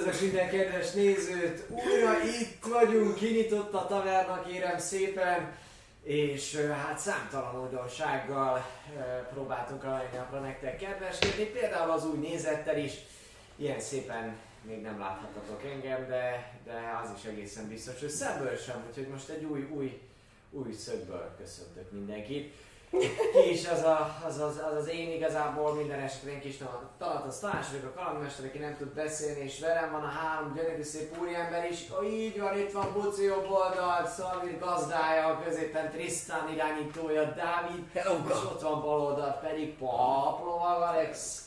Üdvözlök minden kedves nézőt! Újra itt vagyunk, kinyitott a taverna, kérem szépen, és hát számtalan újdonsággal próbáltunk a mai napra nektek kedveskedni, például az új nézettel is. Ilyen szépen még nem láthatatok engem, de, de az is egészen biztos, hogy szemből sem, úgyhogy most egy új, új, új szögből köszöntök mindenkit. Ki is az, a, az, az, az, az én igazából minden esetre én kis Talatos Tamás vagyok a kalandmester, aki nem tud beszélni, és velem van a három gyönyörű szép úriember is. Ó, így van, itt van Buci jobb oldalt, Szalvin gazdája, a középen Tristan irányítója, Dávid, Hello, és ott van bal oldalt pedig Paplovag Alex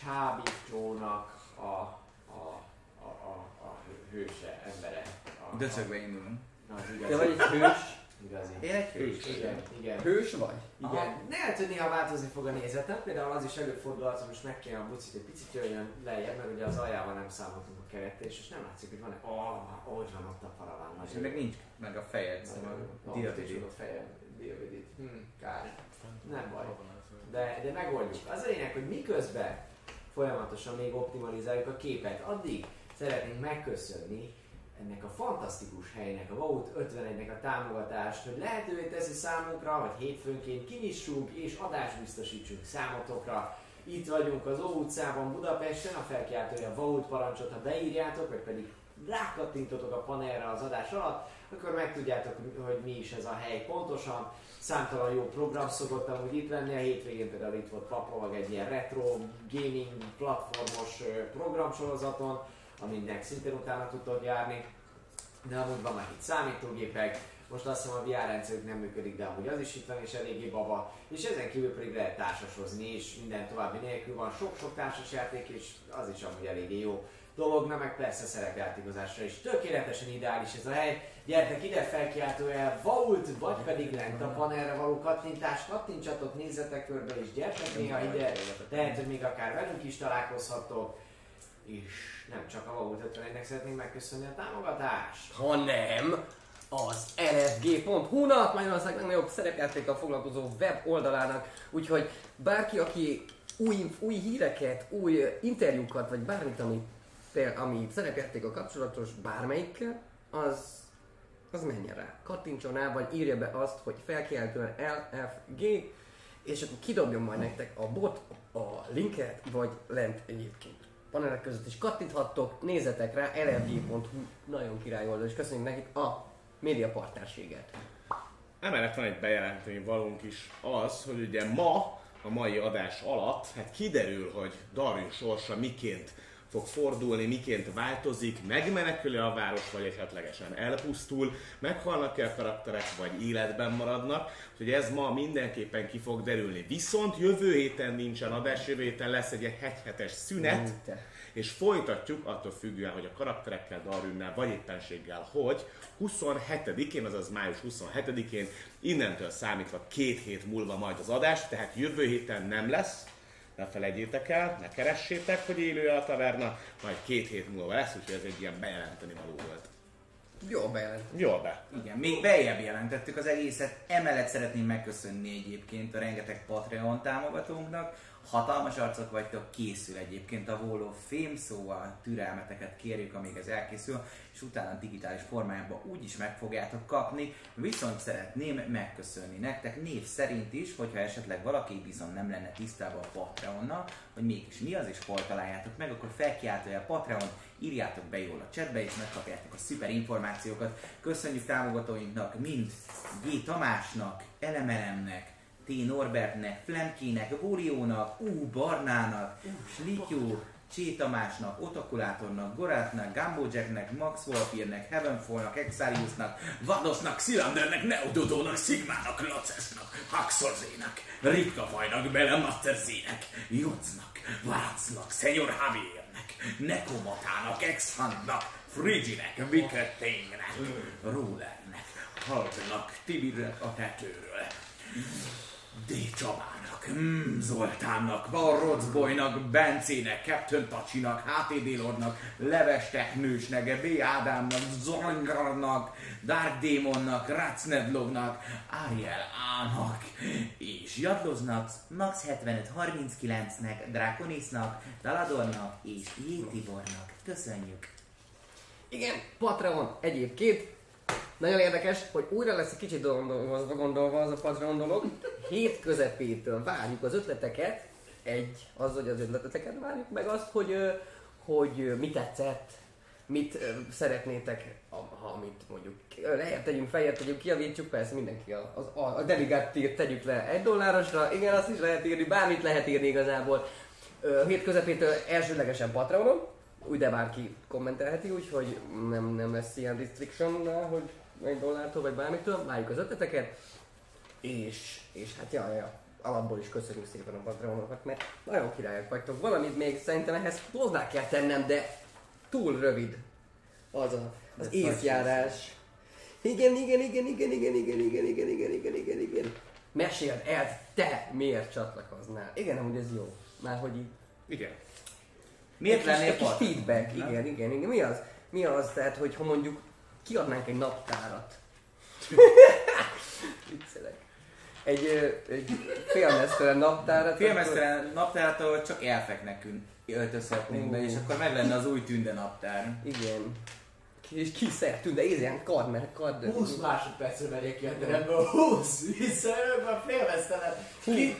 csábítónak a, a, a, a, a hő- hőse, embere. A, Döcögbe indulunk. a, az Te igazi, vagy egy hős? Igazi. Én egy hős. Igen, igen. Hős vagy? Igen, lehet, hogy néha változni fog a nézetem, például az is előfordulhat, hogy most meg kéne a bucit egy picit jöjjön lejjebb, mert ugye az aljával nem számoltunk a keretés, és nem látszik, hogy van-e, oh, hogy van ott a paraván És meg nincs meg a fejed, szóval Diavidit. a fejem, Diavidit. Hm, kár. Nem baj. De, de megoldjuk. Az a lényeg, hogy miközben folyamatosan még optimalizáljuk a képet, addig szeretnénk megköszönni ennek a fantasztikus helynek, a Vault 51-nek a támogatást, hogy lehetővé teszi számunkra, hogy hétfőnként kinyissunk és adást biztosítsunk számotokra. Itt vagyunk az Ó utcában Budapesten, a felkiáltója Vault parancsot, ha beírjátok, vagy pedig rákattintotok a panelre az adás alatt, akkor megtudjátok, hogy mi is ez a hely pontosan. Számtalan jó program szokott amúgy itt lenni, a hétvégén például itt volt Paplovag egy ilyen retro gaming platformos ö, programsorozaton, aminek szintén utána tudtok járni. De amúgy van már itt számítógépek, most azt hiszem a VR rendszerük nem működik, de amúgy az is itt van és eléggé baba. És ezen kívül pedig lehet társasozni is, minden további nélkül van sok-sok társasjáték, és az is amúgy eléggé jó dolog, na meg persze szerepjátékozásra is. Tökéletesen ideális ez a hely. Gyertek ide, felkiáltójel Vault, vagy pedig lent a panelre való kattintás. Kattintsatok, nézzetek körbe és gyertek néha ide. Lehet, hogy még akár velünk is találkozhattok. És nem csak a Vault 51-nek szeretnénk megköszönni a támogatást. Ha nem, az lfg.hu-nak, Magyarország legnagyobb szerepjátékkal foglalkozó web oldalának, úgyhogy bárki, aki új, új híreket, új interjúkat, vagy bármit, ami, ami szerepjátékkal kapcsolatos, bármelyikkel, az, az menjen rá. Kattintson rá, vagy írja be azt, hogy felkiáltóan LFG, és akkor kidobjon majd nektek a bot a linket, vagy lent egyébként panelek között is kattinthattok, nézzetek rá, lfg.hu, nagyon király oldal, és köszönjük nekik a média partnerséget. Emellett van egy bejelenteni valónk is az, hogy ugye ma, a mai adás alatt, hát kiderül, hogy Darius sorsa miként fog fordulni, miként változik, megmenekül a város, vagy esetlegesen elpusztul, meghalnak-e a karakterek, vagy életben maradnak, úgyhogy ez ma mindenképpen ki fog derülni. Viszont jövő héten nincsen adás, jövő héten lesz egy hegyhetes szünet, Te. és folytatjuk attól függően, hogy a karakterekkel, Darünnel, vagy éppenséggel, hogy 27-én, azaz május 27-én, innentől számítva két hét múlva majd az adás, tehát jövő héten nem lesz, ne felejtjétek el, ne keressétek, hogy élő a taverna, majd két hét múlva lesz, úgyhogy ez egy ilyen bejelenteni való volt. Jó bejelent. Jól be. Igen, még beljebb jelentettük az egészet. Emellett szeretném megköszönni egyébként a rengeteg Patreon támogatónknak. Hatalmas arcok vagytok, készül egyébként a of Fame, szóval türelmeteket kérjük, amíg ez elkészül, és utána digitális formájában úgy is meg fogjátok kapni. Viszont szeretném megköszönni nektek név szerint is, hogyha esetleg valaki viszont nem lenne tisztában a Patreonnal, hogy mégis mi az és hol találjátok meg, akkor felkiáltója a Patreon, írjátok be jól a chatbe, és megkapjátok a szuper információkat. Köszönjük támogatóinknak, mind G. Tamásnak, Elemelemnek, T. Norbertnek, Flemkének, Bóriónak, U. Barnának, Slityó, Csé Tamásnak, Otakulátornak, Gorátnak, Gumbo Jacknek, Max Wolfirnek, Heavenfallnak, Exariusnak, Vadosnak, Szilandernek, Neododónak, Sigmának, Locesnak, Haxorzénak, Ritka Fajnak, Belemaster Zének, Jucnak, Varacnak, Szenyor Javiernek, Nekomatának, Exhandnak, Friginek, Vikettingnek, Rulernek, Haldnak, Tibirnek a tetőről. D. Csabának, mm, Zoltánnak, Varrocbolynak, Bencének, Captain Tacsinak, HTD Lordnak, Leves Teknősnek, B. Ádámnak, Zongarnak, Dark Demonnak, Racnedlognak, Ariel Ának, és Jadloznak, Max 7539-nek, Draconisnak, Daladornak és J. Tibornak. Köszönjük! Igen, Patreon egyébként. Nagyon érdekes, hogy újra lesz egy kicsit gondolva, gondolva az a Patreon dolog. Hét közepétől várjuk az ötleteket. Egy, az, hogy az ötleteket várjuk, meg azt, hogy, hogy mi tetszett, mit szeretnétek, ha ha mit mondjuk lejjebb tegyünk, feljebb tegyünk, kiavítsuk, persze mindenki a, a, a delegát tegyük le egy dollárosra, igen, azt is lehet írni, bármit lehet írni igazából. Hét közepétől elsődlegesen Patreonon, úgy de bárki kommentelheti, úgyhogy nem, nem lesz ilyen restriction, hogy egy dollártól vagy bármitől, várjuk az ötleteket, és, és hát ja, ja, alapból is köszönjük szépen a Patreonokat, mert nagyon királyok vagytok. Valamit még szerintem ehhez hozzá kell tennem, de túl rövid az a, az Ez évjárás. Igen, igen, igen, igen, igen, igen, igen, igen, igen, igen, igen, igen. Meséld el, te miért csatlakoznál? Igen, amúgy ez jó. Már hogy így Igen. Miért lennél egy kis feedback, Nem? igen, igen, igen. Mi az? Mi az, tehát, hogy ha mondjuk kiadnánk egy naptárat. Viccelek. Egy, egy félmeztelen naptárat. Filmesztelen naptárat, ahol csak elfeknek öltözhetnénk be, Ú. és akkor meg lenne az új tünde naptár. akkor- Igen. És kiszertünk, de ilyen kard, mert kard. 20 másodpercre megyek ki a teremből, 20, hiszen a félvesztelen, ki,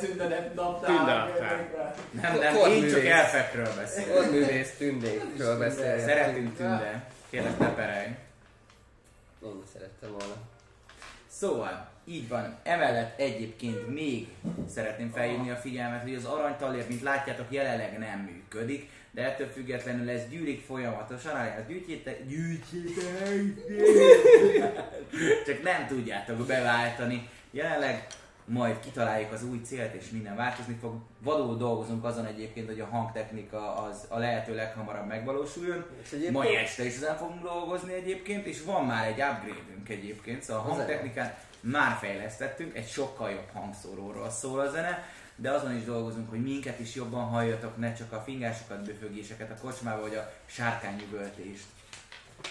tünde naptár. Tündenaptár. Nem, nem, Akkor én csak elfekről beszélek. Kardművész tündékről beszélgetünk. Szeretünk tünde. Kérlek, ne perelj. Én szerettem volna. Szóval, így van. Emellett egyébként még szeretném felhívni a figyelmet, hogy az aranytalér, mint látjátok, jelenleg nem működik, de ettől függetlenül ez gyűlik folyamatosan, alias gyűjtjétek, gyűjtjétek, csak nem tudjátok beváltani. Jelenleg majd kitaláljuk az új célt, és minden változni fog. Vadul dolgozunk azon egyébként, hogy a hangtechnika az a lehető leghamarabb megvalósuljon. Mai este is ezen fogunk dolgozni egyébként, és van már egy upgrade-ünk egyébként, szóval a hangtechnikán már fejlesztettünk, egy sokkal jobb hangszóróról szól a zene, de azon is dolgozunk, hogy minket is jobban halljatok, ne csak a fingásokat, böfögéseket a kocsmába, vagy a sárkányüvöltést.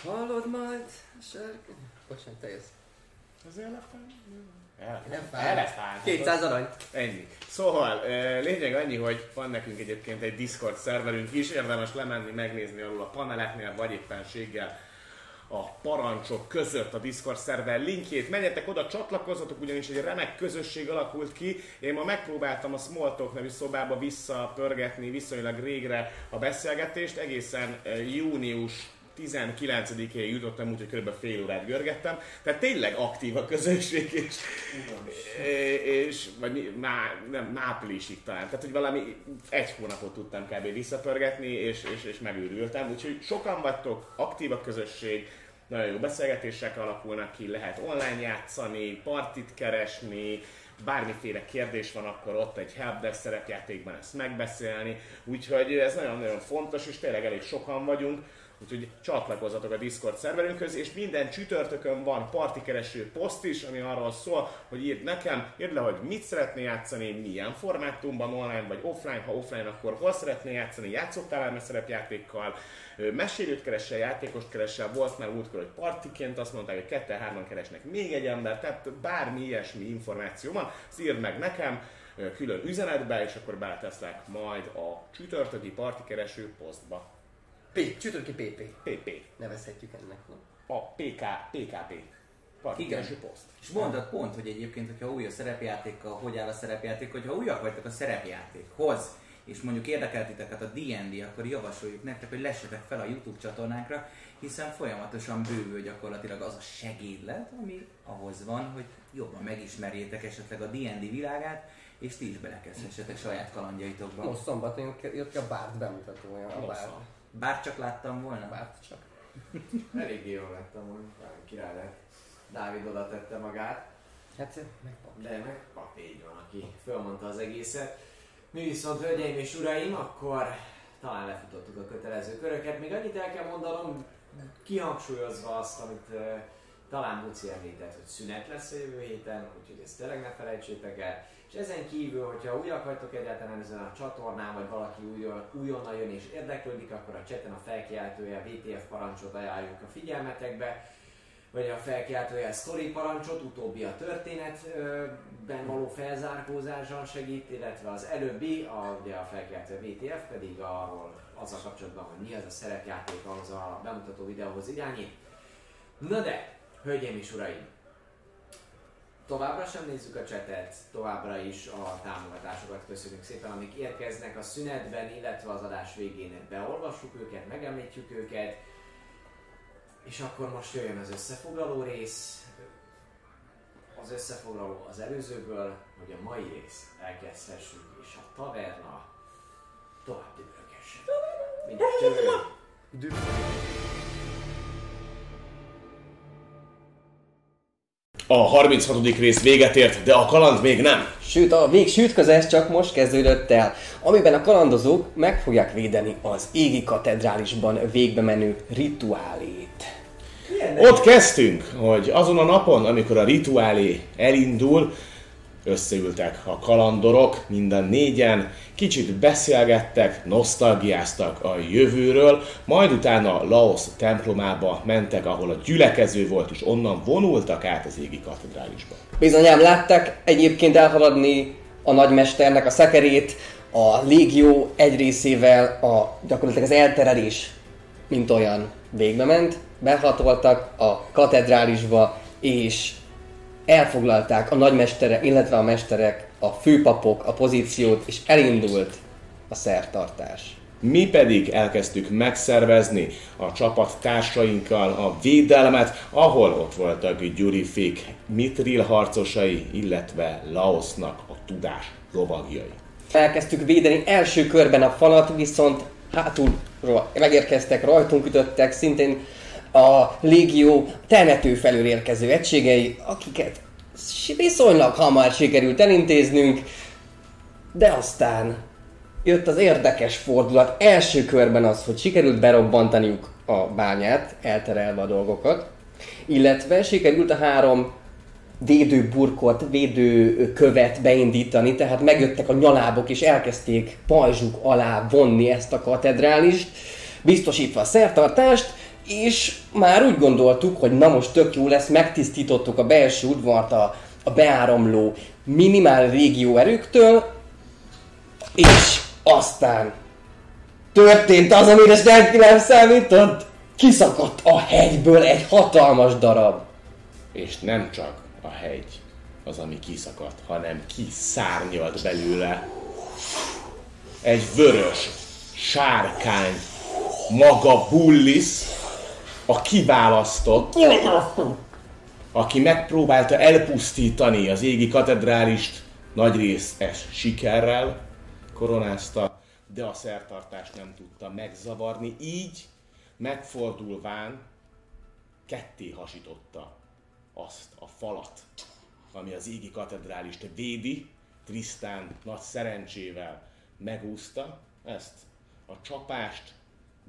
Hallod majd? Sárkány? Bocsánat, te jössz. Az elefánt? Elefánt. Elefánt. 200 arany. Ennyi. Szóval, lényeg annyi, hogy van nekünk egyébként egy Discord szerverünk is, érdemes lemenni, megnézni alul a paneleknél, vagy éppenséggel a parancsok között a Discord szerver linkjét. Menjetek oda, csatlakozzatok, ugyanis egy remek közösség alakult ki. Én ma megpróbáltam a Smalltalk nevű szobába visszapörgetni viszonylag régre a beszélgetést, egészen ö, június 19-én jutottam, úgyhogy kb. fél órát görgettem. Tehát tényleg aktív a közösség, és, és vagy má, nem, áprilisig talán. Tehát, hogy valami egy hónapot tudtam kb. visszapörgetni, és, és, és megőrültem. Úgyhogy sokan vagytok, aktív a közösség, nagyon jó beszélgetések alakulnak ki, lehet online játszani, partit keresni, bármiféle kérdés van, akkor ott egy helpdesk szerepjátékban ezt megbeszélni. Úgyhogy ez nagyon-nagyon fontos, és tényleg elég sokan vagyunk. Úgyhogy csatlakozzatok a Discord szerverünkhöz, és minden csütörtökön van partikereső poszt is, ami arról szól, hogy írd nekem, írd le, hogy mit szeretnél játszani, milyen formátumban, online vagy offline, ha offline, akkor hol szeretnél játszani, játszottál már szerepjátékkal, mesélőt keresel, játékost keresel, volt már múltkor, hogy partiként azt mondták, hogy ketten-hárman keresnek még egy ember, tehát bármi ilyesmi információ van, írd meg nekem, külön üzenetbe, és akkor beleteszlek majd a csütörtöki partikereső posztba. P, csütörtöki PP. PP. Nevezhetjük ennek. A PK, PKP. Partikereső poszt. És mondod pont, hogy egyébként, hogyha új a szerepjátékkal, hogy áll a szerepjáték, hogyha újak vagytok a szerepjátékhoz, és mondjuk érdekel titeket a D&D, akkor javasoljuk nektek, hogy lessetek fel a YouTube csatornánkra, hiszen folyamatosan bővül gyakorlatilag az a segédlet, ami ahhoz van, hogy jobban megismerjétek esetleg a D&D világát, és ti is belekezdhessetek saját kalandjaitokba. Most szombaton jött- jött ki a Bárt bemutatója. A van. Bár csak láttam volna. Bárt csak. Eléggé jól hogy talán király lett. Dávid oda tette magát, Hát megpap. de meg pap így van, aki fölmondta az egészet. Mi viszont, hölgyeim és uraim, akkor talán lefutottuk a kötelező köröket. Még annyit el kell mondanom, kihangsúlyozva azt, amit uh, talán Muci említett, hogy szünet lesz a jövő héten, úgyhogy ezt tényleg ne felejtsétek el. És ezen kívül, hogyha újak vagytok egyáltalán ezen a csatornán, vagy valaki újon, újonnan jön és érdeklődik, akkor a cseten a felkiáltója VTF parancsot ajánljuk a figyelmetekbe, vagy a felkiáltója story parancsot, utóbbi a történetben való felzárkózással segít, illetve az előbbi, a, ugye a felkiáltója VTF pedig arról azzal kapcsolatban, hogy mi az a szerepjáték, ahhoz a bemutató videóhoz irányít. Na de, hölgyeim és uraim, továbbra sem nézzük a csetet, továbbra is a támogatásokat köszönjük szépen, amik érkeznek a szünetben, illetve az adás végén beolvassuk őket, megemlítjük őket, és akkor most jöjjön az összefoglaló rész, az összefoglaló az előzőből, hogy a mai rész elkezdhessük, és a taverna tovább dübörögessen. Mindegy, A 36. rész véget ért, de a kaland még nem. Sőt, a végső sütközés csak most kezdődött el, amiben a kalandozók meg fogják védeni az égi katedrálisban végbe menő rituálét. Ott kezdtünk, hogy azon a napon, amikor a rituálé elindul, összeültek a kalandorok, minden négyen, kicsit beszélgettek, nosztalgiáztak a jövőről, majd utána Laos templomába mentek, ahol a gyülekező volt, és onnan vonultak át az égi katedrálisba. Bizonyám látták egyébként elhaladni a nagymesternek a szekerét, a légió egy részével a gyakorlatilag az elterelés, mint olyan végbe ment, behatoltak a katedrálisba, és elfoglalták a nagymestere, illetve a mesterek, a főpapok a pozíciót, és elindult a szertartás. Mi pedig elkezdtük megszervezni a csapat társainkkal a védelmet, ahol ott voltak Gyurifék, Mitril harcosai, illetve Laosnak a tudás lovagjai. Elkezdtük védeni első körben a falat, viszont hátulról megérkeztek, rajtunk ütöttek, szintén a légió temető felől érkező egységei, akiket viszonylag hamar sikerült elintéznünk, de aztán jött az érdekes fordulat. Első körben az, hogy sikerült berobbantaniuk a bányát, elterelve a dolgokat, illetve sikerült a három védőburkot, védőkövet beindítani, tehát megjöttek a nyalábok és elkezdték pajzsuk alá vonni ezt a katedrálist, biztosítva a szertartást, és már úgy gondoltuk, hogy na most tök jó lesz, megtisztítottuk a belső udvart a, a beáramló minimál régió erőktől, és aztán történt az, amire senki nem számított. Kiszakadt a hegyből egy hatalmas darab. És nem csak a hegy az, ami kiszakadt, hanem kiszárnyalt belőle egy vörös sárkány maga Bullis, a kiválasztott, aki megpróbálta elpusztítani az égi katedrálist, nagy részes sikerrel koronázta, de a szertartást nem tudta megzavarni, így megfordulván ketté hasította azt a falat, ami az égi katedrálist védi, Trisztán nagy szerencsével megúszta ezt a csapást,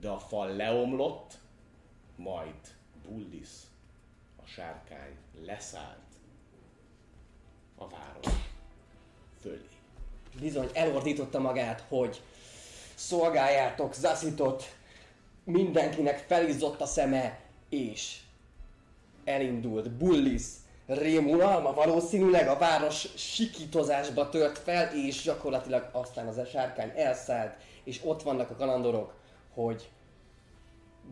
de a fal leomlott, majd Bullis, a sárkány leszállt a város fölé. Bizony elordította magát, hogy szolgáljátok Zaszitot, mindenkinek felizzott a szeme, és elindult Bullis rémuralma valószínűleg a város sikítozásba tört fel, és gyakorlatilag aztán az a sárkány elszállt, és ott vannak a kalandorok, hogy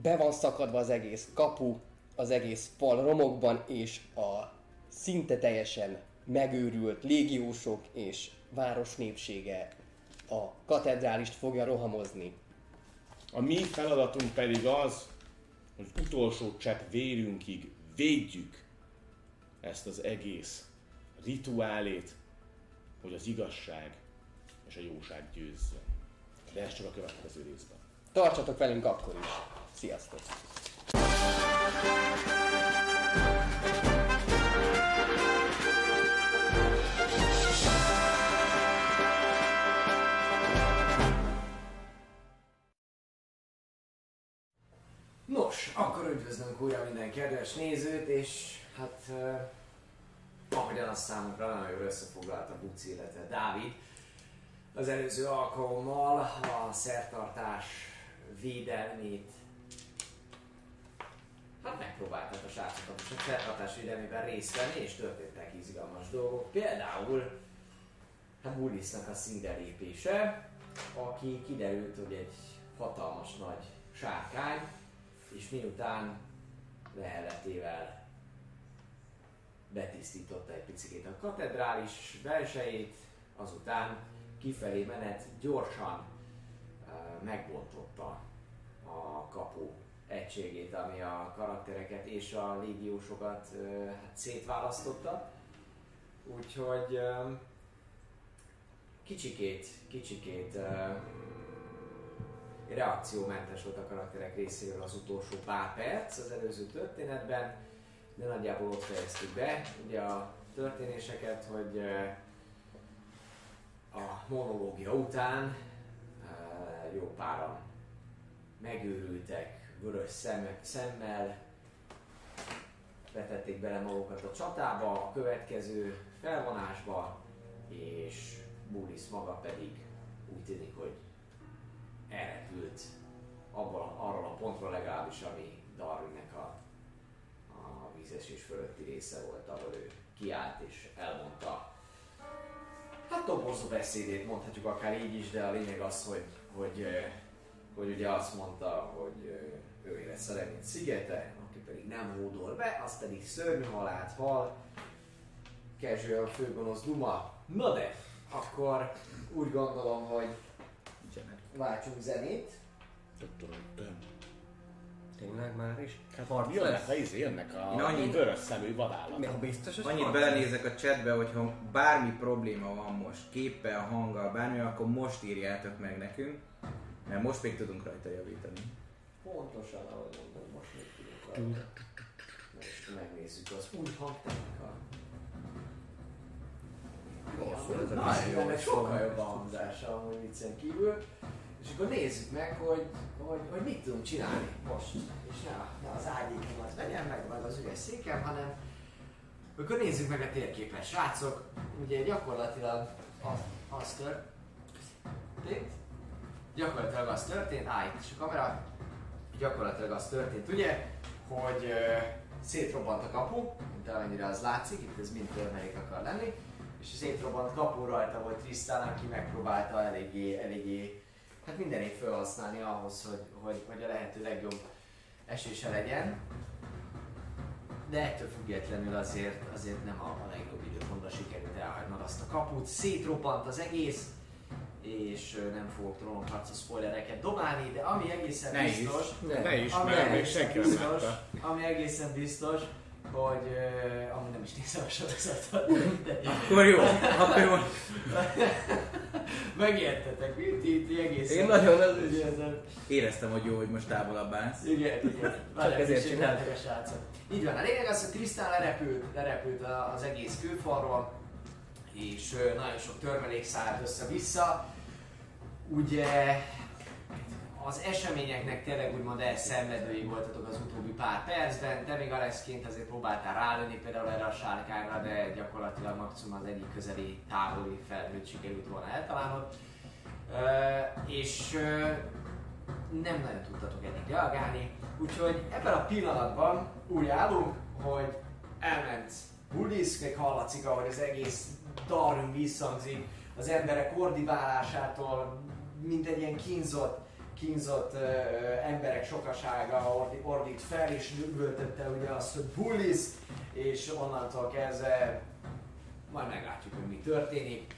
be van szakadva az egész kapu, az egész fal romokban, és a szinte teljesen megőrült légiósok és város népsége a katedrálist fogja rohamozni. A mi feladatunk pedig az, hogy utolsó csepp vérünkig védjük ezt az egész rituálét, hogy az igazság és a jóság győzzön. De ez csak a következő részben. Tartsatok velünk akkor is! Sziasztok! Nos, akkor üdvözlünk újra minden kedves nézőt, és hát uh, ahogyan azt számunkra nagyon jól összefoglalta Buci, illetve Dávid, az előző alkalommal a szertartás védelmét Hát megpróbáltak a srácokat is a szertartás védelmében részt venni, és történtek izgalmas dolgok. Például hát Bullisnak a színre lépése, aki kiderült, hogy egy hatalmas nagy sárkány, és miután leheletével betisztította egy picit a katedrális belsejét, azután kifelé menet gyorsan uh, megbontotta a kapu egységét, ami a karaktereket és a légiósokat hát szétválasztotta. Úgyhogy kicsikét, kicsikét reakciómentes volt a karakterek részéről az utolsó pár perc az előző történetben, de nagyjából ott fejeztük be ugye a történéseket, hogy a monológia után jó páran megőrültek, vörös szemek, szemmel, vetették bele magukat a csatába, a következő felvonásba, és Bullis maga pedig úgy tűnik, hogy elrepült abban, arról a pontról legalábbis, ami Darwinnek a, a vízesés fölötti része volt, ahol ő kiállt és elmondta. Hát toborzó beszédét, mondhatjuk akár így is, de a lényeg az, hogy, hogy, hogy ugye azt mondta, hogy ő lesz a remény szigete, aki pedig nem hódol be, az pedig szörnyű halált hal, casual főgonosz Duma. Na de, akkor úgy gondolom, hogy váltsunk zenét. Tényleg már is? Hát Harc jönnek, lesz? a izé, jönnek a Én annyit- vörös szemű vadállat. Mi a biztos, hogy Annyit harc belenézek a chatbe, hogyha bármi probléma van most, képpel, hanggal, bármi, akkor most írjátok meg nekünk, mert most még tudunk rajta javítani. Pontosan, ahogy mondom, most még tudunk rajta. Most megnézzük az új hangtechnika. Rosszul ez a Nagyon kis jó, jó, meg sokkal jobb a hangzása, amúgy viccen kívül. És akkor nézzük meg, hogy, hogy, hogy mit tudunk csinálni most. És ne, ne az ágyékom az legyen meg, meg az üres székem, hanem akkor nézzük meg a térképet. Srácok, ugye gyakorlatilag az, az történt, gyakorlatilag az történt, itt is a kamera, gyakorlatilag az történt, ugye, hogy ö, szétrobbant a kapu, mint amennyire az látszik, itt ez mind törmelék akar lenni, és a szétrobbant kapu rajta volt Trisztán, aki megpróbálta eléggé, eléggé, hát mindenét felhasználni ahhoz, hogy, hogy, hogy a lehető legjobb esése legyen. De ettől függetlenül azért, azért nem a, a legjobb időpontban sikerült elhagynod azt a kaput, szétrobbant az egész, és nem fogok trónokharca spoilereket dobálni, de ami egészen Ne is. biztos, Ne. Ne is, ami mert egészen biztos, látta. ami egészen biztos, hogy uh, amúgy nem is nézem a sorozatot, Akkor jó, akkor jó. megértetek, mi? Ti, ti egészen... Én nagyon az Éreztem, hogy jó, hogy most távolabb állsz. Igen, igen. Várjál, ezért eltek a srácok. Így van, a lényeg az, hogy Trisztán lerepült, lerepült az egész kőfalról, és nagyon sok törmelék szállt össze-vissza. Ugye az eseményeknek tényleg úgymond elszenvedői voltatok az utóbbi pár percben, te még Alexként azért próbáltál rálőni például erre a sárkányra, de gyakorlatilag maximum az egyik közeli távoli felhőt sikerült volna eltalálnod. És nem nagyon tudtatok eddig reagálni, úgyhogy ebben a pillanatban úgy állunk, hogy elment Bullis, még hallatszik, ahogy az egész Darwin visszhangzik, az emberek ordibálásától, mint egy ilyen kínzott, kínzott ö, emberek sokasága ordi, ordít fel, és üvöltötte ugye azt, hogy Bullis, és onnantól kezdve majd meglátjuk, hogy mi történik,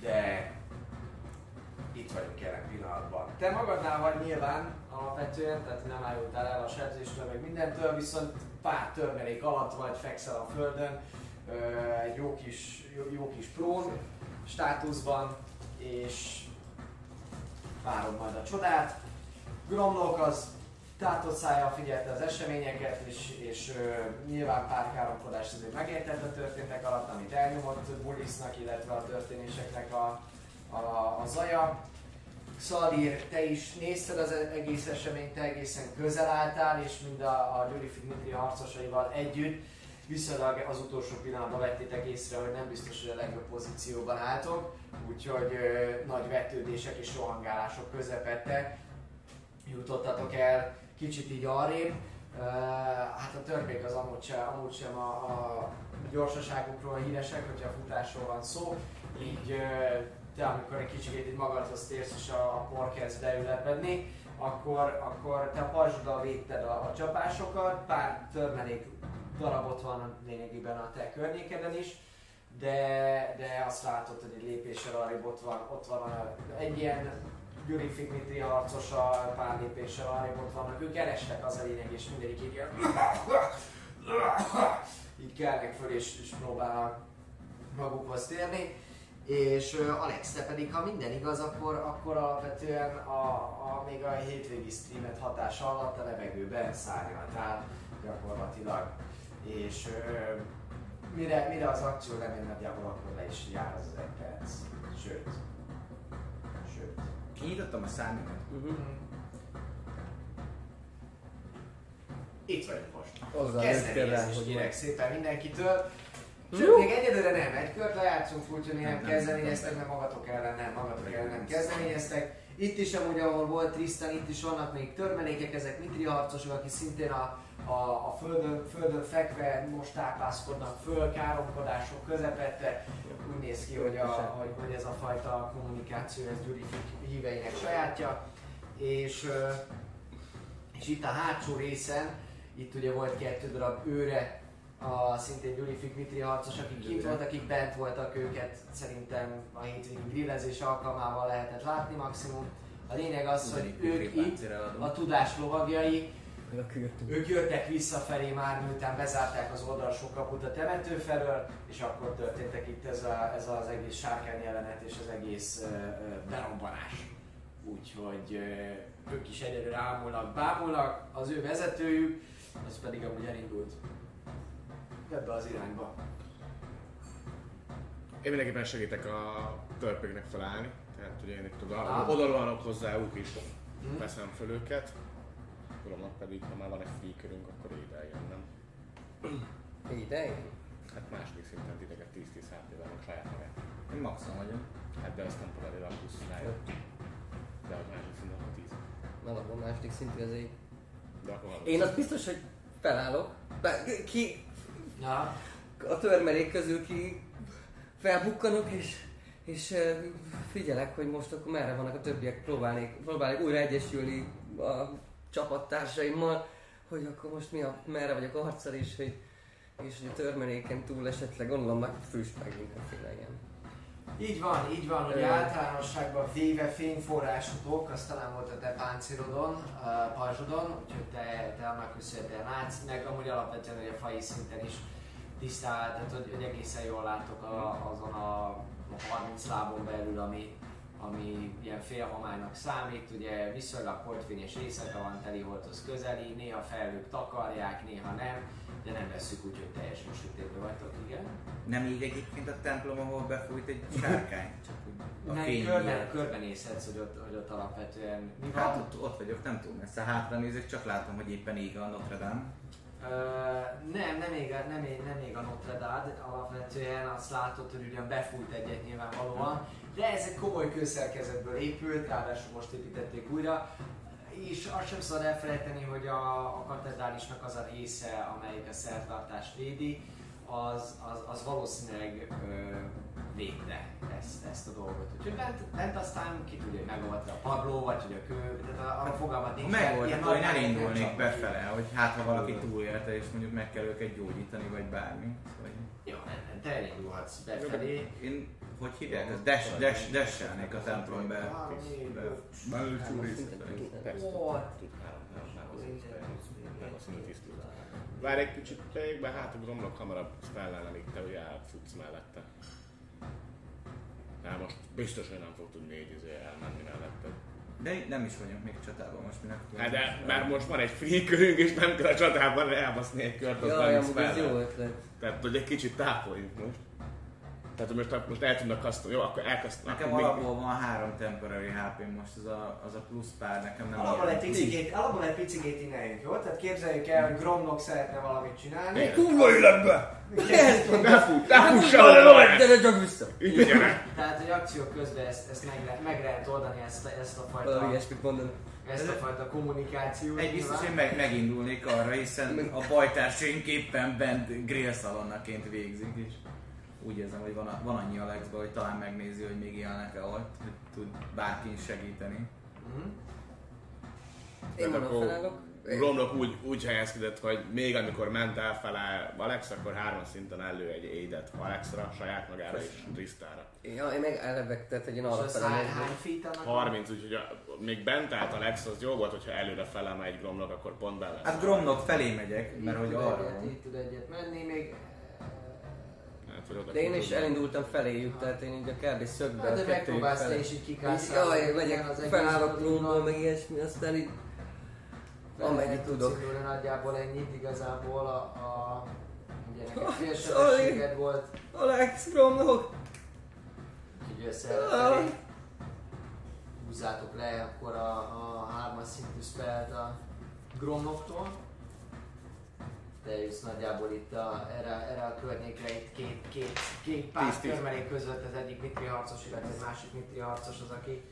de itt vagyunk jelen pillanatban. Te magadnál vagy nyilván alapvetően, tehát nem állultál el a sebzéstől, meg mindentől, viszont pár törmelék alatt vagy, fekszel a földön, egy jó kis, jó, jó kis prón státuszban, és várom majd a csodát. Gromlok az tátott szájjal figyelte az eseményeket, és, és ö, nyilván pár káromkodást azért megértett a történtek alatt, amit elnyomott Bullisnak, illetve a történéseknek a, a, a zaja. Szalír, te is nézted az egész eseményt, te egészen közel álltál, és mind a, a Gyuri Dimitri harcosaival együtt viszonylag az utolsó pillanatban vettétek észre, hogy nem biztos, hogy a legjobb pozícióban álltok, úgyhogy nagy vetődések és rohangálások közepette jutottatok el kicsit így arrébb. Hát a törvék az amúgy sem, amúgy sem a, a gyorsaságukról híresek, hogyha a futásról van szó, így te amikor egy kicsit így magadhoz térsz és a, a por kezd beülepedni, akkor, akkor te a pajzsoddal védted a, a csapásokat, pár törmelék darabot van lényegében a te környékeden is, de, de azt látod, hogy egy lépéssel arrébb ott van, ott van a, egy ilyen Gyuri Figmitri harcosa pár lépéssel arrébb ott vannak, ők kerestek az a lényeg, és mindegyik így így kelnek föl és, és próbálnak magukhoz térni. És Alex, te pedig, ha minden igaz, akkor, akkor alapvetően a, a, még a hétvégi streamet hatása alatt a levegőben szárnyaltál gyakorlatilag. És mire, mire az akció lemegy nagyjából, akkor le is jár az egy perc. Sőt. Sőt. Kinyitottam a számimat. Uh-huh. Itt vagyunk most. Azzal jöttél rá, Kezdeményezést hogy kérek szépen mindenkitől. Sőt, még egyelőre nem egy kört lejátszunk, úgyhogy nem, Nem, nem, kezdeményeztek, mert magatok ellen nem, magatok ellen nem kezdeményeztek. Itt is amúgy, ahol volt Tristan, itt is vannak még törmelékek, ezek mitri harcosok, akik szintén a, a, a földön, földön fekve most tápászkodnak föl, káromkodások közepette. Úgy néz ki, hogy, a, hogy, hogy ez a fajta kommunikáció, ez Gyuri híveinek sajátja. És, és itt a hátsó részen, itt ugye volt kettő darab őre, a szintén Gyuri Mitri harcos, akik kint voltak, akik bent voltak őket, szerintem a hétvégi grillezés alkalmával lehetett látni maximum. A lényeg az, hogy ők itt a tudás lovagjai, Meg a kürtünk. ők jöttek visszafelé már, miután bezárták az oldalsó kaput a temető felől, és akkor történtek itt ez, a, ez az egész sárkány jelenet és az egész uh, uh, berobbanás. Úgyhogy uh, ők is egyelőre ámulnak, bámulnak, az ő vezetőjük, az pedig amúgy elindult ebbe az irányba. Én mindenképpen segítek a törpöknek felállni, tehát ugye én itt oda, oda rohanok hozzájuk is, Mhm. veszem föl őket. Uromnak pedig, ha már van egy free körünk, akkor ide jönnem. Ide? Hát második szinten titeket 10-10 HP-vel a saját magát. Én maximum vagyok. Hát de azt nem tudod elég a plusz rájön. De hogy második szinten van 10. Na, a második szintű az egy. De akkor. Én az biztos, hogy felállok. Be- Ki Na, a törmelék közül ki felbukkanok, és, és figyelek, hogy most akkor merre vannak a többiek, próbálnék, próbálnék újra egyesülni a csapattársaimmal, hogy akkor most mi a, merre vagyok arccal, és hogy, és hogy a törmeléken túl esetleg gondolom meg füst meg mindenféle ilyen. így van, így van, hogy általánosságban véve fényforrásotok, az talán volt a te páncélodon, uh, pajzsodon, úgyhogy te, te annak köszönhetően látsz, meg amúgy alapvetően hogy a fai szinten is tisztál, tehát hogy, hogy egészen jól látok a, azon a 30 lábon belül, ami, ami ilyen félhomálynak számít, ugye viszonylag portfényes éjszaka van, teliholthoz közeli, néha felhők takarják, néha nem, de nem veszük úgy, hogy teljesen sötétben vagytok, igen. Nem így egyébként a templom, ahol befújt egy sárkány, csak úgy a Nem, fény körben, miatt. körbenézhetsz, hogy ott, hogy ott alapvetően mi van. Hát ott, ott vagyok, nem túl messze. Hátra nézek, csak látom, hogy éppen ég a Notre Dame. Ö, nem, nem ég, nem, ég, nem ég a Notre Dame, alapvetően azt látod, hogy ugyan befújt egyet nyilvánvalóan, de ez egy komoly kőszerkezetből épült, ráadásul most építették újra, és azt sem szabad elfelejteni, hogy a, a katedrálisnak az a része, amelyik a szertartást védi, az, az, az valószínűleg ö, védte ezt, ezt a dolgot. Úgyhogy bent, bent aztán ki tudja, hogy megolvadta a padló, vagy hogy a kő, tehát a, a fogalmat nincs. megoldható, én elindulnék befele, hogy hát ha valaki túlélte, és mondjuk meg kell őket gyógyítani, vagy bármi. Szóval Jó, nem, nem, te elindulhatsz befelé. én, hogy hívják, ez dash, dash, dashelnék a templom be. be- belcsúrészetelni. Persze, Ott. tud három, három, három, nem a színű tisztult. Várj egy kicsit, tegyek be, hát ugromlok hamarabb spellel, amíg te ugye elfutsz mellette. Na most biztos, hogy nem fog tudni így izé elmenni mellette. De nem is vagyunk még csatában most minek. Hát de már most van egy free körünk, és nem kell a csatában elbaszni egy kört, az Jaj, nem ez jó ötlet. Tehát, hogy egy kicsit tápoljunk most. Tehát most, most el tudnak custom, jó, akkor elkasztnak. Nekem alapból van három temporary hp most az a, az a plusz pár, nekem nem Alapból egy ilyen. picikét, alapból egy picikét innen jó? Tehát képzeljük el, hogy Gromnok szeretne valamit csinálni. Igen. Kurva életbe! Ne fut, ne Kurva sehova, gyere csak vissza! Tehát, hogy akció közben ezt, ezt meg, lehet, meg lehet oldani, ezt, a- ezt a Valami fajta, ilyesmit mondani. ezt a fajta kommunikációt. Egy biztos, én meg, megindulnék arra, hiszen a bajtársaink éppen bent grillszalonnaként végzik, és úgy érzem, hogy van, van annyi Alexba, hogy talán megnézi, hogy még élnek-e ott, hogy tud bárkin segíteni. Mhm. Én akkor. Romlok úgy, úgy helyezkedett, hogy még amikor ment elfele Alex, akkor hármas szinten elő egy édet Alexra, saját magára és Trisztára. Ja, én meg elevek, tehát hogy én arra annak? 30, úgyhogy még bent állt Alex, az jó volt, hogyha előre felem egy Gromlok, akkor pont bele. Hát Gromnok felé megyek, mert hogy arra így tud egyet menni, még... Vagy oda De én is elindultam feléjük, tehát én így a kb. szögbe Hát, de megpróbálsz te is így kikászálni. Jaj, megyek, felállok trónból, meg ilyesmi, aztán így amennyit tudok. Tudsz nagyjából ennyit igazából a... a ugye neked fél Sorry. sebességed volt, Alex, Gromlok! úgyhogy összefelé húzzátok le akkor a, a hármas szintű spelt a Gromnoktól. Te jussz nagyjából itt a, erre, erre a környékre, itt két, két, két pár körmelék között, az egyik mitri harcos, illetve egy másik mitri harcos az, aki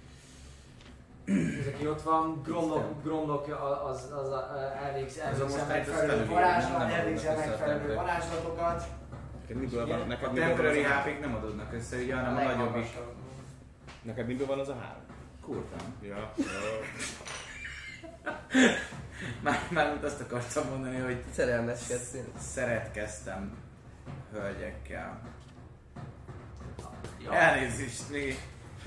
az, aki ott van, Gromnok, Gromnok az, az, az a, elvégz, Ez a elvégzel most megfelelő varázslat, a megfelelő varázslatokat. Neked miből van, neked A miből temporary hp nem adódnak össze, ugye, hanem a nagyobbik. Neked miből van az a három? Kurtam. Ja. Már, már azt akartam mondani, hogy Szerelmeskedsz én. szeretkeztem hölgyekkel. Ja. Elnézést, még,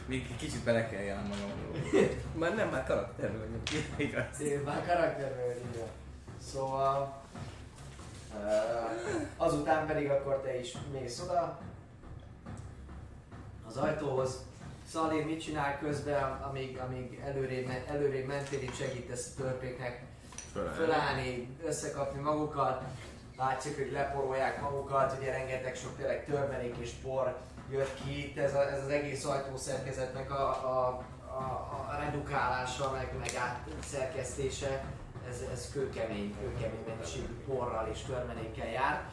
még kicsit bele kell jelnem magamról. Már nem, már karakter vagyok. Igaz. Én már karakterről írja. Szóval... Uh, azután pedig akkor te is mész oda az ajtóhoz. Szalér mit csinál közben, amíg, amíg előrébb, előrébb mentél, így segítesz a törpéknek Föláll. fölállni, összekapni magukat. Látszik, hogy leporolják magukat, ugye rengeteg sok tényleg törmelék és por jött ki. Itt ez, a, ez az egész ajtószerkezetnek a, a, a, a redukálása, meg, meg átszerkesztése, ez, ez kőkemény, kőkemény mennyiségű porral és törmelékkel jár.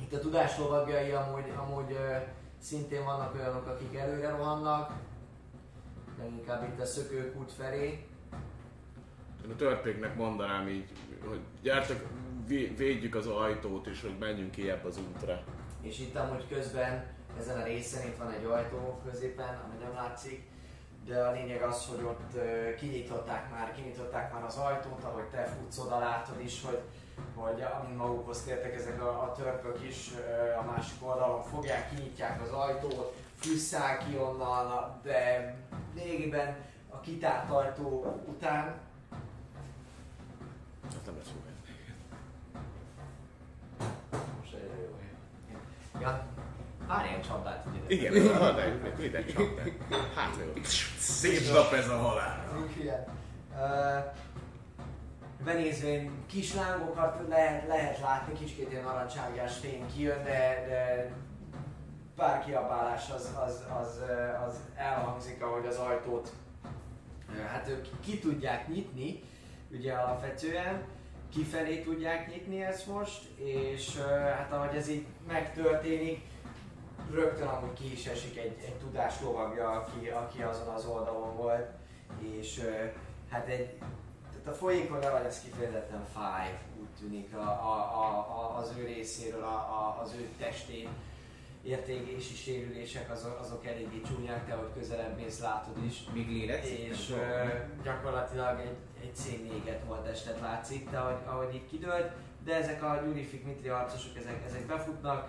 Itt a tudás lovagjai amúgy, amúgy ö, szintén vannak olyanok, akik előre rohannak, leginkább itt a szökőkút felé. Én a törpéknek mondanám így, hogy gyertek, vé- védjük az ajtót, és hogy menjünk ki ebbe az útra. És itt amúgy közben ezen a részen itt van egy ajtó középen, ami nem látszik, de a lényeg az, hogy ott kinyitották már, kinyitották már az ajtót, ahogy te futsz oda, látod is, hogy, hogy amint magukhoz tértek ezek a, a törpök is a másik oldalon fogják, kinyitják az ajtót, fűszáll ki onnan, de lényegében a kitárt ajtó után Ez nem lesz jó hely. most egyre jó hely. Ja, pár ilyen csapdát ide. Igen, hadd csak be. Hát jó. Szép nap ez a halál. Igen. Uh, benézvén kis lángokat lehet, lehet látni, kicsit ilyen narancsárgás fény kijön, de, de pár kiabálás az, az, az, az elhangzik, ahogy az ajtót hát ők ki tudják nyitni, ugye alapvetően, kifelé tudják nyitni ezt most, és hát ahogy ez így megtörténik, rögtön amúgy ki is esik egy, egy tudás lovagja, aki, aki azon az oldalon volt, és hát egy, tehát a folyékon le vagy, ez kifejezetten fáj, úgy tűnik a, a, a, az ő részéről, a, a, az ő testén értégési sérülések azok, azok eléggé csúnyák, te hogy közelebb mész, látod is. Még lélegzik? És ö, gyakorlatilag egy, egy szénnéget volt testet látszik, de ahogy, ahogy így kidőlt, de ezek a Gyurifik Mitri harcosok, ezek, ezek befutnak,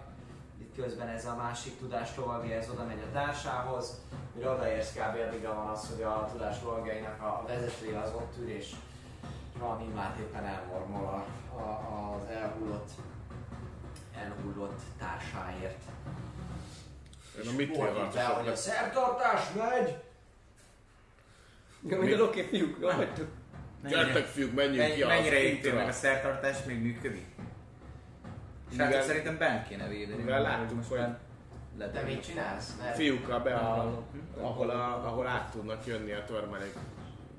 itt közben ez a másik tudás lovagja, ez oda megy a társához, mire odaérsz kb. addigra van az, hogy a tudás lovagjainak a, vezetője az ott ül, és valami immát éppen elmormol a, a, az elhullott, elhullott társáért. Én a mit hogy a szertartás megy! Ja, mint a Loki fiúk, jól vagytok. Gyertek fiúk, menjünk ki Mennyi, az mennyire útra. meg a szertartás még működik? Mivel- Srácok szerintem bent kéne védeni. mivel mert láttuk, hogy- Te mit csinálsz? Mert Fiúkkal be, a, Hallom. ahol, a, ahol át tudnak jönni a törmelék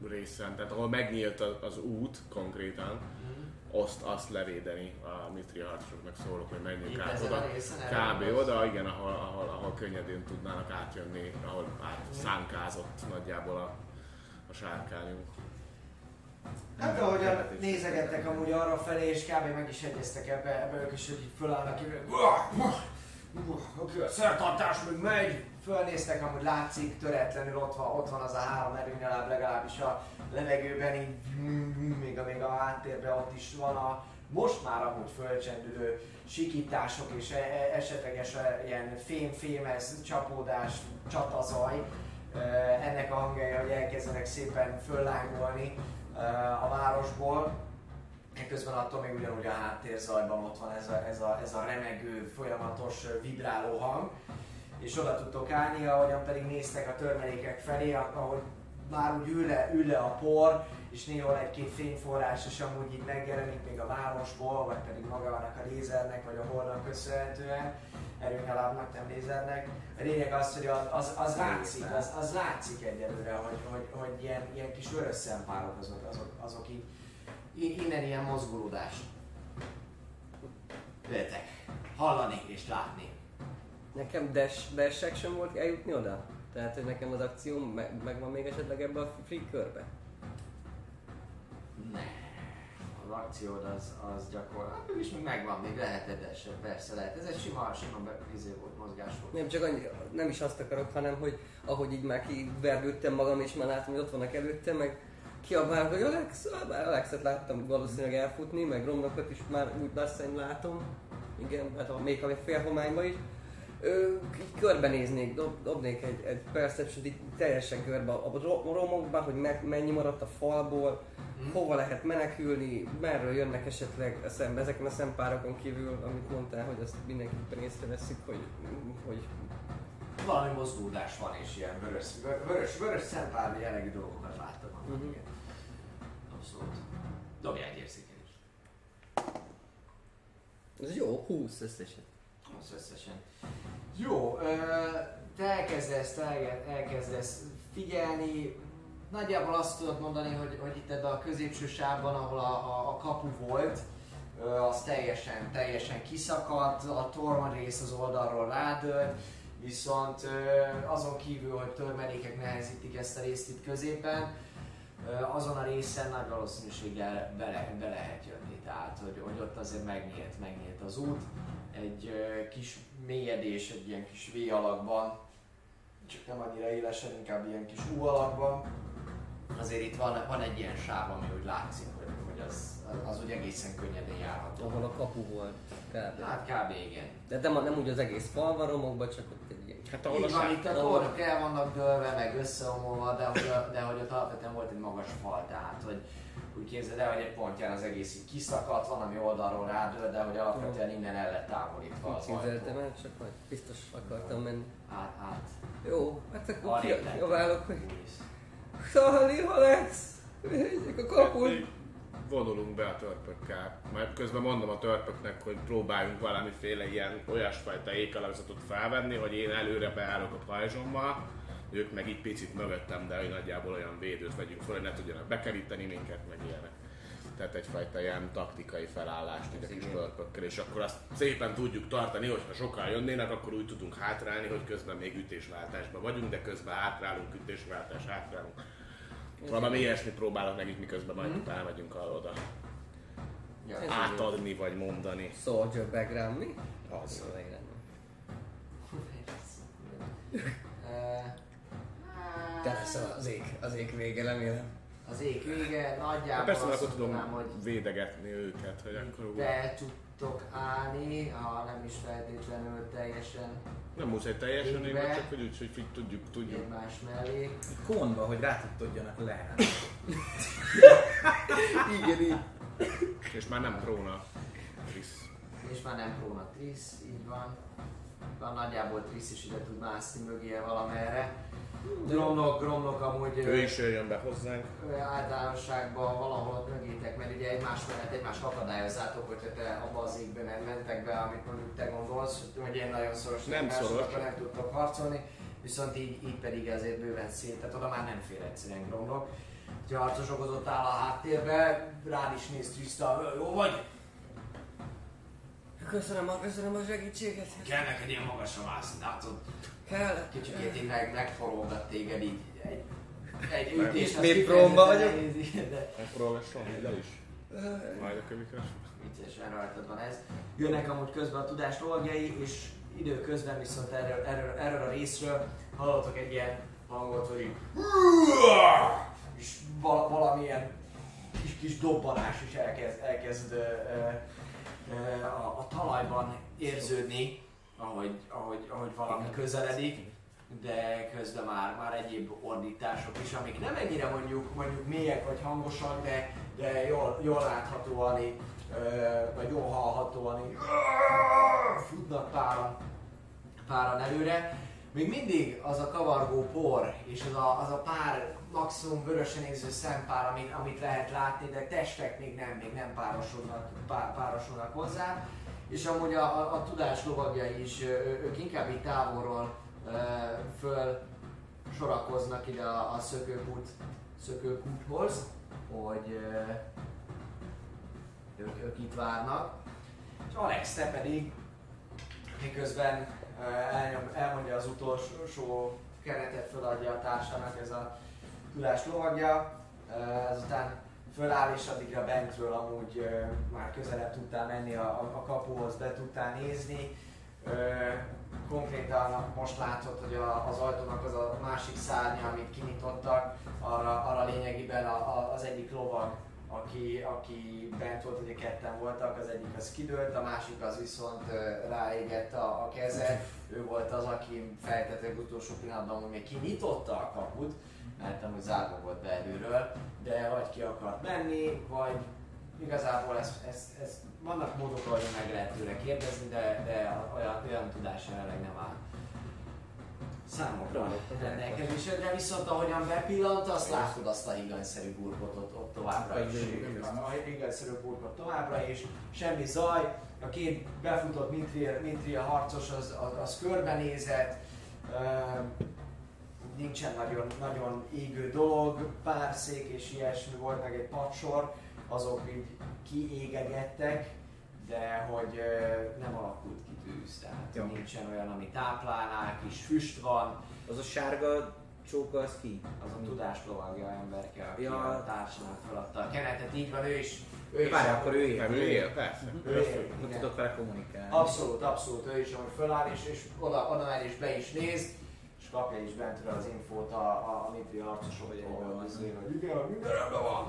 részen, tehát ahol megnyílt az, az út konkrétan, azt, azt levédeni a mitri harcosoknak szólok, hogy menjünk Itt át oda. Kb. oda, igen, ahol, ahol, ahol könnyedén tudnának átjönni, ahol át szánkázott nagyjából a, a sárkányunk. Hát ahogyan nézegettek amúgy arra felé, és kb. meg is egyeztek ebbe, ebbe ők is, hogy így fölállnak, így, oké, a szertartás még megy, fölnéztek, amúgy látszik, töretlenül ott van, ott van az a három erőnyaláb legalábbis a levegőben, így még a, még a háttérben ott is van a most már amúgy fölcsendülő sikítások és e- e- esetleges e, ilyen fém-fémez csapódás, csatazaj, ennek a hangjai, hogy elkezdenek szépen föllángolni a városból. Ekközben attól még ugyanúgy a háttérzajban ott van ez a, ez a, ez a remegő, folyamatos vibráló hang. És oda tudtok állni, ahogyan pedig néztek a törmelékek felé, ahogy már úgy ül le, ül le a por, és néhol egy-két fényforrás is amúgy így megjelenik még a városból, vagy pedig magának a lézernek, vagy a holnak köszönhetően erőnyalábnak, nem lézernek. A lényeg az, hogy az, az, az látszik, az, az látszik egyelőre, hogy, hogy, hogy ilyen, ilyen kis vörös szempárok azok, azok, azok így, innen ilyen mozgulódás. Véltek hallani és látni. Nekem dash, dash action volt eljutni oda? Tehát, hogy nekem az akció meg, megvan még esetleg ebbe a free körbe? Az akciód az, az gyakorlatilag, hát is még megvan, még lehet edesebb, persze lehet. Ez egy sima, sima be- izé volt, mozgás volt. Nem csak annyi, nem is azt akarok, hanem hogy ahogy így már kivergődtem magam, és már látom, hogy ott vannak előttem, meg kiabálok, hogy Alex, bár Alexet láttam valószínűleg elfutni, meg romlokat is már úgy lassan látom. Igen, hát a, még ha félhományban is. Ö, így körbenéznék, dob, dobnék egy, egy perception így teljesen körbe a ro- romokba, hogy me, mennyi maradt a falból, Mhm. hova lehet menekülni, merről jönnek esetleg a szembe, ezeken a szempárokon kívül, amit mondtál, hogy azt mindenképpen észreveszik, hogy, hogy Valami mozgódás van és ilyen vörös, vö- vörös, vörös szempár jellegű dolgokat láttam. Igen. Abszolút. Dobjál egy érzékelést. ez jó, 20 összesen. Az összesen. Jó, te elkezdesz, te elkezdesz figyelni, nagyjából azt tudod mondani, hogy, hogy itt ebben a középső sávban, ahol a, a, a kapu volt, az teljesen, teljesen kiszakadt, a torma rész az oldalról rádőlt, viszont azon kívül, hogy törmelékek nehezítik ezt a részt itt középen, azon a részen nagy valószínűséggel bele, be lehet jönni, tehát hogy, hogy ott azért megnyílt, megnyílt az út, egy kis mélyedés, egy ilyen kis V alakban, csak nem annyira élesen, inkább ilyen kis U alakban. Azért itt van, van egy ilyen sáv, ami úgy látszik, hogy, hogy az, az, az úgy egészen könnyedén járható. Ahol a kapu volt, kb. Hát kb. igen. De nem, nem úgy az egész fal van romokban, csak ott egy ilyen. Hát ahol a Így van, itt a tornok el vannak dőlve, meg összeomolva, de hogy, de hogy ott alapvetően volt egy magas fal, tehát hogy úgy képzeld el, hogy egy pontján az egész így kiszakadt, van, ami oldalról rádől, de hogy alapvetően innen el lett távolítva az képzeltem el, csak majd biztos akartam menni. Át, át. Jó, hát akkor kiabálok, hogy Úrisz. Szalli, Alex! Vigyük a kapun! Vonulunk be a törpökkel. Majd közben mondom a törpöknek, hogy próbáljunk valamiféle ilyen olyasfajta ékalakzatot felvenni, hogy én előre beállok a pajzsommal, ők meg így picit mögöttem, de hogy nagyjából olyan védőt vegyünk fel, hogy ne tudjanak bekeríteni minket, meg ilyenek. Tehát egyfajta ilyen taktikai felállást így a kis törpökkel, és akkor azt szépen tudjuk tartani, hogy ha sokan jönnének, akkor úgy tudunk hátrálni, hogy közben még ütésváltásban vagyunk, de közben hátrálunk, ütésváltás, hátrálunk. Valami ilyesmit próbálok nekik, miközben majd Mhm. elmegyünk arra oda Ja. Átadni vagy mondani. Soldier background, mi? Az. Igen. Eh, Lesz az ég, az ég vége, remélem. Az ég vége, Hát nagyjából persze, mert azt akkor tudom mondanám, hogy védegetni őket, hogy akkor be tudtok állni, ha nem is feltétlenül teljesen Nem muszáj teljesen én, csak hogy úgy, hogy így tudjuk, tudjuk. egymás mellé. Kónba, hogy rá tudjanak leállni. Igen, így. És már nem próna. Krisz. És már nem próna Trisz, így van. Van nagyjából Trisz is ide tud mászni mögé valamerre. Gromlok, gromlok amúgy Ő is jöjjön be hozzánk. általánosságban valahol ott mögétek, mert ugye egymás mellett egymást akadályozzátok, hogyha te abba az égbe men- mentek be, amit mondjuk te gondolsz, hogy ilyen nagyon szoros Nem szoros. akkor nem tudtok harcolni, viszont így, így pedig ezért bőven szét, tehát oda már nem fér egyszerűen gromlok. Ha harcosok ott áll a háttérbe, rád is néz Trista, jó vagy? Köszönöm a, köszönöm a segítséget. Kell neked ilyen magasra mászni, látod? Kell. Kicsikét így meg, megforolgat téged így egy, egy ütés. Ismét próba vagyok? De Megpróbálom ide is. Majd a kövikre. viccesen rajtad van ez. Jönnek amúgy közben a tudás lovagjai, és időközben viszont erről, erről, erről a részről hallottok egy ilyen hangot, hogy így és val- valamilyen kis, kis dobbanás is elkezd, elkezd ö, ö, ö, a, a talajban érződni, ahogy, ahogy, ahogy valami közeledik, de közben már, már egyéb ordítások is, amik nem ennyire mondjuk, mondjuk mélyek vagy hangosak, de, de jól, jól láthatóan, így, vagy jól hallhatóan így, futnak páran, páran előre. Még mindig az a kavargó por, és az a, az a pár maximum vörösen néző szempár, amit, amit lehet látni, de testek még nem, még nem párosodnak, pá, párosulnak hozzá. És amúgy a, a, a tudás lovagjai is, ők inkább így távolról ö, föl sorakoznak ide a, a szökőkút, szökőkúthoz, hogy ö, ők, ők itt várnak. És Alex, te pedig miközben elnyom, elmondja az utolsó keretet, föladja a társának ez a tudás lovagja, ezután föláll és addigra bentről amúgy ö, már közelebb tudtál menni a, a, kapuhoz, be tudtál nézni. Ö, konkrétan most látod, hogy a, az ajtónak az a másik szárnya, amit kinyitottak, arra, arra lényegében a, a, az egyik lovag, aki, aki bent volt, ugye ketten voltak, az egyik az kidőlt, a másik az viszont ráégett a, a keze. Ő volt az, aki feltetett utolsó pillanatban, még kinyitotta a kaput, mert amúgy zárva volt belülről, de vagy ki akart menni, vagy igazából ez, ez, ez, vannak módok, ahogy meg lehet tőle kérdezni, de, de olyan, olyan tudás jelenleg nem áll. Számokra rendelkezésedre, viszont ahogyan bepillant, azt látod azt a higanyszerű burkot ott, ott továbbra is. A higanyszerű burkot továbbra is, semmi zaj, a két befutott Mitria, Mitria harcos az, az, az körbenézett, nincsen nagyon, nagyon égő dolog, pár szék és ilyesmi volt, meg egy padsor, azok így kiégegettek, de hogy nem alakult ki tűz, tehát Jó. nincsen olyan, ami táplálná, kis füst van, Az a sárga csóka, az ki? az a tudás lovagja emberke, aki Ja. a társának feladta a kenetet, így van, ő is, ő is Várj, akkor ő Nem, él. ő él, persze. ő él, tudok vele kommunikálni. Abszolút, abszolút, ő is, ahogy föláll, és, és oda, oda megy és be is néz, és kapja is bentről az infót a, a, a Mitri harcosoktól, hogy igen, minden rendben van.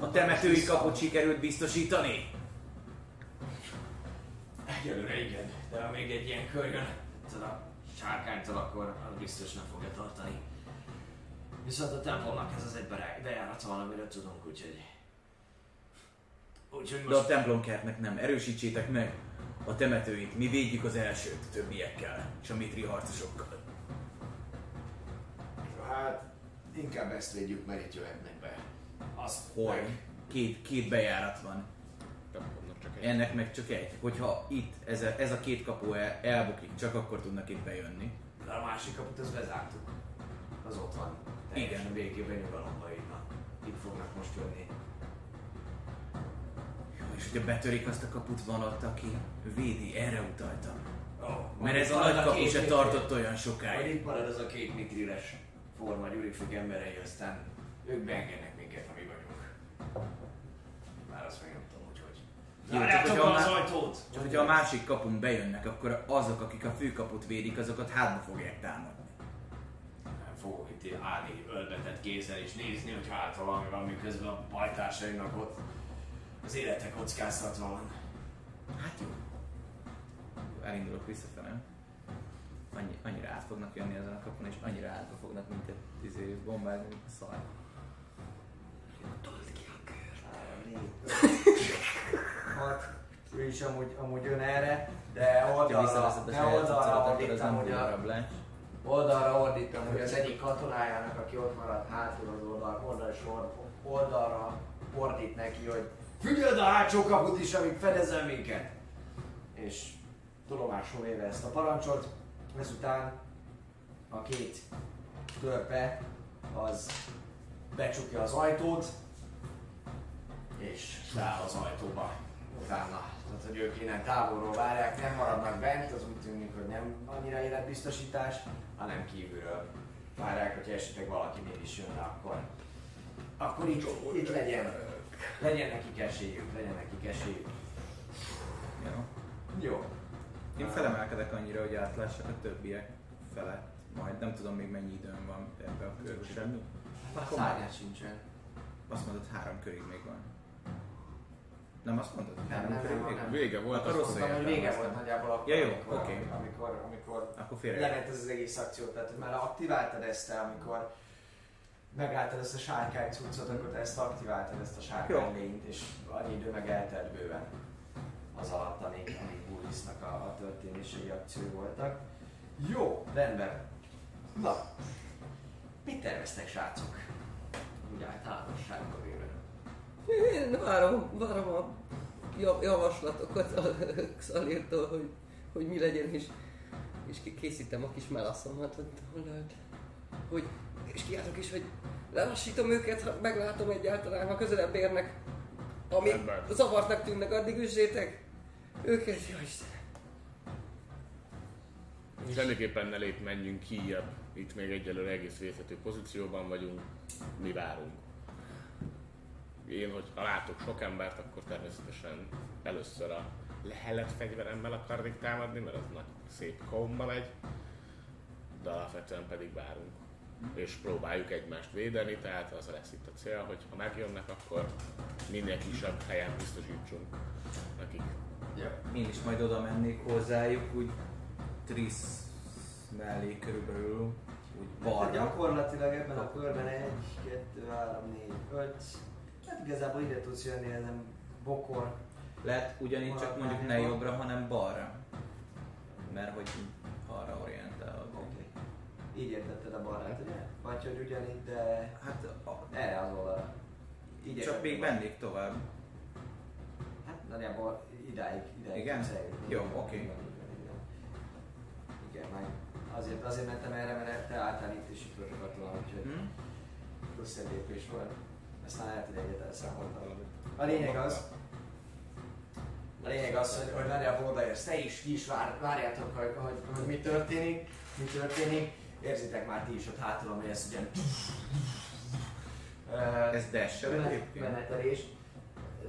A temetői kaput sikerült biztosítani? Egyelőre igen, de ha még egy ilyen kör jön a sárkánytól, akkor az biztos nem fogja tartani. Viszont a templomnak ez az egy bejárata van, amiről tudunk, úgyhogy... Úgyhogy De a most... templomkertnek nem. Erősítsétek meg a temetőit. Mi védjük az elsőt többiekkel. És a mitri harcosokkal. Hát, inkább ezt védjük, mert itt jöhetnek be. Azt Hol? meg- Két, két bejárat van. Csak egy. Ennek meg csak egy. Hogyha itt ez a, ez a két kapu el, elbukik, csak akkor tudnak itt bejönni. De a másik kaput az bezártuk. Az ott van. Teljesen Igen. végében nyugalomba van. Itt fognak most jönni. Jó, és hogyha betörik azt a kaput, van ott, aki védi. Erre utaltam. Oh, Mert ez a nagy kapu se tartott olyan sokáig. itt marad az a két mitrires forma gyurifik emberei, aztán ők beengednek minket, ami vagyunk. Már azt meg nem tudom, hogy hogy. Jó, csak Zárjátok be az ajtót! Csak hogyha a másik kapun bejönnek, akkor azok, akik a főkaput védik, azokat hátba fogják támadni. Nem fogok itt állni ölbetett kézzel és nézni, hogy hát ha valami van, miközben a bajtársainak ott az élete kockáztatva van. Hát jó. Elindulok visszafele. Annyi, annyira át fognak jönni ezen a kapun, és annyira átba fognak minket izé, bombázni, mint a szar. Told ki a kört. Hat. Ő is amúgy, amúgy jön erre, de oldalra, saját oldalra ordítam, hogy a, oldalra ordítom, hogy az egyik katonájának, aki ott maradt hátul az oldal, oldal sor, oldalra ordít neki, hogy figyeld a hátsó kaput is, amíg fedezel minket. És tudomásul véve ezt a parancsot, ezután a két törpe az becsukja az ajtót, és száll az ajtóba utána. Tehát, hogy ők innen távolról várják, nem maradnak bent, az úgy tűnik, hogy nem annyira életbiztosítás, hanem kívülről várják, hogy esetleg valaki mégis jönne, akkor, akkor itt, itt legyen, legyen nekik esélyük, legyen nekik esélyük. Jó. Jó. Én felemelkedek annyira, hogy átlássak a többiek felett. Majd nem tudom még mennyi időm van ebbe a körbe. Semmi. A szárnyás sincsen. Azt mondod, három körig még van. Nem azt mondod? Nem, Három nem, körig nem, még nem. Vége volt, Akkor azt rosszul mondtam, hogy vége volt nagyjából akkor, Ja, jó, amikor, oké. amikor, amikor Akkor lement ez az egész akció, tehát hogy már aktiváltad ezt te, amikor megálltad ezt a sárkány cuccot, akkor te ezt aktiváltad, ezt a sárkány lényt, és annyi idő meg eltelt bőven az alatt, amíg, amíg Bullisnak a, a történései akció voltak. Jó, rendben. Na, mit terveztek srácok? Úgy általánosságban véve. Én várom, várom a ja- javaslatokat a Xalirtól, hogy, hogy mi legyen, és, és ki- készítem a kis melaszomat, hogy, hogy, hogy és kiáltok is, hogy lelassítom őket, ha meglátom egyáltalán, ha közelebb érnek, ami zavartnak tűnnek, addig üzzétek őket, jó Istenem. Semmiképpen ne lép, menjünk kijebb. Itt még egyelőre egész vészhető pozícióban vagyunk. Mi várunk. Én, hogy ha látok sok embert, akkor természetesen először a lehellet fegyveremmel akarnék támadni, mert az nagy szép komba megy. De alapvetően pedig várunk. És próbáljuk egymást védeni, tehát az lesz itt a cél, hogy ha megjönnek, akkor minél kisebb helyen biztosítsunk nekik. Ja. Én is majd oda mennék hozzájuk, úgy Trisz mellé körülbelül, úgy Tehát balra. gyakorlatilag ebben a körben 1, 2, 3, 4, 5. Hát igazából ide tudsz jönni ezen bokor. Lehet ugyanígy csak mondjuk ne jobbra, hanem balra. Mert hogy arra orientálod. Oké. Így értetted a balrát, ugye? Vagy hogy ugyanígy, de Hát a, erre az oldalra. Így csak még mennék tovább. Hát nagyjából idáig, idáig Igen? eljutni. Jó, oké. igen, igen, meg azért, azért mentem erre, mert te álltál itt a tovább, úgyhogy Hm? plusz egy lépés volt. Aztán lehet, hogy egyet elszámoltam. A lényeg az, a lényeg az, hogy, hogy nagyjából odaérsz, te is, ti is vár, várjátok, hogy, hogy, hogy, mi történik, mi történik. Érzitek már ti is ott hátul, hogy ez ugyan... Ez dash egyébként? Benetelés.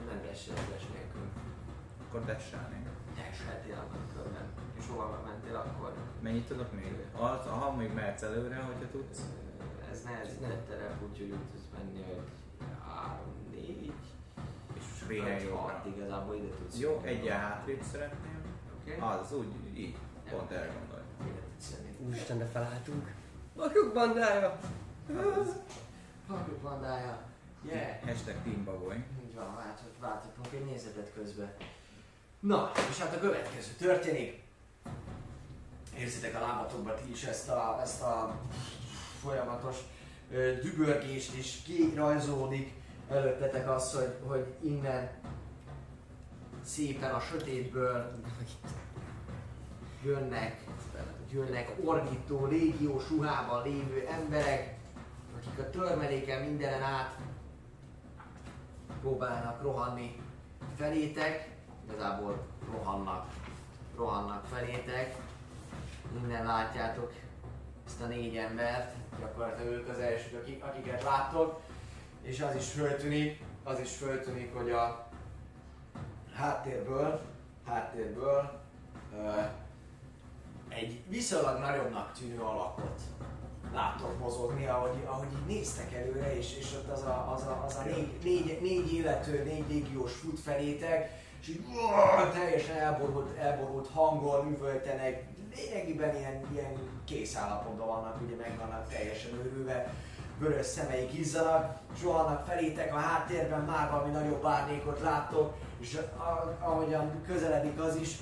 Nem dash, ez dash. Akkor dashelnék. Dasheltél abban a körben. És hova mentél akkor? Mennyit tudok még? Az, aha, még mehetsz előre, hogyha tudsz. Ez nehezített terep, úgyhogy úgy tudsz menni, hogy 3, 4, És réhen 5, jobbra. 6, igazából ide tudsz Jó, egy hátrébb szeretném. Oké? Az úgy, így. Pont erre jönni. Úristen, de felálltunk. Vakjuk bandája! Halljuk bandája. Yeah. Hashtag Teambagoly. Így van, váltott, váltottunk egy nézetet közben. Na, és hát a következő történik. Érzitek a lábatokban ti is ezt a, ezt a folyamatos ö, dübörgést is kirajzolódik előttetek az, hogy, hogy innen szépen a sötétből jönnek, jönnek ordító, légiós ruhában lévő emberek, akik a törmeléken mindenen át próbálnak rohanni felétek, igazából rohannak, rohannak felétek. Innen látjátok ezt a négy embert, gyakorlatilag ők az elsők, akik, akiket láttok, és az is föltűnik, az is föltűnik, hogy a háttérből, háttérből ö, egy viszonylag nagyobbnak tűnő alakot láttok mozogni, ahogy, ahogy így néztek előre, és, és ott az a, az a, az a négy, négy, négy élető, négy légiós fut felétek, és így uah, teljesen elborult, elborult hangon üvöltenek, lényegében ilyen, ilyen készállapotban vannak, ugye meg vannak teljesen őrülve, vörös szemeik izzanak, és rohannak felétek a háttérben, már valami nagyobb árnyékot láttok, és ahogyan közeledik az is,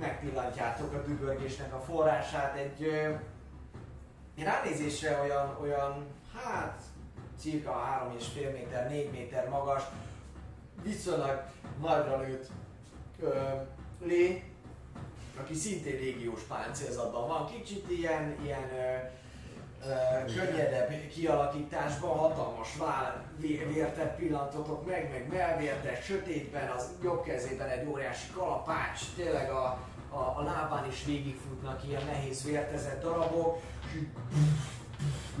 megpillantjátok a dübörgésnek a forrását, egy ö, ránézésre olyan, olyan, hát cirka 3,5 méter, 4 méter magas, viszonylag nagyra nőtt ö, lény, aki szintén légiós páncélzatban van, kicsit ilyen, ilyen ö, ö, könnyedebb kialakításban, hatalmas vál, vé- vértet pillantotok meg, meg melvértes, sötétben, az jobb kezében egy óriási kalapács, tényleg a, a, a lábán is végigfutnak ilyen nehéz vértezett darabok, és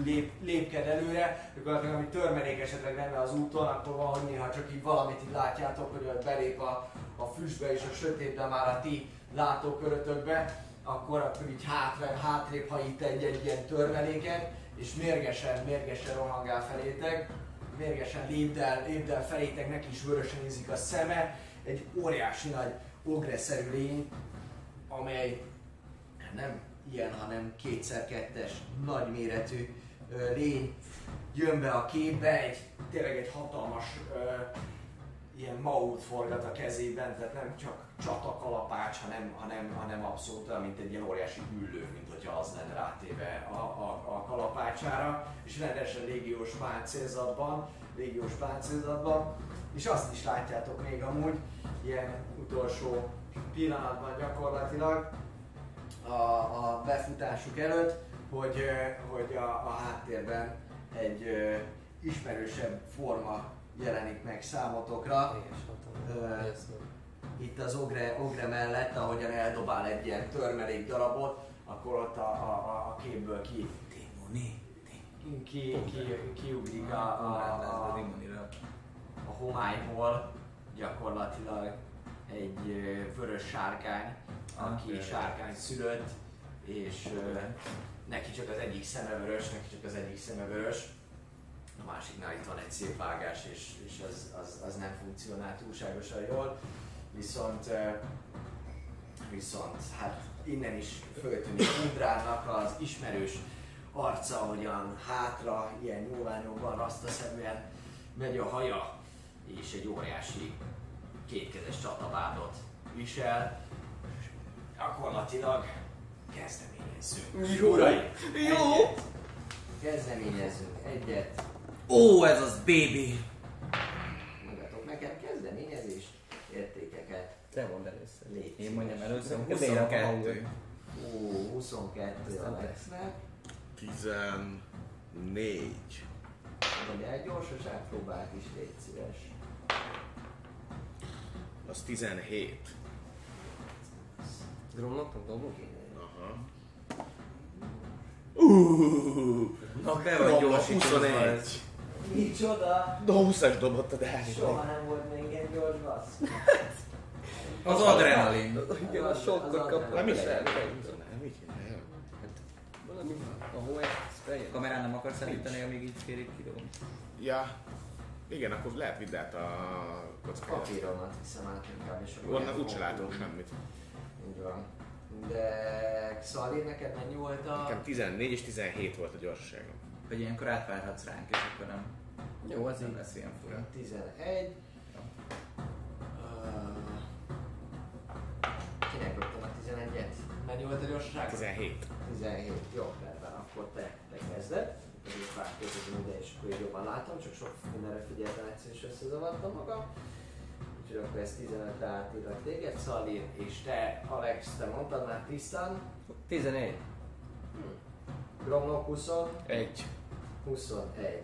lép, lépked előre, gyakorlatilag ami törmelék esetleg lenne az úton, akkor van, hogy néha csak így valamit így látjátok, hogy belép a, a füstbe és a sötétbe már a ti látókörötökbe, akkor, akkor így hátra, hátrébb hajít egy-egy ilyen törmeléket, és mérgesen, mérgesen rohangál felétek, mérgesen lépdel, lépdel felétek, neki is vörösen ízik a szeme, egy óriási nagy ogreszerű lény, amely nem ilyen, hanem kétszer-kettes, nagyméretű ö, lény jön be a képbe, egy, tényleg egy hatalmas ilyen maut forgat a kezében, tehát nem csak csatakalapács, hanem, hanem, hanem abszolút mint egy ilyen óriási üllő, mint hogyha az lenne rátéve a, a, a kalapácsára, és rendesen légiós páncélzatban, légiós páncélzatban, és azt is látjátok még amúgy, ilyen utolsó pillanatban gyakorlatilag, a, a befutásuk előtt, hogy, ö, hogy a, a háttérben egy ö, ismerősebb forma jelenik meg számotokra. Ö, van. Itt az ogre, ogre mellett, ahogyan eldobál egy ilyen törmelék darabot, akkor ott a, a, a- képből ki, Démoni. ki, ki, ki, kiugrik a, a, a, a, a homályból gyakorlatilag egy vörös sárkány, aki Ah, sárkány szülött, és ö, neki csak az egyik szeme vörös, neki csak az egyik szeme vörös, a másiknál itt van egy szép vágás, és, és az, az, az nem funkcionál túlságosan jól, viszont viszont hát innen is föltűnik Undrának az ismerős arca, ahogyan hátra, ilyen nyúlványokban, rasztaszerűen megy a haja, és egy óriási kétkezes csatabádot visel. Gyakorlatilag kezdeményezzünk. Jó. Uraim, Jó. Kezdeményezzünk egyet. Ó, ez az baby! Mondjatok nekem kezdeményezés értékeket. Te mondd először. Légy Én mondjam először, Ez miért a 22. Ó, 22 a Aztán te. Lexnek. 14. Mondja egy gyorsaság próbált is, légy szíves. Az 17. Dromloknak dobok? Aha. Na be vagy gyorsítva 21. ez. Micsoda? De 20-as dobott a Dávid. Soha nem volt még egy gyors bassz. Az adrenalin. Igen, a sokkot kaptam. Nem is el. Nem, nem. Valami a hó spray Kamerán nem akarsz elíteni, amíg így félig kidobom. Ja. Igen, akkor lehet vidd át a kockát. Papíromat hiszem át inkább, és akkor... Onnan ilyen úgyse látunk semmit. Így van. De Xalir, neked mennyi volt a... Nekem 14 és 17 volt a gyorsaságom. Hogy ilyenkor átvárhatsz ránk, és akkor nem, Jó, az nem így. lesz ilyen fura. 11. Ö, Kinek dobtam a 11-et? Mennyi volt a gyorsaság? 17. 17. Jó, rendben, akkor te, te kezded. Pedig változtatom ide, és akkor így jobban látom, csak sok mindenre figyeltem egyszer, és összezavartam magam. Úgyhogy akkor ez 15-re átírlak téged, Szalir, és te, Alex, te mondtad már tisztán. 11. Gromnok 20, Egy. 21.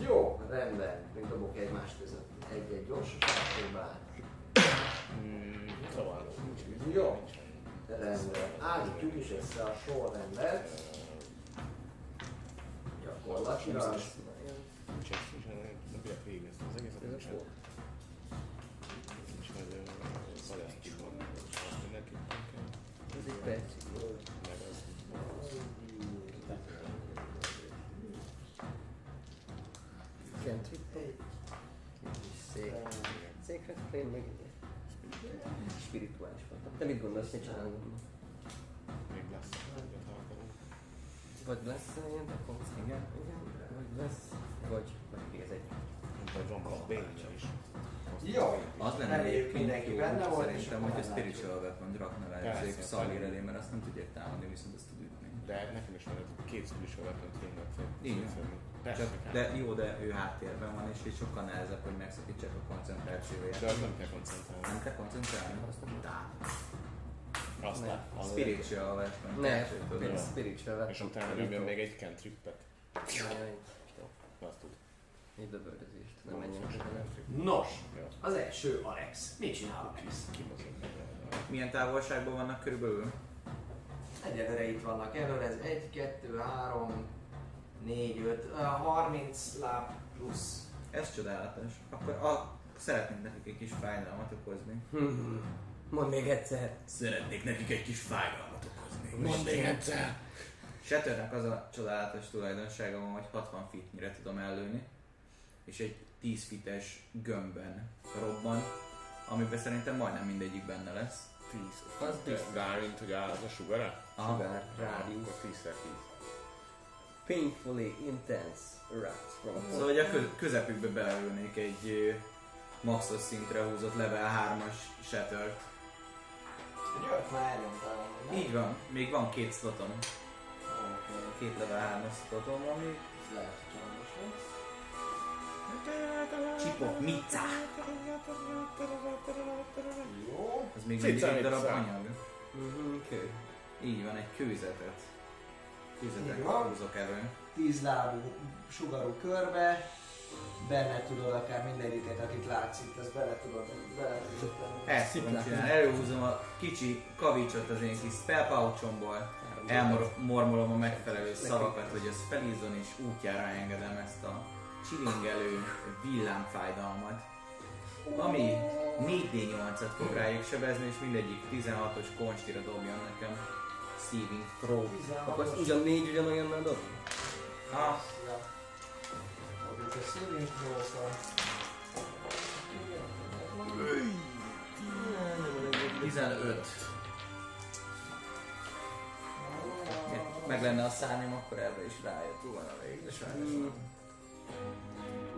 Jó, rendben, még dobok egymás között egy-egy gyorsaság próbát. Mm, szóval nincs Jó. Rendben. Állítjuk is össze a sorrendet. Gyakorlatilag. Nincs ez, nincs ez, nem bírok végignézni az egészet, nincs ez. Egy perc. Az. Cantrip. Szék. Székre meg spirituális voltam. Te mit gondolsz, mit csinálunk? Még lesz. egyet, akarunk. Vagy lesz ilyen akkor? Igen. Igen. Vagy lesz, vagy vagy ez egy. Mint a John Block Bane is. Jó. Az lenne Reméljük mindenki benne volt, szerintem, hogy a spiritual weapon rakna ezek Szalir persze. elé, mert azt nem tudják támadni, viszont azt tud ütni. De nekem is van egy két spiritual weapon tényleg. Persze, de jó, de ő háttérben van, és így sokkal nehezebb, hogy megszakítsák a koncentrációját. De az nem kell koncentrálni. Nem kell koncentrálni? Azt lát. az- Spiritual weapon. Ne, kettőt tudod. spiritual És utána rögtön még egy cantrippet. Jaj, Azt tud. Egy bevöltözést, nem menjen Nos, az első Alex. Mit csinál Alex? Milyen távolságban vannak körülbelül? Egyelőre itt vannak előre, ez 1, 2, 3, 4, 5, 30 láb plusz. Ez csodálatos. Akkor a, szeretnénk nekik egy kis fájdalmat okozni. Hmm. Mondd még egyszer. Szeretnék nekik egy kis fájdalmat okozni. Mondd még egyszer! Shatternek az a csodálatos tulajdonsága van, hogy 60 feetnyire tudom ellőni, és egy 10 fites gömbben robban, amiben szerintem majdnem mindegyik benne lesz. 10. Az biztos. Mármint, hogy áll az a sugara? Aha. Sugár, rádius. Akkor 10 10. Painfully intense rats from a Szóval hogy a kö- közepükbe beleülnék egy maxos szintre húzott level 3-as Shattert. Egy olyat már elnyomtál, nem? Így van, még van két slotom. Oké, Két level 3-as slotom ez lehet. Csipok, mica! Jó. Ez még mindig egy darab anyag. Mhm, kő. Így van, egy kőzetet. Kőzetet húzok elő. Tíz lábú sugarú körbe, benne tudod akár mindegyiket, akit látsz itt, ezt bele tudod, bele tudod. Ezt tudom csinálni. Előhúzom a kicsi kavicsot az én kis spell pouchomból, elmormolom a megfelelő szavakat, hogy az felízzon, és útjára engedem ezt a csilingelő villámfájdalmat. Ami 4D8-at fog rájuk sebezni, és mindegyik 16-os konstira dobjon nekem saving throw. Akkor ugyan négy ugyanolyannal dob? Ja. Adjuk a saving throw-kra. 15. Meg lenne a szárnyam, akkor erre is rájött volna végre sajnos. nem.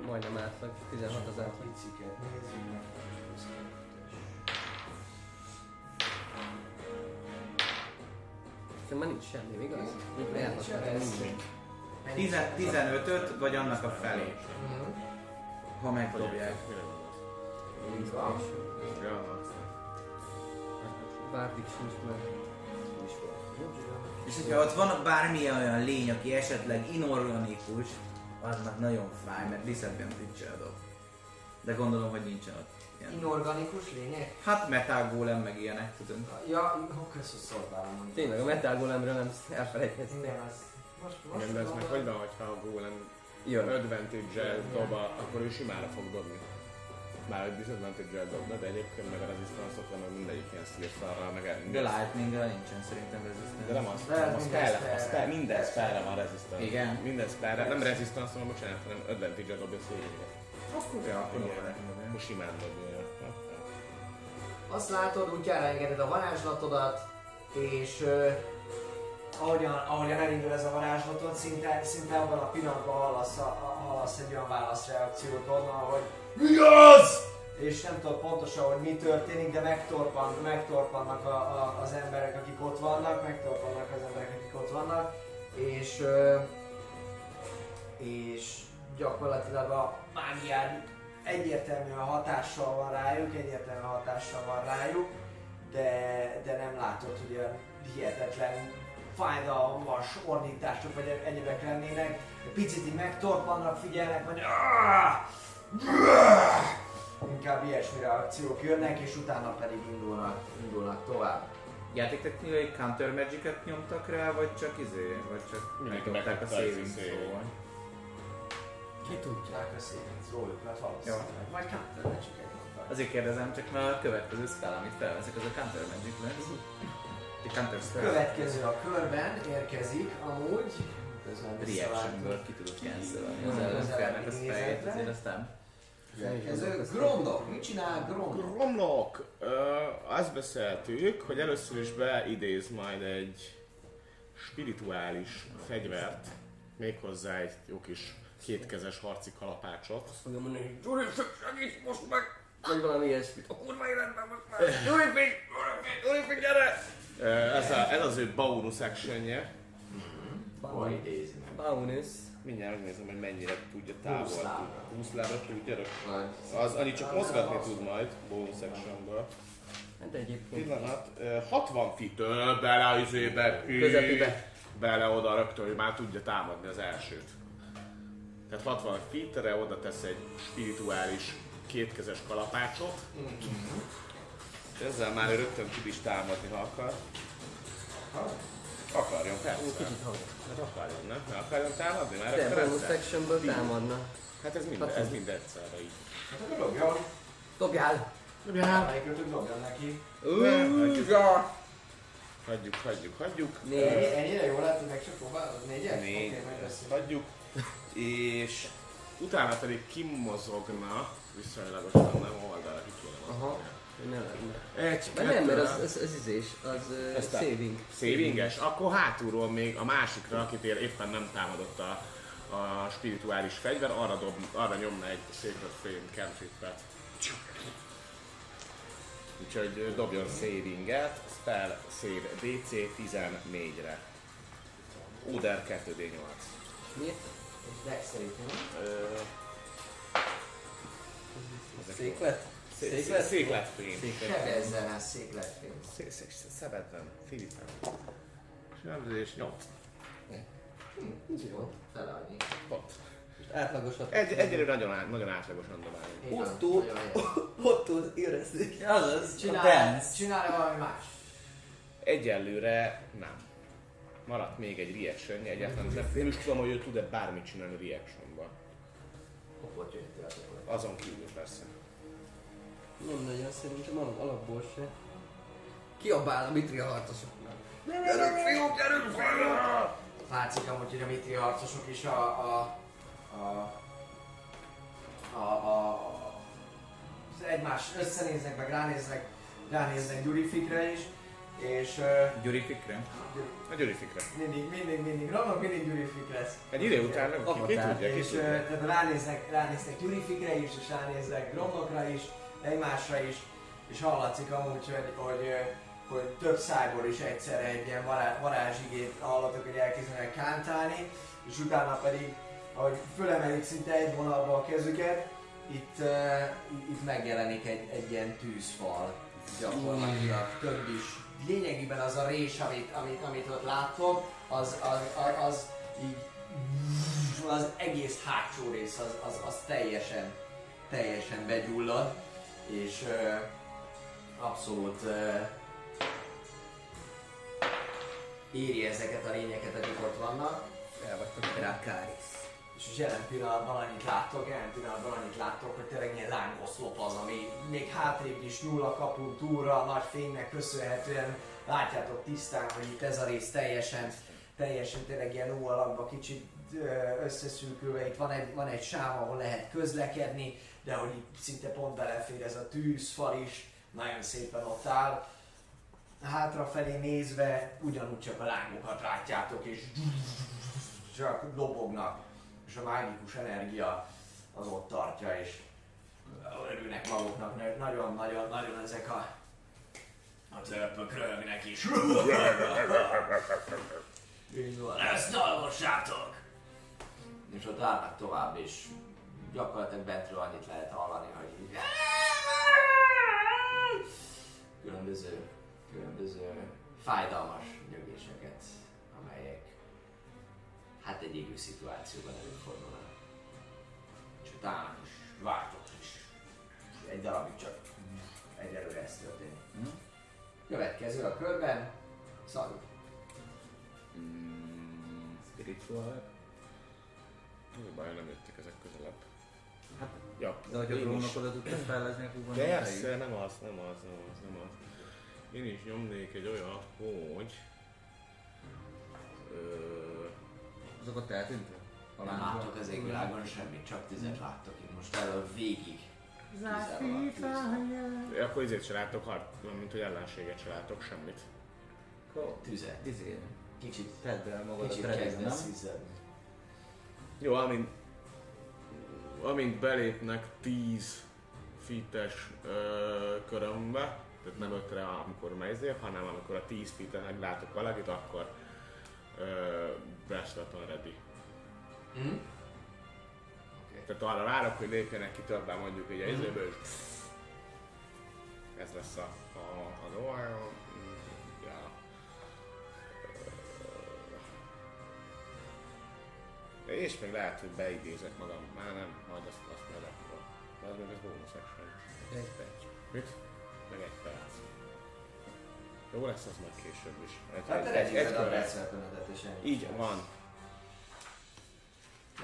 Majdnem átlag, 16 az átlag. Piciket nézzük meg. Szerintem már nincs semmi, igaz? Nincs. Tizen- 15-öt, vagy annak a felé, Mhm. ha megdobják. Bárdik sincs meg. És hogyha ott van bármilyen olyan lény, aki esetleg inorganikus, az már nagyon fáj, mert disadvantage dob. De gondolom, hogy nincsen ott ilyen. Inorganikus lények? Hát metal golem meg ilyenek, tudod. Ja, kösz, hogy. Tényleg, a Metal Golemről nem elfelejthettem. Igen, az... Most, most Igen, de ez meg hogy van, hogyha a golem Jön. advantage-el dob, akkor ő simára fog dobni. Már egy disadvantage-el dobna, de egyébként meg a resistance-ot van, hogy mindegyik ilyen szírszarral, meg De lightningra nincsen szerintem resistance. De nem az, De hanem a minden spell, a spell, minden spellre van resistance. Igen. Minden spellre, nem resistance, hanem bocsánat, hanem advantage-el dobja szívére. Akkor, ja, akkor. Akkor simán dobja. Ja. Azt látod, útjára engeded a varázslatodat, és uh, ahogyan, ahogyan elindul ez a varázslatod, szinte, szinte abban a pillanatban hallasz, a, hallasz egy olyan válaszreakciót onnan, hogy Mi az? És nem tudod pontosan, hogy mi történik, de megtorpan, megtorpannak a, a, az emberek, akik ott vannak, megtorpannak az emberek, akik ott vannak, és, és gyakorlatilag a mágiád egyértelműen hatással van rájuk, egyértelműen hatással van rájuk, de, de nem látod, hogy olyan hihetetlen fájdalmas ordítások vagy egyebek lennének. Picit így megtorpannak, figyelnek, vagy inkább ilyesmi reakciók jönnek, és utána pedig indulnak, indulnak tovább. Játéktechnikai counter magic nyomtak rá, vagy csak izé, vagy csak megdobták a saving throw-val? Ki tudják a saving throw-jukat valószínűleg. Majd counter magic Azért kérdezem, csak mert a következő spell, amit felveszek, az a counter magic lesz. Következő a körben érkezik amúgy. Közben Reactionből ki tudod cancelolni az Az ellenfélnek a spelljét, ellennézetre. azért aztán Következő Gromdok. Mit csinál Gromdok? Romlok! Ö, azt beszéltük, hogy először is beidéz majd egy spirituális fegyvert, méghozzá egy jó kis kétkezes harci kalapácsot. Fogja mondani, hogy Gyuri, segíts most meg! Vagy valami ilyesmit. A kurva életben most már! Gyuri! Gyuri, gyere! Ö, Ez, a, ez az ő bonus actionje. Hol idézi meg? Bonus. Mindjárt megnézem, hogy mennyire tudja távol. Húsz lábra. 20 lábra tudja? Az annyit csak mozgatni tud majd, bonus actionből. Hát egyébként. Pillanat, ö, 60 feet bele a izébe, Közepibe. bele oda rögtön, hogy már tudja támadni az elsőt. Tehát 60 feetre oda tesz egy spirituális kétkezes kalapácsot. És ezzel már rögtön tud is támadni, ha akar. Akarjon, persze. Kicsit hangos. Hát akarjon, nem? Ne akarjon támadni? Már De akkor bonus actionből támadna. Hát ez mind, ez mind egyszerre így. Hát akkor dobjon. Dobjál! Melyikötök dobjon neki. Újja! Hagyjuk, hagyjuk, hagyjuk. Négy. Ennyire jól lehet, hogy meg csak próbálod? Négyes? Négy, ezt össze. hagyjuk. És utána pedig kimozogna viszonylagosan nem oldalra ki kéne Aha. Ne lenne. Egy, De nem, mert az, az, az izés, az Ez te- saving. Savinges? Akkor hátulról még a másikra, akit éppen nem támadott a, a spirituális fegyver, arra, dob, arra nyomna egy Sacred Flame cantripet. Úgyhogy dobjon savinget, spell save DC 14-re. Oder 2D8. Miért? Dexterity, nem? Ö, Széklet? Szé- Széklet? Széklet fém. Sebezzen el székletfény. Szé- szé- Szebedben, Filipen. Sebzés 8. Jó, fele annyi. Pont. Átlagosat. Egy, egyelőre nagyon, át, nagyon átlagosan dobálunk. Otto. nagyon jó. Otto érezzük. Azaz, a Csinál, csinál valami más? Egyelőre nem. Maradt még egy reaction egyáltalán nem, nem is tudom, hogy ő tud-e bármit csinálni. Opportunity Azon kívül persze. Nem nagyon, szerintem alap, alapból se. Kiabál a Mitri a harcosoknak. Látszik amúgy, hogy a mitri harcosok is a, a, a, a, a, az egymás összenéznek, meg ránéznek, ránéznek Gyurifikre is, és uh, Gyuri Fikre? A gyurifikre. mindig, mindig, mindig, Romnak mindig Gyurifik lesz. Egy idő után nem ki, ki tudja, ki És uh, tehát ránéznek, ránéznek Gyurifikre is, és ránéznek Gromnokra is, egymásra is, és hallatszik amúgy, hogy, hogy, hogy több szájból is egyszerre egy ilyen vará, varázsigét hallatok, hogy elkezdenek kántálni, és utána pedig, ahogy fölemelik szinte egy vonalba a kezüket, itt, uh, itt megjelenik egy, egy ilyen tűzfal gyakorlatilag. Több is. Lényegében az a rés, amit, amit, amit ott láttok, az, az, az, az így az egész hátsó rész az, az, az teljesen, teljesen begyullad, és abszolút éri ezeket a lényeket, akik ott vannak. Elvagytak Dracarys. És most jelen pillanatban annyit láttok, jelen pillanatban annyit láttok, hogy tényleg ilyen lángoszlop az, ami még hátrébb is nyúl a kapun túlra, a nagy fénynek köszönhetően látjátok tisztán, hogy itt ez a rész teljesen, teljesen tényleg ilyen ó alakba kicsit összeszűkülve, itt van egy, van egy sáv, ahol lehet közlekedni, de hogy szinte pont belefér ez a tűzfal is, nagyon szépen ott áll. Hátrafelé nézve ugyanúgy csak a lángokat látjátok, és csak dobognak, és a mágikus energia az ott tartja, és örülnek maguknak, nagyon-nagyon-nagyon ezek a, a törpök röhögnek is. Így van, ezt almossátok! És ott állnak tovább, és gyakorlatilag bentről annyit lehet hallani, hogy különböző, különböző fájdalmas nyögéseket, amelyek hát egy égő szituációban előfordulnak. És utána is vártok is. Egy darabig csak egyelőre ez történik. Hm? Következő a körben, Szalú. Mm, spiritual. A baj, nem. Hát, Ja, de hogy a én is. drónok oda tudtad fejlezni, akkor van Persze, nem az, nem az, nem az, nem az. Én is nyomnék egy olyat, hogy... Ö, Azokat eltűntek? Nem láttok az égvilágon semmit, csak tüzet láttok itt most elől végig. A tűz. akkor ezért se látok, mint hogy ellenséget se látok semmit. Tüzet. izé, Kicsit, tedd el magadat kicsit reggel, kezdesz nem? izzadni. Jó, amint, amint belépnek 10 fites körömbe, tehát nem ötre, amikor mezél, hanem amikor a 10 feet-en meglátok valakit, akkor Weapon ready. Hm? Tehát arra várok, hogy lépjenek ki többen mondjuk egy izéből, és ez lesz a, a, az Ohio. És még lehet, hogy beidézek magam. Már nem, majd azt, azt majd akkor. De ez még ez bonus action. Egy perc. Mit? Meg egy perc. Jó lesz az majd később is. Egy, Hát egy, te egy, egy egy percvelkönetet és ennyi. Így van.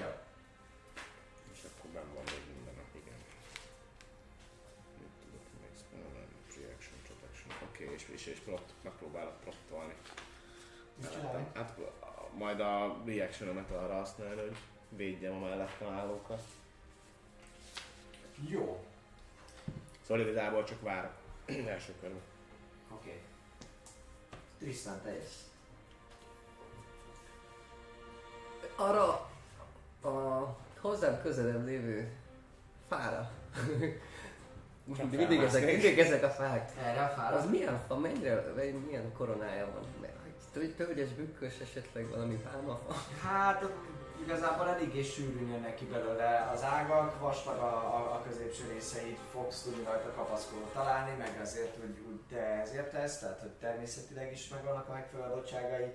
Jó. És akkor benn van még minden nap, igen. Mit tudok még spell reaction, protection. Oké, okay, és, és, és plot, megpróbálok plottolni. Mit csinálj? Hát majd a reactionomet arra használni, hogy védjem a mellettem állókat. Jó. Szóval igazából csak várok. Első körben. Oké. Okay. Tristan, te jössz. Arra a hozzám közelebb lévő fára. Most mindig ezek, mindig ezek a fák. Erre a fára. Az milyen fa, mennyire, milyen koronája van? Mert Tölgyes, bükkös, esetleg valami pálmafa. Hát igazából eléggé sűrűn jönnek ki belőle az ágak, vastag a, a, a középső részeit fogsz tudni rajta kapaszkodót találni, meg azért úgy, úgy te ezért tesz, tehát hogy természetileg is megvannak a megfelelő adottságai.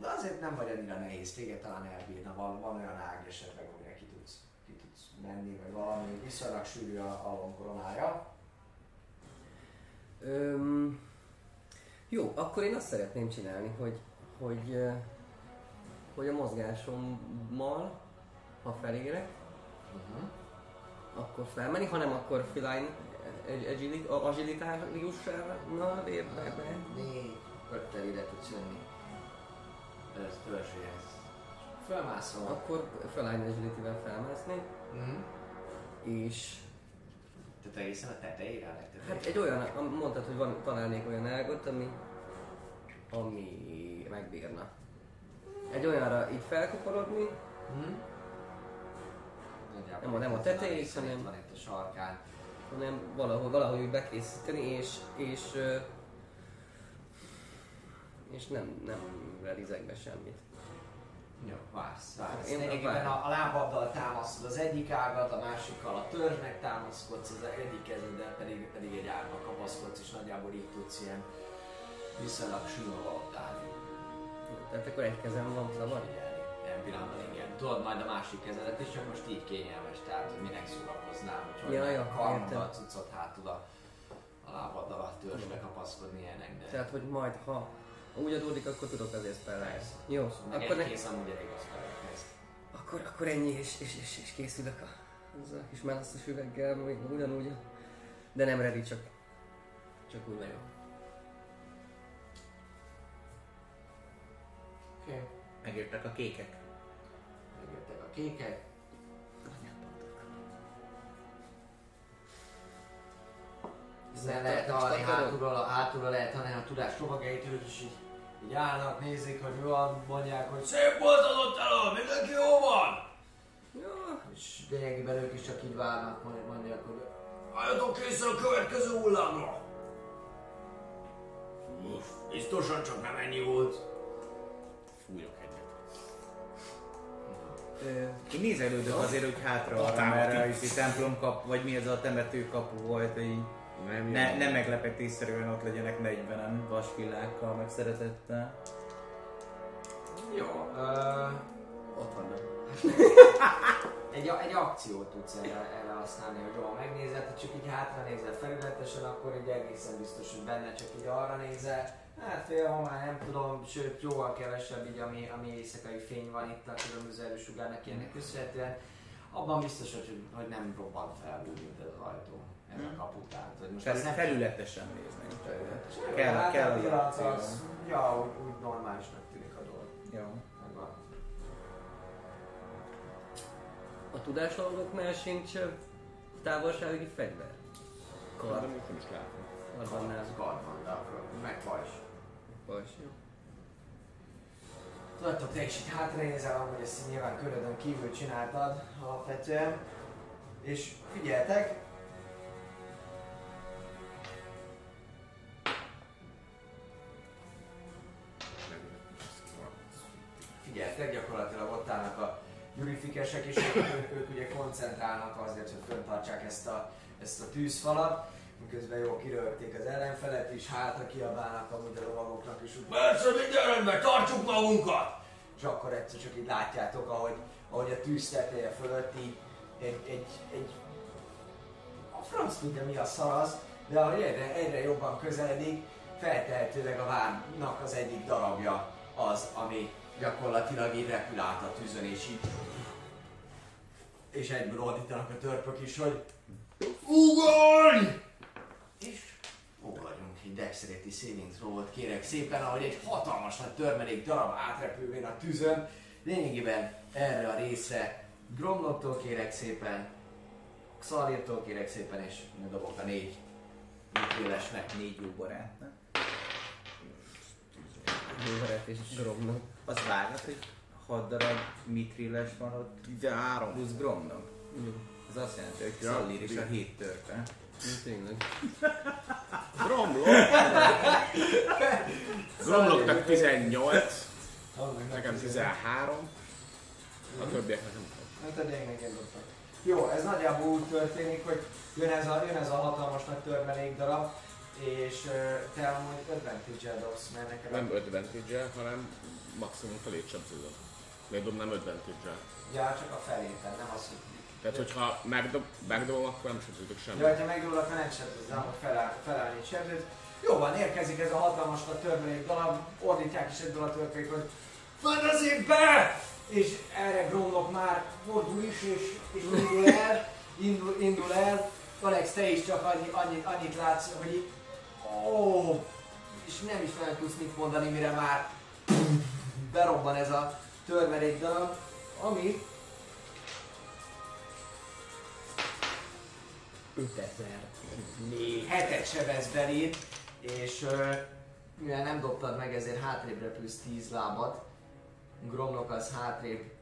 De azért nem vagy annyira nehéz, téged talán elbírna, van, van olyan ág esetleg, amire ki tudsz, ki tudsz menni, vagy valami viszonylag sűrű a, a lombkoronája. Öm, jó, akkor én azt szeretném csinálni, hogy, hogy, hogy a mozgásommal, ha felérek, Uh-huh. akkor felmenni, hanem akkor agili- agilitáriussal lépve be. Négy öttel ide tudsz jönni. Ez törzséhez. Fölmászol. Akkor feline agility-vel felmászni, Mm. és Tehát egészen a tetejére, legtetejére. Hát egy olyan, mondtad, hogy van, találnék olyan ágot, ami, ami megbírna. Egy olyanra így felkuporodni, Mm. Nagyjából Nem a- nem a tetejéig, hanem- Van itt a sarkán. hanem valahogy, valahogy úgy bekészíteni, és, és, és nem, nem rerizek be semmit. Jó, vársz, vársz. Én Én Lényegében a, a lábaddal támasztod az egyik ágat, a másikkal a törzsnek támaszkodsz, az egyik kezeddel pedig, pedig egy ágba kapaszkodsz, és nagyjából így tudsz ilyen viszonylag sima alatt állni. Tehát akkor egy kezem van szabad? Figyelni. Ilyen pillanatban igen. Tudod majd a másik kezedet is, csak most így kényelmes, tehát hogy minek szórakoznál, hogy Ja, ja, ja, értem. cuccot hátul a, a lábaddal a törzsbe kapaszkodni ilyenek, de... Tehát, hogy majd, ha úgy adódik, akkor tudok azért spellelni. Persze. Jó, Meg akkor, egy ne, kész amúgy elég az felekhez. akkor, akkor ennyi, és, és, és, és készülök a, azzal a kis melasztos üveggel, még ugyanúgy. De nem ready, csak, csak úgy vagyok. Oké. Okay. Megjöttek a kékek. Megjöttek a kékek. Innen lehet hallani hátulról, hátulról lehet hallani a tudás lovagjait, ők is így, így állnak, nézik, hogy mi van, mondják, hogy szép volt az ott elő, mindenki jó van! Ja, És lényegében ők is csak így várnak, majd mondják, hogy álljatok készen a következő hullámra! Uff, biztosan csak nem ennyi volt. Fújok egyet. nézelődök azért, hogy hátra mert a templom kap, vagy mi ez a temetőkapu volt, hogy így Nem, ne, nem meglepetésszerűen ott legyenek 40-en vasvillákkal, meg szeretettel. Jó, uh, ott vannak. egy, egy akciót tudsz erre, erre használni, hogy jól megnézed, ha csak így hátra nézel felületesen, akkor így egészen biztos, hogy benne csak így arra nézel. Hát fél ma már nem tudom, sőt jóval kevesebb így, ami, ami éjszakai fény van itt a különböző erősugárnak ilyenek köszönhetően. Abban biztos, hogy, hogy nem robban fel mint az ajtó. Ez a kapu, tehát, hogy most Fel, azt nem felületesen. Kell, Kell- hát kell a az az, ja, úgy, úgy normálisnak tűnik a dolog. Jó. A tudásalagoknál sincs távolsági fegyver. De Kard. most nem is látom. Kardannál. Ez karban, de akkor meg vagy. Bajs, jó. Tudjátok, te is itt hátranézel, amúgy ezt nyilván körödön kívül csináltad alapvetően. És figyeltek, figyeltek, gyakorlatilag ott állnak a gyurifikesek, és ők, ők, ők ugye koncentrálnak azért, hogy föntartsák ezt a, ezt a tűzfalat, miközben jó kirögték az ellenfelet is, hátra kiabálnak amúgy a lovagoknak is, úgy persze minden rendben, tartsuk magunkat! És akkor egyszer csak így látjátok, ahogy, ahogy a tűz teteje fölött így egy, egy, egy a franc tudja mi a szar az, de ahogy egyre, egyre jobban közeledik, feltehetőleg a várnak az egyik darabja az, ami gyakorlatilag így repül át a tűzön, és így és egyből ordítanak a törpök is, hogy ugorj! És ugorjunk egy Dexterity saving throw kérek szépen, ahogy egy hatalmas nagy törmelék darab átrepülvén a tűzön. Lényegében erre a részre Gromlottól kérek szépen, Xalirtól kérek szépen, és dobok a négy műtélesnek. Négy jó barátnak. Bőveret és Gromnak. Az vágod, hogy 6 darab mitrilles van ott, 13. plusz gromnak. Ez azt jelenti, hogy Ja, Szallir és a hét törpe. Tényleg. Gromlok. Gromloknak 18, nekem 13. A többieknek nem tudom. Hát a lényeg dobtak. Jó, ez nagyjából úgy történik, hogy jön ez a, jön ez a hatalmas nagy törmelék darab, és te amúgy advantage-el dobsz, mert neked Nem advantage hanem maximum felét sebződöm. Miért dobnám advantage Ja, csak a feléten, nem az, hogy... Tehát, hogyha megdob, megdobom, akkor nem sebződök Ja, semmit. ha megdobod, akkor nem sebződsz, de hogy feláll, felállni egy sebzőt. Jó van, érkezik ez a hatalmas nagy törmelék darab, ordítják is egyből a törpék, hogy Fantasy be! És erre Gromlok már fordul is, és, és indul el, indul, indul el. Alex, te is csak annyi, annyit, annyit látsz, hogy így, ó, és nem is nagyon tudsz mit mondani, mire már berobban ez a törmelék darab, ami 5000. még hetet sebez belét, és mivel nem dobtad meg, ezért hátrébb repülsz 10 lábad. Gromlok az hátrébb,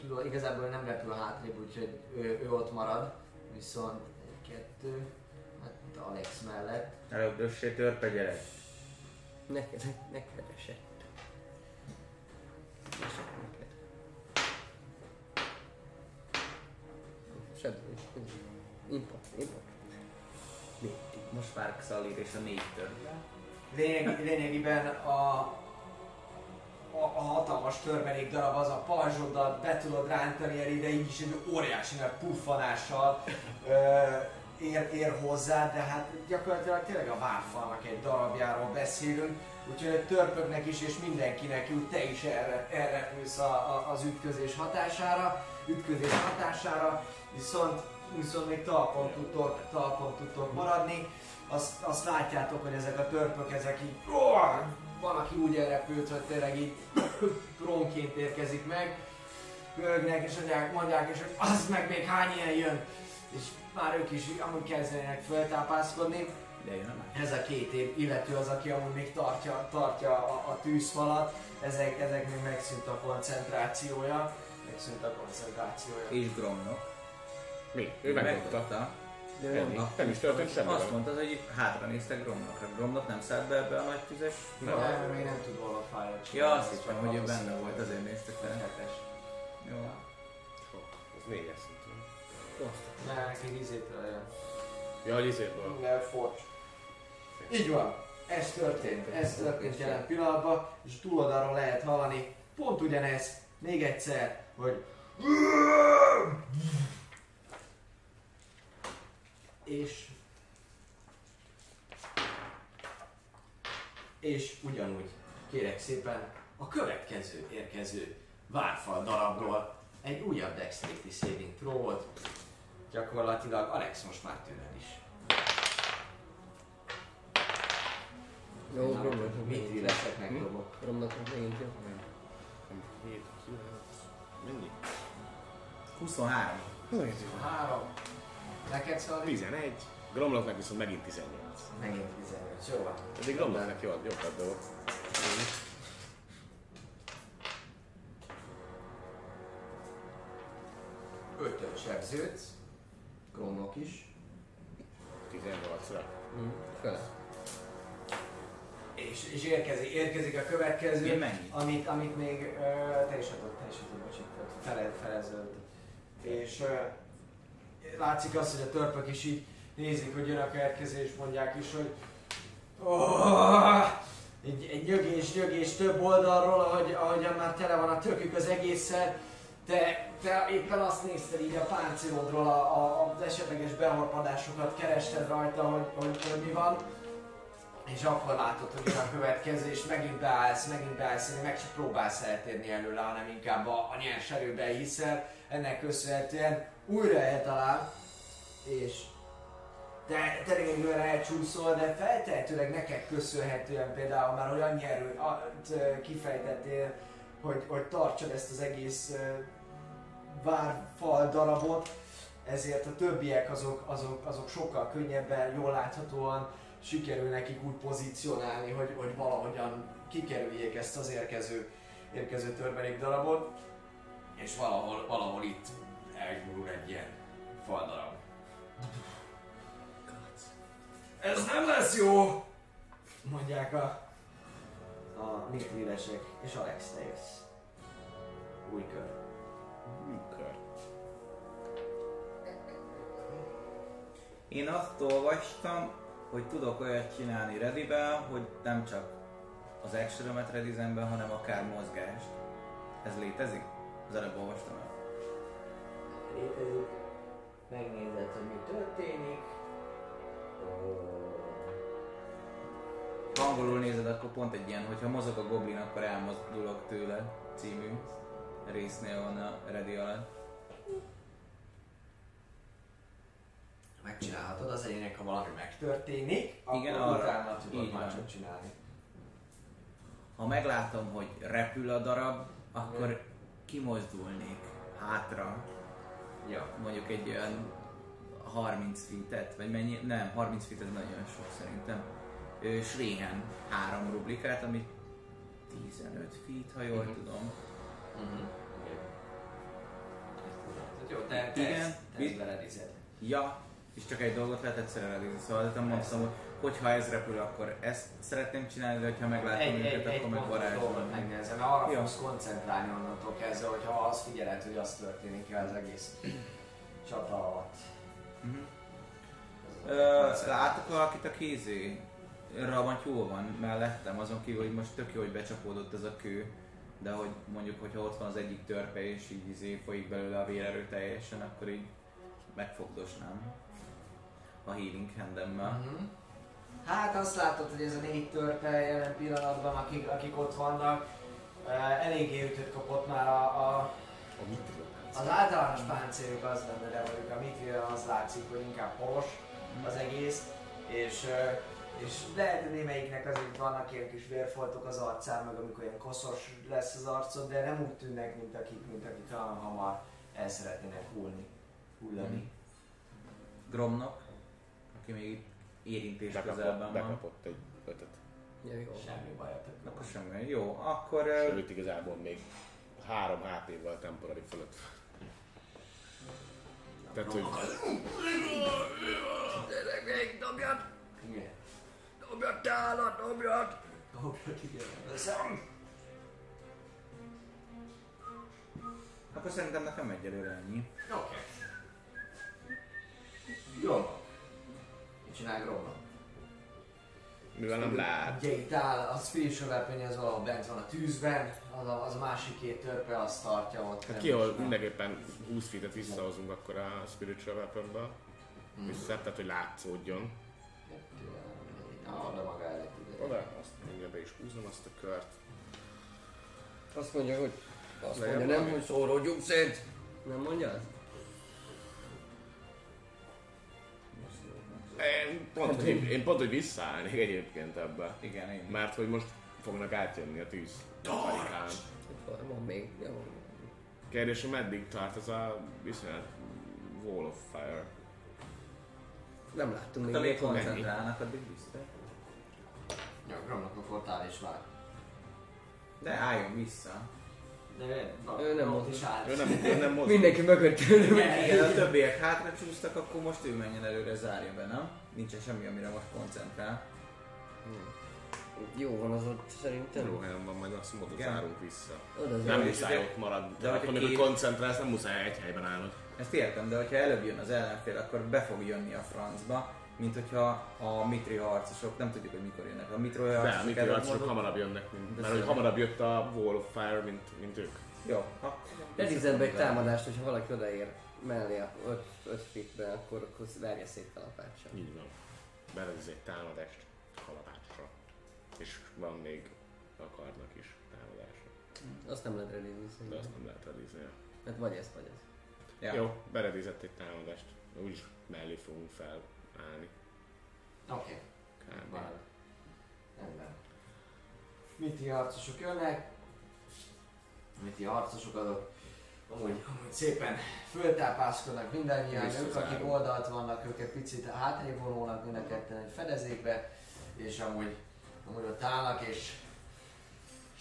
tudod, igazából nem repül hátrébb, úgyhogy ő, ő ott marad, viszont egy, kettő, hát Alex mellett. Előbb törpe gyerek. Neked, neked esett. Impact, impact. Lépti. Most már Xalir és a négy törpe. Lényeg, lényegében a, a, a hatalmas törmelék darab az a pajzsodat be tudod rántani el ide, így is egy óriási nagy puffanással ö, ér, ér hozzá, de hát gyakorlatilag tényleg a várfalnak egy darabjáról beszélünk, úgyhogy törpöknek is és mindenkinek úgy te is erre, erre ülsz a, a, az ütközés hatására, ütközés hatására, viszont, viszont még talpon tudtok, talpon tudtok maradni, azt, azt látjátok, hogy ezek a törpök, ezek így, van, aki úgy elrepült, hogy tényleg így drónként érkezik meg, pörögnek és mondják, mondják és az meg még hány ilyen jön, és már ők is amúgy kezdenek feltápászkodni. De jön a másik. Ez a két év illető az, aki amúgy még tartja, tartja a, a tűzfalat, ezek, ezek még megszűnt a koncentrációja, megszűnt a koncentrációja. És gromnak. Mi? Ő megdobta. De Ennyi. nem Nem is történt semmi. Azt vele. mondtad, hogy hátra néztek Gromnokra. Gromnak nem szállt be ebbe a nagy tüzes? Nem. Nem, még nem tud volna fájt Ja, azt hittem, hogy ő benne volt, azért néztek fel. Hetes. Jó. Ez négyes szintű. Ne, neki izétől jön. Ja, hogy izéből. Forcs. Így van. Ez történt. Ez történt jelen pillanatban, és túloldalról lehet hallani pont ugyanez, még egyszer, hogy és és ugyanúgy kérek szépen a következő érkező várfal darabról egy újabb Dexterity Saving Throw-ot. Gyakorlatilag Alex most már tőled is. Jó, Mit megint jó. illeszek megdobok? Gromnak megint jó. 7, 9, mennyi? 23. Három. Neked szóval 11. Gromloknak viszont megint 18. megint 18. Jó van. Eddig Gromloknak jó, jobb dolgok. Ötöt sebződsz. Gromnok is. 18-ra. Hm, Fele. És, és érkezik, érkezik a következő, amit, amit még ö, te is adod, te is adod, bocsánat, fele, felezöld. És ö, látszik az, hogy a törpök is így nézik, hogy jön a következő, és mondják is, hogy oh, egy, egy nyögés, nyögés több oldalról, ahogy, ahogyan már tele van a tökük az egésszel, te, te éppen azt nézted így a páncélodról a, a, az esetleges behorpadásokat, kerested rajta, hogy, hogy, hogy mi van, és akkor látod, hogy a következő, és megint beállsz, megint beállsz, meg sem próbálsz eltérni előle, hanem inkább a, a nyers erőben hiszel, ennek köszönhetően újra eltalál, és te, te lényegében elcsúszol, de feltehetőleg neked köszönhetően például már, erőt a- kifejtettél, hogy, hogy tartsad ezt az egész várfal darabot, ezért a többiek azok, azok, azok sokkal könnyebben, jól láthatóan sikerül nekik úgy pozícionálni, hogy, hogy valahogyan kikerüljék ezt az érkező, érkező törmelék darabot, és valahol, valahol itt elgurul egy ilyen faldarab. Ez nem lesz jó! Mondják a, a mitríresek, és Alex te jössz. Új kör. Kör. Én azt olvastam, hogy tudok olyat csinálni Redivel, hogy nem csak az action redizem be, hanem akár mozgást. Ez létezik? Az előbb olvastam el. Létezik. Megnézed, hogy mi történik. Ha angolul nézed, akkor pont egy ilyen, hogyha mozog a goblin, akkor elmozdulok tőle című résznél van a Ready alatt. Megcsinálhatod az lényeg, ha valami megtörténik, Igen, akkor arra. utána tudod Így már csak csinálni. Ha meglátom, hogy repül a darab, akkor kimozdulnék hátra, Ja. mondjuk egy olyan 30 feet vagy mennyi, nem, 30 feet ez nagyon sok szerintem. Ö, Sréhen három rublikát, ami 15 feet, ha jól Mhm. tudom. Uh-huh. Jó, te, te Igen, ezt, te ezt. Ja, és csak egy dolgot lehet egyszerre elérni, szóval nem mondtam, hogy hogyha ez repül, akkor ezt szeretném csinálni, de ha meglátom Egy, őket, egy akkor meg varázsolom. megnézem, mert arra Jó. fogsz koncentrálni onnantól kezdve, hogyha azt figyeled, hogy az történik az egész csata alatt. Ö, látok valakit, aki izé rabatyó van mellettem, azon kívül, hogy most tök jó, hogy becsapódott ez a kő, de hogy mondjuk, hogyha ott van az egyik törpe és így izé folyik belőle a vérerő teljesen, akkor így megfogdosnám a healing handemmel. Mhm. Hát azt látod, hogy ez a négy törpe jelen pillanatban, akik, akik ott vannak, eh, eléggé ütött kapott már a, a, A mit az általános páncéljuk az lenne, de mondjuk a mitril az látszik, hogy inkább poros az egész, és, eh, és lehet, hogy némelyiknek azért vannak ilyen kis vérfoltok az arcán, meg amikor ilyen koszos lesz az arcod, de nem úgy tűnnek, mint akik, mint akik olyan hamar el szeretnének hullni, hullani. Gromnak, aki még itt érintés Bekapott, közelben van. bekapott egy ötöt. Ja, jó. Semmi bajotok. Akkor semmi. Jó, akkor... Sőt, igazából még 3 HP-val temporary fölött. Tehát, hogy Gyerek, még dobjad! Igen. Dobjad te állat, dobjad! Dobjad, igen. Veszem. Akkor szerintem nekem egyelőre ennyi. Oké. Gromnak. Mit csinál Gromnak? mivel nem lát, Ugye itt áll a spiritual weapon, az valahol bent van a tűzben, az a, az a másik két törpe azt tartja ott. hát ki, ahol mindenképpen 20 feet-et visszahozunk akkor a spiritual weapon Hmm. vissza, tehát hogy látszódjon. Na, oda maga előtt ide. Oda, azt mindjárt be is húzom azt a kört. Azt mondja, hogy... Azt mondja, nem, hogy szóródjunk szét. Nem mondja ezt? Én pont, hogy, én pont, hogy visszaállnék egyébként ebbe. Igen, én. Mert hogy most fognak átjönni a tűz. Karikán. Van- még. Jó. Kérdés, hogy meddig tart ez a viszonyat Wall of Fire? Nem láttunk még. Ha még van. koncentrálnak, addig vissza. Ja, Gromnak a portál is vár. De álljon vissza. De na, Ő nem mond. Ő nem, ő nem mozdul. Mindenki mögött. Igen, a többiek hátra csúsztak, akkor most ő menjen előre, zárja be, nem? Nincsen semmi, amire most koncentrál. Jó van az ott szerintem. Jó helyen van, majd azt mondod, zárunk vissza. Oda Nem muszáj ott maradni. de akkor, amikor koncentrálsz, nem muszáj egy helyben állnod. Ezt értem, de hogyha előbb jön az ellenfél, akkor be fog jönni a francba, mint hogyha a mitri harcosok, nem tudjuk, hogy mikor jönnek. A mitri De, harcosok mit előbb harcosok mondod- hamarabb jönnek, mint, De mert hogy hamarabb jött a Wall of Fire, mint, mint ők. Jó, ha. Redizem be egy támadást, hogyha valaki odaér mellé a 5 fitbe, akkor, akkor verje szét kalapáccsal. Így van. Berediz egy támadást kalapácsra. És van még a kardnak is támadásra. Azt nem lehet redizni De azt nem lehet redizni. Hát vagy ez, vagy ez. Ja. Jó, beredizett egy támadást. Úgyis mellé fogunk felállni. Oké. Kb. Vár. Rendben. Miti harcosok jönnek. Miti harcosok azok amúgy, amúgy szépen föltápászkodnak mindannyian, ők Visszazárul. akik oldalt vannak, ők egy picit hátrébb vonulnak mind a ketten egy fedezékbe, és amúgy, amúgy ott állnak, és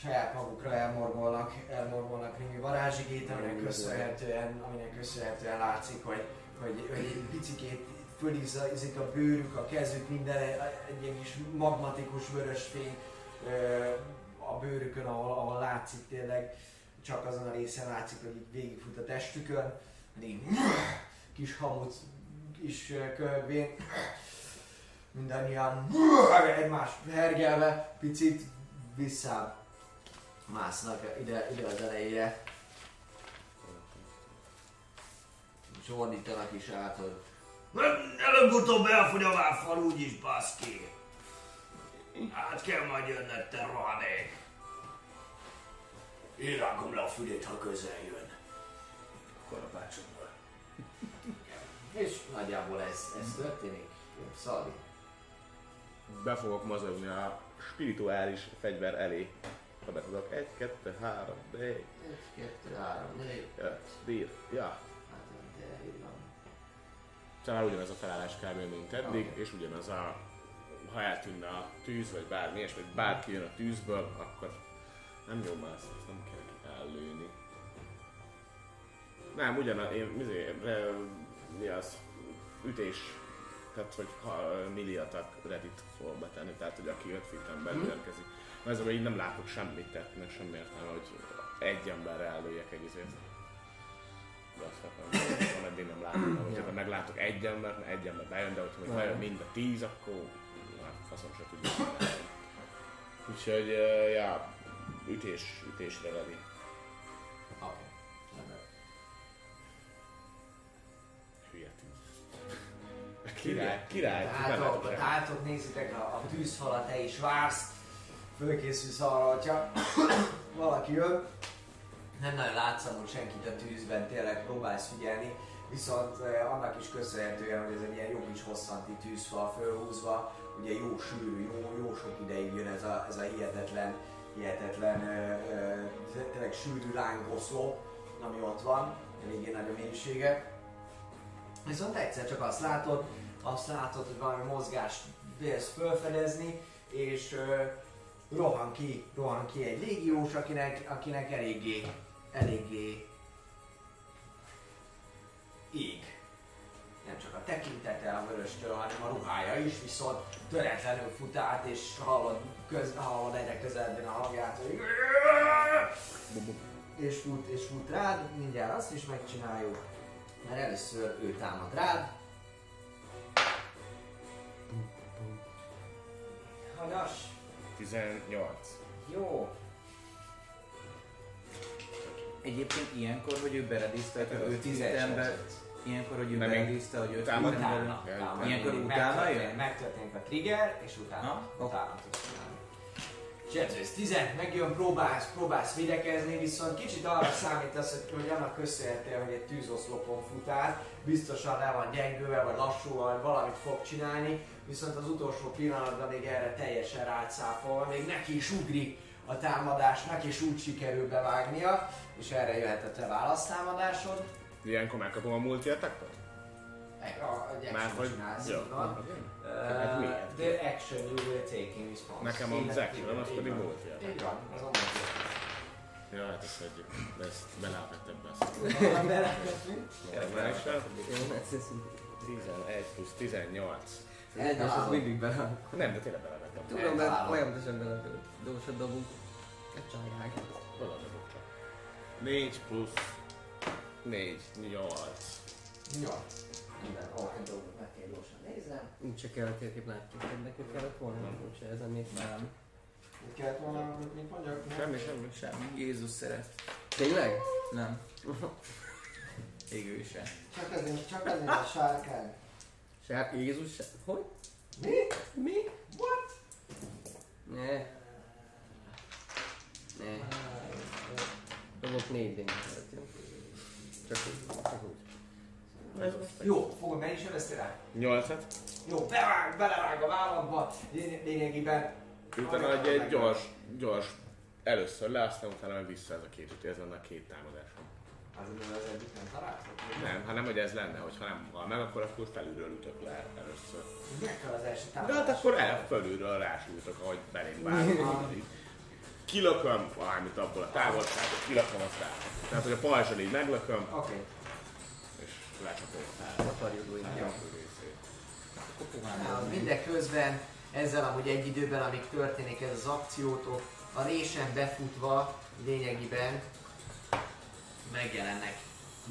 saját magukra elmorgolnak, elmorgolnak némi varázsigét, aminek köszönhetően, aminek köszönhetően látszik, hogy, hogy, hogy egy picikét fölizzik a bőrük, a kezük, minden egy ilyen kis magmatikus vörös fény ö, a bőrükön, ahol, ahol látszik tényleg, csak azon a részen látszik, hogy így végigfut a testükön, így kis hamut is ö, körvén, mindannyian egymás hergelve, picit vissza másznak ide, ide az elejére. És ordítanak is át, hogy Előbb-utóbb elfogy a váfal úgyis, baszki. Hát kell majd jönned, te rohadék. Én rágom le a fülét, ha közel jön. Korapácsommal. És nagyjából ez, ez történik. Szalvi. Be fogok mozogni a spirituális fegyver elé. Ha be tudok. Egy, kettő, három, négy, Egy, kettő, három, négy. öt, bír. Ja. Szóval ugyanaz a felállás kb. mint eddig, és ugyanaz a ha eltűnne a tűz, vagy bármi ilyesmi, vagy bárki jön a tűzből, akkor nem jó más, ezt nem kell ellőni. Nem, ugyanaz, én, mizé, mi az, ütés, tehát hogy ha milliatak Reddit fogok betenni, tehát hogy aki 5 fitten belül érkezik. Mert ez így nem látok semmit, tehát meg semmi értelme, hogy egy emberre ellőjek egy izét. Nekem, ameddig nem látom, hogy ha meglátok egy embert, mert egy ember bejön, de hogyha meg bejön mind a tíz, akkor hát faszom se tudjuk. Úgyhogy, ja, ütés, ütésre ready. Oké. Hülye tűz. Király, király. Király. tátok, nézitek a, a tűzfalat, te is vársz, fölkészülsz arra, hogyha valaki jön. Nem nagyon látsz amúgy senkit a tűzben, tényleg próbálsz figyelni, viszont eh, annak is köszönhetően, hogy ez egy ilyen jó kis hosszanti tűzfal fölhúzva, ugye jó sűrű, jó, jó sok ideig jön ez a, ez a hihetetlen, hihetetlen, ö, ö, tényleg sűrű lángoszlop, ami ott van, eléggé nagy a mélysége. Viszont egyszer csak azt látod, azt látod, hogy valami mozgást vélsz felfedezni, és ö, rohan ki, rohan ki egy légiós, akinek, akinek eléggé, eléggé ég. Nem csak a tekintete a vöröstől, hanem a ruhája is, viszont töretlenül fut át, és hallod, köz, hallod egyre közelben a hangját, hogy és fut, és fut rád, mindjárt azt is megcsináljuk, mert először ő támad rád. Hagyas, 18. jó, Egyébként ilyenkor, hogy ő beredízte, hogy ő 10 Tízes ember, ilyenkor, hogy ő Nem, beredízta, hogy ő utána. ember, Utána, utána. Ilyenkor utána jön? Megtörténik a trigger, és utána, Ha? utána tudsz csinálni. És ez 10 megjön, próbálsz, próbálsz védekezni, viszont kicsit arra számítasz, hogy, hogy annak köszönhetően, hogy egy tűzoszlopon futál, biztosan le van gyengülve, vagy lassú, vagy valamit fog csinálni, viszont az utolsó pillanatban még erre teljesen rátszáfolva, még neki is ugrik a támadásnak, és úgy sikerül bevágnia, és erre jöhet a te választámadásod. Ilyenkor megkapom a multi attackot? Egy, a, egy Már action hogy... csinálsz, Jó. Uh, the action you will take in response. Nekem az action, az pedig multi attack. Így van, az a multi Ja, hát ezt hagyjuk. De ezt belátett ebbe. Belekötni. Normálisan. Jó, mert ez 11 plusz 18. Az egyes az mindig bele. Nem, de tényleg belevettem. Tudom, mert folyamatosan bele dósat dobunk. Egy csalják. Oda dobok csak. 4 plusz 4, 8. Jó. Minden, ó, egy dolgot meg kell gyorsan néznem. Úgy se kell a térkép látjuk, hogy nekünk kellett volna, úgy se ezen még. Nem. Mit kellett volna, mit mondjak? Nem? Semmi, semmi. Semmi. Jézus szeret. Tényleg? Nem. Égő se. Csak azért, csak azért a sárkány. Se, Jézus se. Hogy? Mi? Mi? What? Ne. Ne. Dobok négy d Csak úgy. Csak úgy. Jó, fogom, mennyi sebeztél rá? 8-et. Jó, bevág, belevág a vállamba. Lény- Lényegében... Utána egy, egy gyors, gyors először le, aztán utána meg vissza ez a két ütés, ez lenne a két támadásom. Azért mert az egyik nem találtak. Nem, hanem hogy ez lenne, hogy ha nem hal meg, akkor, akkor felülről ütök le először. Meg kell az első De támadás. hát akkor el fölülről rásújtok, ahogy belém vágok. Kilököm valamit abból a távolságból, kilököm azt rá. Tehát, hogy a pajzson így meglököm, Oké. és lecsapom úgy. a első részét. Na, Mindeközben ezzel amúgy egy időben, amíg történik ez az akciótok, a résen befutva lényegében megjelennek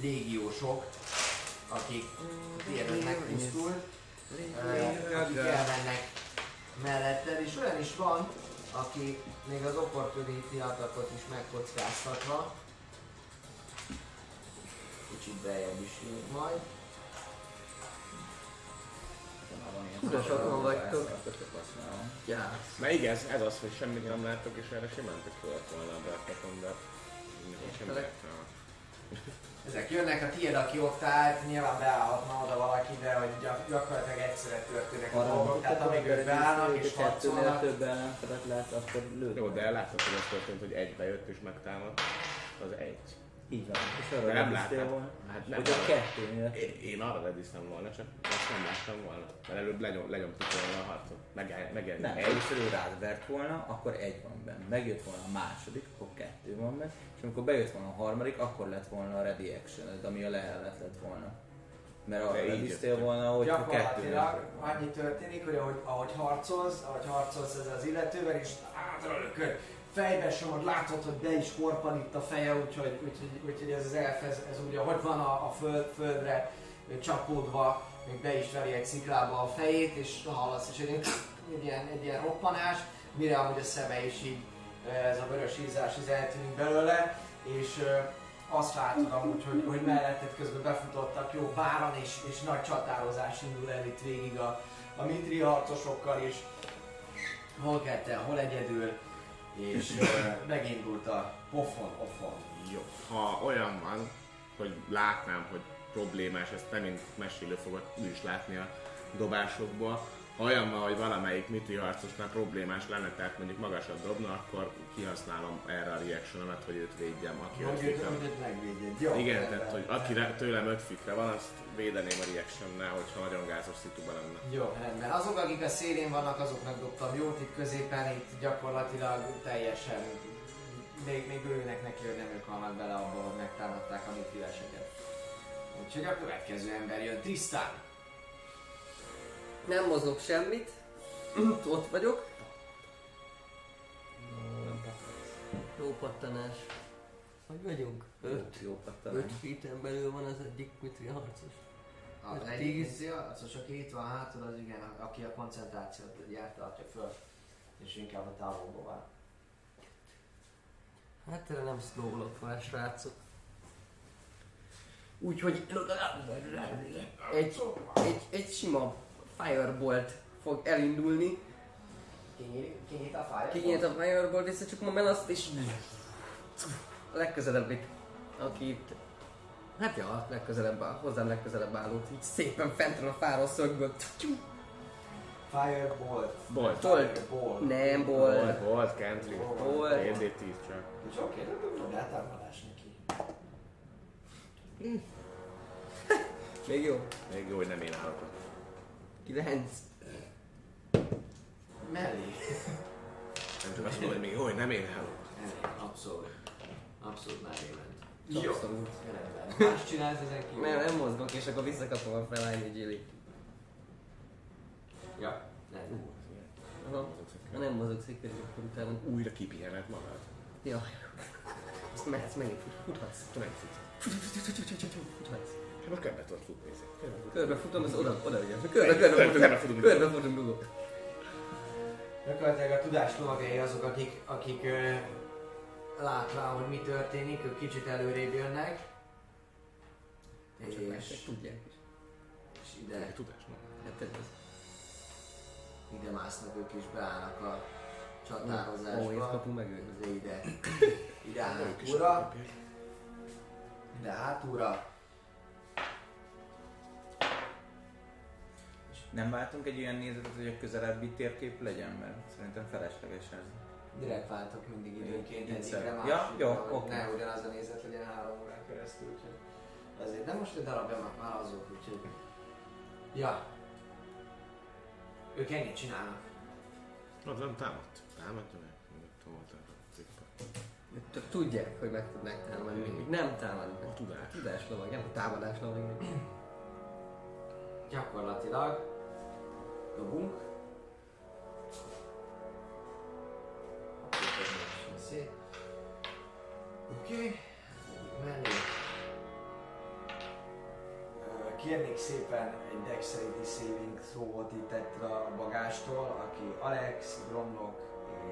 légiósok, akik tényleg megpusztul, eh, akik elmennek melletted, és olyan is van, aki még az opportunity atakot is megkockáztatva. Kicsit bejebb is jön majd. Ura, sokan vagytok. Ja. Mert igen, ez az, hogy semmit nem láttok, és erre simán tök volna a Bertekon, de Értelek. értelme. Ezek jönnek, a tiéd, aki ott állt, nyilván beállhatna oda valaki, de hogy gyak- gyakorlatilag egyszerre történnek a dolgok, tehát amíg ők beállnak és harcolnak, több ellenfelet lát, akkor lőd. Jó, de látod, hogy az történt, hogy egy bejött és megtámadt. Az egy. Így van. És De arra nem láttad. volna. Hát nem. Hogy a kettőnél. Én, én arra rediztem volna, csak ezt nem láttam volna. Mert előbb lenyom, lenyomtuk volna a harcot. Meg, meg Nem, egy. először ő rád vert volna, akkor egy van benne. Megjött volna a második, akkor kettő van benne. És amikor bejött volna a harmadik, akkor lett volna a ready action ami a lehelet lett volna. Mert arra jöttem. volna, hogy a kettő annyi történik, hogy ahogy, ahogy harcolsz, ahogy harcolsz ezzel az illetővel, és átrölököd, fejbe somod, látod, hogy be is korpan itt a feje, úgyhogy, úgyhogy, úgyhogy ez az elf, ez, ez ugye, hogy van a, a föld, földre csapódva, még be is veri egy sziklába a fejét, és hallasz is egy, egy, ilyen, egy ilyen roppanás, mire amúgy a szeme is így, ez a vörös ízás így eltűnik belőle, és azt látod amúgy, hogy, hogy melletted közben befutottak jó báran, és, és nagy csatározás indul el itt végig a, a mitri harcosokkal, és hol ketten, hol egyedül, és megindult a pofon, offon. Jó. Ha olyan van, hogy látnám, hogy problémás, ezt nem mint mesélő fogod ő is látni a dobásokból. Ha olyan van, hogy valamelyik mitri harcosnál problémás lenne, tehát mondjuk magasat dobna, akkor kihasználom erre a reactionomat, hogy őt védjem, aki öt Hogy őt, őt megvédjed. Jó, Igen, tehát hogy aki tőlem 5 fitre van, azt védeném a reactionnál, hogyha nagyon gázos szituban lenne. Jó, rendben. Azok, akik a szélén vannak, azoknak dobtam jót, itt középen, itt gyakorlatilag teljesen, még, még örülnek neki, hogy nem ők halnak bele abba, hogy megtámadták a mitriveseket. Úgyhogy a következő ember jön, Tristan. Nem mozog semmit. Ott vagyok. Jó pattanás. Hogy vagyunk? Öt. Jó pattanás. Öt feet belül van az egyik mitri harcos. Az egyik izé, az, aki itt van hátul, az igen, aki a koncentrációt gyárt tartja föl, és inkább a távolból van. Hát erre nem szlólok fel, srácok. Úgyhogy egy, egy, egy sima firebolt fog elindulni. Kinyit a fájt? Kinyílt a firebolt, visszacsukom a azt és a legközelebbit, aki itt Hát ja, a legközelebb, hozzám legközelebb állót, így szépen fentről a fáról szögből. Firebolt. Bolt. Bolt. Bolt. Nem, bolt. Bolt, Bolt, Country. Bolt. 2D10 csak. És oké, de dobd el támadás neki. Még jó. Még jó, hogy nem én állok ott. 9. Mellé. Nem csak azt mondom, hogy még jó, hogy nem én állok. Abszolút. Abszolút mellé ment. Jó. Abszolút. Rendben. Más csinálsz ezen kívül? Nem, nem mozgok, és akkor visszakapom a felállni Gilly. Ja, nem. Aha. Ha nem mozogsz egy kicsit, akkor utána... Újra kipihened magad. Ja. Azt mehetsz megint, fut- futhatsz. Nem futsz. Futhatsz. Hát körbe tudod futni. Körbe futom, az oda, oda ugye. Körbe, körbe Körbe futunk. körbe futunk, dugok. Gyakorlatilag a tudás lovagjai azok, akik, akik látván, hogy mi történik, ők kicsit előrébb jönnek. Mások És, tudják is. és ide, De tudás. Hát ez ide másznak ők is, beállnak a csatározásba. kapunk meg őt. De ide, ide hátulra, kapják. ide hátulra. Nem váltunk egy olyan nézetet, hogy a közelebbi térkép legyen, mert szerintem felesleges ez. Direkt váltok mindig időnként egyikre másikra, Ja, jó, hogy oké. ne ugyanaz a nézet legyen három órán keresztül, úgyhogy azért. De most egy darabja már, már azok, úgyhogy... Ja. Ők ennyit csinálnak. Az nem támadt. Támadja meg. Nem hol támadt. Cikpa. Csak tudják, hogy meg tudnak támadni mindig. Nem támadnak. A tudás. Tudás lovag, nem a támadás lovag. Gyakorlatilag dobunk. Oké, okay. Ö, Kérnék szépen egy Dexterity Saving throw-ot itt a bagástól, aki Alex, Gromlok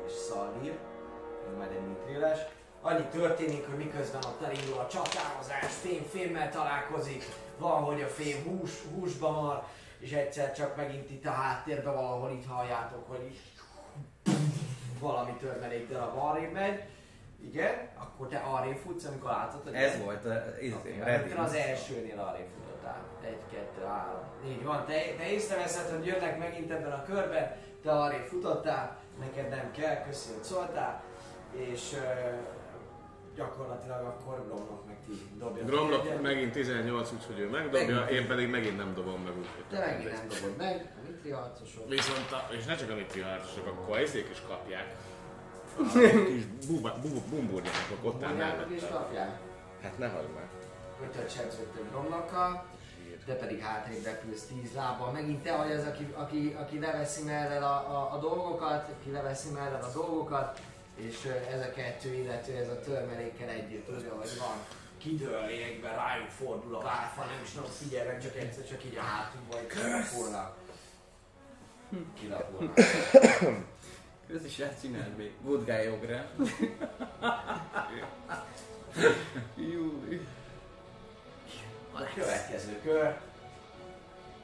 és Szaldir, ez majd egy mitréles. Annyi történik, hogy miközben ott elindul a csatározás, fém fémmel találkozik, valahogy a fém hús, húsba mar, és egyszer csak megint itt a háttérben valahol itt halljátok, hogy valami törmelék darab arrébb megy. Igen, akkor te arrébb futsz, amikor látod, hogy Ez volt a, ez Rögtön az elsőnél arrébb futottál. Egy, kettő, három. Így van, te, te észreveszed, hogy jönnek megint ebben a körben, te arrébb futottál, neked nem kell, köszi, hogy szóltál, és uh, gyakorlatilag akkor Gromlok meg ti dobjatok Gromlok megint 18, úgyhogy ő megdobja, én pedig megint nem dobom meg úgyhogy. Te megint nem dobod meg, mitri harcosok. Viszont, a, és ne csak a mitri harcosok, akkor ezék is kapják. A kis buba- bu- bumburnyákok ott áll Mondjátok is mellette. kapják. Hát ne hagyd meg. Ötöt sebződtök Gromlokkal, te pedig hátrébb repülsz tíz lábbal. Megint te vagy az, aki, aki, aki leveszi mellel a, a, a dolgokat, aki leveszi mellel a dolgokat, és ez a kettő, illetve ez a törmelékkel együtt, tudja, hogy van kidől lényegben, rájuk fordul a várfa, nem is nagyon figyel meg, csak egyszer csak így a hátunkba, hogy kilapulnak. Kilapulnak. Ez is ezt csináld még. Good guy ogre. Jó. A következő kör,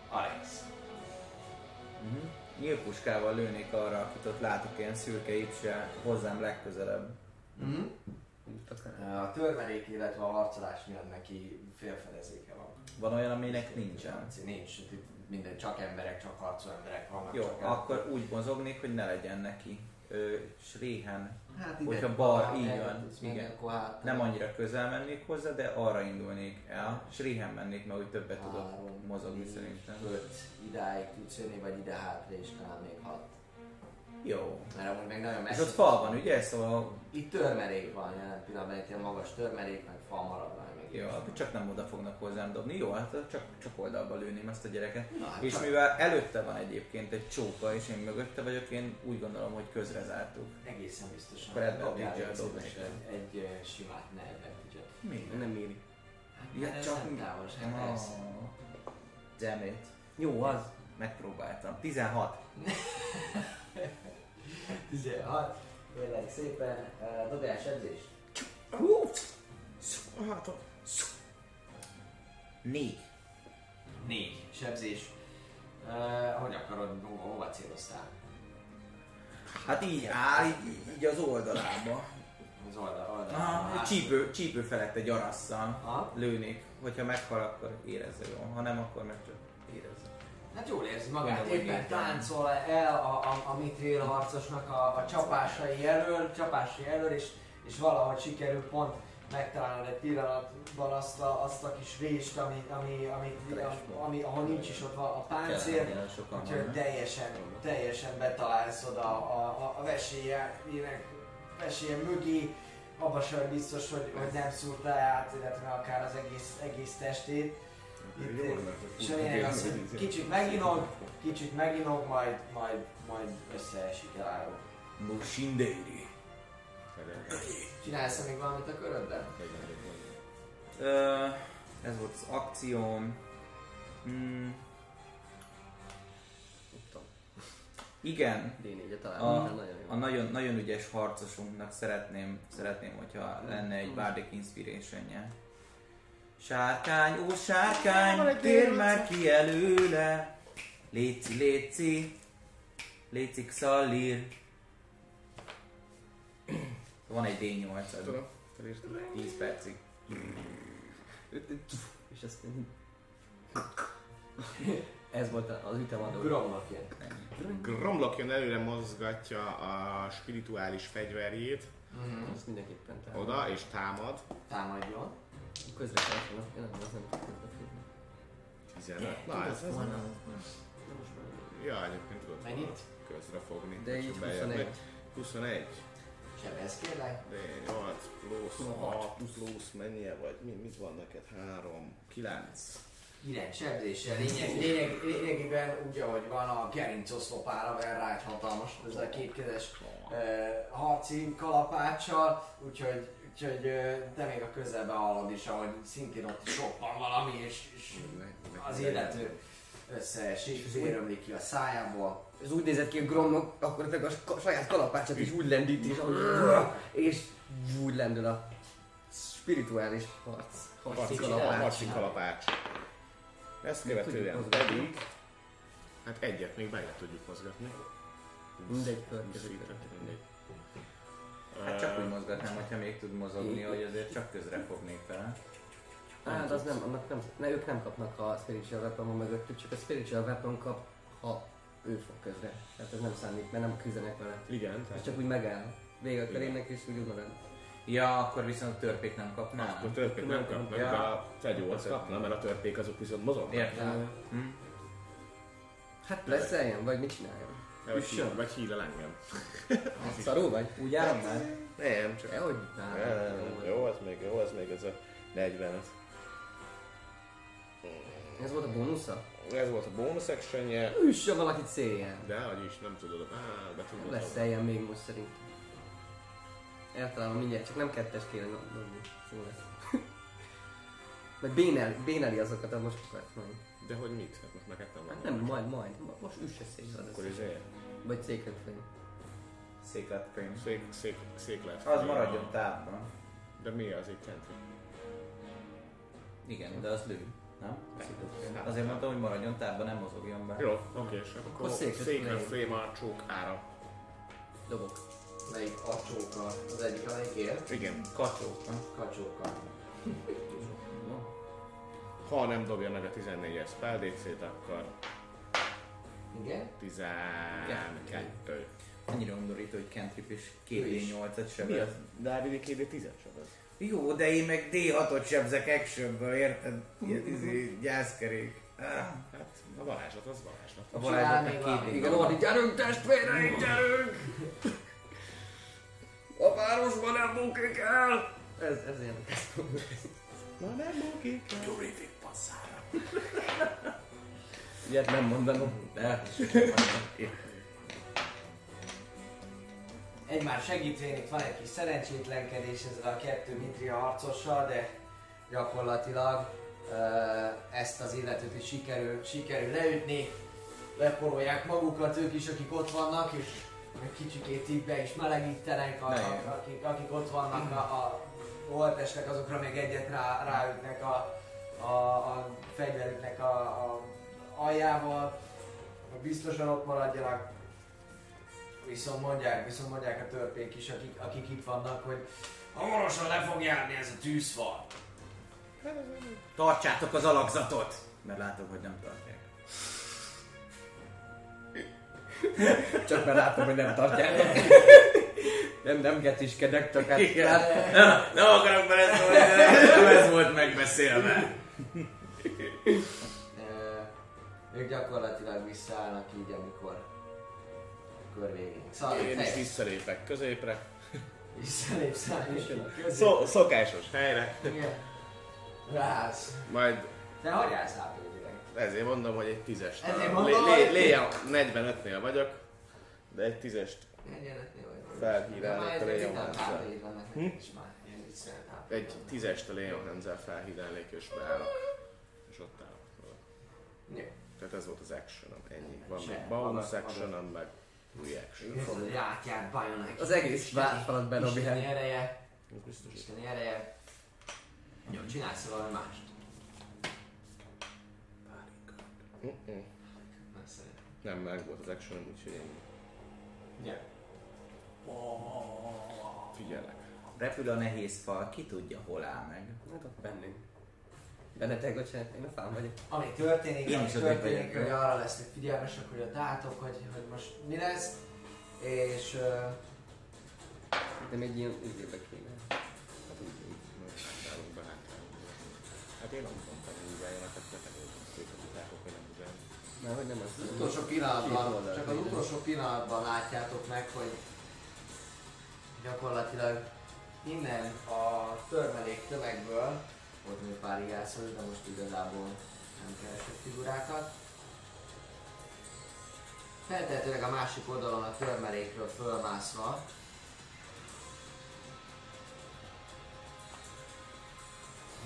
Alex. Uh-huh. Nyílpuskával lőnék arra, akit ott látok ilyen szürke ipse, hozzám legközelebb. Mm-hmm. A törmelék, illetve a harcolás miatt neki félfedezéke van. Van olyan, aminek nincsen. Nincs, itt minden, csak emberek, csak harcol emberek vannak. Jó, csak akkor úgy mozognék, hogy ne legyen neki. Ö, Sréhen. hát hogyha bal, ha így el van, igen. Akkor hát, Nem annyira közel mennék hozzá, de arra indulnék el. Sréhen mennék, mert úgy többet tudok Három, mozogni négy, szerintem. Öt, idáig tudsz jönni, vagy ide hátra, és talán még hat. Jó. Mert amúgy meg nagyon És messze. ott fal van, ugye? Szóval Itt törmelék van jelen pillanatban, itt ilyen magas törmelék, meg fal marad jó, akkor csak nem oda fognak hozzám dobni. Jó, hát csak, csak oldalba lőném ezt a gyereket. Na, hát És csak- mivel előtte van egyébként egy csóka, és én mögötte vagyok, én úgy gondolom, hogy közre zártuk. Egészen biztosan. Akkor Dobjál egy dobnék. Egy ö, simát, ne Mi? Nem éri. Hát, Ja, ez csak- nem távolság, Ah, persze. Damn it. Jó, az. Megpróbáltam. 16. 16. Kérlek szépen, uh, dobjál sebzés. Hát, 4. 4. Sebzés. Uh, hogy akarod, hova, hova céloztál? Hát így áll, így, így az oldalába. Az oldal, oldal. Ah, egy csípő, csípő felett egy arasszal Aha. lőnék. Hogyha meghal, akkor érezze jól. Ha nem, akkor meg csak érezze. Hát jól érzi magát, Gondolom, éppen négy. táncol el a, a, a Mithril harcosnak a, a csapásai elől, csapásai elől, és, és valahogy sikerül pont megtalálnod egy pillanatban azt a, azt a kis rést, ami, ami, ami, ami, ami, ahol nincs is ott a páncél, úgyhogy teljesen, teljesen betalálsz oda a, a, a vesélyenek, vesélye mögé, abban sem biztos, hogy, hogy nem szúrta át, illetve akár az egész, egész testét. És a lényeg az, hogy kicsit meginog, kicsit meginog, majd, majd, majd összeesik el. Mushindéri. Csinálsz még valamit a köröddel? Ö, ez volt az akcióm. Tudtam. igen, D4-et a, a nagyon, nagyon ügyes harcosunknak szeretném, szeretném, hogyha lenne egy Bardic inspiration -je. Sárkány, ó sárkány, tér már ki előle. Léci, léci, léci Xallir. Van egy D8, az Tudom, felírtam. 10 percig. És ezt Ez volt az ütemadó. Gromlok jön előre mozgatja a spirituális fegyverjét Azt mindenképpen támad. oda, és támad. Támadjon. Közre volna. Ja, nem, az nem. 15. Na, ez, ez nem. Ja, egyébként tudod Mennyit? közre fogni. De így hogyha bejönnek. 21. 21. Sebez kérlek. De 8 plusz Hat 6 plusz mennyi vagy? Mi, mit van neked? 3, 9. Kilenc sebzéssel. Lényeg, lényeg, lényegében úgy, ahogy van a gerincoszlopára ver rá egy hatalmas, ez a kétkezes uh, harci kalapáccsal, úgyhogy, úgyhogy uh, te még a közelben hallod is, ahogy szintén ott is roppan valami, és, és az illető összeesik, vérömlik ki a szájából. Ez úgy nézett ki, hogy Gromnak akkor a saját kalapácsát is úgy lendíti, és, és úgy lendül a spirituális harc. Harci kalapács. harci kalapács. Ezt követően pedig, hát egyet még meg tudjuk mozgatni. Mindegy mindegy. Hát csak úgy mozgatnám, hogyha még tud mozogni, hogy azért csak közre fognék vele. Hát az nem, annak nem, ne, ők nem kapnak a spiritual weapon mögöttük, csak a spiritual weapon kap, ha ő fog közre. Tehát ez nem számít, mert nem küzdenek vele. Igen, Ez tehát csak úgy megáll. Vége a körének és úgy marad. Ja, akkor viszont a törpék nem kapnám. akkor törpék nem kapnak, Ja. de a fegyó az kapna, mert a törpék azok viszont mozognak. Értem. Hm? Hát lesz ilyen, vagy mit csináljon? Üssön. Vagy hílel engem. Szarú vagy? Úgy állom már? Nem, csak... Ja, hogy? Nem, nem, nem. Jó, ez még, jó, ez még ez a 45. Ez volt a bónusza? Ez volt a bonus actionje, Üssön valakit széjjel. de hogy is nem tudod, á, be tudod. Lesz ilyen még most szerintem. Eltalálom mindjárt, csak nem kettes kéne dobni. Jó lesz. Vagy bénel, béneli azokat a moskokat majd. De hogy mit? Hát most neked nem van. Hát nem, majd, majd. Most üsse széjjel. Akkor izé, Vagy Sacred Flame. Széklet cream. szék, szék, szék lehet. Az maradjon távban. De mi az itt country? Igen, de az lő. Nem? Hát, Azért mondtam, hogy maradjon távban, nem mozogjon be. Jó, oké, és akkor Akkor Sacred Sacred Flame. Flame a csók ára. Dobok. Melyik a csóka? Az egyik, amelyik él? Igen, Kacsók, nem? Kacsóka. Jó. ha nem dobja meg a 14-es spell DC-t, akkor Igen? 12. Annyira undorító, hogy cantrip és Ő is. 2D8-et Mi az? sebez. Dávidi 2D 10 sebez. Jó, de én meg D6-ot sebzek actionből, érted? Ilyen izé, gyászkerék. Hát a varázslat az varázslat. A Csinál varázslatnak még két. Igen, Ordi, gyerünk testvéreink, gyerünk! A városban nem bukik el! Ez, ez ilyen. Na nem bukik. Terrific passzára. Ilyet nem mondanom. De, Egymás segítvén itt van egy kis szerencsétlenkedés ezzel a kettő Mitria harcossal, de gyakorlatilag ezt az illetőt is sikerül, sikerül leütni. Leporolják magukat ők is, akik ott vannak, és egy kicsikét így be is melegítenek, a, akik, akik ott vannak a, a holtestek, azokra még egyet rá, ráütnek a, a, a fegyverüknek a, a aljával, biztosan ott maradjanak. Viszont mondják, viszont mondják a törpék is, akik, akik itt vannak, hogy hamarosan le fog járni ez a tűzfal. Tartsátok az alakzatot! Mert látom, hogy nem tartják. Csak mert látom, hogy nem tartják. nem, nem getiskedek, csak hát... Igen. hát Nem, nem akarok beleszólni, nem ez volt megbeszélve. Ők gyakorlatilag visszaállnak így, amikor kör végén. Szóval Én is visszalépek középre. visszalépsz rá, és közé. Szó, szokásos helyre. Igen. Rász. Majd Te állsz lábjegyűleg? Ezért mondom, hogy egy tízest. Ezért Lé- mondom, lé- hogy- Léja 45-nél vagyok, de egy tízest Egyenletnél vagy. Felhírálni Már a egy tízest a Leon Hanzel felhídálnék és beállok. És ott állok. Jó. Tehát ez volt az actionom, ennyi. Van még bonus actionom, meg reaction. Ez a játját Bionek. Az egész várfalat bedobják. Isteni ereje. Isteni ereje. Jó, csinálsz valami mást. Mm-mm. Nem meg volt az actionom, úgyhogy ennyi. Ja. Figyelek. Repül a nehéz fal, ki tudja hol áll meg. Hát ott bennünk. Bennetek, bocsánat, én a fán vagyok. Ami történik, Én ami történik, hogy arra lesznek figyelmesek, hogy a dátok, hogy, hogy most mi lesz. És uh, De még ilyen ügyébe kéne. Hát úgy, úgy, hátrálunk be, hátrálunk be. Hát én nem mondtam, hogy úgy álljanak, hát betegődök az utákok, hogy nem üzenni. Már hogy nem az. az utolsó pillanatban, csak az utolsó pillanatban látjátok meg, hogy gyakorlatilag innen a törmelék tömegből, volt még pár ijászol, de most igazából nem keresett figurákat. Feltehetőleg a másik oldalon a törmelékről fölmászva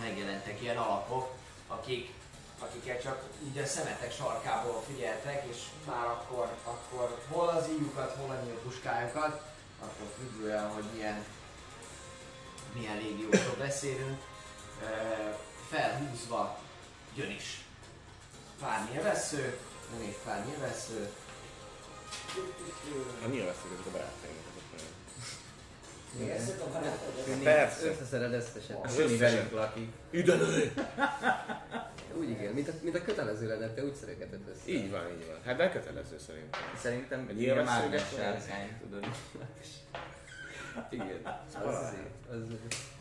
megjelentek ilyen alakok, akik, akiket csak így a szemetek sarkából figyeltek, és már akkor, akkor hol az íjukat, hol a nyílpuskájukat, akkor függően, hogy milyen, milyen légiósról beszélünk, felhúzva jön is. Pár nyilvessző, még pár nyilvessző, A nyilvánvalóan ezek a barátaimok azok. Nyilvesszők a barátok? Persze. Összeszeded összesen. A Söni velünk lakik. Üdenő! Úgy igen, mint a, mint a kötelező lenne, te úgy szeregetett össze. Így van, így van. Hát de kötelező szerintem. Szerintem Egy egy ilyen nyilván mágnes szöget sárkány, tudod. Igen. Az, az, az,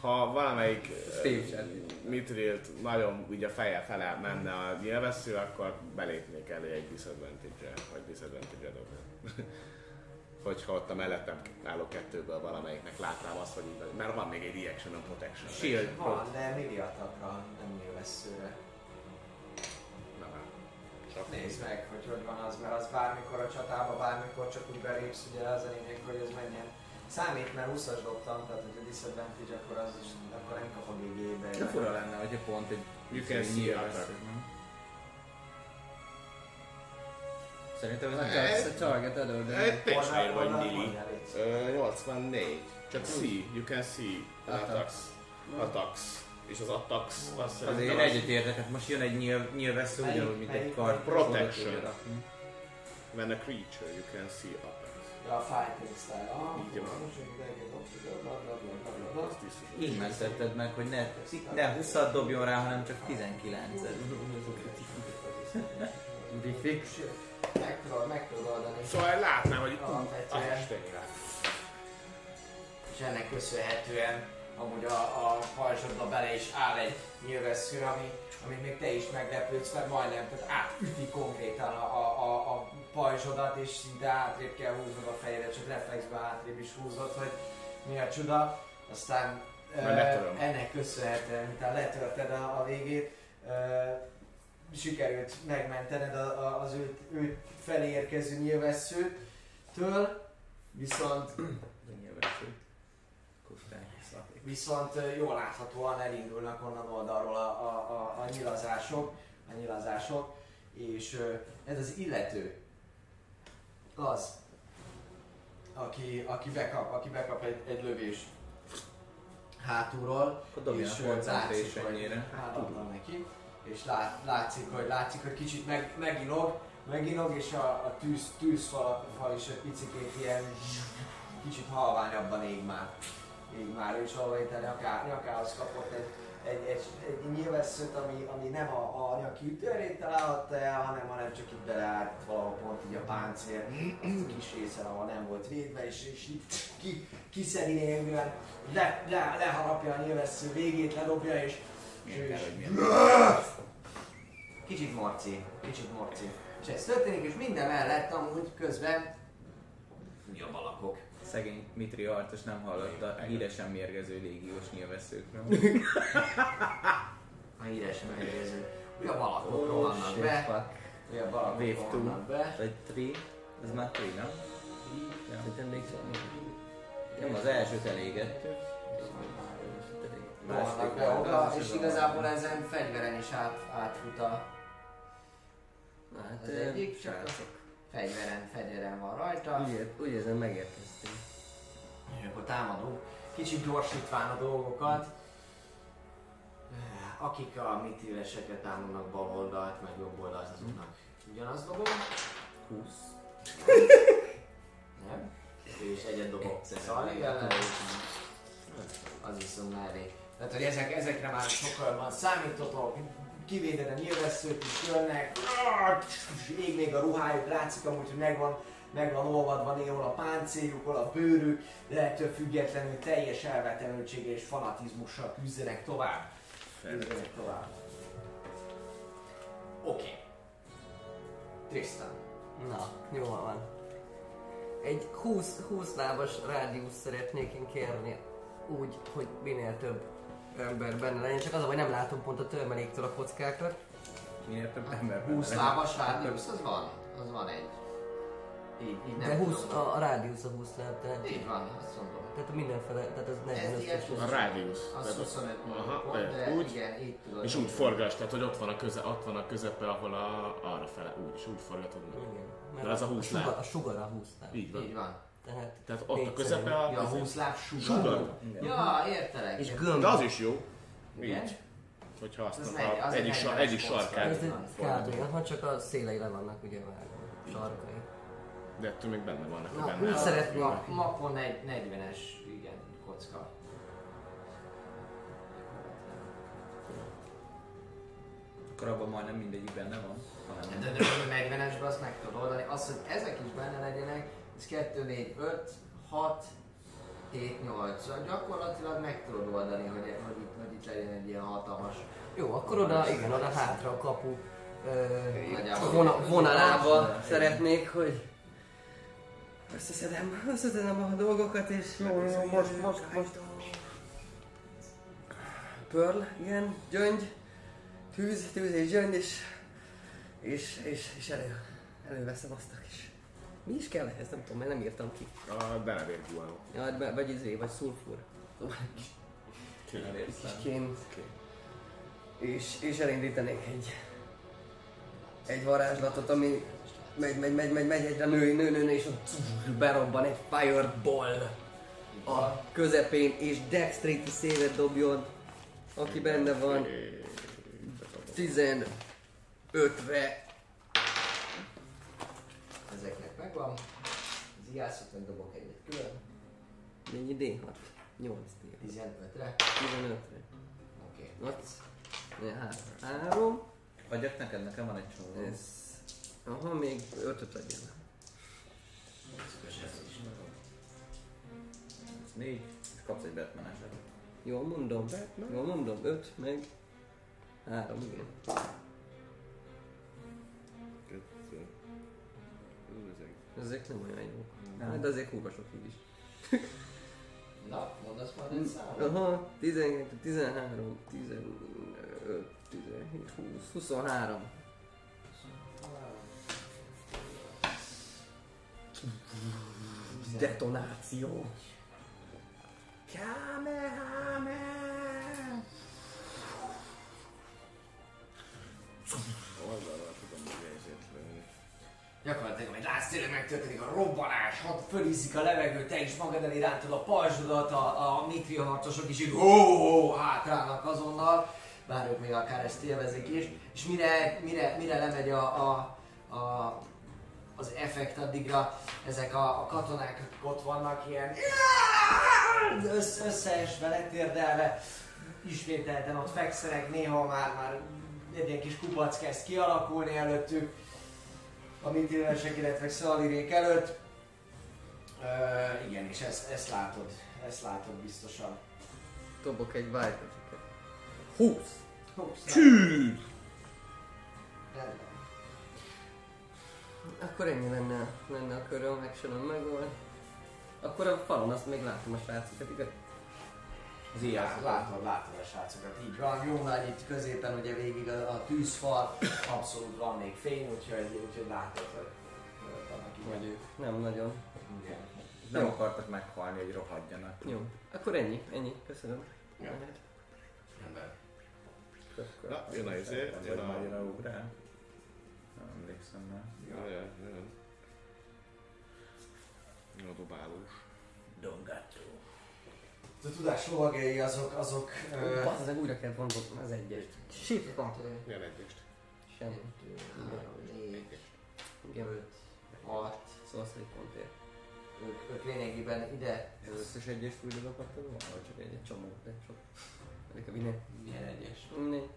Ha valamelyik Fémsár. mitrilt nagyon úgy a feje fele menne a nyilvessző, akkor belépnék elé egy disadvantage vagy disadvantage dobni. Hogyha ott a mellettem álló kettőből valamelyiknek látnám azt, hogy így, mert van még egy reaction and protection. Shield. Van, de milliatakra, nem nyilvesszőre. Hát. csak Nézd meg, hogy hogy van az, mert az bármikor a csatába, bármikor csak úgy belépsz, ugye az a lényeg, hogy ez menjen. Számít, mert 20-as dobtam, tehát hogy a disadvantage, akkor az is, akkor nem kap a GG-be. De fura lenne, hogyha pont egy You can see attack. Szerintem ez a nem tar- a target adod, de Egy péksnél vagy Nili. honnan létsz? Ö, 84. Csak see, you can see attacks. Attacks. És az attacks az szerintem egyet értek, hát most jön egy nyilv, nyilvessző ugyanúgy, mint egy kar. Protection. When a creature, you can see attacks. Ja, a fighting style. Így van. Így mentetted meg, hogy ne, ne 20 dobjon rá, hanem csak 19-et. Diffik. Meg tudod, meg tudod oldani. Szóval látnám, hogy az Alapvetően. És ennek köszönhetően amúgy a, a pajzsodba bele is áll egy nyilvessző, ami, amit még te is meglepődsz, mert majdnem, tehát átüti konkrétan a, a, a, a pajzsodat, és szinte átrébb kell húznod a fejedet, csak reflexben átrébb is húzod, hogy mi a csuda. Aztán ö, ennek köszönhetően, miután letörted a, a végét, ö, sikerült megmentened a, a, az őt, őt felé érkező nyilvesszőtől, viszont Nyilvessző. Viszont jól láthatóan elindulnak onnan oldalról a, a, a, a nyilazások, a nyilazások, és ez az illető az, aki, aki, bekap, aki bekap egy, egy lövés hátulról, ö, látszik, hogy hátatlan neki, és lát, látszik, hogy látszik, hogy kicsit meg, meginog, meginog, és a, a tűz, tűzfal fal is egy picit ilyen kicsit halványabban ég már. Ég már, valahol itt a nyaká, nyakához kapott egy, egy, egy, egy nyilvesszőt, ami, ami nem a, a nyaki ütőrét találhatta el, hanem, hanem csak itt beleállt valahol pont így a páncél, azt a kis részen, ahol nem volt védve, és, és így ki, kiszedi le, le, leharapja a nyilvessző végét, ledobja, és, és. Kicsit morci, kicsit morci. És ez történik, és minden mellett amúgy közben jobb alakok. Szegény Mitri harcos nem hallotta híresen mérgező légiós nyilvesszőkről. A híres mérgező. Ugye a balakok Oh, rohannak shit, be. Ugye a balakok rohannak be. Vagy 3. Ez már 3, nem? Szerintem még Nem, az elsőt elégettük. Rohannak be oda, és igazából ezen fegyveren is át, átfut a Hát, az egyik, csak a. fegyveren, fegyveren van rajta. Úgy, ér- úgy érzem megérkeztünk. És akkor támadunk, kicsit gyorsítván a dolgokat. Akik a mitíveseket támadnak bal oldalt, meg jobb oldalt, azoknak ugyanaz dobom. 20. Nem? És egyet dobok Szali ellen. Az viszont már elég. Tehát, hogy ezek, ezekre már sokkal van számítotok, kivédene nyilvesszők is jönnek, és ég még a ruhájuk, látszik amúgy, hogy megvan, megvan olvadva néhol a páncéljuk, hol a bőrük, de ettől függetlenül teljes elvetemültséggel és fanatizmussal küzdenek tovább. Küzdenek tovább. Oké. Okay. Tristan. Na, jól van. Egy 20, 20 lábas rádiusz szeretnék én kérni, úgy, hogy minél több ember benne legyen, csak az, a hogy nem látom pont a törmeléktől a kockákat. Minél több ember benne 20 legyen. lábas rádiusz, az van. Az van egy. Így, így nem De 20, tudom. a, a rádiusz a 20 láb, tehát, Így van, azt mondom. tehát mindenfele, tehát az Ez 45 ilyen ös. A rádiusz. Az Tehát ott- 25 Aha, pont, de úgy. igen, így tudod. És úgy forgass, tehát hogy ott van a, köze, ott van a közepe, ahol a, arra fele, úgy, és úgy forgatod meg. Igen. Mert De az a 20 sugar, láb. a sugar a 20 láb. Így van. Így van. Tehát Tehát ott a közepe a... Ja, 20 láb sugar. Sugar? Ja, értelek. És gömb. De az is jó. Igen? Így. Hogyha azt Az a, negy- az egyik, egy 40-es egyik sarkát egy kb. Ha csak a szélei le vannak ugye vágva, sarkai. De ettől még benne vannak Na, a benne. úgy a- szeretném. Ma, makon egy 40-es, igen, kocka. Akkor abban majdnem mindegyik benne van. hanem- De, de a 40-esbe azt meg tudod oldani. Az, hogy ezek is benne legyenek, ez 2, 4, 5, 6, 7, 8. Szóval gyakorlatilag meg tudod oldani, hogy, hogy, itt, hogy itt legyen egy ilyen hatalmas Jó, akkor oda, igen, oda hátra a kapu ö, vona, vonalába szeretnék, hogy összeszedem, összeszedem a dolgokat, és jó, jó, most, most, most. Pearl, igen, gyöngy, tűz, tűz és gyöngy, és, és, és, és elő, előveszem azt a kis... Mi is kell ehhez? Nem tudom, mert nem írtam ki. A Benevér Guano. Ja, vagy- vagy izé, vagy szulfur. Kis kém. És, és elindítanék egy, egy varázslatot, ami megy, megy, megy, megy, megy egyre nő, nő, nő, nő, és ott berobban egy fireball a közepén, és dexterity szévet dobjon, aki benne van 15-re. ezeknek megvan. Az ijászot meg dobok egyet külön. Mennyi D6? 8 D6. 15-re. 15-re. Oké. Okay. 3. Adjak neked, nekem van egy csomó. Ez... Aha, még 5-öt adjál. Ez négy, és kapsz egy batman eset. Jól mondom? Jól mondom? 5 meg 3, igen. Ezek. Nem olyan jók. Nem. Hát, de azért kurva sok így is. Na, mondasz majd egy számot? Aha, 12, 13, 15, 17, 20, 23. Detonáció. Kamehameha! Oldalra Gyakorlatilag, amit látsz, tényleg megtörténik a robbanás, hat fölízik a levegő, te is magad elé a pajzsodat, a, a mitria harcosok is így hátrálnak azonnal, bár ők még akár ezt élvezik is, és mire, mire, mire lemegy a, a, a az effekt addigra, ezek a, a katonák ott vannak ilyen össze, összeesve, letérdelve, ismételten ott fekszenek, néha már, már egy ilyen kis kupac kezd kialakulni előttük, a mintilesek, illetve szalirék előtt. Ö, igen, és ezt, ezt látod, ezt látod biztosan. Dobok egy white magic 20. Csű! Rendben. Akkor ennyi lenne, lenne a köröm, action meg volt. Akkor a falon azt még látom a srácokat, igaz? Az ilyen Látod, látod a srácokat, így van. Jó nagy itt középen ugye végig a, a tűzfal, abszolút van még fény, úgyhogy, úgyhogy látod, hogy vannak így. Vagy ők. Nem nagyon. Igen. Nem Jó. akartak meghalni, hogy rohadjanak. Jó. Akkor ennyi, ennyi. Köszönöm. Ja. Rendben. Na, jön a izé, jön a... jön a ugrál. Nem emlékszem már. Ja, ja, jön. Jön a dobálós. Dongato. A tudás lovagjai azok, azok... ö, Bazd meg újra kell mondani az egyest. Shit, van. Milyen egyest? Három, négy, öt, hat. Sorcery pontért. Ők, ők lényegében ide... Az összes egyes fújra kaptad volna, vagy csak Egy csomó, de sok. Elég a vinné. Milyen egyes? Mindegy.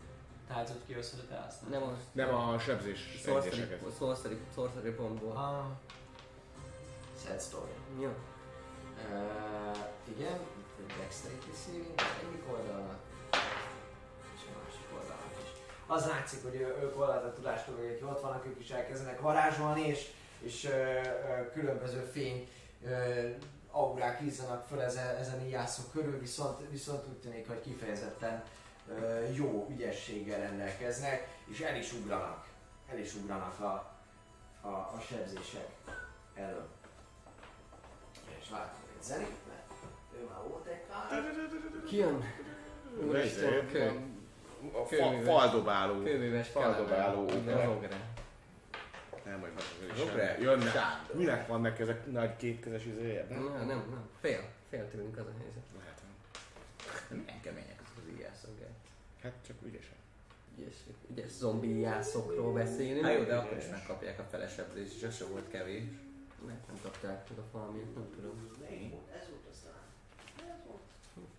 Tehát, hogy kihozod a te használni? Nem az. Nem a sebzés egyeseket. sorcery, sorcery pontból. Ah. Sad story. Jó. Uh, igen, egy dexterity saving, egyik oldalnak, és a másik oldalnak is. Az látszik, hogy ők a tudástól, hogy ott vannak, ők is elkezdenek varázsolni, és, és ö, ö, különböző fény ö, aurák ízzanak föl ezen, ezen íjászok körül, viszont, viszont úgy tűnik, hogy kifejezetten ö, jó ügyességgel rendelkeznek, és el is ugranak, el is ugranak a, a, a sebzések elől. És látom egy zenét, már volt egy kár. Ki jön? Úristen, kő. van A fa, faldobáló. Kőműves Faldobáló. Nem, vagy Zsokre? is Jönnek. Minek vannak ezek nagy kétkezes izéje? Nem, nem, nem. Fél. Fél tőlünk az a helyzet. Lehet. Milyen kemények azok az íjászok, gell? Hát csak ügyesen. Ügyes, ügyes zombi jászokról beszélünk. Hát jó, de akkor is megkapják a felesebzést, és az se volt kevés. Mert nem kapták meg a valamiért, nem tudom. Ez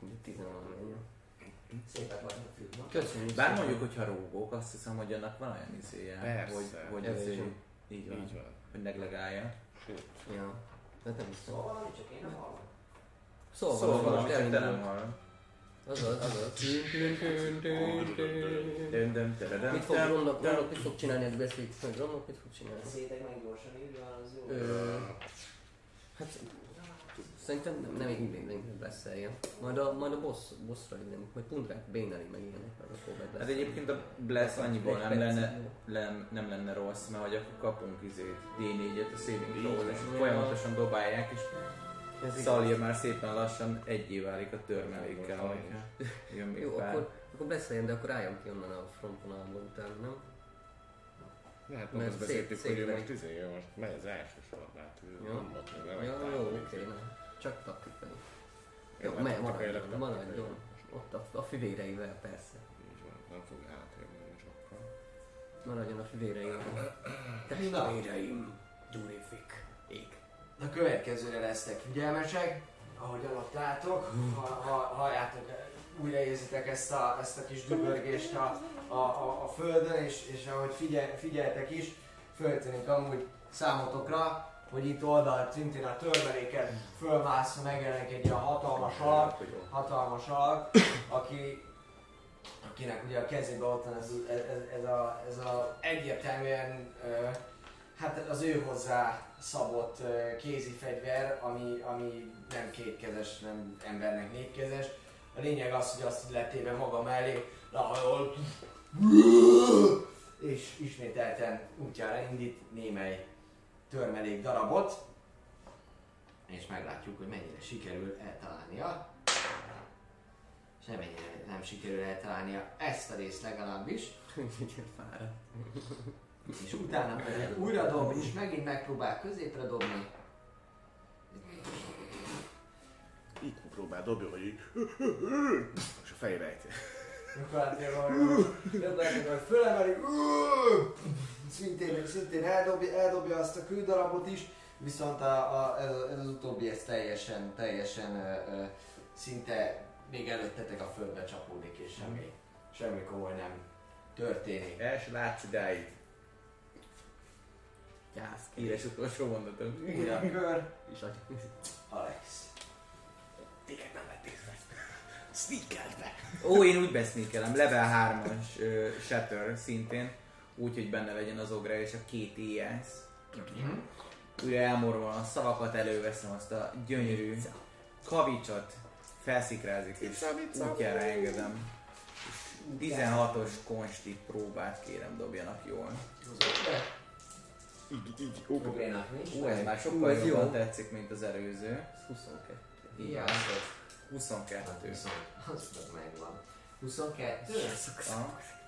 volt aztán. Ugye tizenvalamennyi. Szépek vagynak filmok. Köszönjük Bár mondjuk, hogyha rógók, azt hiszem, hogy annak van olyan izéje, Persze. hogy, hogy Ez van. így van, Így van. hogy neglegálja. Sőt. Ja. De nem hiszem. Szóval valami, csak én nem hallom. Szóval, Szóval valami, csak te nem hallod. Azaz, azaz. Mit fog tam. Romnok mit fog csinálni, hogy beszéljük meg? Romnok mit fog csinálni? Beszéltek meg gyorsan, így van, az jó. Hát szerintem nem, nem így nem beszéljen. Majd a, majd a boss, bossra indulunk, majd Pundrák béneli meg ilyenek, meg akkor meg Hát egyébként a Bless annyiból nem lenne, nem, nem lenne rossz, mert hogy akkor kapunk izét D4-et a saving throw és folyamatosan dobálják, és Ez Szalír már szépen lassan egyé válik a törmelékkel, hogyha jön még Jó, pár. akkor, akkor beszéljen, de akkor álljon ki onnan a frontvonalból utána, nem? Hát Mert azt beszéltük, szép- hogy ő most izé, most megy az első sorba, hát ő Jó. nem volt nem jó, oké. Csak taktikai. Jó, Jó, me, taktikailag maradjon, maradjon. Ott a, a fivéreivel persze. Így van, nem fog átérni sokkal. Maradjon a fivéreivel. Na. Testvéreim, Durifik, ég. A következőre lesztek figyelmesek, ahogyan ott látok, ha, ha, halljátok, újra érzitek ezt a, ezt a kis dübörgést a, a, a, a földön, és, és ahogy figyel, figyeltek is, föltűnik amúgy számotokra, hogy itt oldalt szintén a törmeléken fölmászva megjelenik egy ilyen hatalmas alak, hatalmas alak, aki, akinek ugye a kezében ott van ez, ez, ez, a, ez a egyértelműen hát az ő hozzá szabott kézi fegyver, ami, ami nem kétkezes, nem embernek négykezes. A lényeg az, hogy azt letéve maga mellé, lehajol, és ismételten útjára indít némely törmelék darabot, és meglátjuk, hogy mennyire sikerül eltalálnia. És nem mennyire nem sikerül eltalálnia ezt a részt legalábbis. Fáradt. És utána pedig újra dob, és megint megpróbál középre dobni. Így próbál dobja, hogy így, és a fejre ejti. Gyakorlatilag, hogy- gyakorlatilag, hogy fölemeli, szintén, szintén eldobja, eldobja azt a küldarabot is, viszont a, a, ez, ez, az utóbbi ez teljesen, teljesen ö, ö, szinte még előttetek a földbe csapódik, és semmi, semmi komoly nem történik. Els látsz idáig. Gyász. Híres utolsó mondatom. Újra kör, És. Alex. Téged nem lett észre. Sneakeld be. Ó, én úgy besznékelem, level 3-as uh, Shatter szintén, úgy, hogy benne legyen az ogra és a két éjjelsz. Újra elmorvan a szavakat, előveszem azt a gyönyörű kavicsot, felszikrázik és útjára engedem. 16-os konsti próbát kérem dobjanak jól. Így, így, nincs. Ú, ez már sokkal ez jobban jó. tetszik, mint az előző. Ez 22. Így van. Jászok. 22. Az az megvan. 22?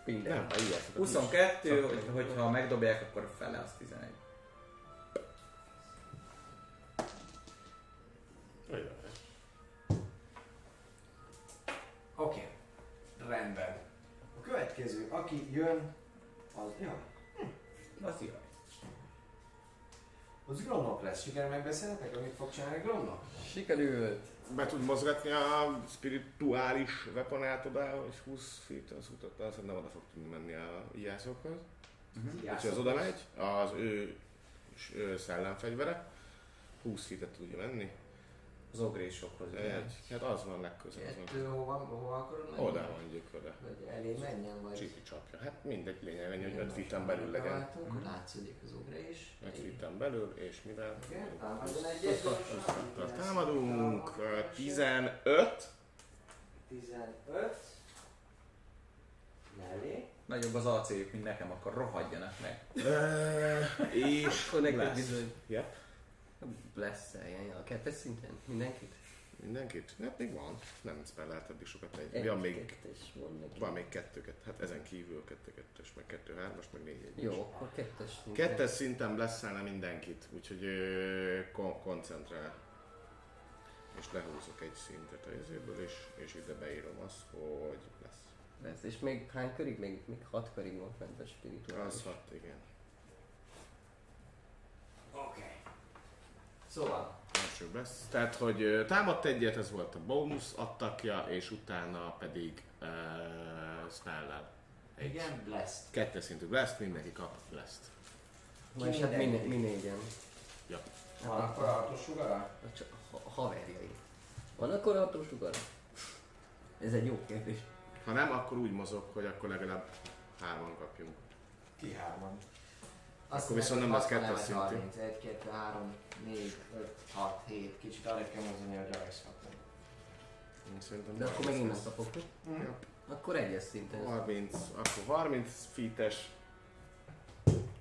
Minden. nem, ilyet. 22, hogy- hogyha megdobják, akkor fele az 11. Oké. Rendben. A következő, aki jön, az... Ja, Az jó. Az Gromnak lesz. Sikerül megbeszélnetek, amit fog csinálni Gromnak? Sikerült. Be tud mozgatni a spirituális weaponát oda, és 20 feet az utat, azt nem oda fog tudni menni a ijászokhoz. Úgyhogy az oda megy, az ő, ő szellemfegyvere, 20 feet tudja menni. Az ogrésokhoz. Egy, hát az van legközelebb. az Kettő, hova, hova akarod menni? van. Oda mondjuk oda. Vagy elé menjen, vagy... Csipi csapja. Hát mindegy lényeg, ennyi, hogy 5 feeten belül legyen. Váltunk, hogy látszódik az ugrás. 5 feeten belül, és mivel Igen, támadjon gyorsan. támadunk, ö, 15, 15. Mellé. Nagyobb az AC-juk, mint nekem, akkor rohadjanak meg. és Akkor neked bizony. Yep. Lesz ilyen a kettes szinten? Mindenkit? Mindenkit? Hát még van. Nem spellelt eddig sokat egy. Egy, Van még, kettes van neki. van még kettőket. Hát ezen kívül kettő kettes, meg kettő hármas, meg négy egy. Jó, akkor kettes szinten. Kettes szinten blesszelne mindenkit, úgyhogy ö, kon- koncentrál. És lehúzok egy szintet a izéből, és, és ide beírom azt, hogy lesz. Lesz. És még hány körig? Még, még hat körig volt fent a spirituális. Az hat, igen. Oké. Szóval, Első bless. Tehát, hogy támadt egyet, ez volt a bónusz attakja, és utána pedig uh, spellel. Egy igen, blessed. kettes szintű blast, mindenki kap blast. Vagyis hát mi, mindenki? mi négyen. Ja. Van akkor hatos sugara? Csak ha, haverjai. Van akkor hatós sugara? Ez egy jó kérdés. Ha nem, akkor úgy mozog, hogy akkor legalább hárman kapjunk. Ki hárman. Akkor viszont nem lesz kettes szintű. 30, 1, 2, 3, 4, 5, 6, 7. Kicsit arra kell mozdulni, hogy kapta. Én Szerintem De akkor 30 megint nem lesz. kapok. mi? Ja. Akkor egyes szinten. 30, akkor 30 feet-es,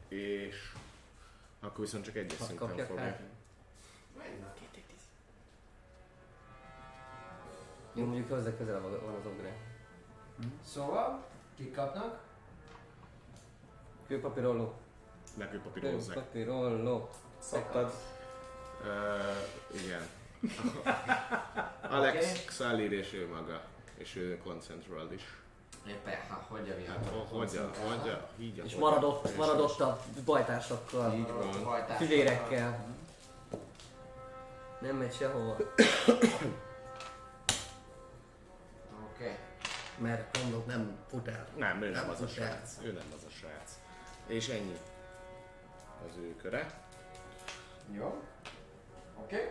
és akkor viszont csak egyes szinten fogja. Jó, mondjuk hozzá közel van van az ogré. Szóval, kik kapnak? Kőpapírolló. Megőpapírozzák. Kőpapírolló. Szoktad? Uh, igen. Alex, okay. Xalir és ő maga. És ő koncentrál is. Éppen, ha, hogy a Hát ho- hogyan, hogyan, így És maradott, maradott a bajtársakkal. Így van. Fivérekkel. Nem megy sehova. Oké. Mert mondok, nem fut el. Nem, ő nem Nem az a az a srác. Ő nem az a srác. És ennyi. Az ő köre. Jó. Oké.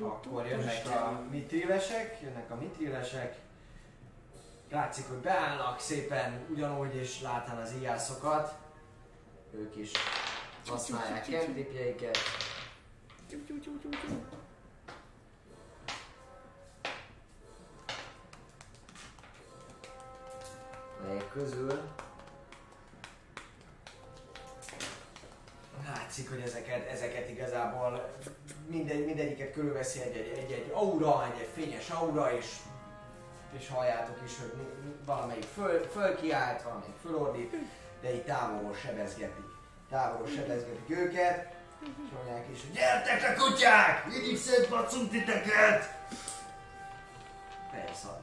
Akkor jönnek a mitrilesek, jönnek a mitrilesek. Látszik, hogy beállnak szépen ugyanúgy, és látán az iászokat. Ők is használják cantripjeiket. Melyek közül látszik, hogy ezeket, ezeket igazából mindegy, mindegyiket körülveszi egy, egy, egy, egy aura, egy, egy fényes aura, és, és halljátok is, hogy valamelyik föl, fölkiált, valamelyik fölordít, de így távolról sebezgetik. Távolról sebezgetik őket, és mondják is, hogy gyertek le kutyák! Mindig szétbacunk titeket! Persze.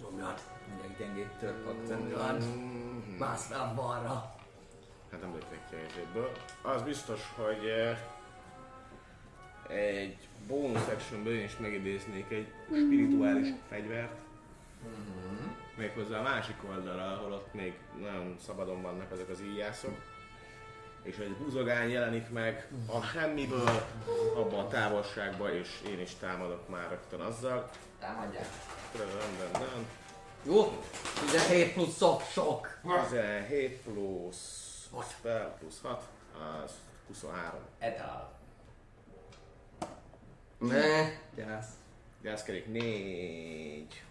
Nyomjad. Mondják gyengét törp Nyomjad. Mhm. Mász rá balra. Hát nem lépnek ki a. Az biztos, hogy eh, egy bonus actionből én is megidéznék egy spirituális fegyvert. Méghozzá a másik oldalra, ahol ott még nagyon szabadon vannak ezek az íjászok. És egy buzogány jelenik meg a semmiből, abban a távolságban, és én is támadok már rögtön azzal. Támadják. Dun. Jó? 17 plusz sok, sok. 17 plusz spell plusz 6, az 23. Etal. Ne, gyász. Gyászkerék négy.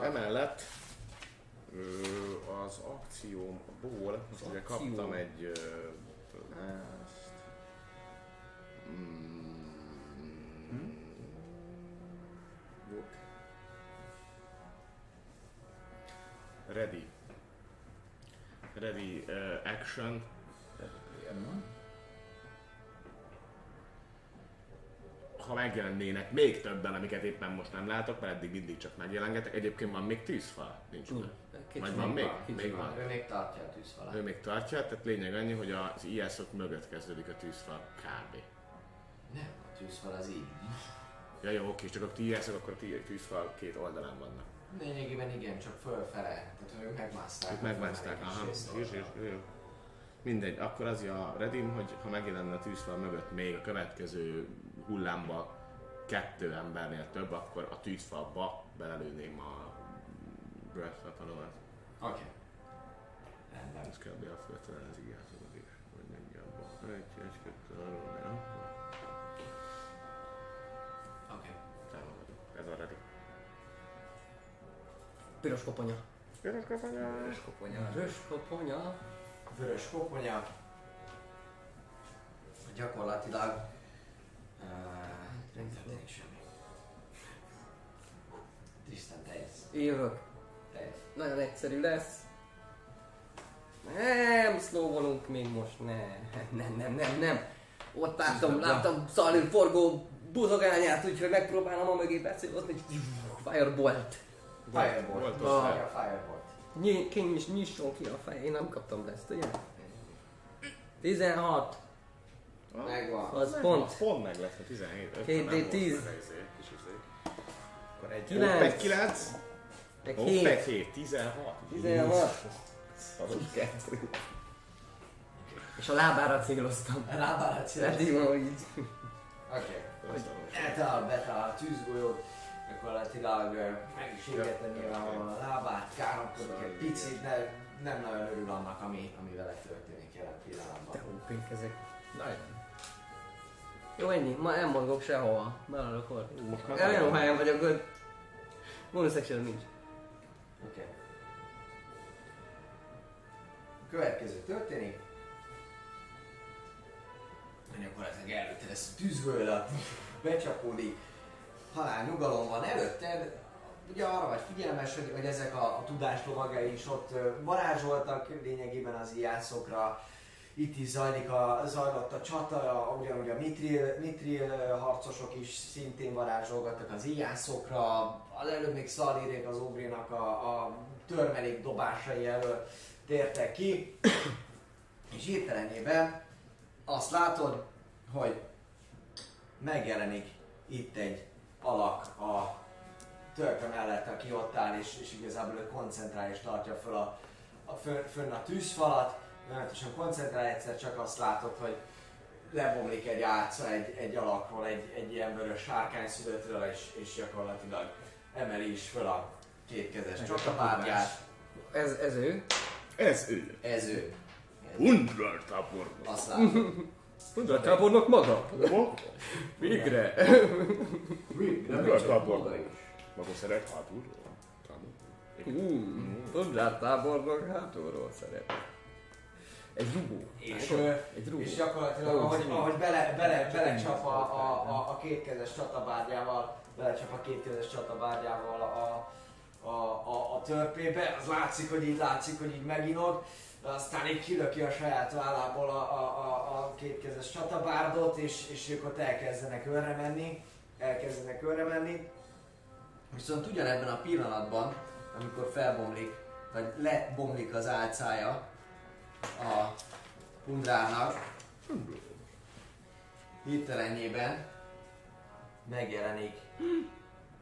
Emellett ö, az akciómból, most ugye akció. kaptam egy ö, ezt, mm, jó. Ready. Ready uh, action. ha megjelennének még többen, amiket éppen most nem látok, mert eddig mindig csak megjelengetek. Egyébként van még tűzfal? Nincs meg. Kicsi Vagy van még? kicsi Még van. Ő még tartja a tűzfalát. Ő még tartja, tehát lényeg annyi, hogy az IS-ok mögött kezdődik a tűzfal kb. Nem, a tűzfal az így. Ja jó, oké, csak a IS-ok akkor a tűzfal két oldalán vannak. Lényegében igen, csak fölfele. Tehát ők megmászták. Ők megmászták, aha. Jó, jó, jó. Mindegy, akkor az a Redim, hogy ha megjelenne a tűzfal mögött még a következő hullámba kettő embernél több, akkor a tűzfalba belelőném a Breath Weapon-omat. Oké. Rendben. Ez kb. a föltelen az igázolod is, hogy mennyi abban. Egy, egy, kettő, három, Piros koponya. Piros kaponya! Vörös koponya. Piros koponya. Vörös koponya. Gyakorlatilag... Uh, nem történik semmi. Tisztán teljes. Jövök. Teljes. Nagyon egyszerű lesz. Nem, szlóvolunk még most, ne. Nem, nem, nem, nem. Ott láttam, láttam Szalin forgó buzogányát, úgyhogy megpróbálom a mögé becélozni. Firebolt. Firebolt. A Firebolt? Nyí- King is nyisson ki a fej, én nem kaptam le ezt, ugye? 16. Megvan. Az Meg- pont. Pont meg lesz a 17. öt, Két nem volt D10. meg a izé, kis. Akkor egy Kilenc. Hopp, egy 9. Meg Hopp, egy 7. 7. 16. 16. Szaros kettő. És a lábára céloztam. Rábárat szíves. Eddig van, így. Oké. Eltalál, betalál a tűzgolyót, gyakorlatilag meg is égette nyilvánvalóan a lábát, káromkodik egy picit, de nem nagyon örül annak, ami, ami vele történik jelen Te pillanatban. hópink ezek. Nagyon. Jó, ennyi. Ma nem mozgok sehova. Beállok már Olyan jó helyen vagyok, hogy bonus action nincs. Oké. A következő történik. Gyakorlatilag előtte lesz a tűzvölet, becsapódik, halál nyugalom van előtted, ugye arra vagy figyelmes, hogy, hogy ezek a, a tudáslovagai is ott varázsoltak lényegében az ijászokra, itt is zajlik a, zajlott a csata, ugyanúgy a mitril, mitril harcosok is szintén varázsolgattak az ijászokra, az előbb még Szalírék az Ogrinak a, a törmelék dobásai elől tértek ki, és hirtelenében azt látod, hogy megjelenik itt egy alak a törpe mellett, aki ott áll, és, és igazából ő koncentrál és tartja föl a, a fönn, fönn a tűzfalat. Folyamatosan koncentrál, egyszer csak azt látod, hogy lebomlik egy álca egy, egy alakról, egy, egy ilyen vörös sárkány szülőtről, és, és gyakorlatilag emeli is föl a kétkezes csatapárgyát. Ez, ez ő. Ez ő. Ez ő. Undrar tábor. Azt látod. A tábornok maga. Végre. Undrar tábor. Maga szeret hátulról. Tábor. Tudlát tábornok hátulról szeret. Egy rugó. És, Egy rugó. és gyakorlatilag, ahogy, ahogy bele, bele, belecsap a, a, a, a kétkezes csatabárgyával, belecsap a kétkezes csatabárgyával a, a, a, a törpébe, az látszik, hogy így látszik, hogy így meginod, de aztán így kilöki a saját vállából a, a, a, a kétkezes csatabárdot, és, és ők ott elkezdenek örre menni, elkezdenek örre menni. Viszont ugyanebben a pillanatban, amikor felbomlik, vagy lebomlik az álcája a Undrának, hirtelenjében megjelenik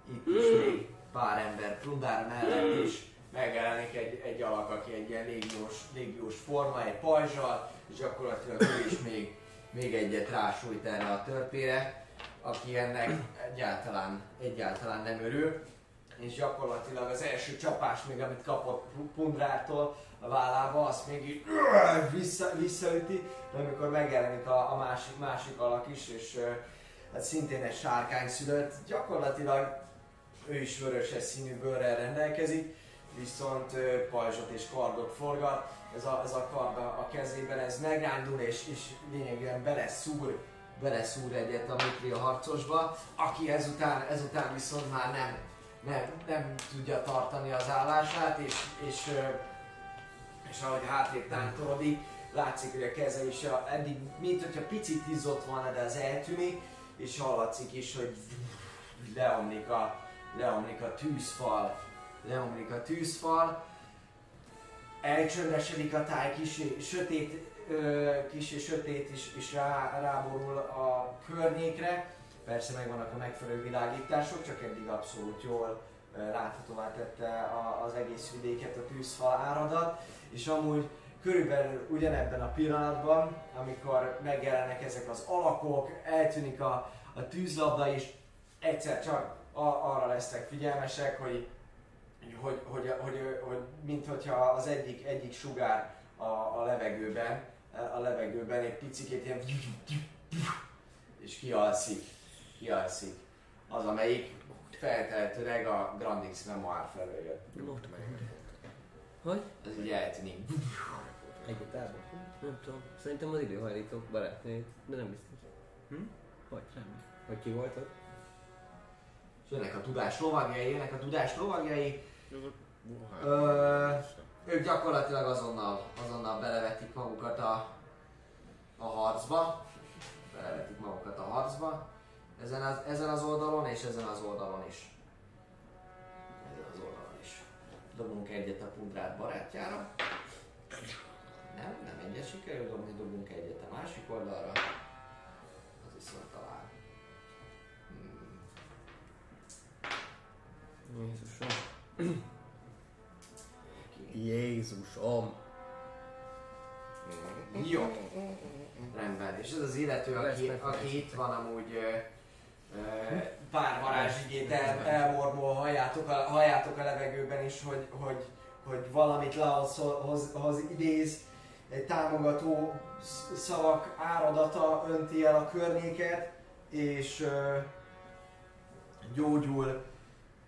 itt is még pár ember Trundár mellett is megjelenik egy, egy alak, aki egy ilyen légiós, légiós forma, egy pajzsal, és gyakorlatilag ő is még, még egyet rásújt erre a törpére, aki ennek egyáltalán, egyáltalán nem örül. és gyakorlatilag az első csapás még, amit kapott Pundrától a vállába, azt még így vissza, visszaüti, de amikor megjelenik a, a másik, másik alak is, és hát szintén egy sárkány szülött, gyakorlatilag ő is vöröses színű bőrrel rendelkezik, viszont pajzsot és kardot forgat, ez a, ez a kard a, a kezében, ez megrándul és, és lényegében beleszúr, beleszúr egyet a Mitria harcosba, aki ezután, ezután viszont már nem, nem, nem tudja tartani az állását, és, és, és ahogy hátrébb tántorodik, látszik, hogy a keze is a, eddig, mint hogyha picit izzott volna, de az eltűnik, és hallatszik is, hogy leomlik a, leomlik a tűzfal, leomlik a tűzfal, elcsöndesedik a táj, kis sötét, kis sötét is, is rá, ráborul a környékre. Persze megvannak a megfelelő világítások, csak eddig abszolút jól láthatóvá tette az egész vidéket a tűzfal áradat, és amúgy körülbelül ugyanebben a pillanatban, amikor megjelennek ezek az alakok, eltűnik a, a tűzlabda is, egyszer csak a, arra lesznek figyelmesek, hogy hogy, hogy, hogy, hogy mint hogyha az egyik, egyik sugár a, a levegőben, a levegőben egy picit ilyen és kialszik, kialszik. Az, amelyik feltehetőleg a Grandix Memoir felől jött. Hogy? Ez így eltűnik. Egyetában. Nem tudom. Szerintem az időhajlítók barátnőjét, de nem biztos. Hm? Vagy semmi. Hogy ki volt ott? És jönnek a tudás lovagjai, jönnek a tudás lovagjai. Ö, ők gyakorlatilag azonnal, azonnal belevetik magukat a, a harcba. Belevetik magukat a harcba. Ezen az, ezen az oldalon és ezen az oldalon is. Ezen az oldalon is. Dobunk egyet a pundrát barátjára. Nem, nem egyet sikerül dobni, dobunk egyet a másik oldalra. Az viszont talán. Hmm. Jézusom. Jézusom. Jó. Rendben. És ez az illető, aki, aki itt van amúgy ö, ö, pár varázsigét el, elmormol, halljátok a, halljátok a levegőben is, hogy, hogy, hogy valamit Laoszhoz hoz idéz, egy támogató sz- szavak áradata önti el a környéket, és ö, gyógyul.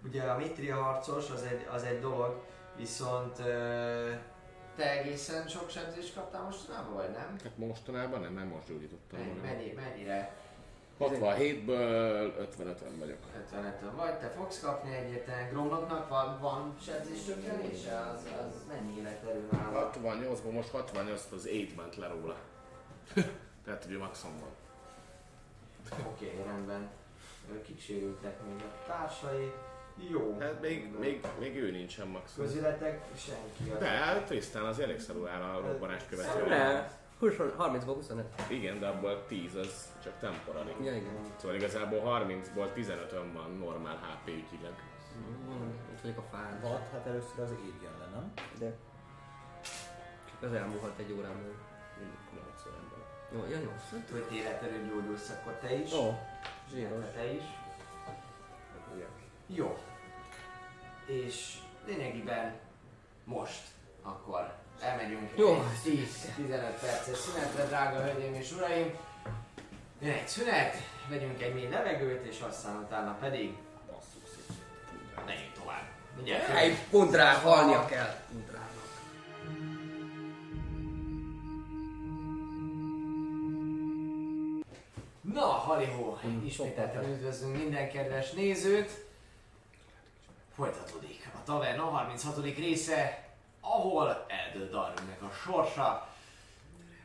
Ugye a Mitria harcos az egy, az egy dolog, viszont te egészen sok sebzést kaptál mostanában, vagy nem? Hát mostanában nem, nem most gyógyítottam Mennyi, mennyi, mennyire? 67-ből 55-en vagyok. 55 vagy, te fogsz kapni egyetlen Gromloknak van, van sebzés csökkenése? Az, az mennyi életerő nála? 68-ból most 68 az 8 ment le róla. Tehát, ő maximum van. Oké, okay, rendben. Ö, Kik sérültek még a társai? Jó. Hát még, még, még ő nincsen maximum. Közületek senki. az- De, hát Tristan az elég szarul áll a robbanást követően. Ne. 20, 30-ból 25. Igen, de abból 10 az csak temporary. Ja, igen. Szóval igazából 30-ból 15-ön van normál HP ügyileg. Mondom, Itt vagyok a fán. Hat, hát először az év jön le, nem? De. Csak az elmúlhat egy órán belül. Mindig 9 ember. Jó, ja, jó. Hogy életerő gyógyulsz, akkor te is. Ó, zsíros. Te is. Jó. És lényegében most akkor elmegyünk Jó. egy 10-15 perces szünetre, drága hölgyeim és uraim. Jön egy szünet, vegyünk egy mély levegőt, és aztán utána pedig megyünk tovább. Mindjárt Egy pundrá halnia kell. Pundrának. Na, halihó, ismételten üdvözlünk minden kedves nézőt. Folytatódik a Taverna 36. része, ahol eldől Darwinnek a sorsa.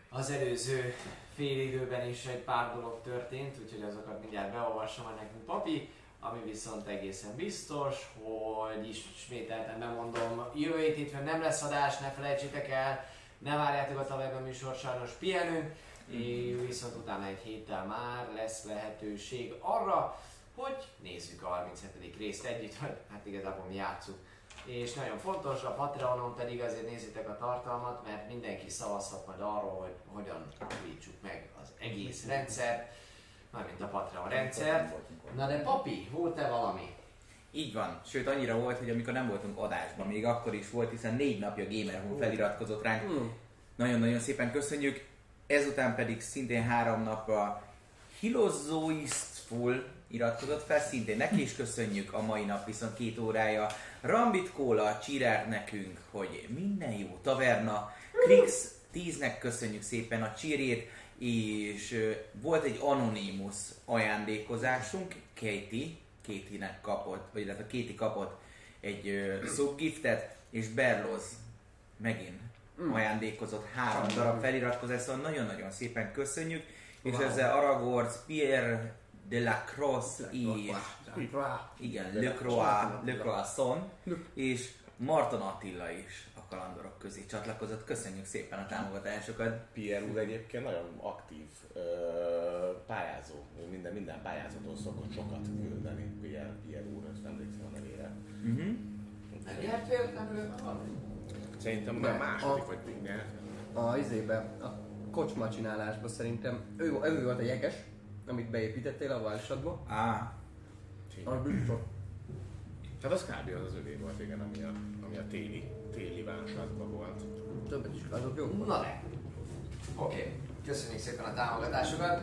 Az előző fél időben is egy pár dolog történt, úgyhogy azokat mindjárt beolvasom majd nekünk papi, ami viszont egészen biztos, hogy ismételten bemondom, jövő hét hétfőn nem lesz adás, ne felejtsétek el, ne várjátok a Taverna műsor, sajnos pihenünk, és viszont utána egy héttel már lesz lehetőség arra, hogy nézzük a 37. részt együtt, vagy hát igazából mi játszunk. És nagyon fontos, a Patreonon pedig azért nézzétek a tartalmat, mert mindenki szavazhat majd arról, hogy hogyan újítsuk meg az egész rendszert, mármint a Patreon rendszert. Na de papi, volt-e valami? Így van. Sőt, annyira volt, hogy amikor nem voltunk adásban, még akkor is volt, hiszen négy napja Gamer Home feliratkozott ránk. Mm. Nagyon-nagyon szépen köszönjük. Ezután pedig szintén három napra Hilozoistful iratkozott fel, szintén neki is köszönjük a mai nap, viszont két órája. Rambit Kóla csirált nekünk, hogy minden jó taverna. Krix 10-nek köszönjük szépen a csírét, és volt egy anonimus ajándékozásunk, Katie, Katie-nek kapott, vagy illetve Katie kapott egy subgiftet, és Berloz megint mm. ajándékozott három darab feliratkozást, szóval nagyon-nagyon szépen köszönjük, és Wow. ezzel Aragorn, Pierre de la Crosse és igen, Le Croix, Le Croixon, és Marton Attila is a kalandorok közé csatlakozott. Köszönjük szépen a támogatásokat. Pierre úr egyébként nagyon aktív ö, pályázó. Ő minden, minden pályázaton szokott sokat küldeni. Pierre, Pierre úr, ezt emlékszem a nevére. Uh-huh. Véletlenül? Szerintem Nem. már második A- vagy nyert. A izébe, a kocsma csinálásba szerintem, ő, ő volt a jeges, amit beépítettél a válsadba. Á, Az biztos. Hát az kb. az az övé volt, igen, ami a, ami a téli, téli válságban volt. Többet is azok jó. Na ne. Oké, köszönjük szépen a támogatásokat.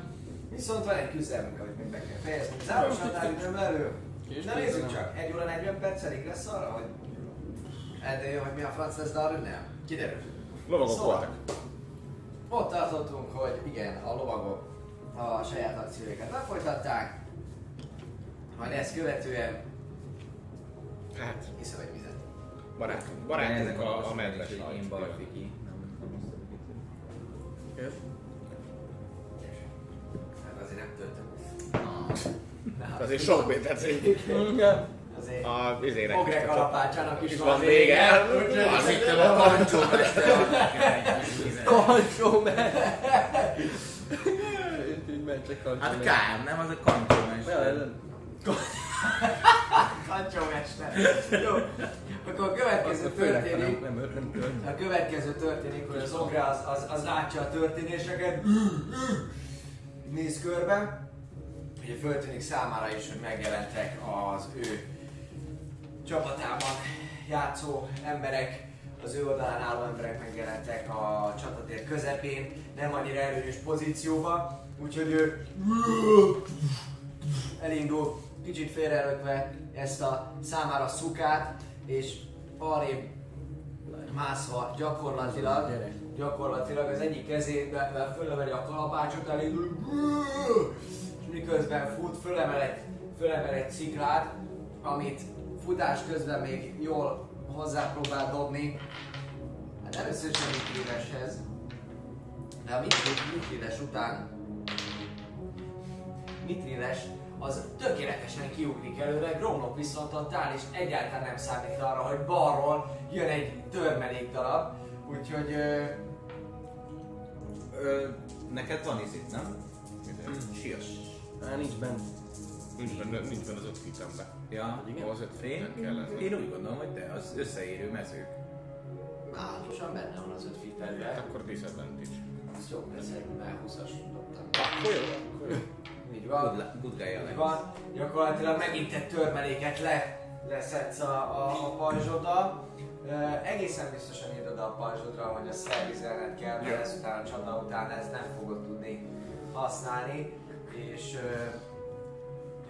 Viszont van egy küzdelmünk, amit még be kell fejezni. Záros határidőn belül. Na nézzük csak, 1 óra 40 perc elég lesz arra, hogy eldőjön, hogy mi a franc lesz, de arra nem. Kiderül. Lovagok Szóval. voltak. Ott tartottunk, hogy igen, a lovagok a saját akcióikat lefolytatták, majd ezt követően Hát, iszol egy vizet. barátunk, ezek barátunk a, a azt medves Én. Kész. Hát azért nem töltöm. Hát Azért sok bétet Azért a izének. Ogrek alapácsának is van vége. úgyhogy- Azt hittem a kancsó Kalcsó kalcsó Hát meg. kár, nem? Az a kancsó Ja, ez- Kancsómester. Jó, akkor a következő Akkor főleg, ha történik. nem, nem, nem tört. A következő történik, hogy az Ogre az, az, az látja a történéseket, néz körbe, ugye föltűnik számára is, hogy megjelentek az ő csapatában játszó emberek, az ő oldalán álló emberek megjelentek a csatatér közepén, nem annyira előnyös pozícióba, úgyhogy ő elindul, kicsit félrelökve ezt a számára szukát, és arrébb mászva gyakorlatilag, gyakorlatilag az egyik kezével fölemeli a kalapácsot, elindul, és miközben fut, fölemel egy, fölemel egy sziklát, amit futás közben még jól hozzá próbál dobni. Hát először sem Mitrideshez, de a Mitrides után Mitrides az tökéletesen kiugrik előre, Gromlok viszont ott áll és egyáltalán nem számít arra, hogy balról jön egy törmelék darab, úgyhogy ö, Ö, neked van izit, nem? Sias. Á, nincs bent. Nincs benne, nincs benne az öt. Ja, igen? Az öt fiten kell én, lenni. én úgy gondolom, hogy te az összeérő mezők. állandósan benne van az öt Hát fitterben. akkor disadvantage. Ez jó, ez egy 20-as dobtam. Akkor jó, akkor jó. Így Good, van. good guy Így van. Gyakorlatilag megint egy törmeléket le, leszedsz a, a, a pajzsoddal. Ö, egészen biztosan írod a pajzsodra, hogy a szervizelned kell, mert ezután a csata után ezt nem fogod tudni használni. És, ö,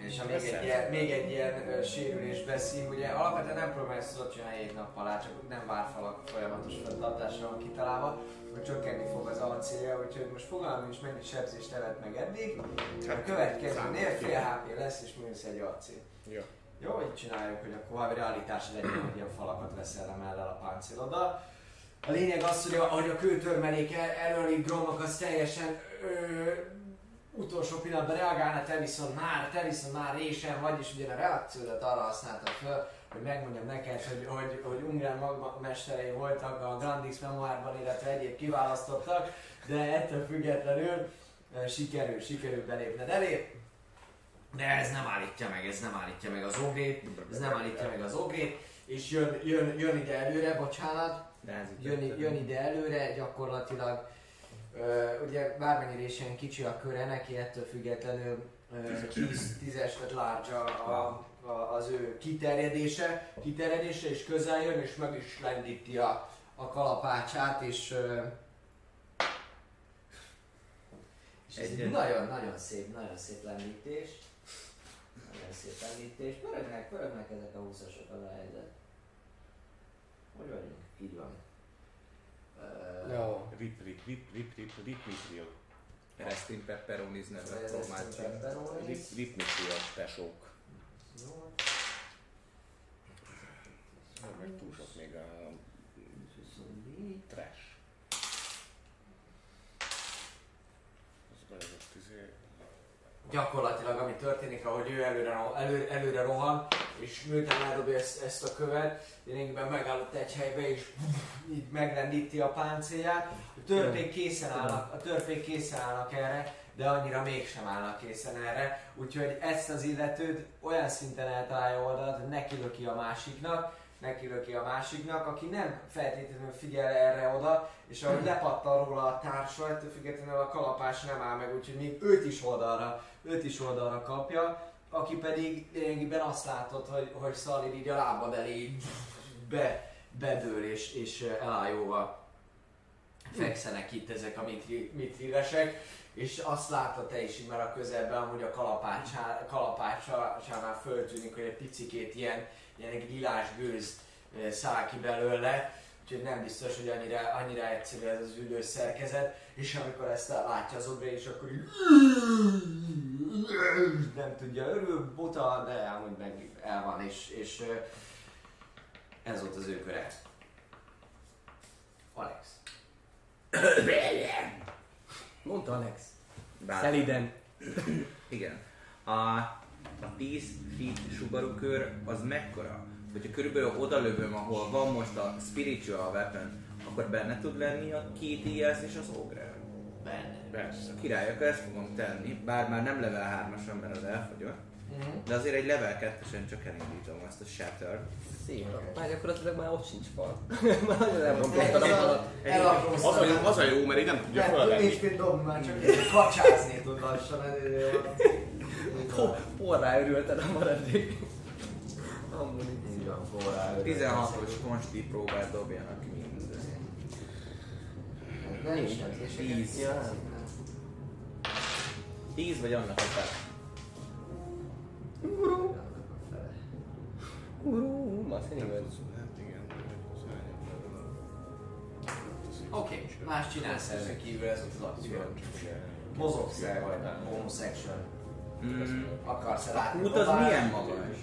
és a még egy, ilyen, még egy ilyen ö, sérülés beszív, ugye alapvetően nem próbálsz tudod csinálni egy nap alá, csak nem várfalak folyamatos fenntartásra van kitalálva, hogy csökkenni fog az acélja, úgyhogy most fogalmam is mennyi sebzést evett meg eddig. A következőnél fél HP lesz és mínusz egy acél. Jó. Jó, így csináljuk, hogy akkor valami realitás legyen, hogy ilyen falakat veszel emellel a páncéloddal. A lényeg az, hogy a, hogy a kőtörmelék el, előri drónok az teljesen ö, utolsó pillanatban reagálna, te viszont már, te viszont már résen vagy, és ugye a reakciódat arra használtam föl, hogy megmondjam neked, hogy, hogy, hogy Ungrán magmesterei voltak a Grandix memoárban, illetve egyéb kiválasztottak, de ettől függetlenül ö, sikerül, sikerül belépned elé. De ez nem állítja meg, ez nem állítja meg az ogrét, ez nem állítja meg az ogrét, és jön, jön, jön ide előre, bocsánat, jön, jön ide előre, gyakorlatilag ugye bármennyire is ilyen kicsi a köre, neki ettől függetlenül 10, 10-es vagy large a, a, az ő kiterjedése, kiterjedése és közel jön, és meg is lendíti a, a kalapácsát, és, és ez nagyon-nagyon szép, nagyon szép lendítés. Nagyon szép lendítés. Pörögnek, pörögnek ezek a húszasok az a helyzet. Hogy vagyunk? Így van. Ö, Jó. Rip, rip, rip, rip, rip, rip, mithril. Rest in pepperonis egy Tomácsi. pepperoni. Rip, rip, mithril, tesók. Jó. Meg túl sok még a 24. trash. Az bevezett izé... gyakorlatilag ami történik, ahogy ő előre, ro- elő, előre rohan, és miután eldobja ezt, ezt a követ, lényegében megállott egy helybe, és így megrendíti a páncélját. A törpék készen állnak, a törpék készen állnak erre, de annyira mégsem állnak készen erre, úgyhogy ezt az illetőt olyan szinten eltalálja oldalt, hogy neki löki a másiknak, neki löki a másiknak, aki nem feltétlenül figyel erre oda, és ahogy lepattan róla a társa, ettől függetlenül a kalapás nem áll meg, úgyhogy még őt is oldalra, őt is oldalra kapja, aki pedig lényegében azt látod, hogy, hogy Szalid így a lábad elé be, bedől és, és elájóva fekszenek itt ezek a mitri, mitrilesek, és azt látod te is már a közelben, hogy a kalapácsá- kalapácsánál föltűnik, hogy egy picikét ilyen, ilyen egy lilás gőz eh, száll ki belőle, úgyhogy nem biztos, hogy annyira, annyira egyszerű ez az ülő szerkezet, és amikor ezt látja az Obre, és akkor így nem tudja, örül, buta, de amúgy meg el van, és, és eh, ez volt az ő köre. Alex. Mondta Alex. Bár- Szeliden. Igen. A, a 10 feet sugarú kör az mekkora? Hogyha körülbelül oda lövöm, ahol van most a spiritual weapon, akkor benne tud lenni a két IS és az ogre. Benne. Persze. Király, akkor ezt fogom tenni, bár már nem level 3-asan, mert az elfogyott. De azért egy level 2-esen csak elindítom azt a shatter. Szép. Már gyakorlatilag már ott sincs fal. már nagyon falat. Az a, jó, az a jó, mert így nem tudja Nem, fölvenni. nincs mit dobni, már csak kacsázni tud lassan. Porrá örülted a maradék. Forrá. 16-os konsti próbát dobjanak mindezért. Nem is sebzéseket. Tíz. Ja. 10 vagy annak a fel. Uru. Uru. Ma szerintem. Hát Oké, más csinálsz ezen kívül, ez az akció. Mozogsz el vagy homosexual. Mm. Akarsz-e látni? Kút az milyen magas?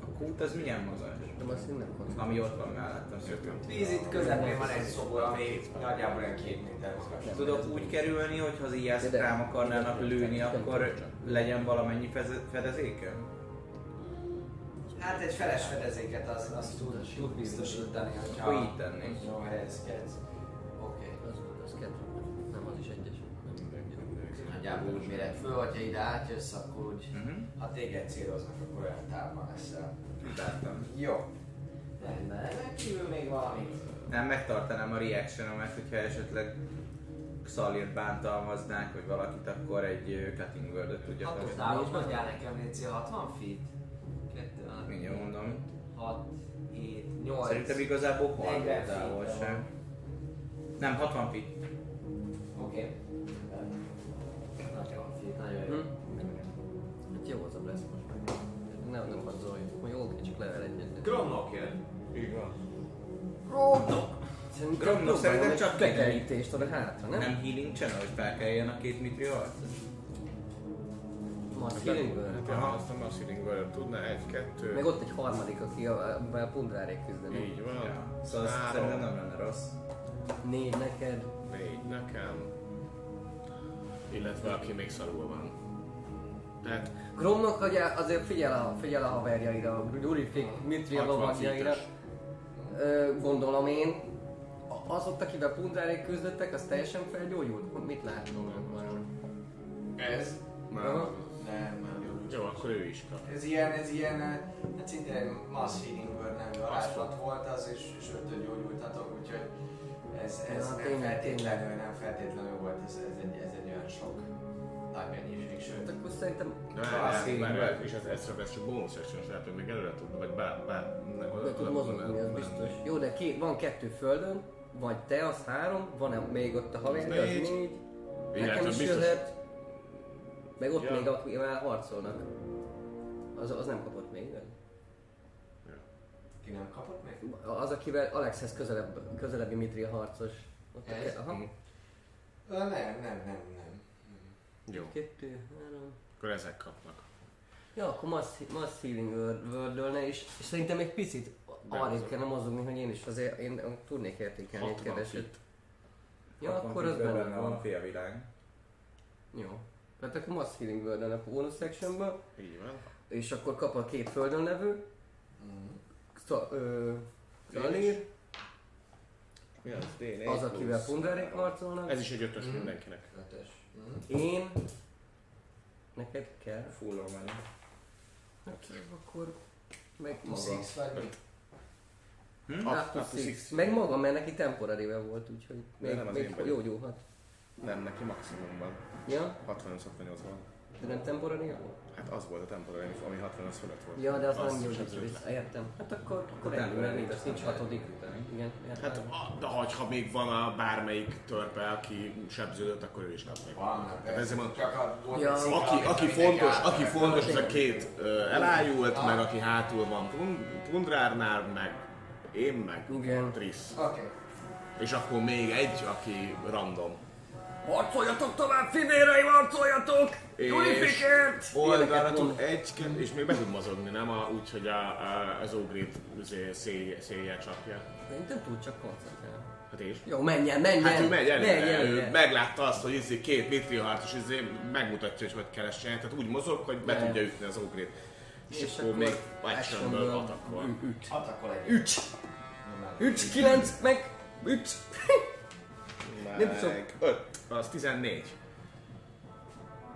A kút az milyen magas? Nem azt nem. Ami ott van mellettem szökött. Víz itt közepén van egy szobor, ami nagyjából olyan két méter magas. Tudok úgy kerülni, hogy ha az ijászok rám akarnának lőni, akkor legyen valamennyi fedezéke? Hát egy feles fedezéket az, az tud, tud biztosítani, hogyha Akkor így tennék. Jó helyezkedsz. Nagyjából úgy méret föl, hogyha ide átjössz, akkor úgy, Mhm. ha téged céloznak, akkor olyan távban leszel. Láttam. Jó. Rendben, ezen kívül még valami? Nem megtartanám a reactionomat, hogyha esetleg Xalirt bántalmaznák, vagy valakit, akkor egy cutting word tudja Hatos tartani. nálunk mondjál nekem, Léci, 60 feet? 2, 6, Mindjárt mondom. 6, 7, 8. Szerintem igazából 40 30 feet távolság. van. Nem, 60 feet. Oké. Nagyon nagyon Hm? jó. Hát jó az a lesz most meg. Nem, nem az zaj. Hogy jó, oké, csak level egyet. Gromnok jön. Így van. Gromnok! Szerintem Gromnok próbálom szerintem csak Kekerítést oda hátra, nem? Nem healing channel, hogy felkeljen a két mitri harc? Mark Healingből. Hát ja, azt a Massilingből tudna egy, kettő. Meg ott egy harmadik, aki a, a, a pundrárék küzdenek. Így van. Ja. Szóval szerintem nem lenne rossz. Négy neked. négy nekem. Illetve aki még szarul van. Tehát Gromnak ugye azért figyel a, figyel a haverjaira, a Durifik, Mitri a 60 lovagjaira. gondolom én. A- Az ott, akivel pundrárék küzdöttek, az teljesen felgyógyult? Mit látom vajon? Ez? Már Aha. Nem, nem jó. Akkor ő is kap. Ez ilyen, ez ilyen, eh, hát szinte egy mass healing nevű varázslat volt az, és, és ötön gyógyultatok, úgyhogy ez, ez Ja, nem tényleg, feltétlenül, nem feltétlenül volt, ez, ez, egy, ez egy olyan sok. Ágányézség Hát sőt. akkor szerintem De Az várj, és ez, ez, csak, bónusz action, tehát hogy még előre tud, vagy be, be, ne, be tud mozogni, ez biztos. Jó, de két, van kettő földön, vagy te, az három, van -e még ott a havéri, az négy. négy. Igen, Nekem hát is biztos. jöhet. Meg ott Ja. még, akivel harcolnak. Az, az nem kapott még, nem? Ki nem kapott még? Az, akivel Alexhez közelebb, közelebbi Mitria harcos. Ott a Ez? aha. Nem, nem, nem, nem. Jó, Kettő, három. akkor ezek kapnak. Ja, akkor Mass, mass Healing World-ölne is, és szerintem egy picit arrébb kellene mozogni, hogy én is azért én tudnék értékelni egy 60 keveset. Ja, akkor az benne van a van. félvilág. Jó. Tehát akkor Mass Healing world a bonus sectionből, Így van. és akkor kap a két földön levő, Mm. Ö, Mi az? D4 az, akivel Pundarék harcolnak, Ez is egy ötös Mhm. mindenkinek. Ötös. Mm. én, neked kell, Full on van. Oké, akkor meg maga. Six vagy? Hm? Up- to six. six. Meg maga, mert neki temporary volt, úgyhogy még, nem az én még vagyok. jó gyóhat. Nem, neki maximum van. Ja, 65-68 van. De nem temporary volt? Hát az volt a temporary, ami 60 az fölött volt. Ja, de az, Azt nem gyógyít sebződött vissza. Értem. Hát akkor, akkor temporary. nincs, nincs hatodik. Igen, értem. Hát, a- de ha, ha még van a bármelyik törpe, aki sebződött, akkor ő is kap még. Tehát ezért mondom, Csak a volt Ja. aki, aki fontos, aki fontos, az a két elájult, Ah. meg aki hátul van Pund- Pundrárnál, meg én, meg Igen. Trisz. Oké. És akkor még egy, aki random. Harcoljatok tovább, fivéreim, harcoljatok! És! Oldalra tud egy, kettő, és még be tud mozogni, nem? A, úgy, hogy a, a, az ogrit szél, széljel csapja. Szerintem tud csak koncentrálni. Hát és? Jó, menjen, menjen! Hát ő megy előre, menjen, ő meglátta azt, hogy izé két mitri harcos izé megmutatja, hogy hogy csinálni, tehát úgy mozog, hogy be tudja ütni az ogrit. És, És akkor még actionből atakol. Üt. Atakol egy. Üt! Üt, kilenc, meg üt! Nem tudom. Meg öt, az 14.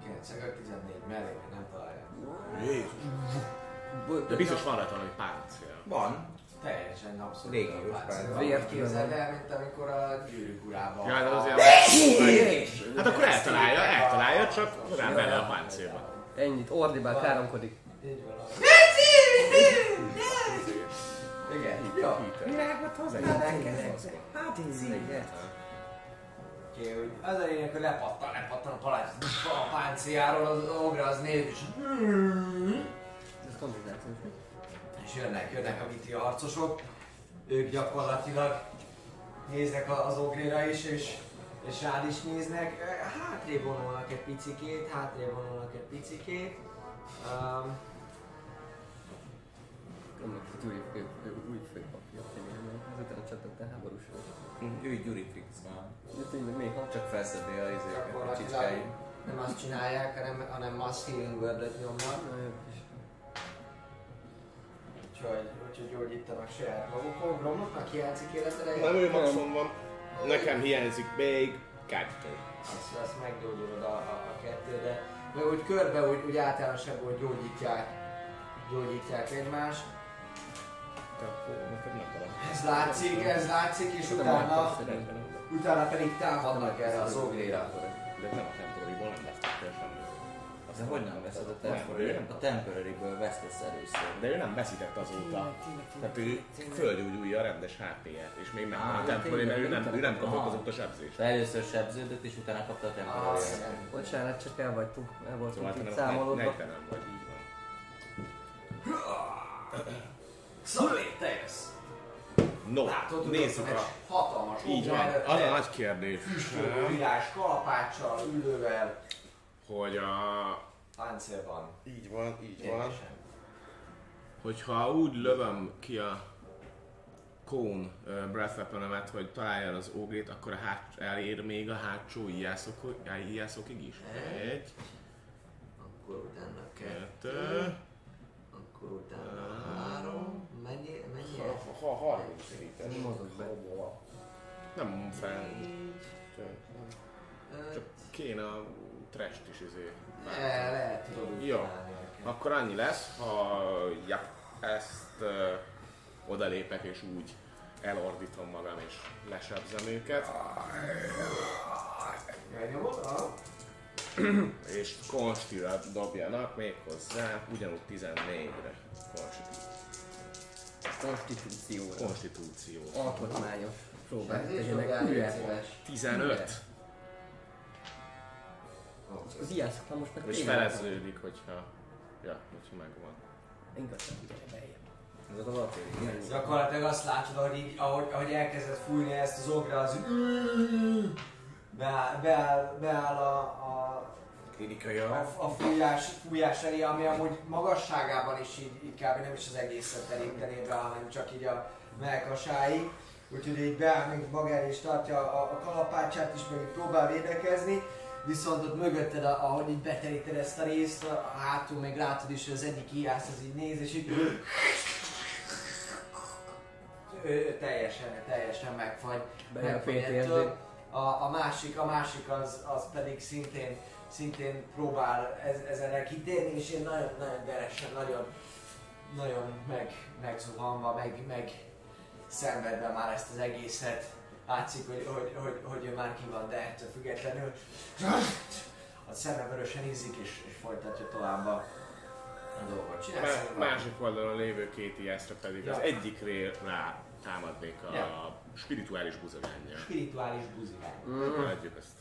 95, 14 mellé, nem találja. Jézus. De biztos van rajta valami páncél. Van. Teljesen abszolút. Légiós páncél. Vért Képzeld el, mint amikor a gyűrűk urában. Ja, de azért... Hát akkor eltalálja, eltalálja, csak rá bele a páncélba. Ennyit, ordibál, káromkodik. Így van. Igen. Jó. Virágot hozzá. Hát így. Oké, hogy az a lényeg, hogy lepattan, lepattan a palác, a páncéjáról, az ogra az néz, és, Ez koncentrációs. és jönnek, jönnek a miti harcosok. Ők gyakorlatilag néznek a- az ogréra is, és, és rád is néznek. Hátrébb vonulnak egy picikét, hátrébb vonulnak egy picikét. Um, Annak fő, új főpapja figyelme. Ezután csatogtál háborúsra. Ő Gyuri tényleg néha. Csak felszedi a izéket, a csicskáit. nem azt csinálják, hanem, hanem mass healing word nyomnak. Úgyhogy, úgyhogy gyógyítanak saját magukon. Gromloknak hiányzik életere? Nem, ő maximum van. Nekem hiányzik még kettő. Azt, azt meggyógyulod a, a, a kettő, de meg úgy körbe, úgy, úgy általánosabban úgy gyógyítják, gyógyítják egymást. Ez látszik, ez látszik, és utána, utána pedig támadnak erre az ogréra. De nem a temporary-ból nem vesztek el semmit. De hogy nem veszed a temporary. A temporary-ből vesztesz először. De ő nem veszített azóta. Tehát ő fölgyújulja a rendes HP-ját, és még nem a temporary, mert ő nem, ő nem kapott azóta sebzést. Szóval először sebződött, és utána kapta a temporary Bocsánat, csak el vagytunk, el voltunk Szóval te itt nem, számolódva. te nem vagy, így van. Szóval te jössz. No, Látod, nézzük a... hatalmas Így van, az a nagy kérdés, füstölő virás, kalapáccsal, ülővel, hogy a... páncélban. Így van, így Teljesen. Hogyha úgy lövöm ki a Cone uh, Breath weapon hogy találja az ógrét, akkor a hát, elér még a hátsó ijászokig is. Egy, Akkor utána kettő, kettő, akkor utána három, mennyi? ha, ha 30 feet Nem mozog be. Nem fel. Csak kéne a trash is izé. Le, lehet tudod Jó. Akkor annyi lesz, ha ja, ezt uh, odalépek és úgy elordítom magam és lesebzem őket. Megnyomod? És konstira dobjanak még hozzá, ugyanúgy 14-re. Konstitú- Konstitúcióra. Konstitúció. Alkotmányos próbák Ez is tegyenek hülye. szíves. 15. Az ijászok már most meg És feleződik, hogyha... Ja, hogyha megvan. Ingatlan, gyere beljebb. Ezek az artéri. Gyakorlatilag azt látod, hogy így, ahogy, ahogy elkezdett fújni ezt az ogra, az így beáll, beáll, beáll a, a, Klinikai a, a fújás, fújás elé, ami amúgy magasságában is így, így kb. nem is az egészet terítené be, hanem csak így a melkasáig. Úgyhogy így beáll még elé és tartja a, a kalapácsát is, meg próbál védekezni. Viszont ott mögötted, a- ahogy így beteríted ezt a részt, a hátul még látod is, hogy az egyik ijász az így néz, és így ő, ő teljesen, teljesen megfagy. Bejön a megfagy. A, a, másik, a másik az, az pedig szintén, szintén próbál ez, ezen kitérni, és én nagyon, nagyon deresen, nagyon, nagyon meg, megzuhanva, meg, meg szenvedve már ezt az egészet. Látszik, hogy, hogy, hogy, hogy ő már ki van, de ettől függetlenül a szeme vörösen ízik, és, és folytatja tovább a, a dolgot. Csinálsz valami? másik oldalon lévő két ijászra pedig az Ja. egyikre rá támadnék a Ja. spirituális buzogánnyal. Spirituális buzigány. Mhm. Adjuk ezt.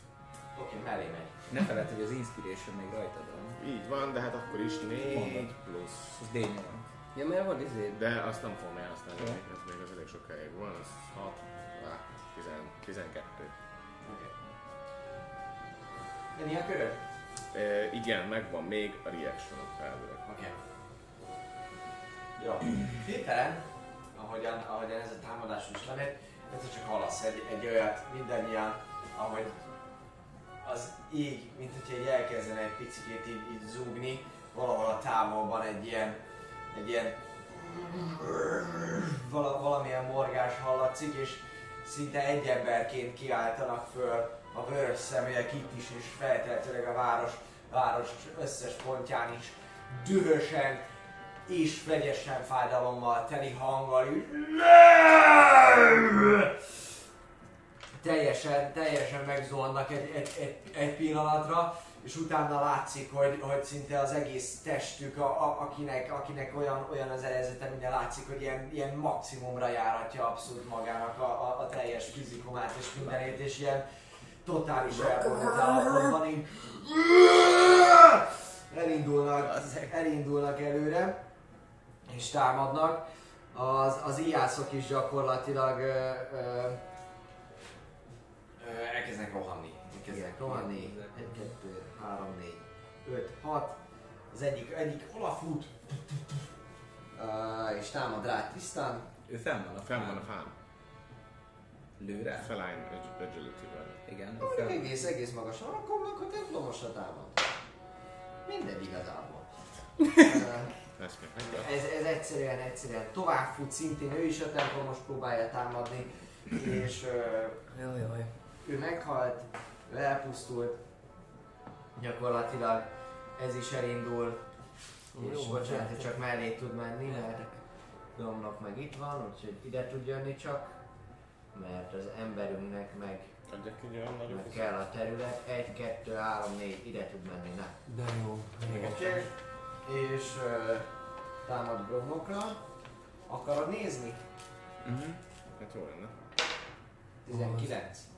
Oké, okay, mellé megy. Ne feled, hogy az Inspiration még rajtad van. Így van, de hát akkor is 4 Mondod. plusz. Az D8. Ja, mert van izé. De azt nem fogom elhasználni, Jó. ez még az elég sokáig van, az 6, 12. Okay. Ennyi a köröd? E, igen, megvan még a reaction elvileg. Oké. Okay. Jó. Hirtelen, ahogyan, ahogyan ez a támadás is lemegy, ez csak hallasz egy, egy olyat mindannyian, ahogy az ég, mint hogyha így elkezdene egy picit így, így zúgni, valahol a távolban egy ilyen, egy ilyen vala, valamilyen morgás hallatszik, és szinte egy emberként kiáltanak föl a vörös szeműek itt is, és feltehetőleg a város, város összes pontján is dühösen és vegyesen fájdalommal teli hanggal így teljesen, teljesen megzuhannak egy, egy, egy, egy pillanatra, és utána látszik, hogy, hogy szinte az egész testük, a, a, akinek, akinek olyan, olyan az erezete, minden látszik, hogy ilyen, ilyen maximumra járatja abszolút magának a, a, a teljes fizikumát és mindenét, és ilyen totális elborult állapotban így elindulnak, elindulnak előre, és támadnak. Az, az ijászok is gyakorlatilag ö, ö, elkezdenek rohanni. Elkezdenek rohanni. 1, 2, 3, 4, 5, 6. Az egyik, egyik olafut. Uh, és támad rá Tristan. Ő fenn van a Fenn van fán. a fán. Lő rá? Feline ag- agility-vel. Igen, ő Mondjuk fenn egész, egész magasan, akkor meg a templomosra támad. Mindegy igazából. Ö, Ezt még megvan. ez, ez egyszerűen, egyszerűen tovább fut, szintén ő is a templomos próbálja támadni, és ö, Jaj, jaj. Ő meghalt, ő elpusztult, gyakorlatilag ez is elindul, és Jó, bocsánat, hogy hát- csak mellé tud menni, mert Domnak meg itt van, úgyhogy ide tud jönni csak, mert az emberünknek meg, meg kell a terület, 1, 2, 3, 4, ide tud menni, ne. De jó. jó. Oké. És uh, támad Gromnokra. Akarod nézni? Mhm. Hát jó lenne. 19.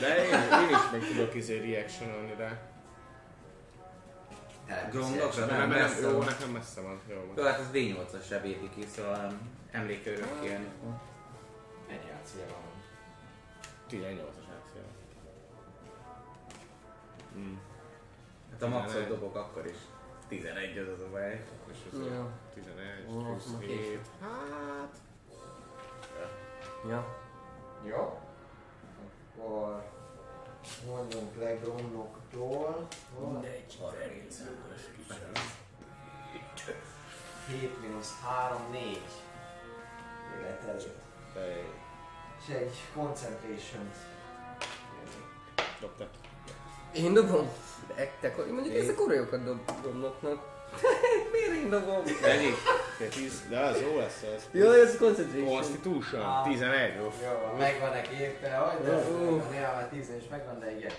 De én, én is meg tudok izé reactionolni rá. Gromnokra Nem, nem, messze jó, van. nekem messze van. Jó Jó, van. hát ez D8-as sebéti ki, szóval nem emléke örökké jönni fog. Egy játszója van. 18-as átszél. Mm. Hát a maxot 11. dobok akkor is. 11 az az a baj. És ez Jó. a 11 Ó, plusz ma 7. Hát... Ja. Jó. Akkor mondjunk le Gromnoktól. Hol? 7 mínusz 3, 4. Élet előtt. És egy concentration. dobtad. Én dobom? De te, mondjuk ezek órajokat dobomnak. Miért? Te tíz- De az jó lesz az. Jaj, ez concentration. Constitution, Ah. 11. Uff. Jó, van, megvan neki éppen, hogy de Ó. néha már 10 is megvan, de igen.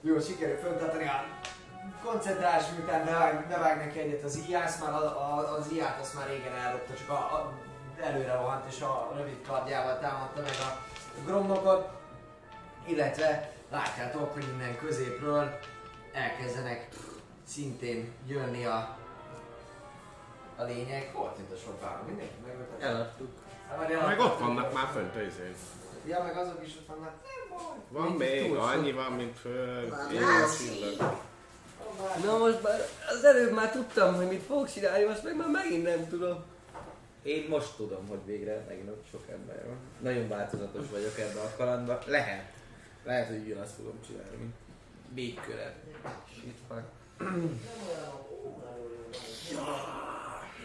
Jó, sikerül föntartani a koncentrálás, miután bevág, bevág neki egyet az íjász, már a, a, az íját azt már régen eldobta, csak a, a, előre rohant és a rövid kardjával támadta meg a gromnokot, illetve látjátok, hogy innen középről elkezdenek szintén jönni a, a lényeg. Volt itt a sok várom, mindenki megölt. Eladtuk. Meg ott vannak már fönt a izén. Ja, meg azok is ott vannak. Nem baj. Van Mint még, annyi van, mint föl. Na most már az előbb már tudtam, hogy mit fogok csinálni, most meg már megint nem tudom. Én most tudom, hogy végre megint ott sok ember van. Nagyon változatos vagyok ebben a kalandban. Lehet. Lehet, hogy ugyanazt fogom csinálni, mint végköre. Shit, fuck.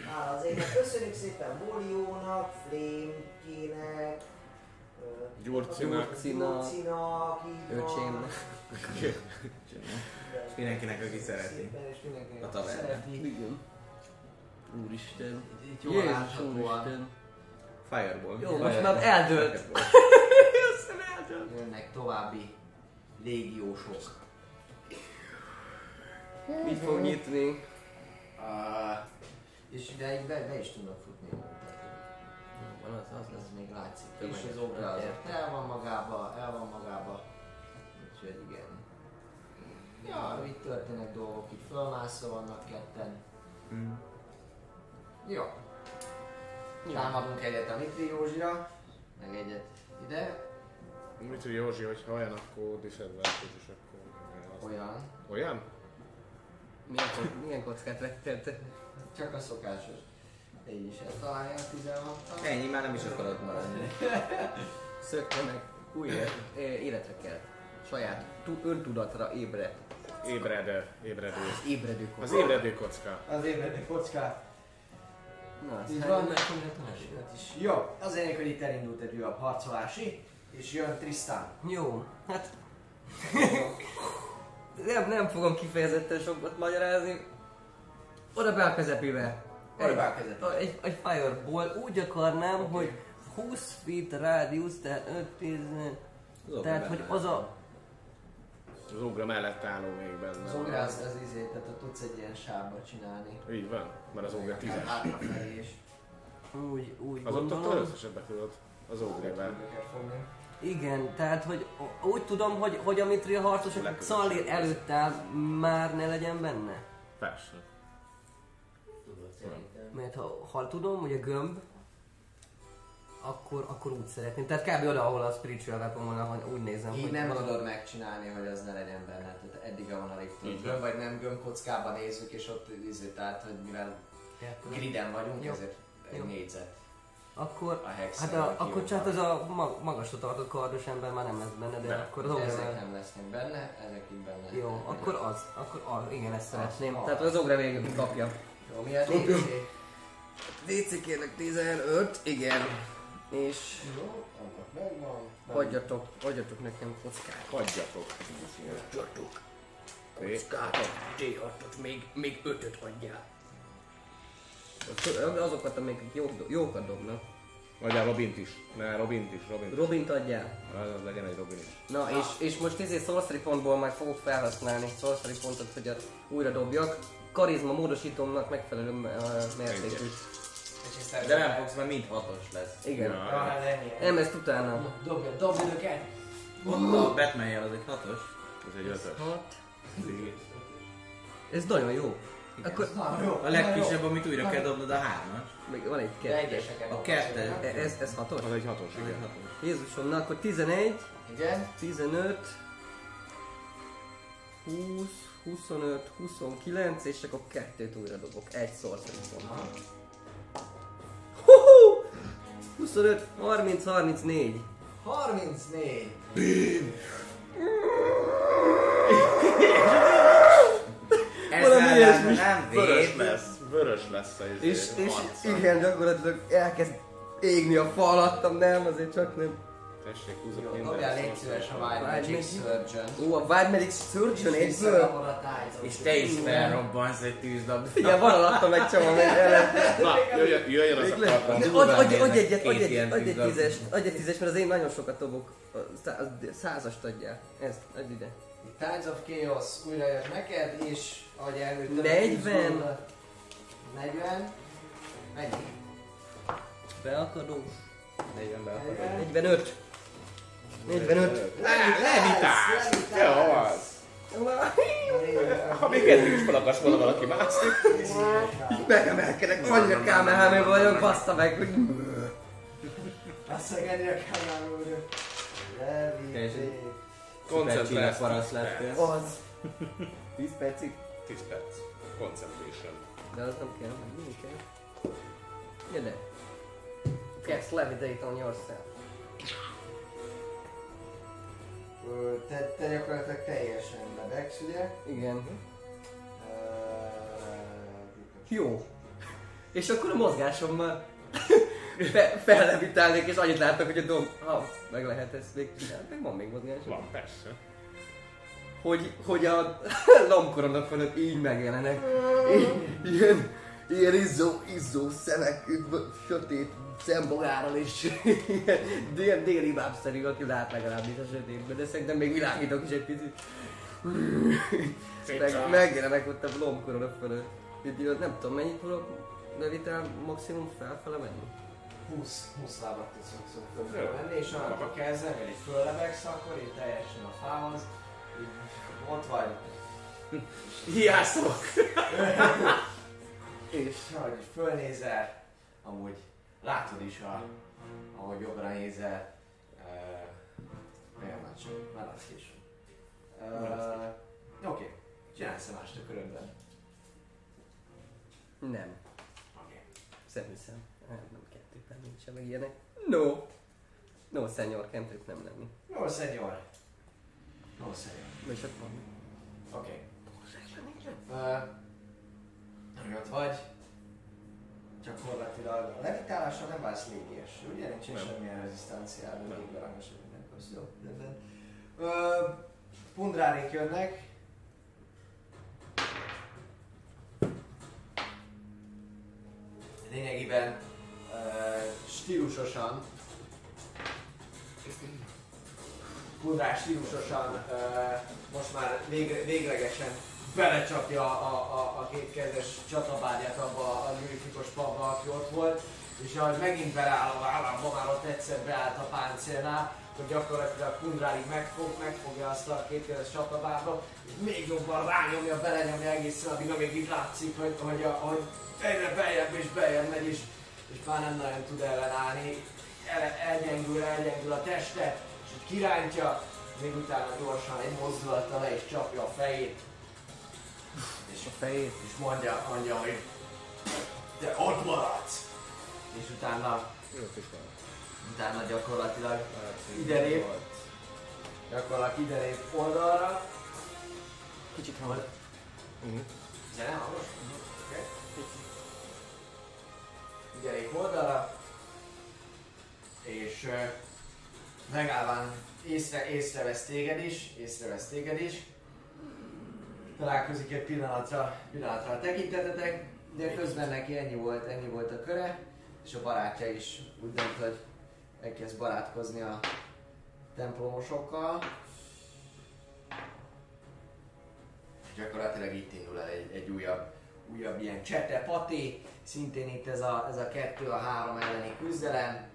Hála az égnek, köszönjük szépen Boliónak, Flémkinek, ö, Gyurcinak. Gyurcinak, öcsémnek. És mindenkinek, aki szereti. A szereti. Igen. Úristen. Itt jól Jézus láthatóan úristen. Fireball. Jó, most már eldőlt. Aztán eldőlt. jönnek további légiósok. Mit fog nyitni? Uh, és ide be, be is tudnak futni. Van az, az lesz. még látszik. Tömeg. És az obra azért el van magába, el van magába. Úgyhogy igen. Ja, itt történnek dolgok, itt fölmászva vannak ketten. Mm. Jó. Támadunk egyet a Mitri Józsira, meg egyet ide. Mit tudja Józsi, hogy ha olyan, akkor disadvantage is akkor... Olyan. Olyan? Milyen, kock- milyen kockát vettél te? Csak a szokásos. Így is eltalálja a 16 Ennyi, már nem is akarod maradni. Szökte meg. Új életre kell. Saját tu- öntudatra ébred. Ébredő, ébredő. Ébredő Az kocka. ébredő kocka. Az ébredő kockát. Na, Így hát van. tanulni. is. Jó, azért, hogy itt elindult egy újabb harcolási, és jön Tristan. Jó, hát... nem, nem fogom kifejezetten sokat magyarázni. Oda be a közepébe. Oda be a közepébe. Egy, egy fireball úgy akarnám, okay. hogy 20 feet rádiusz, tehát 5 10 tehát hogy az a... Az ugra mellett álló még benne. Az ugra az, az izé, tehát ott tudsz egy ilyen sávba csinálni. Így van, mert az ugra tízes. Hátrafelé is. Úgy, úgy Az ott ott gondolom. összesebbet tudod. Az ugrével. Igen, tehát hogy úgy tudom, hogy, hogy a Mithril harcosok Szallir sem. előtt áll, már ne legyen benne. Persze. Mert ha, ha tudom, hogy a gömb, akkor, akkor úgy szeretném. Tehát kb. oda, ahol a spiritual weapon van, ahol úgy nézem, Így hogy nem tudod megcsinálni, hogy az ne legyen benne. Tehát eddig van tudod. van. Gömb vagy nem gömb kockában nézzük, és ott izé, tehát, hogy mivel griden vagyunk, Jó. ezért egy Jó. négyzet. Akkor, A hát a, akkor csak az a mag, magasra tartott kardos ember már nem lesz benne, de Nem. akkor az Ezek ogre... nem lesznek benne, ezek így benne. Jó, akkor az, akkor az, igen, ezt szeretném. az. Tehát az ogre végül kapja. Jó, mi a DC? DC kérlek 15, igen. És Jó, annak megvan. hagyjatok, hagyjatok nekem kockát. Hagyjatok. Hagyjatok kockákat, D6-ot, még, még 5-öt adjál. Azokat, amik jók, jókat dobnak. Adjál Robint is. Ne, Robint is, Robint. Robint adjál. Az, legyen egy Robin is. Na, és, és most izé sorcery pontból majd fogok felhasználni sorcery pontot, hogy a, újra dobjak. Karizma módosítomnak megfelelő uh, mértékű. De nem fogsz, mert mind hatos lesz. Igen. Ja. Ah, hát ennyi. Nem, ezt utána. Dobja, dobja őket! Ott a batman jel az egy hatos. Ez egy ötös. Hat. Ez nagyon jó. Akkor Na, jó. A legkisebb, amit újra kell dobnod a hármas. még van egy egyeseket. A kettő. E- Ez, ez hatos? Az egy hatos, igen. hatos. Jézusom, na akkor 11, Igen. 15, 20, 25, 29, és akkor kettőt újra dobok. Egy pont. Huhu! 25, 30, 34. 34. Valami Ezzel ilyesmi. nem Vörös lesz. Vörös lesz a izé, És, és igen, gyakorlatilag elkezd égni a fal alattam, nem, azért csak nem. Tessék, húzok Jó, minden. dobjál légy szíves a Wild Magic Magic. Surgeon. Ó, a Wild Medic Surgeon És egyből? És te is felrobbansz egy tűzlabdát. Figyelj, van alattam egy csomó még ellen. Na, jöjjön, az a karta. Adj- durván Adj egyet, adj egy, tízest, adj egy tízest, mert az én nagyon sokat dobok. Százast adjál. Ezt, adj ide. Tides of Chaos újra jött neked, és ahogy előttem... 40. 40. Mennyi? Beakadós. 40 be akarod. 40. 45. 45. Levitálsz! Jó, az. Ha még eddig is fel akarsz volna valaki mászni. Így megemelkedek, annyira kámehámé vagyok, bassza meg, hogy... Azt meg ennyire kell vagyok. Teljesen. Koncentrálsz. Szuper paraszt lettél. Az. 10 percig? 10 perc. Concentration. De az nem kell, meg mi kell. Gyere. Cast levitate on yourself. Ö, Te, te gyakorlatilag teljesen lebegsz, ugye? Igen. Ö, Jó. És akkor a mozgásommal fe, fellevitálnék, és annyit láttak, hogy a dom... Ha, meg lehet ezt még csinálni, meg van még mozgásom. Van, persze. Hogy, hogy a lombkoronok fölött így megjelenek. Így- Ilyen, ilyen izzó, izzó szemek, sötét szembogárral és ilyen dél, déli bábszerű, aki lát legalábbis a sötétben, de szerintem még világítok is egy picit. Meg, megjelenek ott a lombkorona fölött. Így, nem tudom, mennyit tudok levitál maximum felfele menni? 20, 20 lábat tudsz maximum menni, és onnantól kezdve, hogy föllebegsz, akkor így teljesen a fához, ott vagy, Hiászok! és ahogy fölnézel, amúgy látod is, a, ahogy jobbra nézel, uh, olyan már csak, már az késő. Uh, Oké, csinálsz-e mást a körödben? nem. Oké. Szerintem. Nem, nem kettőben nincsen meg ilyenek. No! No, szenyor, kentrip nem lenni. Jó, szenyor. Jó, szenyor. Vagy van. Oké. Okay. Uh, ott vagy. Gyakorlatilag a levitálásra nem válsz légies, ugye? Nincs semmilyen rezisztenciád, hogy légbe rangos, hogy minden köz. Jó, rendben. Uh, Pundrárék jönnek. Lényegében uh, stílusosan Pundrás stílusosan most már végre, véglegesen belecsapja a, a, a kétkezes csatabágyát abba a lőfikos pabba, aki ott volt, és ahogy megint beáll a vállába, már ott egyszer beállt a páncélnál, hogy gyakorlatilag Pundráig megfog, megfogja azt a kétkezes csatabába, és még jobban rányomja, belenyomja egészen, addig amíg így látszik, hogy, hogy, a, hogy egyre beljebb és beljebb megy, és, és már nem nagyon tud ellenállni. El, elgyengül, elgyengül a teste, kirántja, még utána gyorsan egy mozdulattal le is csapja a fejét, És a fejét. és mondja, mondja, hogy te ott maradsz! És utána, utána gyakorlatilag ide lép, gyakorlatilag ide lép oldalra. Kicsit hamar. Zene hangos? Oké. Ide lép oldalra, és ö, megállván észre, észrevesz téged is, észrevesz téged is. Találkozik egy pillanatra, pillanatra a tekintetetek, de közben neki ennyi volt, ennyi volt a köre, és a barátja is úgy dönt, hogy elkezd barátkozni a templomosokkal. És gyakorlatilag itt indul el egy, egy újabb, újabb ilyen csete paté, szintén itt ez a, ez a kettő, a három elleni küzdelem.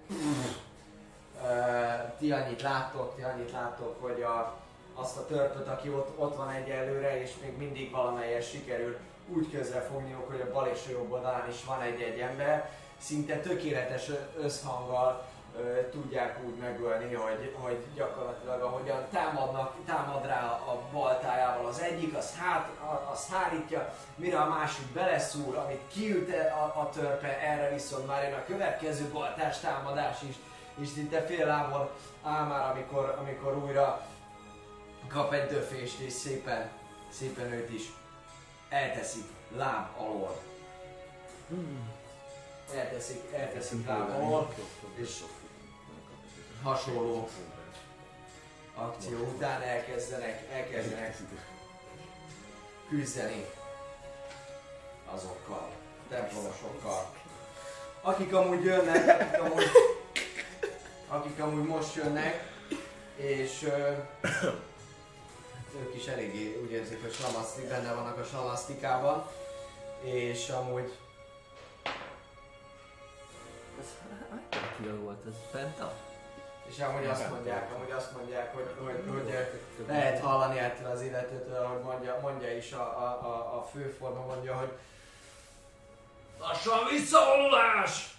Ti annyit láttok, ti annyit láttok, hogy a, azt a törpöt, aki ott, ott van egyelőre, és még mindig valamelyes sikerül úgy közrefogniuk, hogy a bal és a jobb oldalán is van egy-egy ember, szinte tökéletes összhanggal ö, tudják úgy megölni, hogy, hogy gyakorlatilag ahogyan támadnak, támad rá a baltájával az egyik, az, hát, az hárítja, mire a másik beleszúr, amit kiült a, a törpe, erre viszont már jön a következő baltás támadás is, és szinte fél áll már, amikor, amikor újra kap egy döfést, és szépen, szépen őt is elteszik láb alól. Elteszik, elteszik láb alól, és hasonló akció után elkezdenek, elkezdenek küzdeni azokkal, templomosokkal. Akik amúgy jönnek, akik amúgy, akik amúgy most jönnek, és ö, ők is eléggé úgy érzik, hogy slamasztik, benne vannak a slamasztikában. És amúgy Ez hány volt ez? Penta? És amúgy azt mondják, amúgy azt mondják, hogy, hogy, hogy eh, lehet hallani ettől az illetőtől, hogy mondja, mondja is a, a, a, a főforma, mondja, hogy lassan visszavonulás!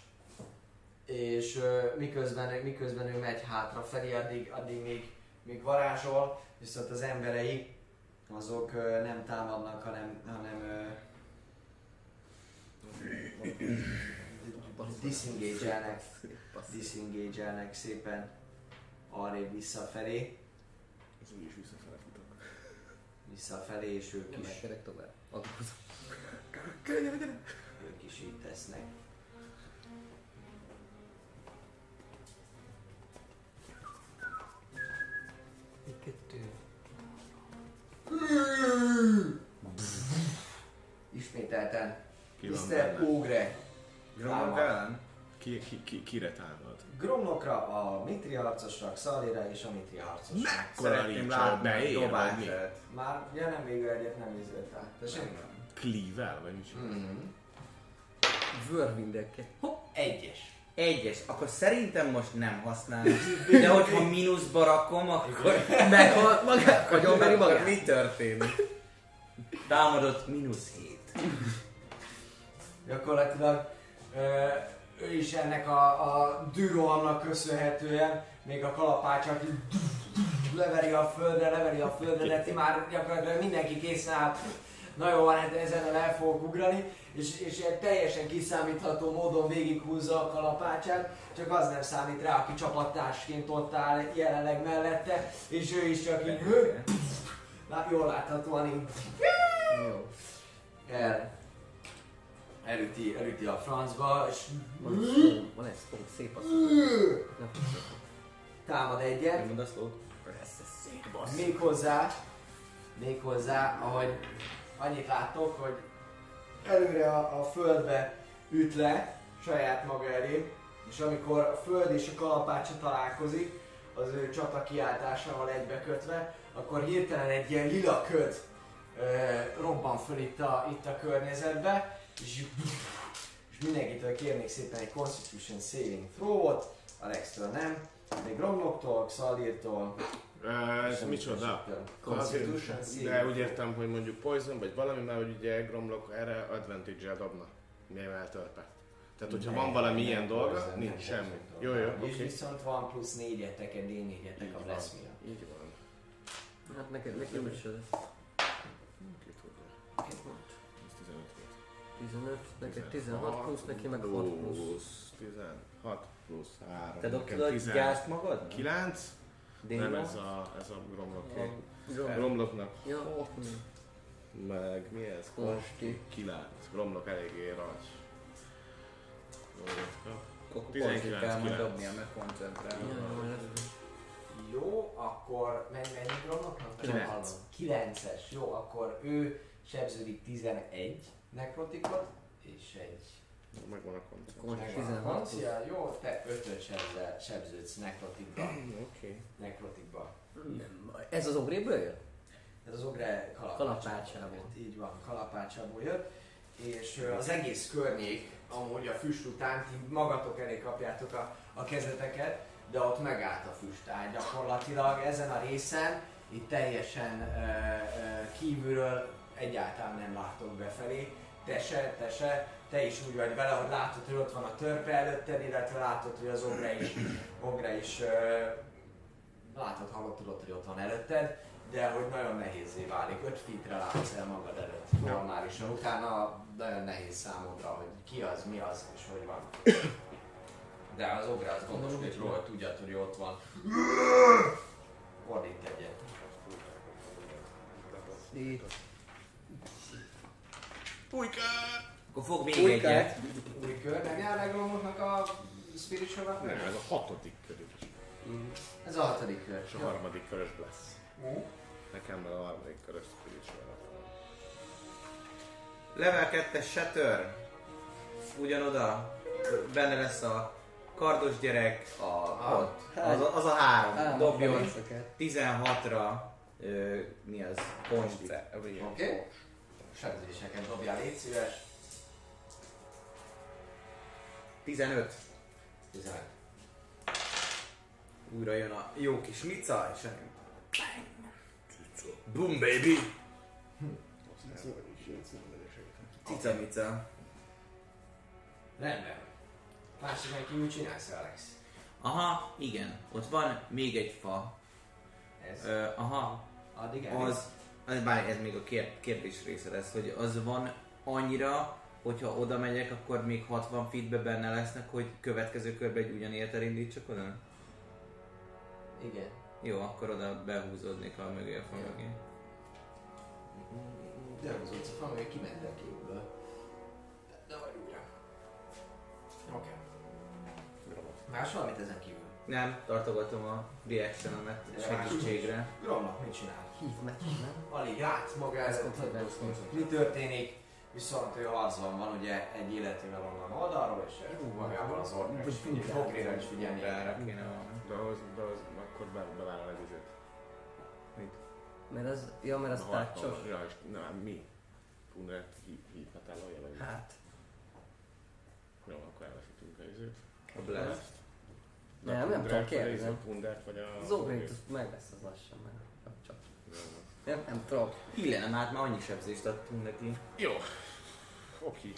És miközben, miközben ő megy hátrafelé, addig, addig még, még varázsol, viszont az emberei azok nem támadnak, hanem, hanem disengage-elnek, disengage-elnek szépen arrébb visszafelé, Ez úgyis visszafele futok. visszafelé, és ők Nem is, megkerek tovább. Ők is így tesznek. Kettő. Ismételten Ki van Mr. benne? Ogre támad. ellen? Ki, ki, ki, kire támad? Gromlokra, a Mitri harcosra, Xalira és a Mitri harcosra. Mekkora Szeretném Richard, látni a beér, vagy mi? dobását. Már ja nem végül egyet nem izéltál. Tessék? Cleave-el, vagy mit csinál? Mhm. Whirlwindekkel. Hopp! Egyes. Egyes, akkor szerintem most nem használom. De hogyha mínuszba rakom, akkor... Meghal magát, agyonveri Akkor magát. mi történik? Támadott mínusz 7. Gyakorlatilag ö, ő is ennek a, a dűrohamnak köszönhetően még a kalapácsát így leveri a földre, leveri a földre, de ti már gyakorlatilag mindenki készen áll. Na jó, van, hát ezen el fogok ugrani, és, és ilyen teljesen kiszámítható módon végighúzza a kalapácsát, csak az nem számít rá, aki csapattársként ott áll jelenleg mellette, és ő is csak így, lá- jól láthatóan így el, elüti, elüti a francba, és Van egy szó, van egy szó, szép a. Nem támad egyet, Nem mondasz lót? még hozzá, még hozzá, ahogy annyit látok, hogy előre a, a földbe üt le saját maga elé, és amikor a föld és a kalapácsa találkozik, az ő csata kiáltásával egybekötve, akkor hirtelen egy ilyen lila köd ö, robban föl itt a, itt a környezetbe, és, és mindenkitől kérnék szépen egy Constitution Saving Throw-ot, Alextől nem, még Gromloktól, Xaldirtól, Ez micsoda? Constitution De úgy értem, hogy mondjuk Poison, vagy valami, mert hogy ugye Gromlok erre advantage-el dobna. Mivel eltörpe. Tehát, hogyha Nem, van valami nem ilyen poison, dolga, nem nincs poison semmi. dolga. Jó, jó, És oké. viszont van plusz négyetek, egy D4-etek Így a van. Blessmia. Így van. Hát neked, nekem is ez. Ki tudja. Két volt. Ez 15 volt. 15, neked 16 plusz, neki meg 6 plusz. Plusz 16 plusz 3. Te dobtad a gyászt magad? 9? Nem, ez a, ez a Gromloké. Gromloknak Ja, meg mi ez? Konsti. 9. Gromlok eléggé Akkor 19, konzit kell majd 9. dobnia, mert koncentrálni. Jó, akkor mennyi, mennyi gromloknak? Kilenc. 9-es, jó, akkor ő sebződik 11 nekrotikot, és egy Megvan a a 16 plusz. francia, jó, te 5-öt sebzel, sebződsz nekrotikba. Oké. nekrotikba. Nem baj. Ez az ogréből jön? Ez az ogre Kalapácsából. jött, így van, kalapácsából jött, és az egész környék, amúgy a füst után, ti magatok elé kapjátok a, a kezeteket, de ott megállt a füst, tehát gyakorlatilag ezen a részen, itt teljesen ö, ö, kívülről egyáltalán nem látok befelé, te se, te se, te is úgy vagy vele, hogy látod, hogy ott van a törpe előtted, illetve látod, hogy az ogre is, ogre is látod, hallod, tudod, hogy ott van előtted, de hogy nagyon nehézé válik. 5 feetre látsz el magad előtt normálisan. Utána nagyon nehéz számodra, hogy ki az, mi az, és hogy van. De az ogre az gondoskodik róla, hogy tudjad, hogy ott van. Ordít egyet. Itt. Akkor fog még Újkát. egyet. Új kör, nem jár meg Romoknak a spiritual Nem, ez a hatodik körül. Ez a hatodik kör. És a harmadik körös lesz. Jó. Nekem a harmadik körös spiritual. Level 2-es Shatter. Ugyanoda. Benne lesz a kardos gyerek, a, ott, az, a- az a három. Á, Dobjon visszakelt. 16-ra Ö, mi az? Konsti. Oké. Okay. Sebzéseket dobjál, légy szíves. 15. 15. Újra jön a jó kis mica, és a... Boom baby! Cica mica. Rendben. Másikon kívül csinálsz, Alex. Aha, igen. Ott van még egy fa. Ez. Ö, aha, Addig elmész? az, bár ez még a kér, kérdés része lesz, hogy az van annyira, hogyha oda megyek, akkor még 60 feetbe benne lesznek, hogy következő körbe egy ugyanilyet elindítsak oda? Igen. Jó, akkor oda behúzódnék a mögé a fa mögé. De az utca fa, hogy kimentek kívülből. De vagy újra. Oké. Más valamit ezen kívül? Nem, tartogatom a reactionomet segítségre. Gromnak mit csinál? Hív meg, nem? Alig lát maga előtt, mi történik, viszont ő harcban van ugye egy életével onnan oldalról, és magával az orra, és Vagy figyelj, Fogréra is figyelni. Valami. De ahhoz, de ahhoz akkor be, bevállal egy izét. Mert az, ja, mert az A harcban- Ja, és nem, mi? Fundert hívhatál olyan vagy? Hát, Jó, akkor elveszítünk a izét. A blast. Nem, a nem tudom, vagy a kérdezem. Pundert vagy a... az ogrét azt meg lesz az lassan meg. Nem, nem tudom. Illene, már már annyi sebzést adtunk neki. Jó. Oké.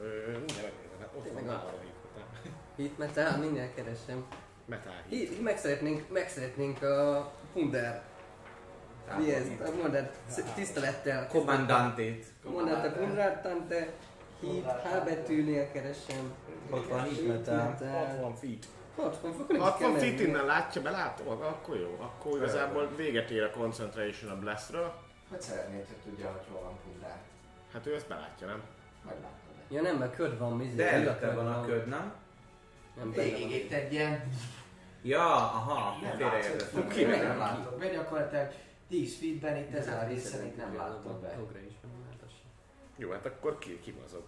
Ö, mindjárt megnézem, ott van Tényleg már a- arra hívhatál. Hit metal, mindjárt keresem. Metal hit. Hit, meg szeretnénk, meg szeretnénk a Punder. Mi ez? Mondd el, tisztelettel. Kommandantét. Mondd el, te Punder, tante. Hit, H betűnél keresem. Ott van hit metal. metal. 60 feet. 60 fokon is 60 kell feet innen látja, belátod? Akkor jó. Akkor igazából véget ér a concentration a blastről. Hogy szeretnéd, hogy tudja, hogy hol van Pundár? Hát ő ezt belátja, nem? Meglátod. Ja nem, mert köd van, mizé. De előtte van a köd, nem? Nem, Végig itt egy ilyen... Ja, aha, Nem félreértettem. Ki meg? nem látod. Vagy gyakorlatilag 10 feetben itt ezen a részen itt nem látod be. Jó, hát akkor ki, kimozog.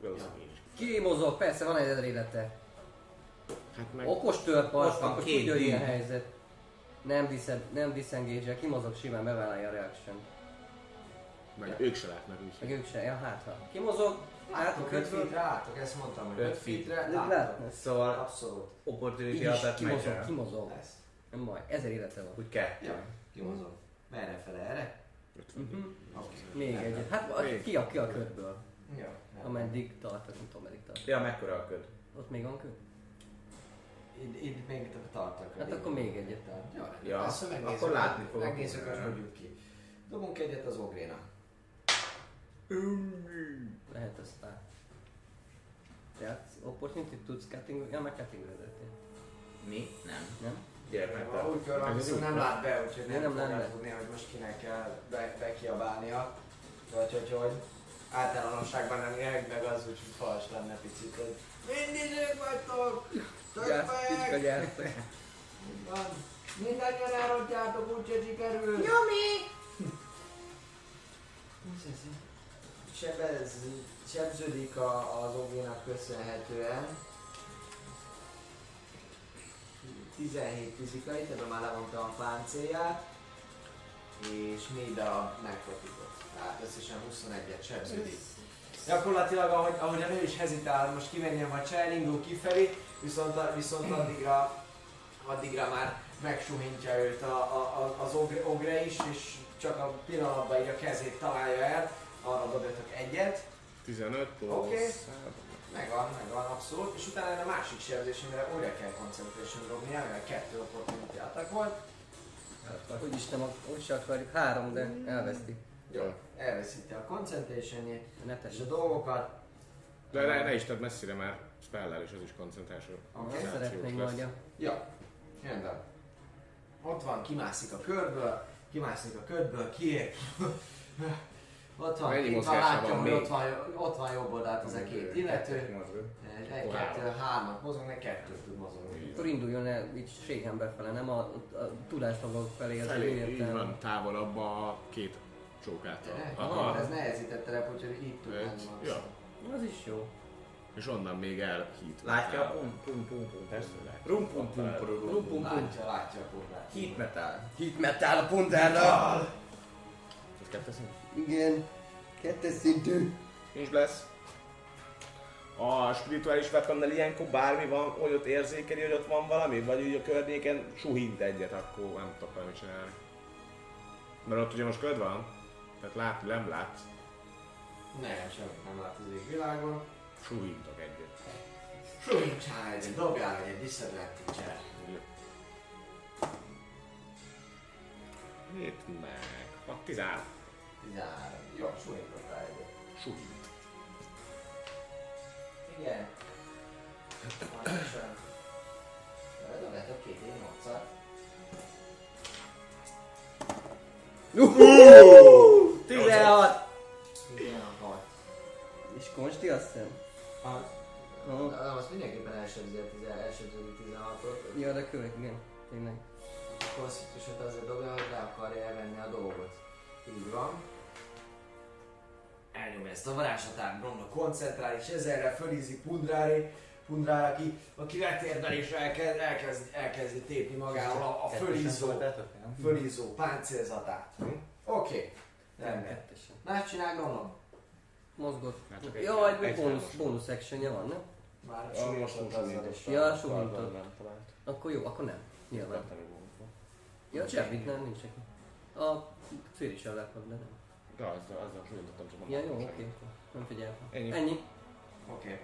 Valószínűleg én is. Ki mozog? Persze, van egy élete. Hát meg... Okos törpart, Ott van akkor két ilyen helyzet. Nem, diszed, nem disengage kimozog simán, bevállalja a reaction. Meg ők se látnak Meg úgy. ők se, ja hát ha. Kimozog, át a Látok 5 ködből, feetre, látok, ezt mondtam, hogy Öt 5 feetre, de látok. látnak. Szóval Abszolút. opportunity attack kimozog, kimozog. Lesz. Nem baj, ezer élete van. Úgy kettő. Ja, kimozog. Merre fele, erre? 50. Mhm. Oké. Még egyet. Hát a- Még. ki a, ki a ködből? Rendben. Ameddig tartok, nem tudom, meddig tart. Ja, mekkora a köd? Ott még van köd? Itt, itt még tartok. Hát akkor még egyet. Jó, rendben. Ja, Persze, megnézzük, akkor látni fogok. Megnézzük, hogy hogy jut ki. Dobunk egyet az ogrénak. Lehet aztán. Tehát opportunity tudsz cutting, ja meg cutting vezetni. Mi? Nem. Nem? Gyere meg. Úgy az viszont úgy nem van. lát be, úgyhogy nem, Nem, nem nem tudni, hogy most kinek kell be, bekiabálnia. Vagy hogy, hogy általánosságban nem jelent meg az, hogy fals lenne picit, hogy mindig ők vagytok! Gyász. Van. Mindannyian elrontjátok, úgyse sikerül! Nyomi! Sebez, sebződik a, az ogénak köszönhetően. 17 fizikai, tehát már levonta a páncélját, és 4 darab nekrotikot. Tehát összesen 21-et sebződik. Gyakorlatilag, ahogy, ahogy a nő is hezitál, most kimenjen vagy se, elindul kifelé, viszont, a- viszont addigra, addigra már megsuhintja őt a, a, a, az ogre, ogre is, és csak a pillanatban így a kezét találja el, arra dobjatok egyet, 15 plusz... Oké. megvan, megvan abszolút, és utána a másik sebzésemre újra kell concentration dobni, mert kettő opportunity attack volt. Úgyis nem, úgy se akarjuk. Három, de elveszti. Jó, elveszíti a concentration Ne és a dolgokat. De ne, ne is tedd messzire már spellel, és az is koncentráció. Oké. Azt szeretnénk majd. Ja, rendben. Ott van, kimászik a körből, kimászik a ködből, kiér. Ott van, Mennyi itt van, látja, hogy ott van, ott van jobb oldalt az a két illető. Egy, kettő, hármat mozog, meg kettőt tud mozogni. Akkor induljon el így ségen befele, nem a, a tudásmagok felé, az Felé, így van, távolabb a két csókától. Gyere, Aha. Ez nehezített terep, úgyhogy így tud. Ja. Az is jó. És onnan még el hit. Látja a pum pum pum pum. Persze, látja. Rum pum pum pum Rum pum pum. Látja, látja a porrát. Heat metal. Hit metal a puntárra. Ez kettő szint? Igen. Kettes szintű. Nincs lesz. A spirituális weaponnel ilyenkor bármi van, hogy ott érzékeli, hogy ott van valami, vagy úgy a környéken suhint egyet, akkor nem tudok valamit csinálni. Mert ott ugye most köd van, tehát látni nem látsz, Nem, semmit nem lát az égvilágon. Suhintok egyet. Súlyincsál egyet, dobjál egyet, disadvantage-el. Itt meg. A 13. 13. Jó, súlyintottál egyet. Suhint. Igen. Pontosan. Dobjátok két én 8 16. 16. És konsti azt hiszem. Aha. Nem, azt mindenképpen a 10 elsebzi 16-ot. Ja, de kövek, igen. Tényleg. Constitution-t azért dobja, hogy le akarja elvenni a dolgot. Így van. Elnyomja ezt a varázsatát, Bronna koncentrál, és ezerre fölízik Pundrári, Pundrár, aki, aki vetérdel elkezd, elkezd, elkezdi tépni magával a, a fölízó, fölízó páncélzatát. Hm? Oké. Okay. Rendben. Más csinál Bronna? Mozgott. Hát Ja, egy bónusz, bónusz actionje van, nem? Már Ja, suhintott. is. Ja, talált. Akkor jó, akkor nem. Nyilván. Ja, semmit nem, nincs neki. A cél is el lehet de nem. De azzal, azzal csak Ja, jó, mondtam oké. Nem figyeltem. Ennyi. Ennyi. Oké.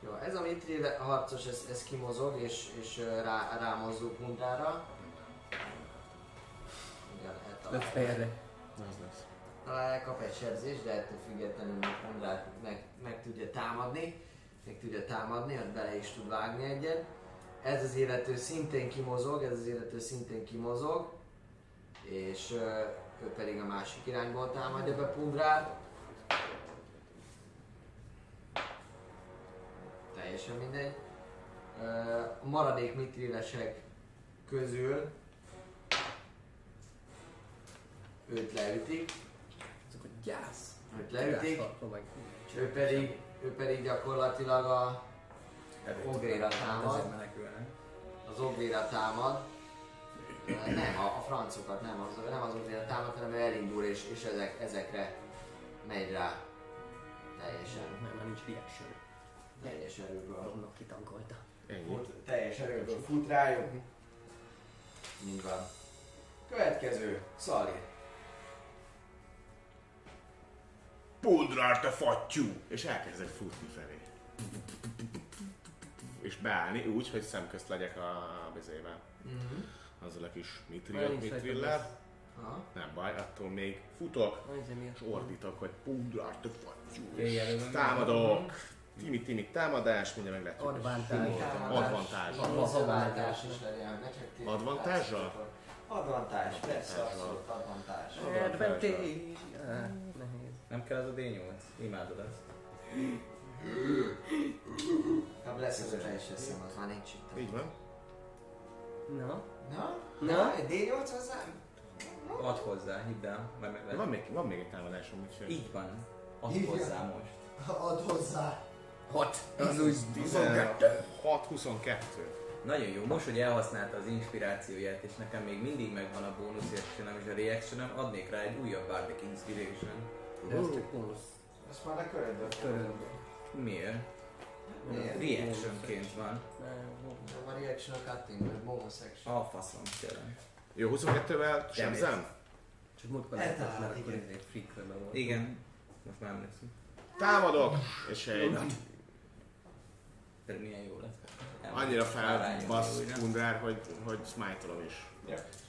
Jó, ez a Mitri harcos, ez, ez kimozog és, és rá, rámozdul Puntára. Igen, Öt eltalálják. fejre. Találják, kap egy sebzést, de ettől függetlenül Pundrát meg, meg tudja támadni. Meg tudja támadni, hát bele is tud vágni egyet. Ez az illető szintén kimozog, ez az illető szintén kimozog. És ő pedig a másik irányból támadja be Pundrát. Teljesen mindegy. A maradék mitrilesek közül őt leütik, gyász. őt leütik, ő pedig, ő pedig gyakorlatilag a, Ogréra támad. Az ogvéra támad. Nem, a, a francokat nem, az, nem az ogvéra támad, hanem ő elindul és, és ezek, ezekre megy rá. Teljesen, Nem, már nincs reaction. teljes erőből. Annak kitankolta. Fut, teljes erőből fut rájuk. Így van. Következő, Szali. Pundrár, te fattyú! És elkezdek futni felé. És beállni úgy, hogy szemközt legyek a bizével. Mm-hmm. Azzal a kis Már mitrill, nincs mitrillel. Aha. Nem baj, attól még futok, és ordítok, hogy Pundrár, te fattyú! Támadok! Timi, timi, támadás, mindjárt meg lehet. Advantage. Advantage is legyen. Advantage-ra? Advantage, persze, abszolút advantage. Advantage. Nem kell az a D8? Imádod ezt. Ha lesz ez a teljes eszem, az már nincs itt. Így van. Na? Na? Na? Egy D8 hozzám? Add hozzá, hidd el. Meg van még, van még egy támadásom, úgyhogy... Így van. Add hozzá most. Add hozzá. Hat. Az úgy 16-22. Nagyon jó, most, hogy elhasználta az inspirációját, és nekem még mindig megvan a bónusz és a reactionem, adnék rá egy újabb Bardic Inspiration. De ez csak bónusz. Azt már a körödből. Miért? Reactionként van. A reaction a cutting, vagy bonus action. A faszom, tényleg. Jó, 22-vel sebzem? Csak múltkor lehetett, mert akkor free körbe volt. Igen. Most már emlékszem. Támadok, és egy Pedig milyen jó lett. annyira felbasz újra. Pundrár, hogy, hogy smite-olom is.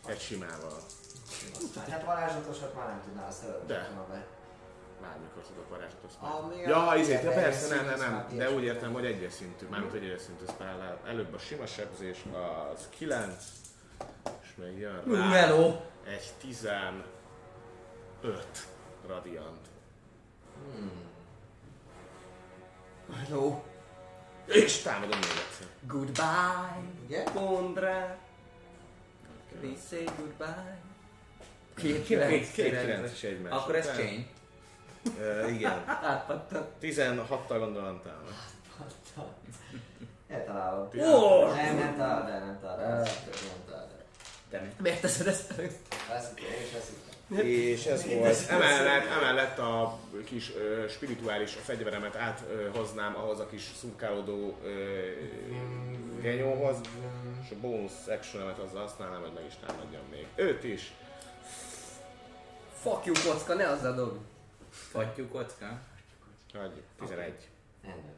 Egy simával. Hát varázslatosat már nem tudnál azt előtt. De. Bármikor tudok smite. a- Ja, izét, ja persze, nem, nem, nem. De úgy értem, hogy egyes szintű. Mármint, hogy egyes szintű spell Előbb a sima sebzés az 9, és még jön rá hello! egy 15 radiant. Hmm. Hello! És támadom még egyszer. Goodbye! Igen? Pondra! Please say goodbye! Két kilenc. két 9 és egymás. Akkor ez chain. Igen. Átpattan. 16-tal gondolom támad. Eltalálom. Ó! Nem, nem találod el, nem találod el. Nem találod el. Te mi? Miért teszed ezt én is veszítem. És ez volt. Emellett, emellett a kis ö, spirituális fegyveremet áthoznám ahhoz a kis szurkálódó genyóhoz, és a bónusz actionemet azzal használnám, hogy meg is támadjam még. Őt is. Fuck you kocka, ne azzal dobj. Fattyú kocka? Hagyjuk. 11. Rendben.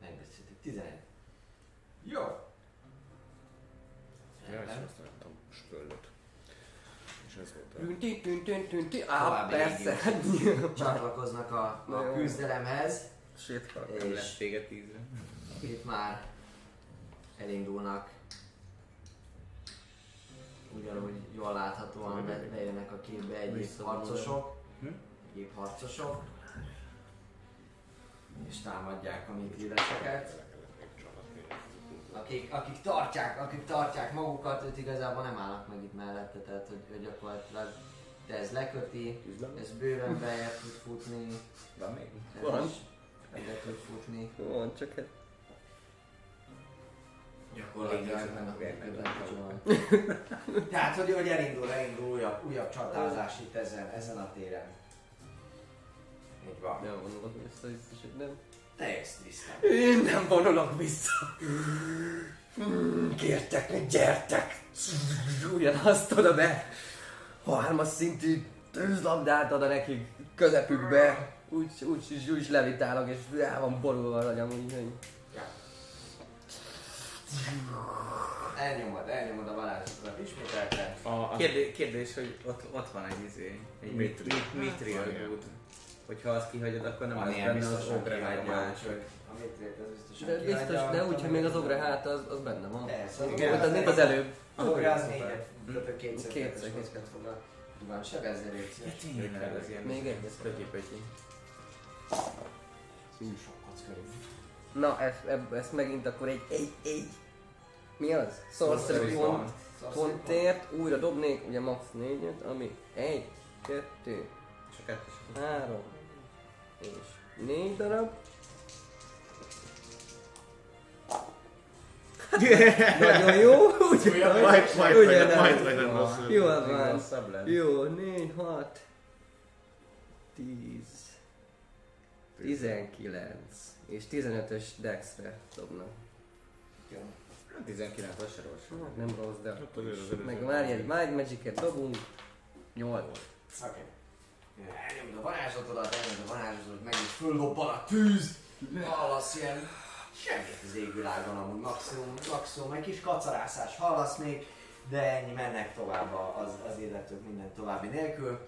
Megbeszéltük. 11. Jó. Ja, és azt láttam spöllöt. És ez volt a... Tünti, tünti, tünti. Á, További persze. Csatlakoznak a, Na a jó. küzdelemhez, fuck. Nem és lesz vége tízre. itt már elindulnak. Ugyanúgy jól láthatóan be- bejönnek a képbe egyéb harcosok. Hm? Egyéb harcosok. És támadják a mitrilleseket. Akik, akik, tartják, akik tartják magukat, őt igazából nem állnak meg itt mellette, tehát hogy, hogy gyakorlatilag de ez leköti, ez bőven bejebb tud futni, Van még? ez Van. be tud futni. Van, csak hát... Gyakorlatilag Tehát, hogy, hogy elindul, elindul újabb, újabb csatázás itt ezen, ezen a téren. Így van. Nem vonulok vissza, biztos, hogy nem. Te jössz tisztán. Én nem vonulok vissza. Kértek, gyertek. Ugyanazt oda be. Hármas szintű tűzlabdát oda nekik közepükbe. Úgy, úgy, úgy, úgy levitálok, és el van borulva az agyam, úgyhogy... Elnyomod, elnyomod a varázslatodat ismételten. A, a, Kérdés, kérdés, hogy ott, ott van egy izé, egy Mitri. mit- mit- Mithril Van ilyen. Good. Hogyha azt kihagyod, akkor nem lesz benne az ogre úgyhogy az biztosan De biztos, de úgy, amit hogy még az ogre hát az, az benne van. Persze, az ogre az előbb. Az ogre az négyet, tehát kétszer Kétszer, kétszer. kockát fognak. Van, sebezze légy szíves. tényleg, az ilyen Még egy. pötyi-pötyi. Sok kocka. Na, ezt, megint akkor egy, egy, egy. Mi az? Sorcery pont, pont. pontért újra dobnék, ugye max négyet, ami egy, kettő, És a kettős. három és négy darab. Nagyon jó, ugye? majd, majd, nem? majd legyen rosszul. Jó, van. Jó, négy, hat, tíz, tizenkilenc és 15-ös dexre dobnak. 19 az se rossz. Hát nem rossz, de... Hát. Meg várj egy Mind Magic-et dobunk. 8. Oké. Elnyomod a varázslatodat, elnyomod a varázslatodat, meg is föllobban a tűz. Hallasz ilyen semmit az égvilágon amúgy, maximum, maximum egy kis kacarászás hallasz még, de ennyi mennek tovább az, az illetők minden további nélkül.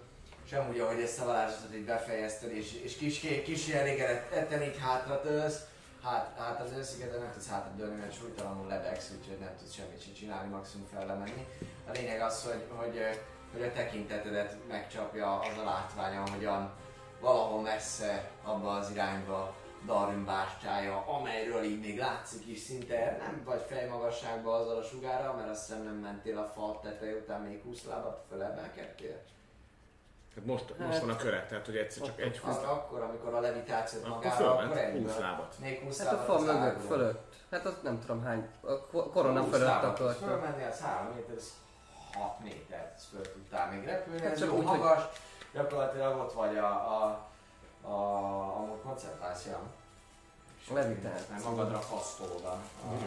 És amúgy, ahogy ezt a varázslatot így befejezted, és, és kis, kis elégedetten így hátra tősz, hát, hát az ősziget, de nem tudsz hátra dőlni, mert súlytalanul lebegsz, úgyhogy nem tudsz semmit sem csinálni, maximum fellemenni. A lényeg az, hogy, hogy, hogy a tekintetedet megcsapja az a látvány, ahogyan valahol messze abba az irányba Darwin bástyája, amelyről így még látszik is szinte, nem vagy fejmagasságban azzal a sugára, mert azt hiszem nem mentél a fal teteje után még 20 lábat fölemelkedtél. Hát most, most van a köre, tehát hogy egyszer csak egy Az húsz, akkor, amikor a levitációt akkor magára, akkor egyből. 20 lábat. Még 20 Hát a fa az mögött, fölött. Hát azt nem tudom hány, a ko- korona 20 fölött akartam. Fölmenni az 3 méter, az 6 méter, ez föl tudtál még repülni, Hát ez jó úgy, hogy- magas, gyakorlatilag ott vagy a, a, a, a koncentráció. Levitáció. Magadra kasztolod a,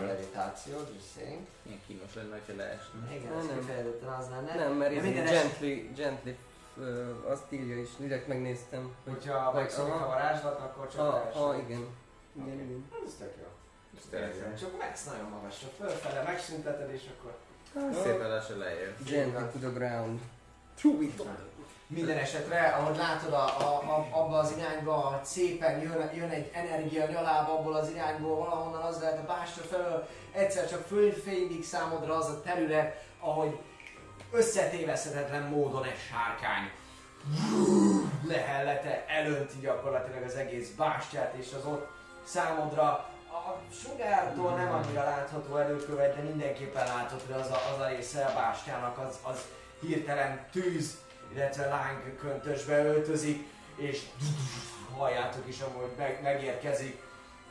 levitációt, és szénk. Milyen kínos lenne, ha leesne. Igen, Nem, nem. kifejezetten az lenne. Nem, mert ez minden gently, gently azt írja is, direkt megnéztem. Hogy Hogyha megszokik aha. a varázslat, akkor csak Ah, leesik. ah, igen. Igen, Oké. igen. Ez tök jó. Ez tényleg jó. Csak megsz nagyon magasra, fölfele megszünteted, és akkor Szépen lassan lejjön. Gently to the ground. It. Minden esetre, ahogy látod a, a, a, abba az irányba, hogy szépen jön, jön egy energia nyalába abból az irányból, valahonnan az lehet a bástya felől, egyszer csak fölfénylik számodra az a terület, ahogy összetéveszthetetlen módon egy sárkány lehellete elönti gyakorlatilag az egész bástyát, és az ott számodra a sugártól nem annyira látható előkövet, de mindenképpen látható, az a, az a része a bástyának az, az hirtelen tűz, illetve lányköntösbe öltözik, és halljátok is amúgy meg, megérkezik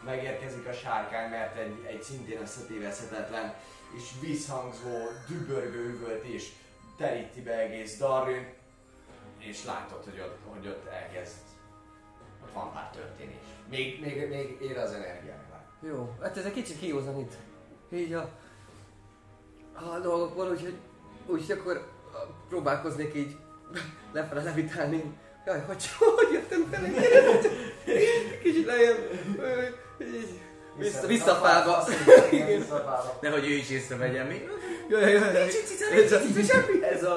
megérkezik a sárkány, mert egy, egy szintén összetévezhetetlen és visszhangzó, dübörgő üvöltés teríti be egész Darwin, és látod, hogy ott, hogy ott elkezd, ott van pár történés. Még, még, még ér az legalább. Jó, hát ez egy kicsit kiózanít. Így a, a dolgokból, úgyhogy, úgyhogy akkor próbálkoznék így lefele levitálni. Jaj, hogy, hogy jöttem fel Kicsit lejjebb. így, Vissza, visszafálva. Nehogy ő is észrevegye mi. Jaj, jaj, jaj. Ez a, ez a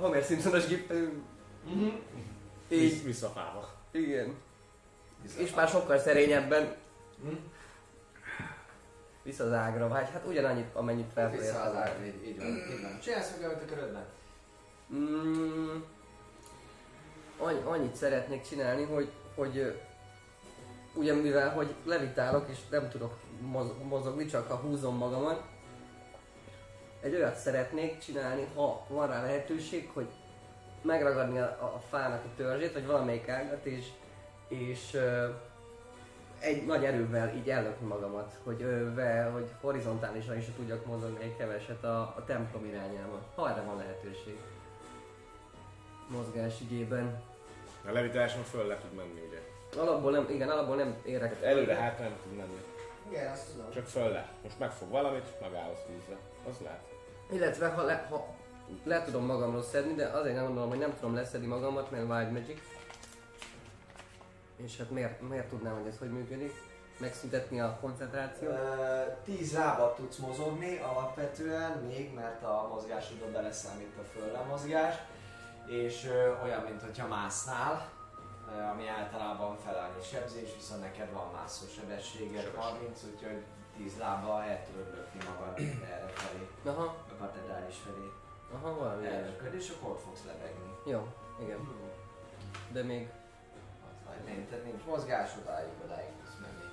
Homer Simpsonos gép. Így, Visszafáva. igen. És már sokkal szerényebben Hm? Vissza az ágra, vagy hát ugyanannyit, amennyit Vissza az ágra, így, így van, így van. Csinálsz meg, amit a körödben. Mm, annyi, annyit szeretnék csinálni, hogy, hogy ugye mivel, hogy levitálok és nem tudok moz- mozogni, csak ha húzom magamat, egy olyat szeretnék csinálni, ha van rá lehetőség, hogy megragadni a, a fának a törzsét, vagy valamelyik ágat, és, és egy nagy erővel így ellökni magamat, hogy, ve, hogy horizontálisan is tudjak mozogni egy keveset a, a templom irányába, ha erre van lehetőség mozgás ügyében. A levitáson föl le tud menni, ugye? Alapból nem, igen, alapból nem érek. Hát előre hátra nem tud menni. Igen, azt tudom. Csak föl le. Most megfog valamit, és megállsz vízre. Az lehet. Illetve ha le, ha le tudom magamról szedni, de azért nem gondolom, hogy nem tudom leszedni magamat, mert Wild Magic. És hát miért, miért tudnám, hogy ez hogy működik? Megszüntetni a koncentrációt? Ö, Tíz lábat tudsz mozogni alapvetően még, mert a mozgásodba beleszámít a fölle mozgás, és ö, olyan, mint hogyha másznál, ö, ami általában felelni sebzés, viszont neked van mászó sebességed, Sebesség. 30, úgyhogy 10 lába el tudod lökni magad erre felé, Aha, a katedrális felé. aha, valami. Ellököd, és akkor ott fogsz lebegni. Jó, igen. De még Ott nem, tehát nincs mozgás, odáig, odáig tudsz menni.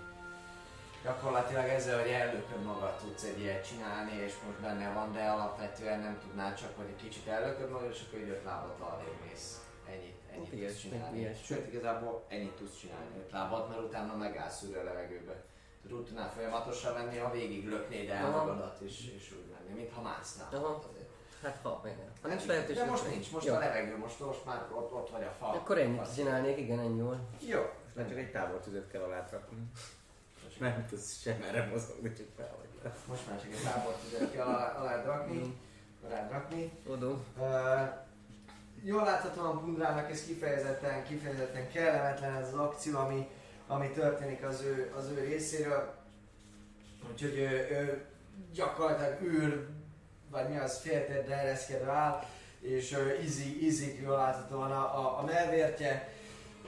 Gyakorlatilag ezzel, hogy ellököd magad tudsz egy ilyet csinálni, és most benne van, de alapvetően nem tudnád csak, hogy egy kicsit ellököd magad, és akkor így öt lábat arrébb mész. Ennyit, ennyit Hát tudsz csinálni. Sőt, igazából ennyit tudsz csinálni, öt lábat, mert utána megállsz újra a levegőbe. Tudnál folyamatosan menni, ha végig löknéd el Aha. magadat, és, és úgy menni, mintha másznál. Aha. Azért. Hát ha, igen. Ha nincs lehetőség. De most nincs, most Jó. a levegő, most, most már ott, ott vagy a fal. Akkor ennyit csinálnék, igen, ennyi volt. Jó. Most már csak egy tábortüzet kell alá rakni. Nem tudsz sem erre mozogni, csak fel vagy le. Most már csak egy tábort tüzet kell alá, alá rakni. Alá rakni. Odo. Uh, jól láthatóan Pundrának ez kifejezetten, kifejezetten kellemetlen ez az akció, ami, ami történik az ő, az ő részéről. Úgyhogy ő, ő gyakorlatilag űr, vagy mi az féltérdre ereszkedve áll, és ő izik, izik jól láthatóan a, a, a melvértje,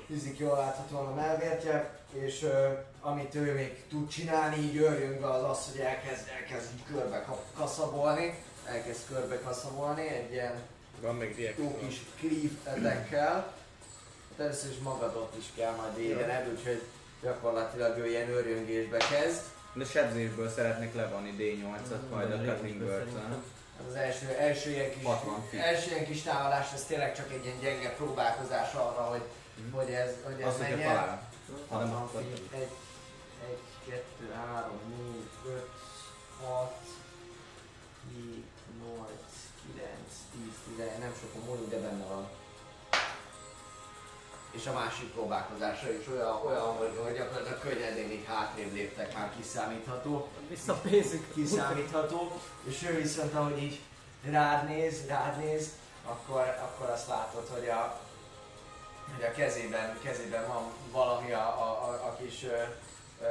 izik jól láthatóan a melvértje, és ö, amit ő még tud csinálni, így örjünk az az, hogy elkezd, elkezd körbe ka- kaszabolni, elkezd körbe kaszabolni egy ilyen Van még jó kis cleave. Először is magadot is kell majd védened, úgyhogy gyakorlatilag ő ilyen örjöngésbe kezd. De sebzésből szeretnék levonni D8-at majd a Cutting bird Az, az első, első, ilyen kis, 60 feet. első ilyen kis támadás, ez tényleg csak egy ilyen gyenge próbálkozás arra, hogy, hogy ez, hogy ez Azt, menjen. talál. Ha nem, 60 akkor feet, egy, egy, kettő, három, négy, öt, hat, hét, nyolc, kilenc, tíz, tizenegy, nem sokan múlik, de benne van. És a másik próbálkozása is olyan, olyan hogy, hogy gyakorlatilag könnyedén így hátrébb léptek, már kiszámítható Visszapénzük. kiszámítható, és ő viszont ahogy így rád néz, rád néz, akkor, akkor azt látod, hogy a, hogy a kezében, kezében van valami a, a, a, kis ö, ö,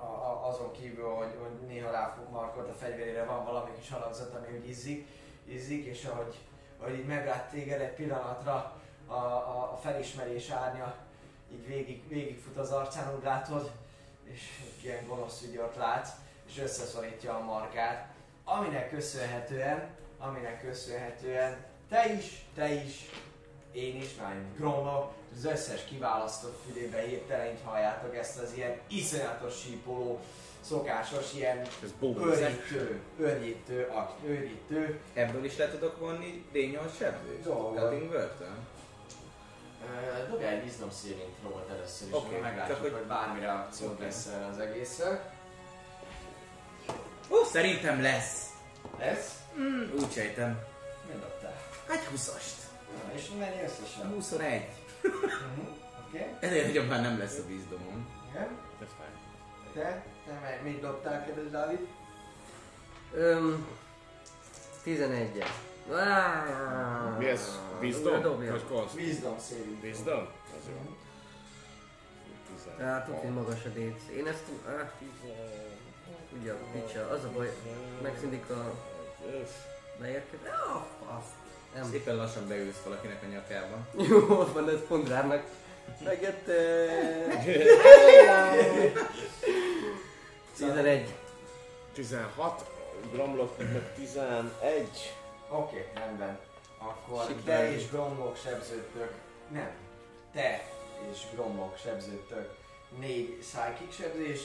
a, a, azon kívül, hogy, hogy néha ráfog markolt a fegyverére, van valami kis alakzat, ami úgy izzik, izzik és ahogy, ahogy így meglát téged egy pillanatra, a, a, a felismerés árnya. Így végig, végigfut az arcán, úgy látod, és ilyen gonosz ügyört látsz, és összeszorítja a markát, aminek köszönhetően, aminek köszönhetően te is, te is, én is, már Gronno, az összes kiválasztott fülébe hirtelen így halljátok ezt az ilyen iszonyatos sípoló, szokásos ilyen Ez őrítő, őrítő, ak, őrítő. Ebből is le tudok vonni D8 sebzést? Cutting Ö, Dobjál egy wisdom saving throw először is, okay, meglátjuk, csak hogy- hogy bármi reakciót Oké. lesz az egészre. Ó, szerintem lesz. Lesz? Mm, úgy sejtem. Mi dobtál? Egy 20-ast. Na, és mennyi összesen? 21. Mhm, Oké, Ezért nagyobb már nem lesz a vízdomom. igen. Ez fáj. Te? Te me- mit dobtál, kedves Dávid? Öm, 11 Ah, Mi ez? Wisdom? Vagy konst? Wisdom saving. Wisdom? Az jó. Hát, tudni magas a DC. Én ezt... Ah, ugye, picsa. Az a baj, megszindik a Öf. leérkezés. Ah, fasz. Nem. Szépen lassan beülsz valakinek a nyakába. Jó, ott van, ez pont rámnak. Megette. 11. 16, Gramlock meg 11. Oké, rendben. Akkor Sikerült. te és Gromlok sebződtök. Nem. Te és Gromlok sebződtök. Négy psychic sebzés,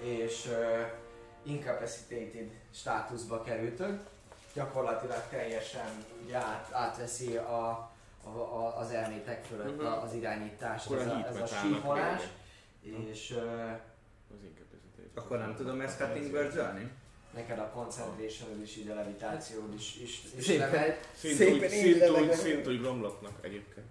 és uh, incapacitated státuszba kerültök. Gyakorlatilag teljesen ugye át, átveszi a, a, a, az elmétek fölött a, az irányítás, Akkor a ez a, heat ez a sípolás. És uh. Akkor nem tudom ezt cutting neked a concentration is, így a levitációd is, is, is Szépen. Szépen szint úgy Gramlocknak egyébként.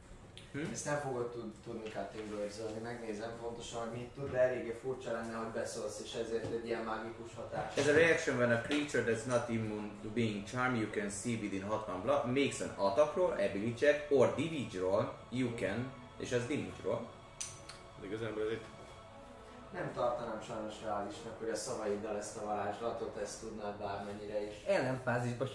Ezt nem fogod tud, tudni cutting words megnézem pontosan, hogy mit tud, de eléggé furcsa lenne, hogy beszólsz, és ezért egy ilyen mágikus hatás. As a reaction when a creature that's not immune to being charmed you can see within 60 block makes an attack roll, ability check or damage roll, you can, és ez damage roll. De igazából ez egy Nem tartanám sajnos reálisnak, hogy a szavaiddal ezt a varázslatot, ezt tudnád bármennyire is. Ellenfázisba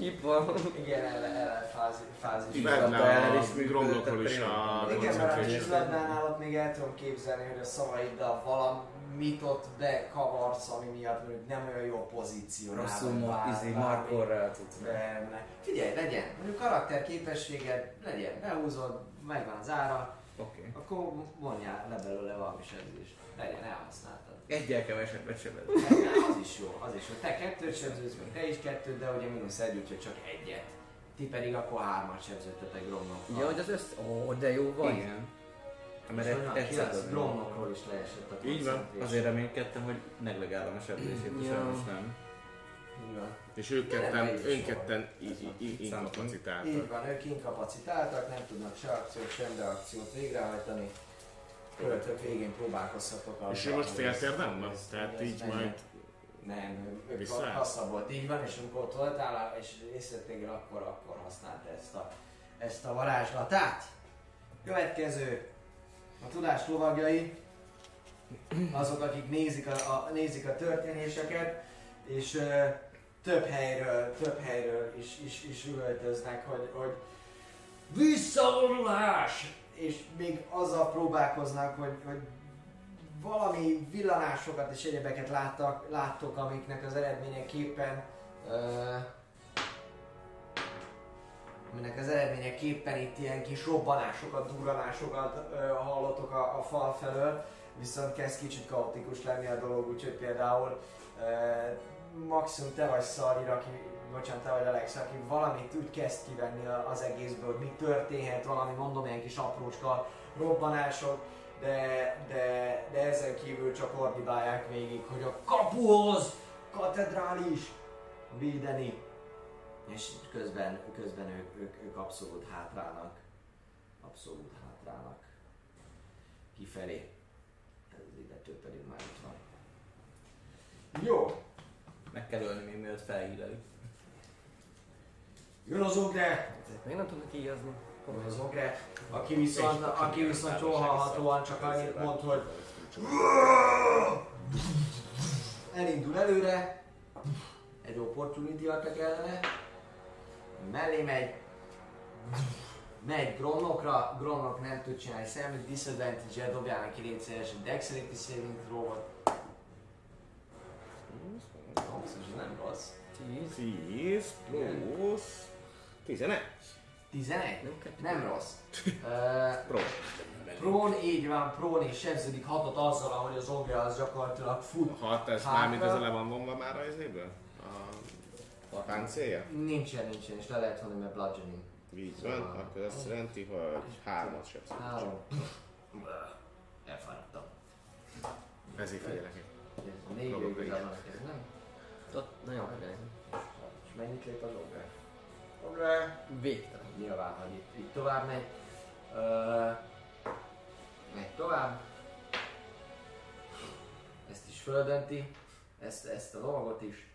Így van. van. Igen, ellen, ellen fázi, fázis. Várnál ellen Várná is a működött, Gromlockról is a Igen, mert a concentration. vízladnál ott még el tudom képzelni, hogy a szavaiddal valamit ott bekavarsz, ami miatt mondjuk nem olyan jó pozíciónál. Rosszul izé, markorral tudsz. Benne. Figyelj, legyen, mondjuk karakter képességed, legyen, behúzod, megvan az ára, Oké. akkor vonjál le belőle valami sebzést. Legyen, elhasználtad. Egyel kevesebbet sebez. Az is jó, az is jó. Te kettőt sebzősz, meg te is kettőt, de ugye mínusz egy, úgyhogy csak egyet. Ti pedig akkor hármat sebződtetek Gromnokkal. Ja, hogy az össz... Ó, de jó vagy. Igen. Mert egy- dobni. Gromnokról is leesett a Így van. Azért reménykedtem, hogy neglegálom a sebzését, de Ja. sajnos nem. Így van. És ők ketten, nem is ők volt. ketten i- i- i- Így inkapacitáltak. van, ők inkapacitáltak, nem tudnak se akciót, sem reakciót végrehajtani. Költök végén próbálkozhatok És azzal, ő most hogy fél ezt- térdemben? ezt- Tehát így majd Nem, ők volt, így van, és amikor ott voltál, és észrevettél, akkor, akkor használta ezt a, ezt a varázslatát. Következő, a tudás lovagjai, azok, akik nézik a, a, nézik a történéseket, és ö, több helyről, több helyről is, is, is üvöltöznek, hogy, hogy visszavonulás! És még azzal próbálkoznak, hogy, hogy valami villanásokat és egyebeket láttak, láttok, amiknek az eredményeképpen ö, aminek az eredményeképpen itt ilyen kis robbanásokat, durranásokat ö, hallotok a, a fal felől, viszont kezd kicsit kaotikus lenni a dolog, úgyhogy például ö, maximum te vagy Szalir, aki, bocsánat, te vagy Alex, aki valamit úgy kezd kivenni az egészből, hogy mi történhet, valami mondom, ilyen kis aprócska robbanások, de, de, de ezen kívül csak ordibálják végig, hogy a kapuhoz, katedrális, védeni. És közben, közben ők, ők, ők abszolút hátrálnak. Abszolút hátrálnak. Kifelé. Ez illető pedig már itt van. Jó, Meg kell ölni még mielőtt felhílelik. jön az ogre, még nem tudnak íjazni. jön az ogre, aki viszont, aki viszont jól hallhatóan csak annyit mond, hogy elindul előre, egy opportunity attack ellene, mellé megy, megy Gromnokra, Gromnok nem tud csinálni semmit, disadvantage-el dobjál neki létszeres Dexterity saving throw-ot. Ez nem rossz. 10. 10 plusz 11. 11? Nem rossz. Pro. Prón, így van, Prón és sebződik hatot azzal, ahogy az ogre az gyakorlatilag fut. Hat, ez Hátra. már mint ez le van vonva már az izéből? A páncélja? Nincsen, nincsen, és le lehet vonni, mert bludgeoning. Így van, akkor azt jelenti, hogy hármat sebzünk. Három. Elfáradtam. Ezért figyelek Négy igazából nem? Ott nagyon figyelj. És mennyit lép az ogre? Ogre! Végtelen. Nyilván, hogy itt, itt tovább megy. Ö, megy tovább. Ezt is földönti. Ezt, ezt a lovagot is.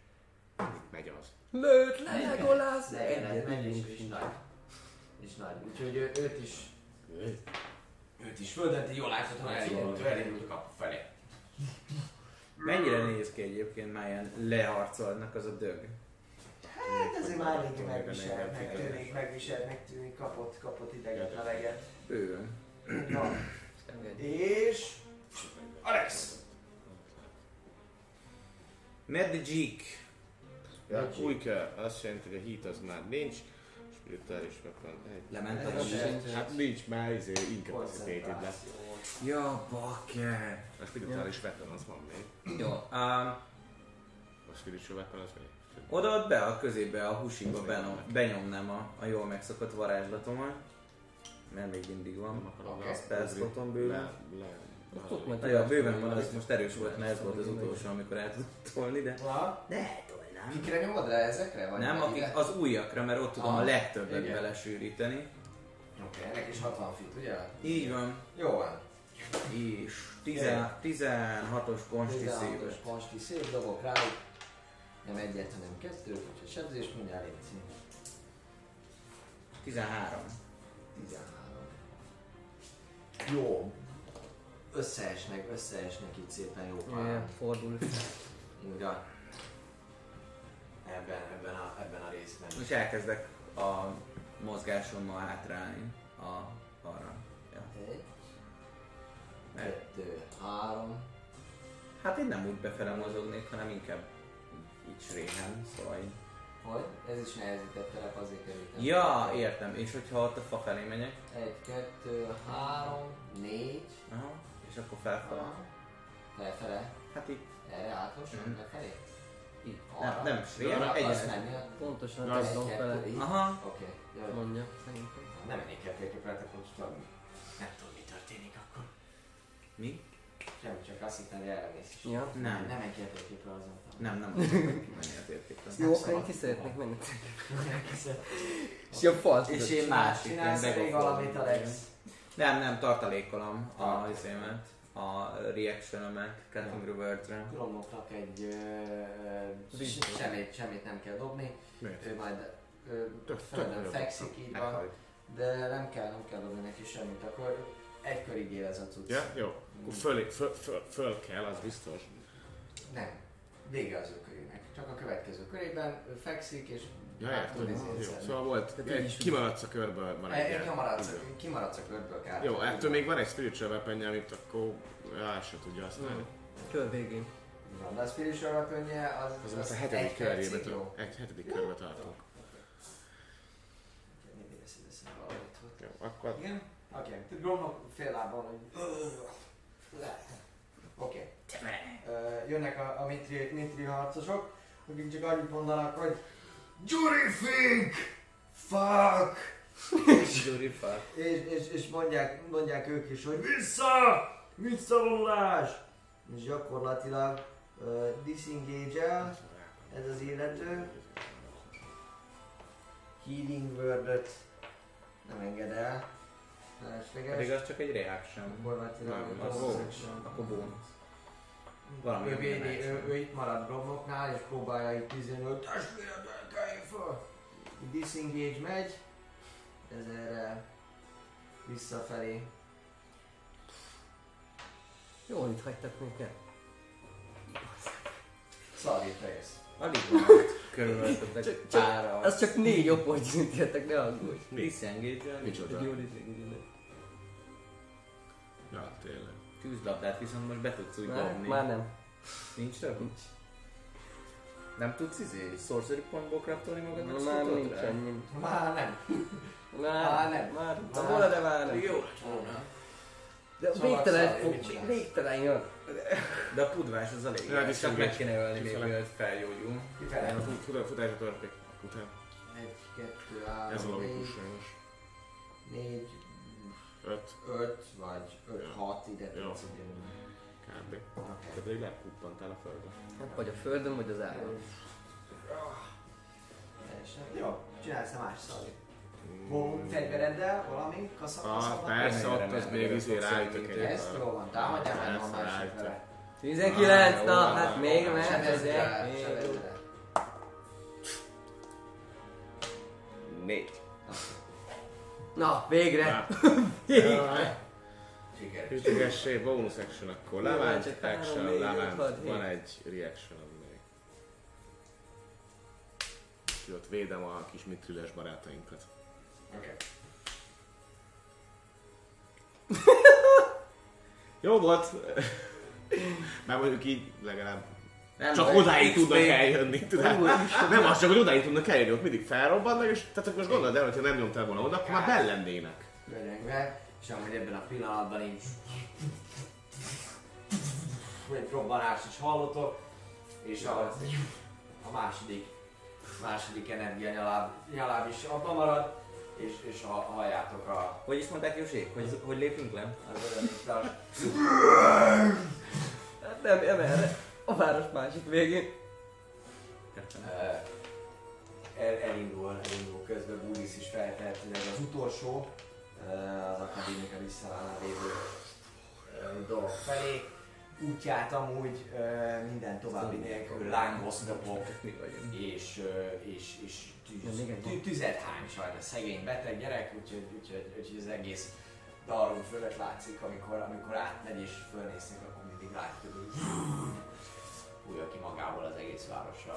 Megy az. Lőtt le Legolász! Egyet megy és, és nagy. És nagy. Úgyhogy ő, őt is őt is földönti, jól láthatóan elindult, elindult a kapu felé. Mennyire néz ki egyébként már ilyen leharcolnak az a dög? Hát ezért már eléggé megviselt, Még- megtűnik, megviselt, megtűnik, kapott, kapott ideget, meleget. Bőven. Van. És... Alex! Magic. Ja, új kell, azt jelenti, hogy a hit az már nincs. Spirituális weapon. Egy. Lement a. Hát nincs már, izé, incapacitated lesz. Ja, bakker. A spirituális weapon az van még. Jó, um, A spiritual weapon az még. odaad be a közébe a húsikba benom, benyomnám a, a jól megszokott varázslatomat. Mert még mindig van. Oké. A spell sloton bőven. Le, le, Ott majd Na jó, bőven van, az most erős volt, mert ez volt az utolsó, amikor el tudott tolni, de... Ne, tolnám. kikre nyomod rá ezekre? Vagy Nem, akik az újakra, mert ott tudom a Aha. legtöbbet belesűríteni. Oké, ennek is 60 fit, ugye? Így van. Jó van. És 16-os konsti 16-os széves. konsti szép dobok rájuk. Nem egyet, hanem kettőt, úgyhogy sebzés mindjárt létszik. 13. 13. Jó. Összeesnek, összeesnek itt szépen jó pár. Igen, fordul. Igen. Ebben, ebben, a, ebben a részben. És elkezdek a mozgásommal hátrálni a arra. Kettő, három. hát én nem úgy befele mozognék, hanem inkább így sréhen, szóval így. Hogy? Ez is nehezített terep, azért kerültem. Ja, értem. És hogyha ott a fa felé megyek, Egy, kettő, három, négy. aha, és akkor felfele. Aha. Felfele. Hát így, Erre átlagosan, Mhm. befelé? így. Arra? Nem, nem sréhen, hanem? Pontosan fele. így? Aha. Oké, jó. Mondja, szerintem. Nem mennék el térképre, akkor most tudom, Mi? Semmi, csak azt hittem, hogy erre mész is. Ja. Nem. Nem menj ki a térképre azon. Nem, nem a térképre. Nem Jó, én ki szeretnék menni. És ilyen fal. És én másik, Csinálsz még valamit, Alex? Nem, nem, tartalékolom a izémet, a reactionomet Cutting Reverse-re. Gromnoknak egy ö, semmit, semmit nem kell dobni. Miért? Ő majd földön fekszik, így van. De nem kell, nem kell dobni neki semmit, akkor egy körig él ez a cucc. Ja, jó. Akkor föl, föl, föl, föl kell, az biztos. Nem. Vége az ő körének. Csak a következő körében ő fekszik és Ja, értem. Jó, szóval volt, Tehát is- kimaradsz a körből, van egy Egy kimaradsz, kimaradsz a körből kár. Jó, ettől még van egy spiritual weapon amit akkor el se tudja használni. Kör végén. Van, de a spiritual weaponje az, Az most a hetedik egy jó. egy hetedik körbe tartunk. Jó, akkor Igen? Oké. Okay. Gromnak fél lábon, hogy... Oké. Okay. Jönnek a, a mitri, mitri harcosok, akik csak annyit mondanak, hogy Gyuri Fink! Fuck! Gyuri fuck. És, és, és mondják, mondják ők is, hogy vissza! Visszavonulás! És gyakorlatilag uh, disengage-el ez az illető. Healing word nem enged el. Felesleges. Pedig az csak egy reaction. Gyakorlatilag Nem, a az. Akkor bónusz. Valami ő, védi, ő, ő, itt marad Gromnoknál és próbálja itt tűzni, hogy testvérem, kelj föl! Disengage megy, ez erre visszafelé. Jól itt hagytak minket. Szarít egész. Alig van körülöttetek Csak- pára. Az csak négy opportunityátok, ne aggódj. Disengage-el. Micsoda? Egy jó disengage Ja, tényleg. Tűzlabdát viszont most be tudsz úgy Már, dobni. már nem. Nincs több? Nincs. Nem tudsz izé sorcery pointból craftolni magadnak Már nincs rá? ennyi. Már nem. Már, Már nem. Már, Már. volna, de már nem. Jó lett volna. De Szóval végtelen fog, végtelen jön. De a pudvás az elég. Ja, Ja, csak meg kéne ölni még mielőtt felgyógyul. Futásra törték után. Egy, kettő, három, Ez a logikus sajnos. négy, Öt öt, vagy öt, Jó. hat, ide Jó. tudsz ide. kb. Te pedig lepuppantál a földre. Hát vagy a földön, vagy az áron. Teljesen. Jó, csinálsz a más szalét. Hol fegyvereddel, valami? Kasza, Ah, persze, ott az még izé ráütök egy Ezt jó van, támadjál meg a másik vele. 19, Ah, na, hát még Sebezd azért. Négy. Na, végre. Hát. Végre. Ütögessé, bonus action akkor. Csak három, action, hat, Van egy reaction még. Úgyhogy ott védem a kis mitrilles barátainkat. Oké. Jó volt. Már mondjuk így legalább Nem csak odáig tudnak eljönni. tudod? Nem az csak, hogy odáig tudnak eljönni, ott mindig felrobbannak, és tehát akkor most gondold el, hogyha nem nyomtál volna oda, akkor már bellennének. Görengve, és amúgy ebben a pillanatban így egy robbanást is hallotok, és a, a második, második energia nyaláb, nyaláb is abban marad, és, és ha halljátok a, Hogy is mondták Józsi? Hogy, hogy lépünk le? az örömítás. Hát nem, nem erre. A város másik végén. El, elindul, elindul közben Búris is feltehetőleg az utolsó az akadémika visszaállna lévő dolog felé. Útját amúgy minden további nélkül Mi vagyunk. és, és, és tűz, tüzet hány sajnos, szegény beteg gyerek, úgyhogy, úgyhogy, úgyhogy az egész darum fölött látszik, amikor, amikor átmegy és fölnéznek, akkor mindig látjuk, hogy fújja ki magából az egész városra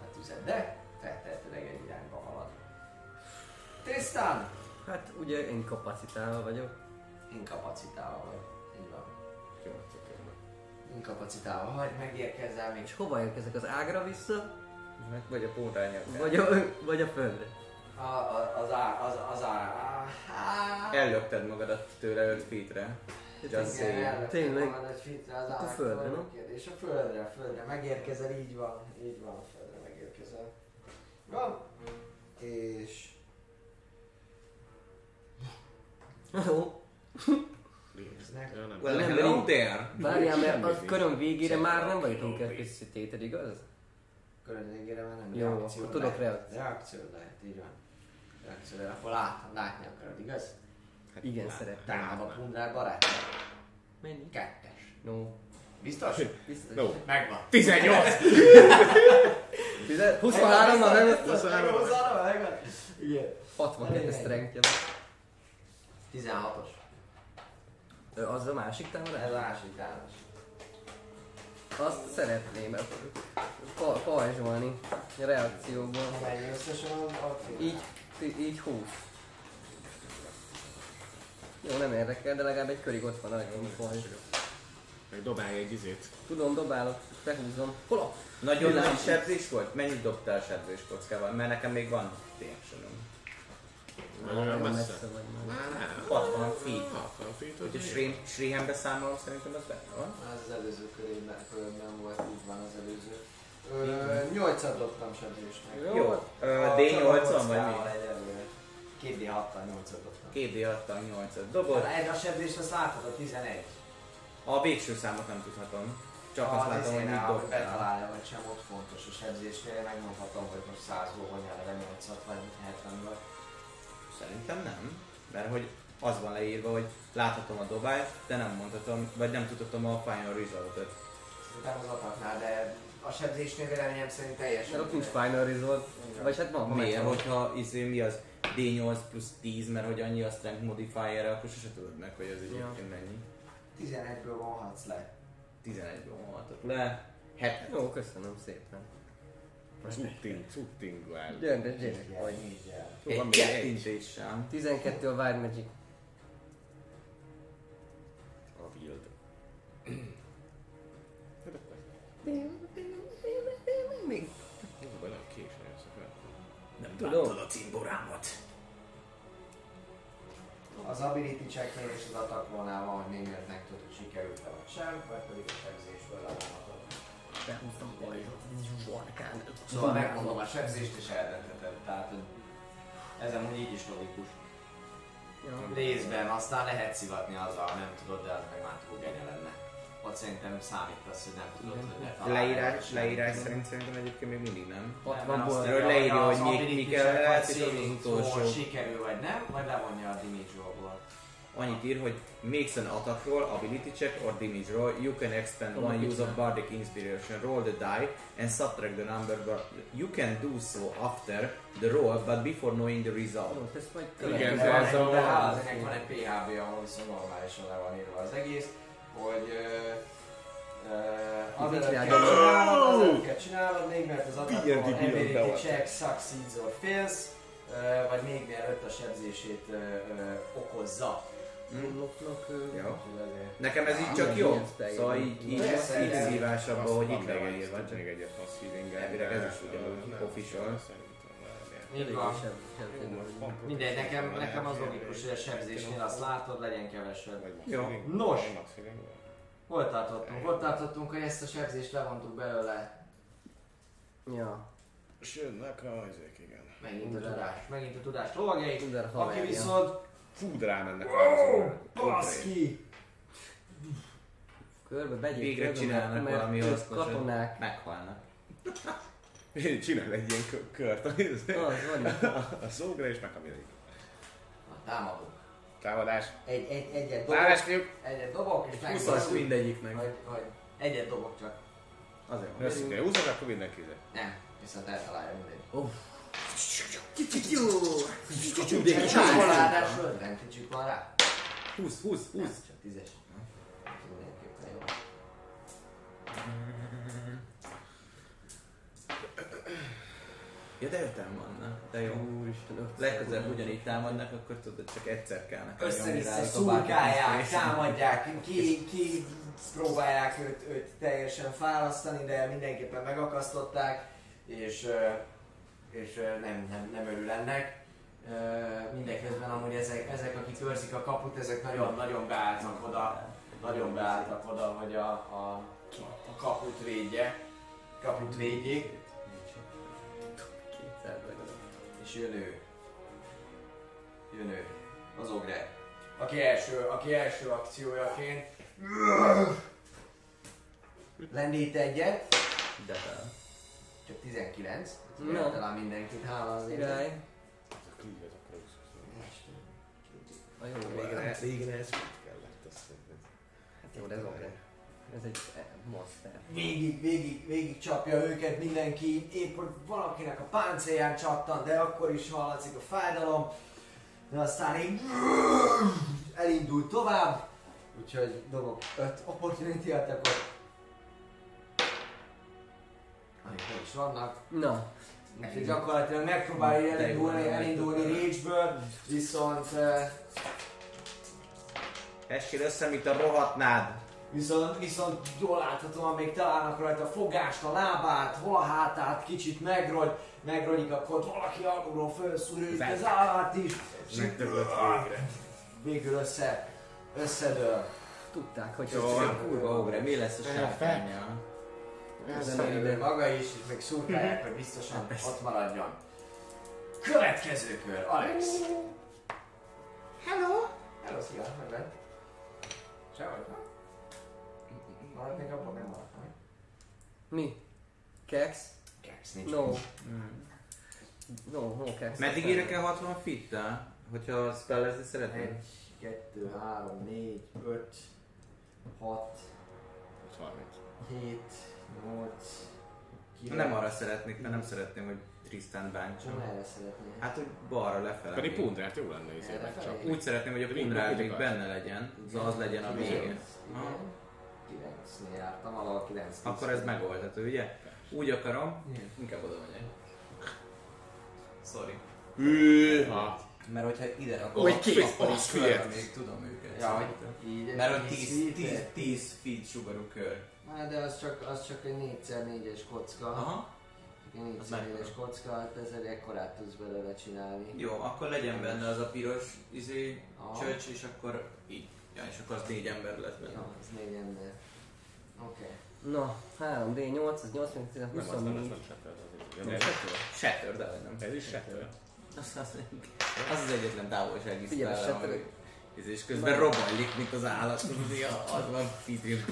a tüzet, de feltehetőleg egy irányba halad. Tristan! Hát ugye én kapacitálva vagyok. Inkapacitálva vagy. Így van. Én? Inkapacitálva vagy, megérkezel még És hova érkezek az ágra vissza? Meg vagy a pótányok. Vagy a, vagy a földre? a, a, az á, az, az á, á, á, Ellökted magadat tőle 5 feetre. Just Igen, saying. Tényleg? Hát a földre, nem? És a földre, a földre megérkezel, így van, így van, a földre megérkezel. Van. És... Jó. Néznek. Well, Nem, hello there! Várjál, mert a köröm végére már nem vagyunk elkészítéted, igaz? Körön végére már nem Jó, akkor tudok reakció. Reakció lehet, így van. Reakció lehet, akkor lát, látni akarod, igaz? Hát Igen, lát- szeretném. Támad a látnám. pundrár barátja. Mennyi? Kettes. No. Biztos? Biztos. No. Megvan. 18! 23 na nem? 23 23 megvan. Igen. 62 strengthje van. 16-os. Ö, Az a másik támadás? Ez a másik támadás. Azt szeretném pa- pajzsolni a reakcióból. Mennyi összesen a, a Így, így 20. Jó, nem érdekel, de legalább egy körig ott van a legjobb pajzs. Meg dobálj egy izét. Tudom, dobálok, behúzom. Hol a? Nagyon nagy sebzés volt? Mennyit dobtál sebzés kockával? Mert nekem még van reactionom. Nagyon messze. messze vagy már. Nem. 60 feet. 60 feet, Hogyha az Shri- Shrihambe számolom, szerintem az benne van. Az előző körében, körben volt, így van az előző. Ö, 8-at dobtam sebzésnek. Jó. Jó. Ö, A D8-on vagy mi? Egyelőre. 2 d 6 8-at dobtam. 2D6-tal 8-at dobod. Ez a sebzést azt látod, a 11. A végső számot nem tudhatom. Csak azt látom, hogy mit dobtál. Betalálja vagy sem, ott fontos a sebzésnél, megmondhatom, hogy most 100-ból vagy erre 8-at, vagy 70-ből. Szerintem nem. Mert hogy az van leírva, hogy láthatom a dobást, de nem mondhatom, vagy nem tudhatom a final resultot. Szerintem az ataknál, de a sebzésnél véleményem szerint teljesen. Mert ott nincs final result. Vagy hát van, Miért? Hogyha izé, mi az D8 plusz 10, mert hogy annyi a strength modifier akkor sose tudod meg, hogy az egyébként mennyi. 11-ből vonhatsz le. 11-ből vonhatok le. 7 Jó, köszönöm szépen. Cutting, cutting wild. Gyöngyös gyerek vagy. Így. Jó, van Egy még egy. kettintéssel. 12 a Wild Magic. A wild. Még Tudom. a cimborámat. Az ability checknél és az attack rollnál van, hogy némileg megtudod, hogy sikerült-e vagy sem, vagy pedig a sebzésből levonhatod. behúztam majd Zsorkán. Szóval megmondom a sebzést és eldöntheted. Tehát ez amúgy így is logikus. Ja. Részben, aztán lehet szivatni azzal, nem tudod, de az meg már túl lenne. Ott szerintem számítasz, hogy nem tudod, hogy ne találj Leírás, leírás szerint szerintem egyébként még mindig nem. 60-ból Erről leírja, hogy az mik- ability mik el check lehet, és az az utolsó. sikerül vagy nem, vagy levonja a damage rollból. Annyit ír, hogy makes an attack roll, ability check or damage roll, you can expend one use of bardic inspiration, roll the die and subtract the number, but you can do so after the roll, but before knowing the result. Jó, ezt majd Igen, van ez egy, a- de van egy PHB, ahol viszont normálisan le van írva az egész, hogy ö, ö, az Mit előtt kell csinálják? csinálod, az előtt kell csinálod, még mert az ability bevolt. check succeeds or fails, ö, vagy még mielőtt a sebzését ö, okozza. Unlocknak... Ja. Azért- Nekem ez így csak jó, szóval így, így, így igen. szívásabban, hogy itt le van még írva. még egyet mass healing Elvileg ez is ugyanúgy official. Így van. Mindegy, nekem, nekem az logikus, hogy a sebzésnél azt látod, legyen kevesebb. Jó. Nos. Hol tartottunk? Hol tartottunk, hogy ezt a sebzést levontuk belőle? Ja. És jönnek a izék, igen. Megint a tudás, megint a tudás lovagjai. Aki viszont... Fú, de rámennek rá. baszki! Körbe begyék, Végre csinálnak valami hasznosat. Katonák. Meghalnak. Csinál egy ilyen kö- kört, ami Az van. a szógra és meghamillik. Na, támadunk. Támadás. Egy, egy, egyet dobok, Támadás fiúk! egyet dobok, és 20 megszólunk. mindegyiknek. Vagy, vagy egyet dobok csak. Azért van. Összük egy húzat, akkor mindenki izé. Nem, viszont eltalálja mindegy. Kicsit jó! Kicsit van ráadásul, nem kicsit van rá. 20, 20, 20. Nem, csak tízes. Mindenképpen jó. Ja, de öten vannak. De jó. Úristen, Legközelebb ugyanígy támadnak, akkor tudod, csak egyszer kell nekem Össze-vissza szurkálják, támadják, ki, ki próbálják őt, őt teljesen fárasztani, de mindenképpen megakasztották, és, és nem, nem, nem örül ennek. Mindeközben amúgy ezek, ezek, akik őrzik a kaput, ezek nagyon-nagyon beálltak oda, nagyon beálltak oda, hogy a, a, a kaput védje, kaput védjék, és jön ő. Jön ő. Az ogre. Aki első, aki első akciójaként lendít egyet, De fel. csak 19. No. Talán mindenkit, hála az. Király. A jó, Régen, régen ez kellett, azt mondom. Hát jó, de ez ogre. Ez egy eh, monster. Végig, végig, végig csapja őket mindenki, épp hogy valakinek a páncélján csattan, de akkor is hallatszik a fájdalom. De aztán így elindul tovább, úgyhogy dobok 5 opportunity attackot. Amik is vannak. Na, Úgyhogy gyakorlatilag megpróbálja elindulni, elindulni. Rage-ből, viszont, eh, Essél össze, mint a rohatnád. Viszont, viszont jól láthatóan még találnak rajta a fogást, a lábát, hol a hátát, kicsit megrogy, megrogyik, akkor valaki alulról felszúrja az állát is, és végre. végül össze, összedől. tudták, hogy Jó, van, kurva ogre, mi lesz a sárkánya? Összedől maga is, és még szurkálják, hogy biztosan ott maradjon. Következő kör, Alex. Hello! Hello, szia, megvan. Sehogy, Maradnék abban, nem maradtam. Mi? Kex? Kex, nincs. No. No, no kex. Meddig érek el 60 fittel? Hogyha spellezni szeretnél? 1, 2, 3, 4, 5, 6, 30. 7, 8, 9. Nem arra szeretnék, mert nem szeretném, hogy Tristan Nem bántson. erre szeretnél. Hát, hogy balra lefele. Pedig még. pundrát jó lenne izé megcsapni. Úgy szeretném, hogy a Ring pundrál még benne legyen, az az legyen a végén. Aha. 9-nél jártam, valahol 9 Akkor ez megoldható, ugye? Úgy akarom, Igen. inkább oda megyek. Sorry. Hűha! Mert hogyha ide Hogy rakom, ki? akkor Az figyelj. még tudom őket. Ja, hogy így. Mert hogy tíz 10, 10, feet-et? 10 feet sugarú kör. Hát de az csak, az csak egy 4x4-es kocka. Aha. Egy Az 4x4-es mekkora? kocka, hát ezzel ekkorát tudsz belőle csinálni. Jó, akkor legyen benne az a piros izé, csöcs, és akkor így. Ja, és akkor az négy ember lesz benne. Ja, ez négy ember. Oké. Na, 3D8, az 8, 10, Nem, az nem, 24. nem Shatter, az Nem, egy- Shatter? Shatter, de nem. Ez is Shatter. Az az, az, az egyetlen távolsági Figyelj, spell, Shatter- és közben robbanlik, mint az állat, tudod, az van fitri.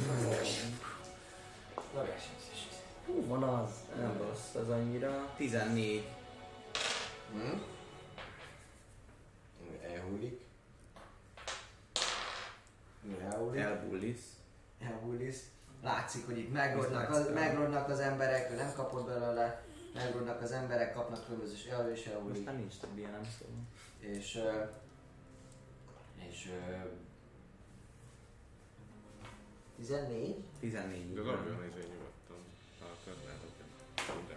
Hú, van az. Nem rossz az annyira. 14. Hm? Elhullik. Elhullik. Elbullisz. Elhullisz. Látszik, hogy itt megrodnak az, megrodnak az emberek, ő nem kapott belőle. Megrodnak az emberek, kapnak különböző elő és Most elhullik. már nincs több ilyen, nem szóval. És... És... ö, 14? 14 De dobjon izé nyugodtan. Ha akarod, lehet, hogy de.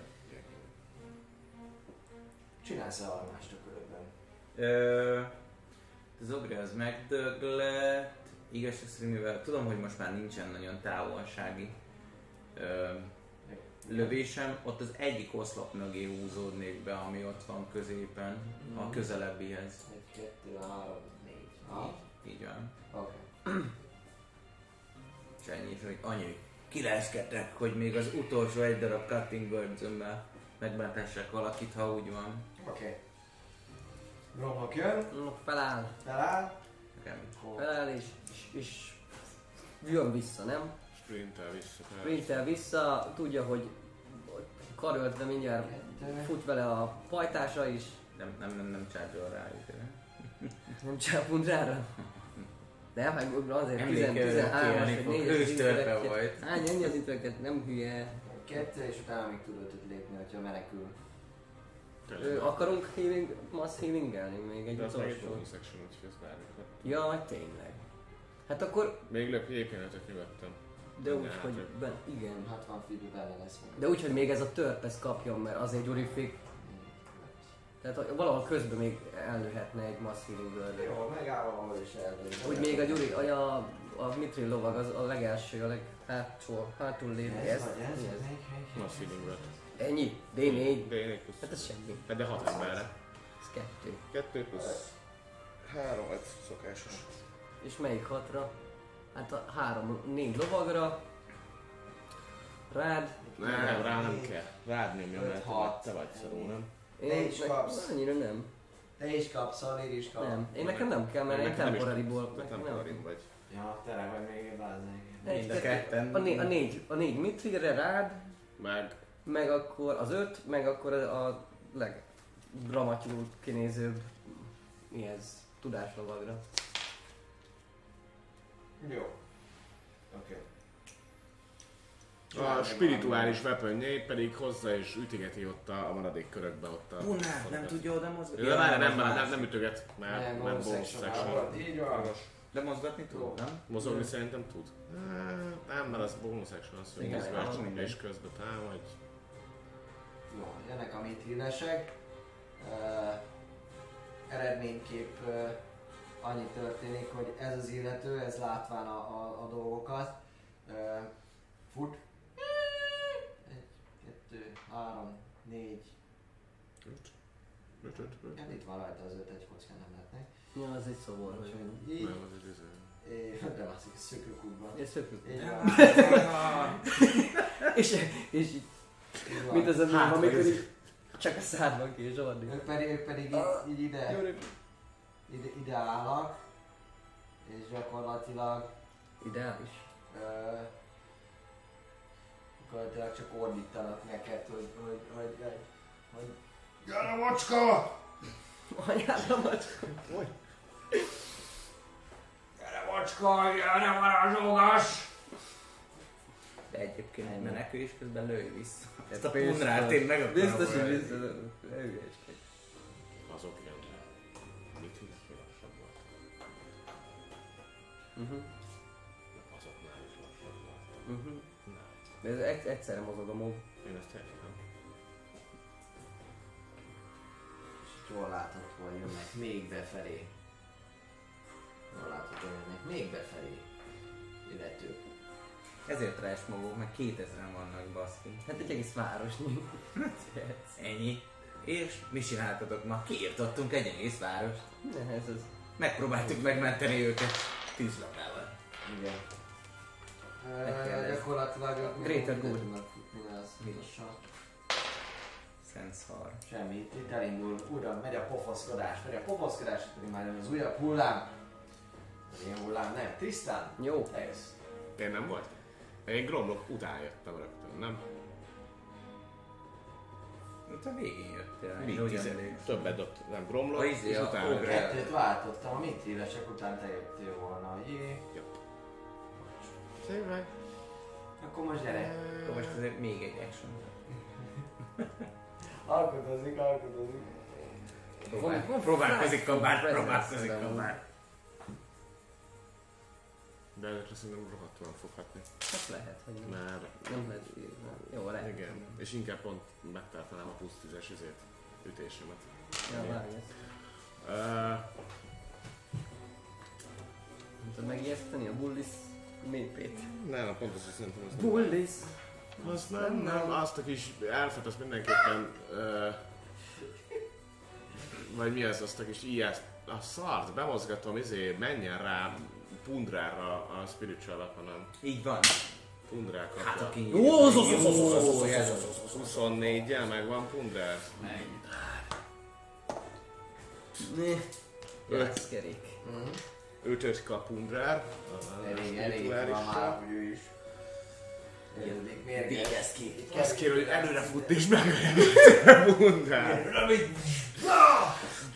Csinálsz el almást a körökben. Ö, az ogri az megdöglett. Igazság szerint, mivel tudom, hogy most már nincsen nagyon távolsági ö, lövésem, ott az egyik oszlop mögé húzódnék be, ami ott van középen, a Mhm. közelebbihez. 1, 2, 3, 4. Ah, Így van. oké. És ennyi, és hogy annyi kileszkedtek, hogy még az utolsó egy darab cutting words megmentessek valakit, ha úgy van. Oké. Romlok jön, No, feláll. feláll. És, és, és jön vissza, nem? Sprintel vissza. Sprintel vissza, tudja, hogy karöltve mindjárt Kettő. fut vele a pajtása is, Nem, nem, nem, nem charge rájuk. nem csápunk rára. De meg azért 10, Emlékelni 13 kérni vagy fog, 4 ős törpe volt. Hány ennyi az intőket, nem hülye. Kettő, és utána még tud ötöt lépni, hogyha menekül. Ö, akarunk healing, mass healingelni még egy De az meg egy utolsó? bonus action, úgyhogy ez bármikor. Ja, tényleg. Hát akkor, Még löp épénetet nyugodtan. de úgy, hogy ben, igen. 60 feet utána lesz meg. De úgy, hogy még ez a törp ezt kapjon, mert azért gyurifik. Tehát hogy valahol közben még ellőhetne egy mass healing Jó, megáll valahol is elvég. Úgy még a Gyuri, a, a, a Mithril lovag az a legelső, a leghátul, hátul lévő. Ez Ez, vagy ez? ez? Volt. Ennyi? D4? De én egy plusz. Hát ez semmi. Hát de hat emberre. Ez kettő. Kettő plusz. Három, vagy szokásos. És melyik hatra? Hát a három, négy lovagra. Rád. Nem, nem, rá nem kell. Rád nyomja, mert hat. te vagy szarú, nem? Ne Én, is ne- kapsz. Annyira nem. Te is kapsz, Alir is kap. Nem. Én nekem nem kell, mert én nem is- temporariból. Te nekem temporarin vagy. Ja, tele vagy még egy báznék. Egy, Mind a ketten. A, né, a, négy, a négy Mithrilre rád, Meg meg akkor az öt, meg akkor a, a legdramatyúl kinézőbb mi ez, tudáslovagra. Jó. Oké. a spirituális weaponjé pedig hozzá és ütigeti ott a, a maradék körökbe ott a... Punár, nem tudja oda mozgatni? De várj, nem, nem, nem, nem ütöget, mert nem, bonus bonus section. Így van. De mozgatni tud, nem? Mozogni szerintem tud. Nem, mert az bonus action, az, hogy mozgás és közben támadj. Jó, jönnek a mithrilesek. Uh, eredményképp uh, annyi történik, hogy ez az illető, ez látván a, a, a dolgokat, uh, fut. Egy, kettő, három, négy. Öt. Öt, öt, öt. Hát itt van rajta az öt, egy kockán nem lehetnek. Ja, az egy szobor, hogy így, Nem, az egy izé. és de mászik szökőkútban. és szökük. Így van. És, és így, mint az a mém, Hát, amikor így csak a szádban ki és adni. Ők pedig, ők pedig így, így ide, ide, ide állnak, és gyakorlatilag Ideális. ö, gyakorlatilag csak ordítanak neked, hogy, hogy, hogy, hogy, hogy Gyere macska! Anyád a macska. Gyere macska, gyere varázsolgas! De egyébként egy menekül is közben lőj vissza. Ezt a punrát én meg akarom Biztos, hogy hülyeskedj. Azok Mhm. Azoknál is volt. Mhm. Na, De ez egy, egyszerre mozog a mob. én ezt értem. És jól láthatóan jönnek még befelé. Jól láthatóan jönnek még befelé. Illetők. Ezért trash maguk, meg 2000-en vannak baszki. Hát egy egész városnyi. Ennyi. És mi csináltatok ma? Kiirtottunk egy egész várost. Ne, ez az. Megpróbáltuk megmenteni őket tűzlapával. Igen. Meg kell ez. Gyakorlatilag Greater good. Mi az? Pontosan. Szent szar. Semmi, itt, elindul, újra megy a pofoszkodás, megy a pofoszkodás, itt pedig már jön az újabb hullám. Az ilyen hullám nem. Tisztán? Jó. Jössz. Én nem volt? Én Gromlok után jöttem rögtön, nem? Itt a végén jöttél. Mi? Én úgy Tizen... emlékszem. Többet ott, nem Gromlok, A izé, és a utána Ogre. Kettőt váltottam, a mit évesek után te jöttél volna, jé. Tényleg? Akkor most gyere. Akkor most azért még egy action. Alkodozik, alkodozik. Próbál, próbálkozik kabát, próbálkozik kabát. De előtte szerintem rohadtul nem fog hatni. Hát lehet, hogy nem. Mert Nem lehet. nem. Jó, lehet. igen, és inkább pont megtartanám a plusz 10-es izét, ütésemet. Ja, várj. Uh, Nem tudod megijeszteni a bullis mépét. nem, pont azt szerintem az Bullis! Azt nem, nem, azt a kis elfet, azt mindenképpen... Uh, vagy mi az, azt a kis ilyet, a szart, bemozgatom, izé, menjen rá Pundrára a spiritual hanem Így van. Pundrá Hát kapja. aki... Ó, az, az, az, az, az, az, Ó, az, ez az, az. 24-jel megvan Pundrár. Né. Öt. Lesz kerék. Mhm. Ötöt kap Pundrár. Elég, elég van már, hogy ő is. Elég mérges. Végez ki. Kell- kér, hogy előre fut és megölje Pundrár.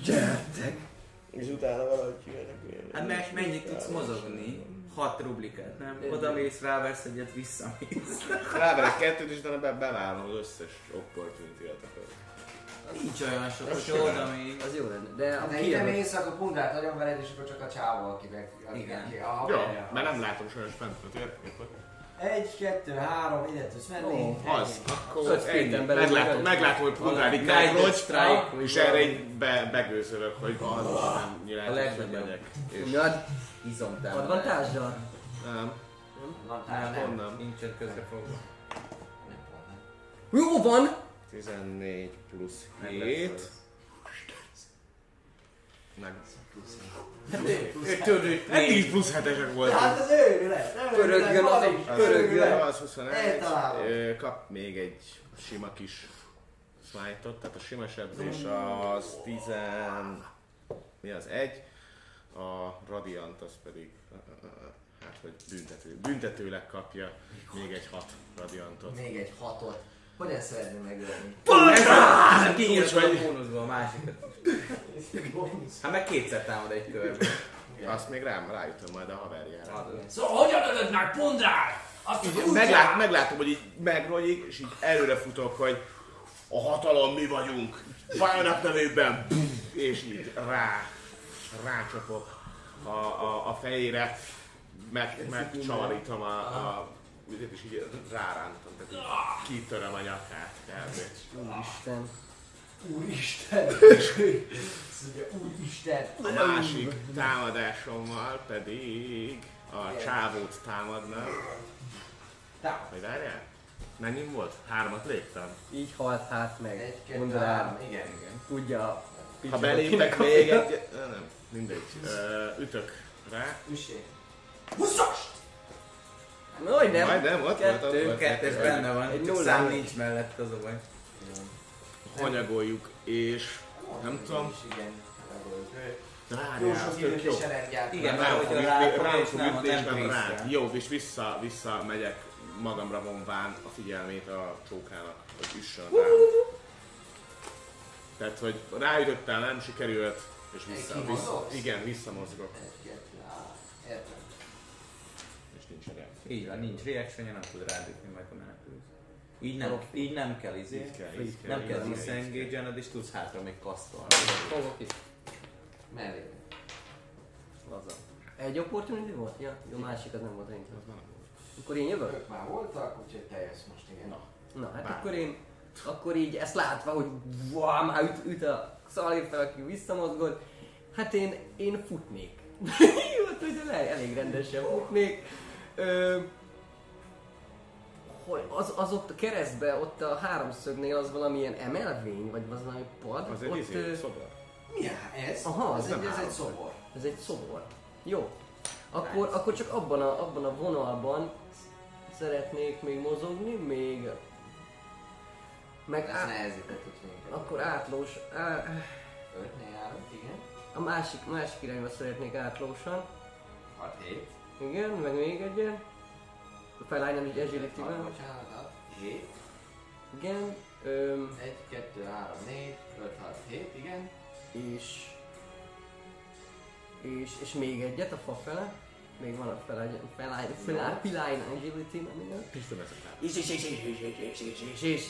Gyertek! És utána valahogy kijönnek. Hát mert mennyit tudsz mozogni? 6 rublikát, nem? Oda mész, ráversz egyet, visszamész. Ráverek kettőt, és utána be- bevállom az összes opportunity-etokat. Nincs olyan sok, hogy oda. Az jó lenne. De Ha a te ide mész, akkor pundrát nagyon veled, és akkor csak a csávó, aki meg... aki- Igen. aki- a- Jó, a- mert nem látom sajnos fent térképet. Egy, kettő, három, ide tudsz menni. Ó, Az, akkor Öt ennyi. héten belül Meglátom, meg- meglátom, hogy Pundrári Guided strike, és erre valami. így be, begőzölök, hogy az Isten A nyilátos, hogy legnagyobb. megyek. És Tudjad, Izomtámadás. advantással? nem, Van, Nem, nem, nem. nem. Nincsen közrefogva. Nem pont nem. Jó van! 14 plusz Nem 7. lesz Meg. Ő tudod, Eddig is plusz 7-esek Hát voltunk. az őrület, őrület, Pörögjön az pörögjön. Az 21. Eltalálom. Ö, Kap még egy sima kis smite-ot, tehát a sima sebzés az 10... Mi az? 1. A radiant az pedig hát hogy büntető, büntetőleg kapja még egy 6 radiantot. Még egy hatot. Hogyan szeretném megölni? Ez kinyíltad a bónuszba a másikat. Hát meg kétszer támad egy körben. Azt még rám rájutom majd a haverjára. Szóval hogyan ödött meg? Pundrát? Azt Így meglát, meglátom, hogy így megrogyik, és így előre futok, hogy a hatalom mi vagyunk, Bajnap nevében, és így rá, rácsapok a, a, a fejére, meg, megcsavarítom a, a üzét, és így rárántom, tehát így kitöröm a nyakát. Úristen. Úristen! Úristen! A másik támadásommal pedig a csávót támadna. Támad. Hogy várjál? Mennyi volt? Hármat léptem? Így halt hát meg. Egy, kettő, Mondd három. rá. Igen, igen. Tudja a Ha belépek még egy... Nem, mindegy. Ütök rá. Üssé. Huszas! No, hogy nem. Majdnem, ott volt, ott Kettő. volt. Kettes benne van, Egy csak szám nincs mellett, az a baj. Hanyagoljuk, és nem tudom, igen. Jó. Igen, mert ütni, ráfog, rám fog trészre. Jó, és vissza, vissza megyek magamra vonván a figyelmét a csókának, hogy üssön rá. Tehát, hogy ráütöttem, nem sikerült, és vissza, vissza, igen, visszamozgok, Egy, kettő, három. Értem. és nincs rá. Így van, nincs reaction nem tud rádütni majd a menekülsz. Így nem, így nem kell izé. Így kell, így kell, Nem kell disengage és tudsz hátra még kasztolni. Fogok itt. Mellé. Laza. Egy opportunity volt? Ja, jó, másik az nem volt szerintem. Akkor én jövök? Ők már voltak, úgyhogy te jössz most, igen. Na. Na, hát Bár. akkor én, akkor így ezt látva, hogy wow, már üt, üt a szalér fel, aki visszamozgott, hát én, én futnék. Jó, hát, elég rendesen futnék. Ö, hogy az, az ott a keresztbe, ott a háromszögnél az valamilyen emelvény, vagy az valami pad? Az egy ott, izé, ö, szobor. Mi ez? Aha, ez, az egy, ez egy szobor. ez egy szobor. Jó. Akkor, akkor csak abban a, abban a vonalban szeretnék még mozogni, még... Meg Ez á, nehezített minket. akkor átlós... Á, Ötnél állunk, igen. a másik, másik irányba szeretnék átlósan. 6 7. Igen, meg még egyen. Felálljon egy 6, agility-vel. bocsánat, 6, 7. Igen. Öm, 1, 2, 3, 4, 5, 6, 7, igen. és... És, és még egyet a fa fele. Még van a felálljon, felálljon, felálljon, felálljon agility, nem. És, és, és, és, és, és, és, és, és, és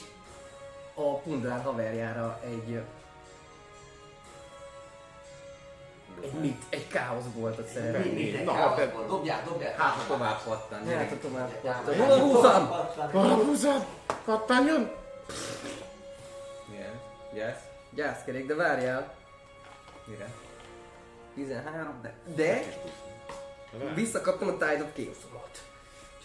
a Pundrár haverjára egy Egy mit? Egy káosz volt a szerelem. Mit? Mit? Egy káosz volt. Dobják, dobják. Hát a tovább pattan. Hát a tovább pattan. Hol a húzam? Hol a húzam? Pattanjon? Milyen? Gyász? Gyászkerék, de várjál. Mire? 13, de... De? Visszakaptam a Tide of chaos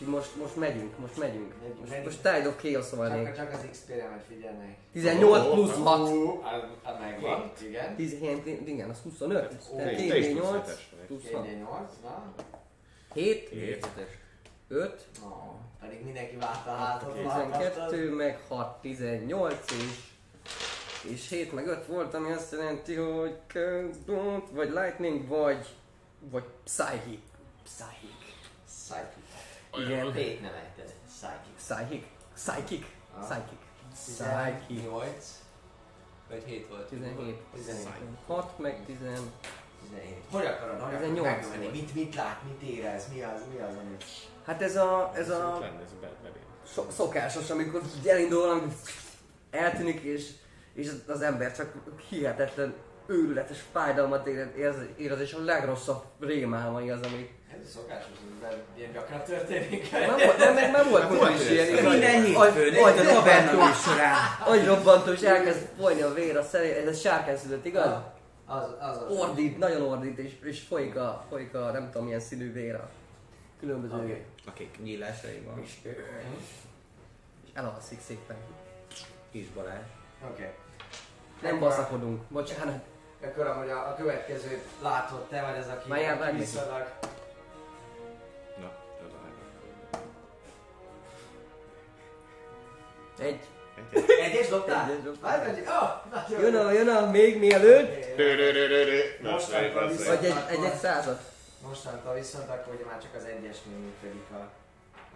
Úgyhogy most, most megyünk, most megyünk. Most, megyünk. most Tide of Chaos-oval Csak, még. csak az XP-remet figyelnek. 18 plusz 6. Az, az megvan, igen. 17, igen, az 25. Tehát Te- te is 2 plusz 8 hetes vagy. plusz 6. 2 8, na. 7, Hét. 5, No, pedig mindenki várta a hátat. 12, meg 6, 18 és és 7 meg 5 volt, ami azt jelenti, hogy Don't, vagy Lightning, vagy vagy Psychic. Psychic. Psychic. Igen. Hét nem ejted. Psychic. Psychic. Psychic. Psychic. Psychic. 18. Vagy 7 volt. 17. 17. 6 meg 10. 17. Hogy akarod, hogy akarod 18 megvenni? volt. Mit, mit lát, mit érez, mi az, mi az, amit... Hát ez a, ez a so- szokásos, amikor elindul valami, eltűnik és, és az ember csak hihetetlen őrületes fájdalmat érez, érez, és a legrosszabb rémálmai az, ami... Ez szokásos, ez ilyen gyakran történik. Nem, volt- nem, nem, nem volt most is ilyen. Minden agy- hétfőn, agy- egy a taverna során. Agyrobbantó, és elkezd folyni a vér a szeré, ez a sárkányszülött, igaz? Az, az a... Ordít, nagyon ordít, és, és folyik, a, folyik a nem tudom milyen színű vér a különböző... Oké. Akik nyílásaiban. És, és elalszik szépen. Kis Balázs. Oké. Nem Akkor- baszakodunk, bocsánat. Akkor amúgy a, a következőt látod, te vagy az, aki, viszonylag... Egy. Egyes dobtál? Egyes dobtam. Hát, egy... Oh, nagyon Jön a, jön a, még mielőtt. Oké, Rö, rö, rö, rö, rö. Na, Most szerint akkor az viszont-. Vagy egy, egy, egy százat. Mostantól viszont akkor ugye már csak az egyesnél működik a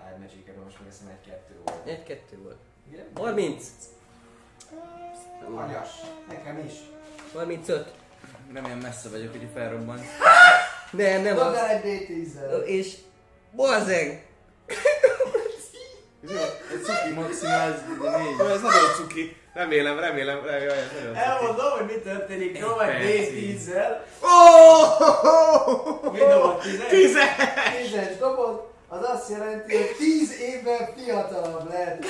Live magic most meg azt hiszem egy-kettő volt. Egy-kettő volt. Igen? 30. Agyas. Nekem is. 35. Remélem messze vagyok, hogy felrobban. Nem, nem Dobd az. el egy D10-zel. És... Bazeg! Egy cuki maximális négy. Ó, Ez nagyon cuki. Remélem, remélem, remélem, ez nagyon. Elmondom, hogy mi történik. Egy percig. D10-zel. Oh! Mi dobod? 10 Tízes! 10 dobod. Az azt jelenti, hogy 10 évvel fiatalabb lett.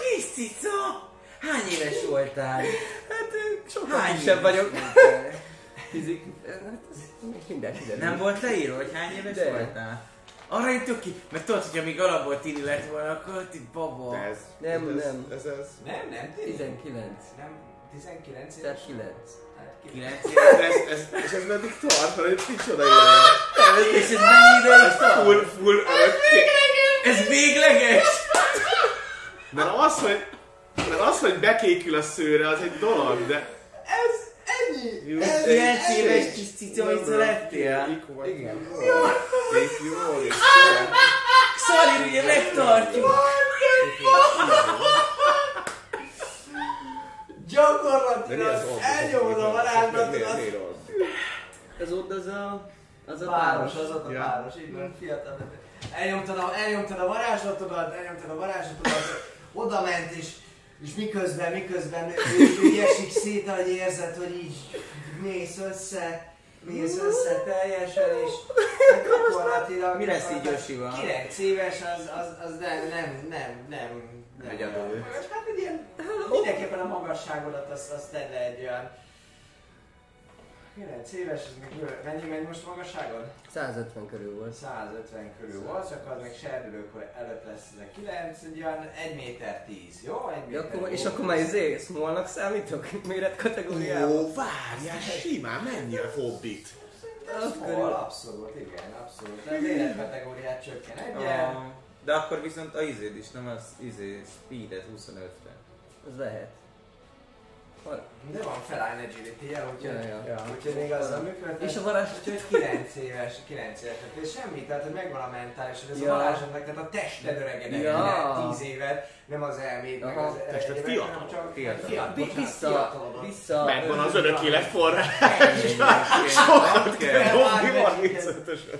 Kis cica! Hány éves voltál? Hát sokkal Hány kisebb vagyok. Fizik. Hát ez minden kiderül. Nem volt leírva, hogy hány éves De. voltál? Arra jutok ki, mert tudod, hogy amíg alapból tini lett volna, akkor itt baba. Ez, Nem, ez, nem. Ez, ez, Nem, nem, 19. Nem, 19 éves. Tehát 9. Tehát ki- 9 éves. ez, ez, és ez meddig tart, mert egy kicsoda élmény. És ez mennyi ideig tart? Full, full örökké. Ez végleges? Mert az, hogy, mert az, hogy bekékül a szőre, az egy dolog, de... Jó, Ez 9 ennyi! éves kis cica, hogy lettél? Igen. Thank you all is Szari, ugye megtartjuk. Gyakorlatilag elnyomod a old? Ez ott az a... Az a Páros, az ott a páros, így van, fiatal. Elnyomtad a varázslatodat, elnyomtad a varázslatodat, oda ment és, és miközben, miközben ő, ő esik szét, hogy érzed, hogy így mész össze, mész össze teljesen, és gyakorlatilag... Mi lesz így Josival? 9 éves, az, az, az nem, nem, nem, nem. Megy a. Hát egy ilyen, mindenképpen a magasságodat azt, azt tedd le egy olyan 9 éves, ez még mennyi megy most a magasságod? 150 körül volt. 150 körül volt, csak az még serdülőkor előtt lesz ez a 9, egy olyan 1 méter 10, jó? 1 Ja, méter akkor, és 10. akkor már izé, smallnak számítok? Méretkategóriában? Ó, várjál, simán, mennyi a hobbit? Körül. abszolút, igen, abszolút. Az életkategóriát csökken egyen. Ah, De De akkor viszont a izéd is, nem az izé speedet 25-re. Ez lehet. De van felállj agility-je, úgyhogy, Ja, ja. Úgyhogy még azzal működhet. És a varázs... Úgyhogy 9 éves, 9 éves, és semmi, tehát hogy megvan a mentális, hogy ez Ja. a varázsodnak, tehát a tested öregedett, Ja. ja. 10 évet, nem az elméd, meg az Tested fiatal. csak Fiatal. fiatal. Vissza, vissza... Megvan az örök élet forrás. Sokat Kell dobni Már 35-ösen.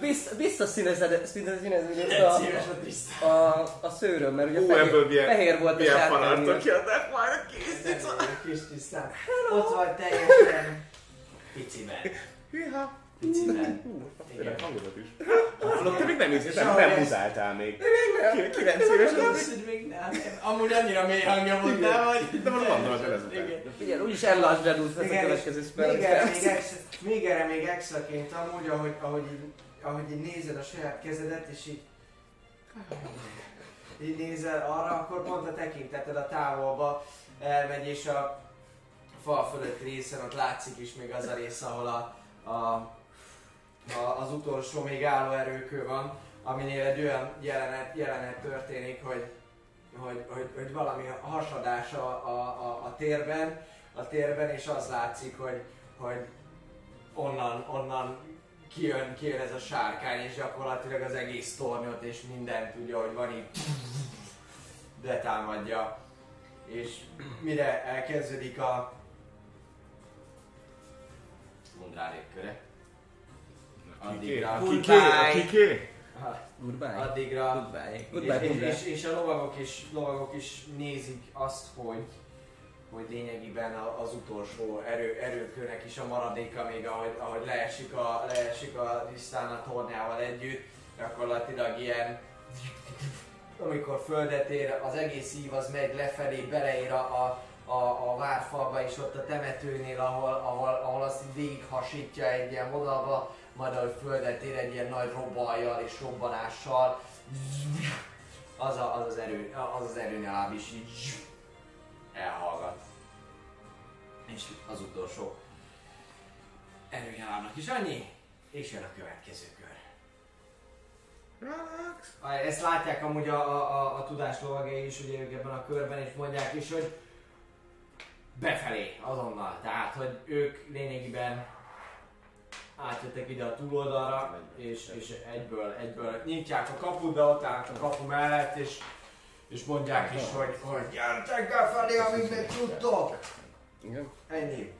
Vissza, vissza színezed, színezni Egy a, a a, a szőröm, mert ugye Ú, fehér, ebből milyen, fehér volt a milyen sárkány fanartok miatt. jönnek majd a kész cica. Kis tisztán. Ott vagy teljesen piciben. Hűha. Piciben. Hangodat is. Hallod, te még nem Soha nem ez- muzáltál még. 9 éves az Az, hogy még nem. Amúgy annyira mély hangja volt, de vagy. De most gondolod el ezután. Igen. Figyelj, úgyis ellásd redúz ez a következő spell. még még, még erre még extraként amúgy, ahogy, ahogy, így, ahogy így nézed a saját kezedet, és így így nézel arra, akkor pont a tekinteted a távolba elmegy, és a fal fölött részen ott látszik is még az a rész, ahol a, a, a, az utolsó még álló erőkő van, aminél egy olyan jelenet, jelenet történik, hogy, hogy, hogy, hogy valami hasadás a, a, a, a térben, a térben, és az látszik, hogy, hogy onnan, onnan kijön, kijön ez a sárkány, és gyakorlatilag az egész tornyot és mindent tudja, hogy van itt, betámadja. És mire elkezdődik a mundárék köre? Addigra. Kiké? Goodbye. addigra Goodbye. Goodbye, és, goodbye. és, és, a lovagok is, lovagok is nézik azt, hogy, hogy lényegében az utolsó erő, erőkőnek is a maradéka még ahogy, ahogy leesik a, leesik a tisztán a tornyával együtt, gyakorlatilag ilyen amikor földet ér, az egész ív az megy lefelé, beleér a, a, a, a várfalba és ott a temetőnél, ahol, ahol, ahol azt végighasítja egy ilyen vonalba, majd ahogy földet ér egy ilyen nagy robajjal és robbanással, az a, az, az erő, az az erőnyaláb is így elhallgat. És az utolsó erőnyalábnak is annyi, és jön a következő kör. Relax. Ezt látják amúgy a, a, a, a tudás lovagjai is, ugye ők ebben a körben, és mondják is, hogy befelé, azonnal. Tehát, hogy ők lényegében átjöttek ide a túloldalra, és, és egyből, egyből nyitják a kaput, de ott állnak a kapu mellett, és, és mondják is, hogy, hogy gyertek befelé, amíg még tudtok! Igen. Ennyi.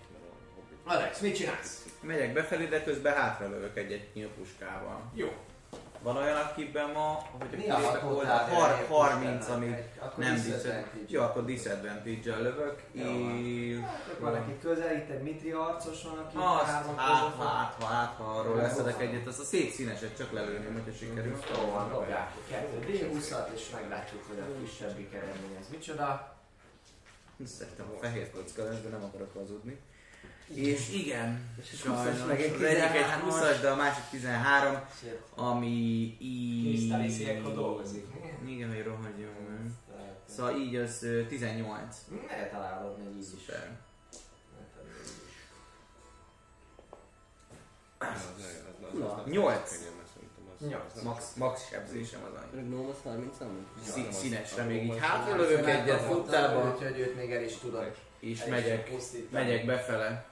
Alex, mit csinálsz? Megyek befelé, de közben hátralövök egy-egy nyílpuskával. Jó. Van olyan, akiben ma, hogy a kilépek egyébként 30, ennek? amíg Akkor nem disadvantage. Jó, akkor disadvantage-el lövök, és... Van aki közel, itt egy mitri arcos van, aki Azt, hát, van. hát, hát, ha arról leszedek egyet, azt a szép színeset csak lelőném, hogyha sikerül. Jó van, dobják kettő D20-at, és meglátjuk, hogy a kisebbik eredmény ez micsoda. Szerintem a fehér kocka lesz, de nem akarok hazudni. És igen, sajnos, 20-as meg egy az egyik egy 13-as. 20-as, de a másik 13, Shit. ami így... Krisztáli szélekkel dolgozik. Igen, hogy rohadjon meg. Szóval így az ö, 18. Ne találod még így is. Szuper. Nyolc. Nyolc. Max, max sebzésem az annyi. Gnóm az 30 nem? Szí- színesre még így hátralövök egyet futtába, Úgyhogy őt még el is tudod. és megyek, megyek befele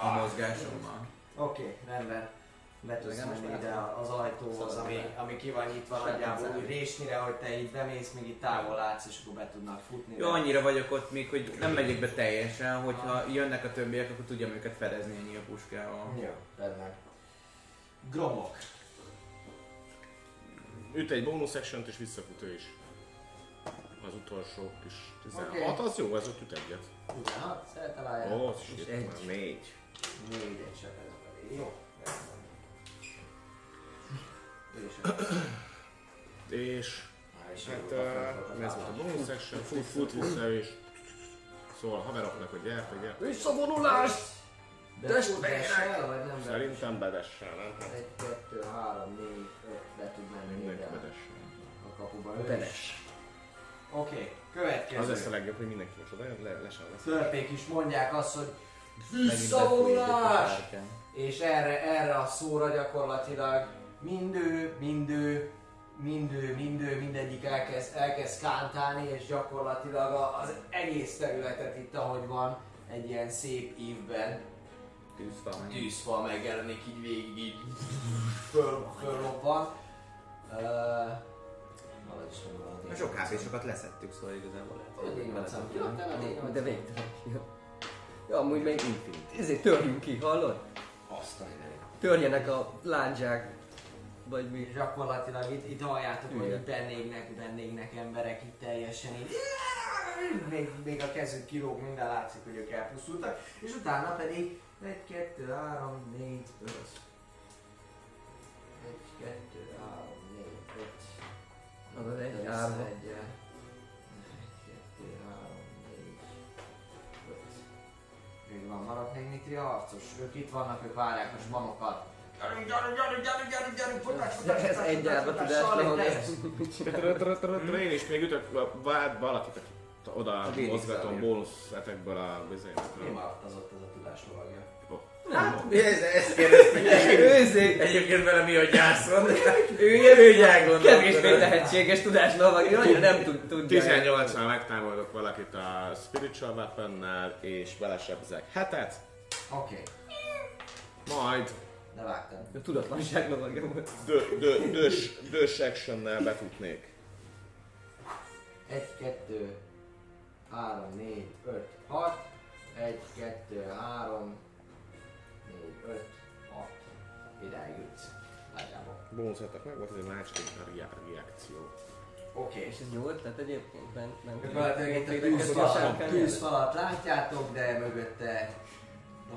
a mozgásommal. Oké, rendben. Be tudsz menni ide az ajtóhoz, ami, ami ki van nyitva nagyjából úgy résnyire, hogy te így bemész, még itt távol látsz, és akkor be tudnak futni. Jó, annyira vagyok ott még, hogy nem megyek be teljesen, hogyha jönnek a többiek, akkor tudjam őket fedezni ennyi a puskával. Jó, rendben. Gromok. Üt egy bonus action és visszafut ő is. Az utolsó kis 16. Oké. Az jó, ez ott üt egyet. 16, szertalálja. Ó, az is És egy. egy. Már négy. Négy egy sebez belé. Jó, rendben. És Már is hát jó, uh, ez volt a bonus action, fut, fut vissza és szól a haveroknak, hogy gyertek, gyertek. Visszavonulás! De vagy nem? Szerintem bedessel, nem? Hát Egy, kettő, három, négy, öt, be tud menni mindenki bedessel. a kapuba. ő is. Oké, következő. Az lesz a legjobb, hogy mindenki most oda jön, le, le sem lesz. Törpék is mondják azt, hogy visszavonulás! És erre, erre a szóra gyakorlatilag mindő, mindő, mindő, mindő, mindegyik elkezd, elkezd kántálni, és gyakorlatilag az egész területet itt, ahogy van, egy ilyen szép ívben Tűzfa meg. tűzfal megjelenik így végig, így föl, föllobban. Uh, sok HP-sokat leszettük, szóval igazából lehet. Öt évad szám. Jó, te vagy én. De végtelen. Jó. Ja, amúgy még infinite. Ezért törjünk ki, hallod? Azt a mindenit. Törjenek a lándzsák. Vagy mi. Gyakorlatilag itt, itt halljátok, hogy itt bennégnek, bennégnek emberek itt teljesen így. Még, még a kezük kilóg, minden látszik, hogy ők elpusztultak. És utána pedig 1, 2, 3, 4, 5. 1, 2, 3, 4, 5. Az egy árva. 5. Még van, maradt még Nitri harcos. Ők itt vannak, ők várják a zsmanokat. Gyerünk, gyerünk, gyerünk, gyerünk, gyerünk, gyerünk, futás, futás, Ez futás, egy futás, tudás teljes. Én is még ütök valakit, akit oda mozgatom bónusz etekből a Mi bizonyos. maradt az ott az a tudás lovagja? Ez, ezt kérdeztük. Őzé! Egyébként vele mi a gyászon. Ő ilyen Ő gyákon. kevésbé tehetséges tudásnál van, annyira nem tud, tudja. 18-nal megtámadok valakit a Spiritual Weaponnel, és belesebzek hetet, Oké, majd de vágtam. A tudatlanság lovagja volt. dö- dö- dös, dös actionnel befutnék. 1, 2, 3, 4, 5, 6. 1, 2, 3, 4, 5, 6. Idáig jutsz. Nagyjából. Bónusz hetek meg volt, ez egy második re- reakció. Oké. És ez jó ötlet egyébként? Bent, bent, Gyakorlatilag itt a tűzfalat, tűzfalat látjátok, de mögötte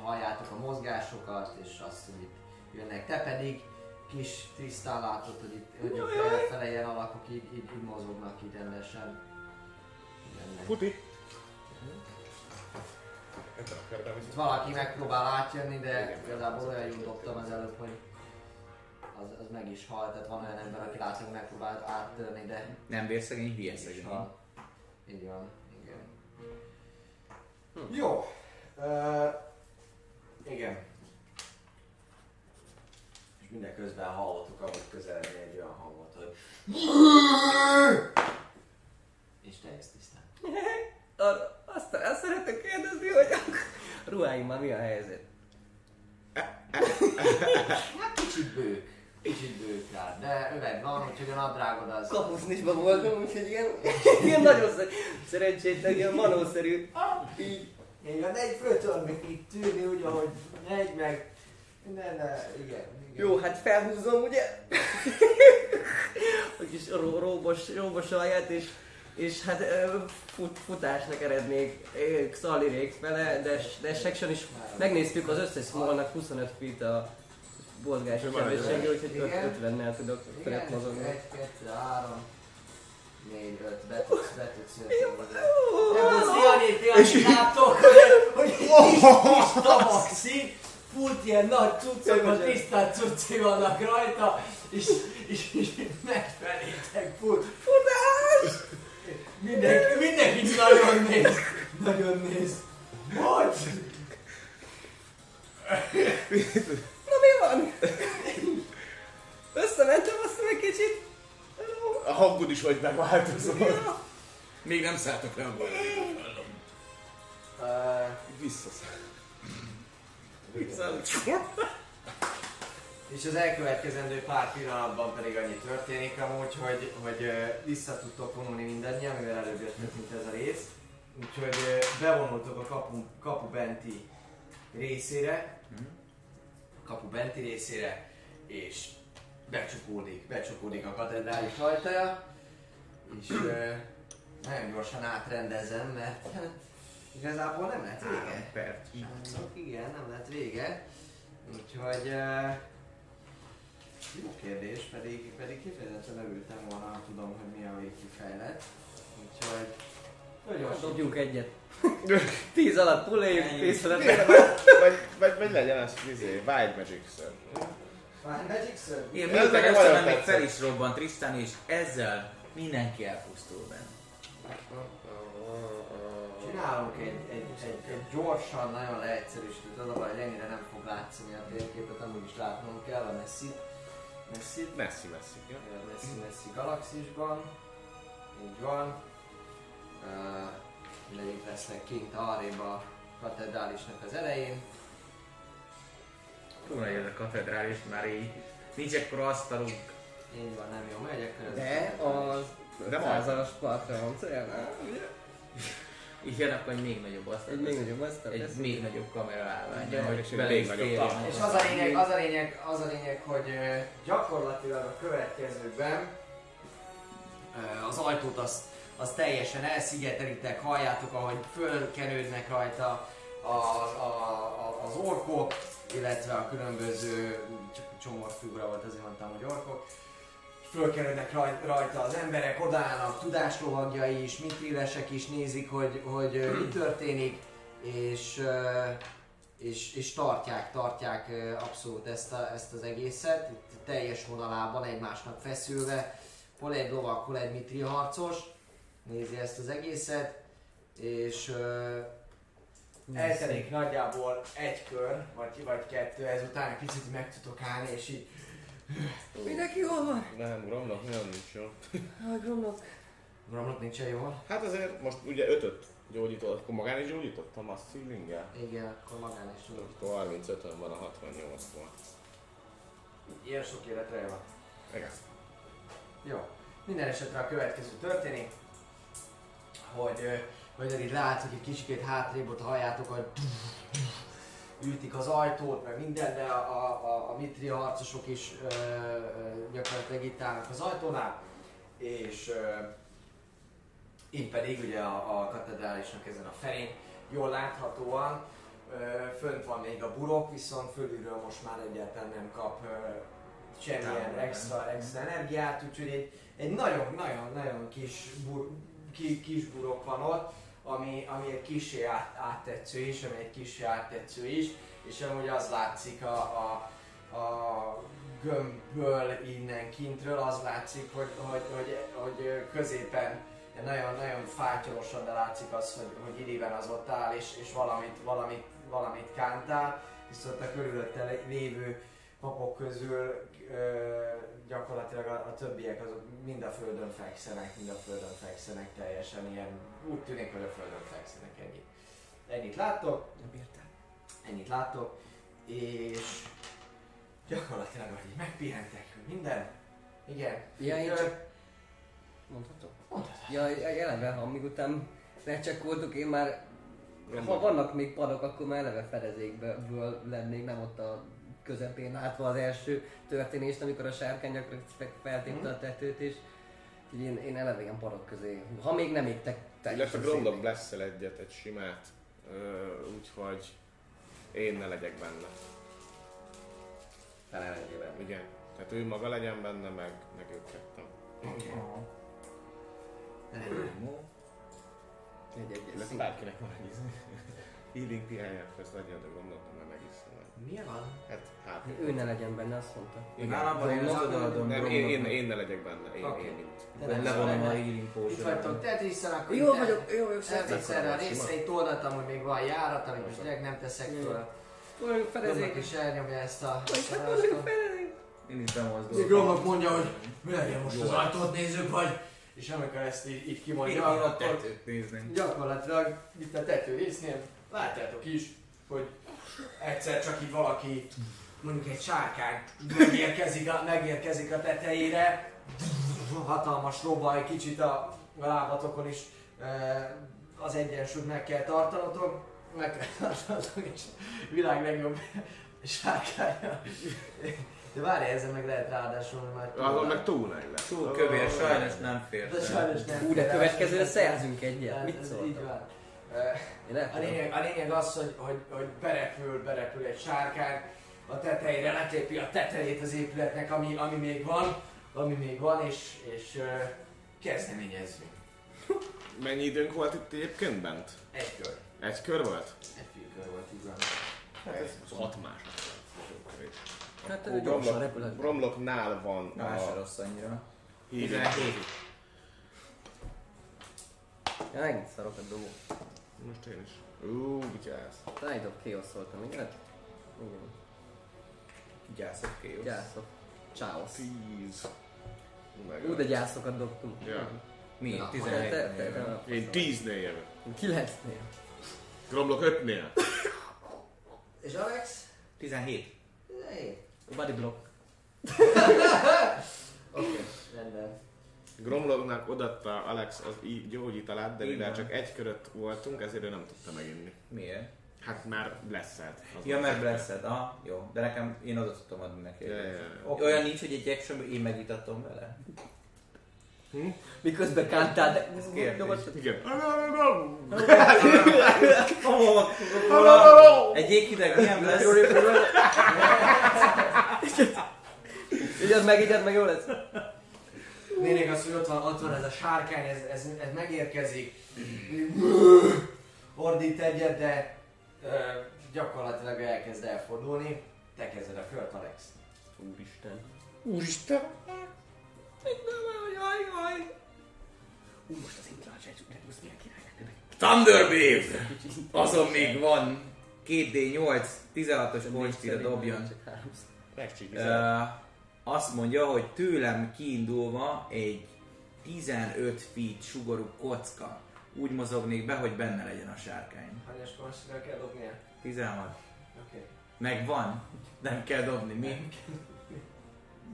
halljátok a mozgásokat, és azt, hogy itt jönnek. Te pedig kis tisztán látod, hogy itt hogy fele ilyen alakok így, így, így mozognak így rendesen. Futi! Itt valaki megpróbál átjönni, de igazából olyan jól dobtam az előbb, hogy az, az meg is halt. Tehát van olyan ember, aki látom, hogy megpróbált áttörni, de Nem vérszegény, hülye szegény. hal. Így van, igen. Jó. Uh, igen. És mindeközben hallottuk, ahogy közeledni egy olyan hangot, hogy és te ezt tisztán. Arra, azt, azt szeretném kérdezni, hogy a ruháimmal mi a helyzet? Hát kicsit bők. Kicsit bők rád, de öved van, úgyhogy a nadrágod az... Kapusznisban voltam, úgyhogy ilyen, ilyen nagyon szer- szerencsétlen, ilyen manószerű. Így. Van, egy föltől még itt tűrni, úgy, ahogy megy meg. Ne, ne, igen, igen. Jó, hát felhúzom, ugye? a kis ró- róbos, róbos alját, és, és hát fut, futásnak erednék Xalirék fele, de, de section is megnéztük az összes smallnak 25 feet a mozgási sebessége, úgyhogy Igen. 50-nel tudok felett mozogni. egy, kettő, három, négy, öt, be tudsz, be tudsz jönni. Láttok, hogy, kis, tabaxi, fut ilyen nagy cuccokat, tisztán cucci vannak rajta, és, és, és megfelétek fut. Futás! Mindenki, mindenki nagyon néz, nagyon néz. Hogy? Na mi van? Összementem azt egy kicsit. Hello. A hangod is hogy megváltozott. Még nem szálltok le a bajra. Uh, Visszaszáll. És az elkövetkezendő pár pillanatban pedig annyi történik amúgy, hogy, hogy vissza tudtok vonulni mindannyian, mivel előbb jöttök, mint ez a rész. Úgyhogy bevonultok a kapu, kapu benti részére, kapu benti részére, és becsukódik, becsukódik a katedrális ajtaja, és nagyon gyorsan átrendezem, mert igazából nem lett vége. Perc. Igen, nem lett vége. Úgyhogy... Uh, jó kérdés, pedig, pedig kifejezetten örültem volna, ha tudom, hogy mi a végkifejlet. Úgyhogy... Nagyon sok. Dobjunk egyet. Tíz alatt puléljük, tíz alatt Vagy, vagy, vagy legyen ez izé, Wild Magic Sir. Már Magic Sword? Én miután nagyon még fel is robbant Tristan, és ezzel mindenki elpusztul benne. Csinálunk egy, egy, egy, egy gyorsan, nagyon leegyszerűsített, az a baj, hogy ennyire nem fog látszani a térképet, amúgy is látnom kell a messzi. Messzi, Messzi, messzi. Ja. messzi, messzi galaxisban. Így van. Uh, mindegyik lesznek kint arrébb a katedrálisnak az elején. Túl nagy ez a katedrális, már így nincs ekkora asztalunk. Így van, nem jó megy, akkor ez De az De 500-as Patreon cél, Igen, akkor egy még nagyobb asztal. egy még nagyobb azt egy még nagyobb kamera állványa, hogy és még nagyobb talán. És az a lényeg, az a lényeg, az a lényeg, hogy gyakorlatilag a következőkben ö, az ajtót azt, azt teljesen elszigetelitek, halljátok, ahogy fölkenődnek rajta a, a, a, az orkok, illetve a különböző csomorfigura volt, azért mondtam, hogy orkok. Fölkenődnek raj- rajta az emberek, odállnak tudáslovagjai is, mitrilesek is nézik, hogy, hogy mi történik, és és, és tartják, tartják abszolút ezt, a, ezt az egészet, itt teljes vonalában egymásnak feszülve, hol egy lovak, hol egy mitri harcos, nézi ezt az egészet, és ö, eltelik nagyjából egy kör, vagy, vagy kettő, ezután egy picit meg tudok állni, és így Mindenki jól van? Nem, Gromnak nagyon nincs jó. Hogy gondolok? Gramlok nincsen jól? Hát azért most ugye ötöt gyógyított, akkor magán is gyógyítottam azt feelinggel. Igen, akkor magán is tudok. Akkor 35 van a 68-ból. Ilyen sok életre van. Igen. Jó. Minden esetre a következő történik, hogy, hogy így látszik, hogy egy kicsikét hátrébb ott halljátok, hogy ütik az ajtót, meg minden, de a, a, a, mitri harcosok is ö, ö, gyakorlatilag itt állnak az ajtónál, és ö, én pedig ugye a, a katedrálisnak ezen a felén. Jól láthatóan ö, fönt van még a burok, viszont fölülről most már egyáltalán nem kap ö, semmilyen extra, extra energiát, úgyhogy egy, egy nagyon-nagyon-nagyon kis, bur, ki, kis burok van ott, ami, ami egy kicsi át, áttetsző is, ami egy kicsi áttetsző is, és amúgy az látszik a, a, a gömbből innen kintről, az látszik, hogy, hogy, hogy, hogy középen nagyon-nagyon fátyolosan, de látszik az, hogy, hogy idében az ott áll, és, és valamit, valamit, valamit kántál, viszont a körülötte lévő papok közül gyakorlatilag a, a többiek azok mind a földön fekszenek, mind a földön fekszenek teljesen ilyen, úgy tűnik, hogy a földön fekszenek ennyit. Ennyit láttok, ennyit láttok, és gyakorlatilag, hogy megpihentek, hogy minden, igen, Ja, én csak... Mondhatom? Mondhatod. Ja, eleve, amíg után recsekkoltuk, én már... Ha vannak még padok, akkor már eleve fedezékből lennék, nem ott a közepén látva az első történést, amikor a sárkány gyakorlatilag feltépte a tetőt, és így én, én eleve ilyen padok közé, ha még nem égtek Illetve teljesen Gromnak szét. blesszel egyet, egy simát, úgyhogy én ne legyek benne. Felelőjével. Igen. Tehát ő maga legyen benne, meg, meg ők ketten. Egy, egy, Illetve egy, bárkinek van egy izé. Healing piányát, ezt legyen, de Gromnak Mi van? Hát, hát. ő ne legyen benne, azt mondta. Nálam van, én az odaadom Nem, én, én, én ne legyek benne, én, Oké. én mint. Te nem Levonom a healing Itt potion vagytok, te tiszen, akkor Jó vagyok, jó vagyok, erre a részre, itt oldaltam, hogy még van járat, amit most direkt nem teszek. Olyan Gromnak fedezék. is elnyomja ezt a... A hát fedezék. Én is bemozdulok. Gromnak mondja, hogy mi legyen most az ajtót nézzük, vagy... És amikor ezt így, így Én kimondja, a akkor tetőt nézni. gyakorlatilag itt a tető résznél látjátok is, hogy egyszer csak így valaki, mondjuk egy sárkány megérkezik a, megérkezik a tetejére, hatalmas robaj, kicsit a lábatokon is az egyensúlyt meg kell tartanotok, meg kell tartanotok, és világ legjobb sárkánya. De várj, ezzel meg lehet ráadásul, hogy már Azon meg túl nagy lesz. Túl kövér, sajnos nem fér. De sajnos nem. Hú, de következőre szerzünk egyet. Mit ez szóltam? Így van. A lényeg, a lényeg az, hogy, hogy, hogy berepül, berepül egy sárkány a tetejére, letépi a tetejét az épületnek, ami, ami még van, ami még van, és, és uh, kezdeményezzünk. Mennyi időnk volt itt egyébként bent? Egy kör. Egy kör volt? Egy félkör volt, így van. Hát ez 6 másodperc. Hát ő gyorsan repülhet. Bromlocknál van Na, se a rossz annyira. hír. Ja, megint szarok a dobó. Most én is. Ú, vigyázz. Tide of Chaos szóltam, igen? Igen. Gyászok ki, jó? Gyászok. Csáosz. 10. Meg Ú, de gyászokat dobtunk. Ja. Mi? Na, 17 Te, te, néven. te, Én 10-nél jövök. 9-nél. Gromlok 5-nél. És Alex? 17. Hé. Body block. Oké, rendben. Gromloknak odatta Alex az í- gyógyítalát, de mivel csak egy körött voltunk, ezért ő nem tudta meginni. Miért? Hát már blessed. Az Ja, mert blessed. Aha, jó. De nekem, én oda tudtam adni neki. Ja, ja, ja. Olyan nincs, hogy egy actionből én megvitatom vele? Miközben kántál, de... kérdés. Igen. Egy jéghideg milyen lesz? Igyad meg, igyad meg, jó lesz. Lényeg az, hogy ott van, ott van ez a sárkány, ez, ez, ez megérkezik. Ordít egyet, de ö, gyakorlatilag elkezd elfordulni. Te kezded a kört, Alex. Úristen. Úristen! Jaj, jaj. Ú, most az Intralcs egy Regus milyen király lenne. Thunderwave! Azon még van 2D8, 16-os konstira dobjon. Uh, azt mondja, hogy tőlem kiindulva egy 15 feet sugorú kocka úgy mozognék be, hogy benne legyen a sárkány. Hanyas konstitúra kell dobnia? 16. Oké. Megvan? Nem kell dobni, mi?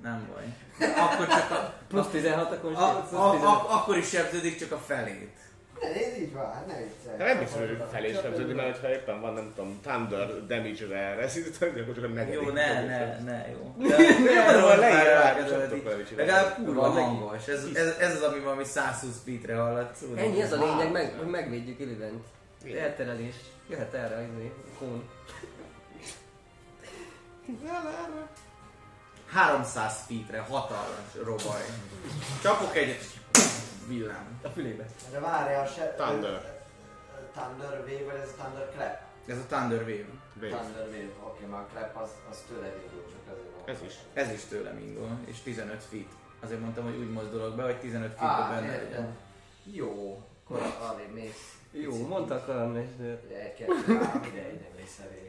Nem baj. Akkor csak a, Plusz 16 a a, konsti. a, a, 15. a, akkor is sebződik csak a felét. Ne, nézd így van, ne viccelj. De nem biztos, hogy felé sebződik, mert ha éppen van, nem tudom, Thunder damage-re resziszteni, akkor csak a negyedik. Jó, ne, ne, ne, jó. Ne, Arról leírva. Legalább kurva Van hangos. Ez, ez, ez az, ami valami 120 feetre hallatsz. Ennyi, ez a lényeg, meg, hogy megvédjük Illivent. Elterelés. Jöhet erre, izé, kón. 300 feetre hatalmas robaj. Csapok egyet, villám. A fülébe. De várjál, se... Thunder. Thunder Wave, vagy ez a Thunder Clap? Ez a Thunder Wave. Wave. Thunder Wave, oké, már a Clap az, az tőled indul, csak azért. Ez is. Ez is tőlem indul, és 15 feet. Azért mondtam, hogy úgy mozdulok be, hogy 15 feet Á, benne legyen. Jó, akkor arrébb mész. Jó, mondta a kalandmester. Ugye egy, kettő, három, ide, ide mész elé.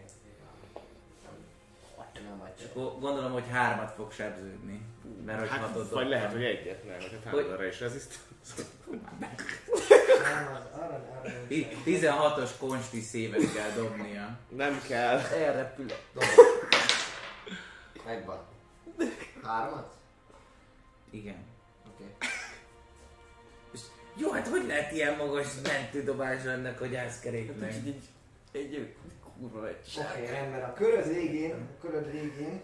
Nem vagy És akkor gondolom, hogy hármat fog sebződni. Mert hogy Hát, hatot vagy lehet, hogy egyet, nem, is az arra, arra nem Ti- 16-os konsti szévet kell dobnia. Nem kell. Elrepül. Megvan. Hármat? Igen. Oké. Jó, hát hogy lehet ilyen magas mentődobás ennek a gyászkeréknek? Egy, egy, egy kurva egy Oké, rendben. A köröd végén, a köröd végén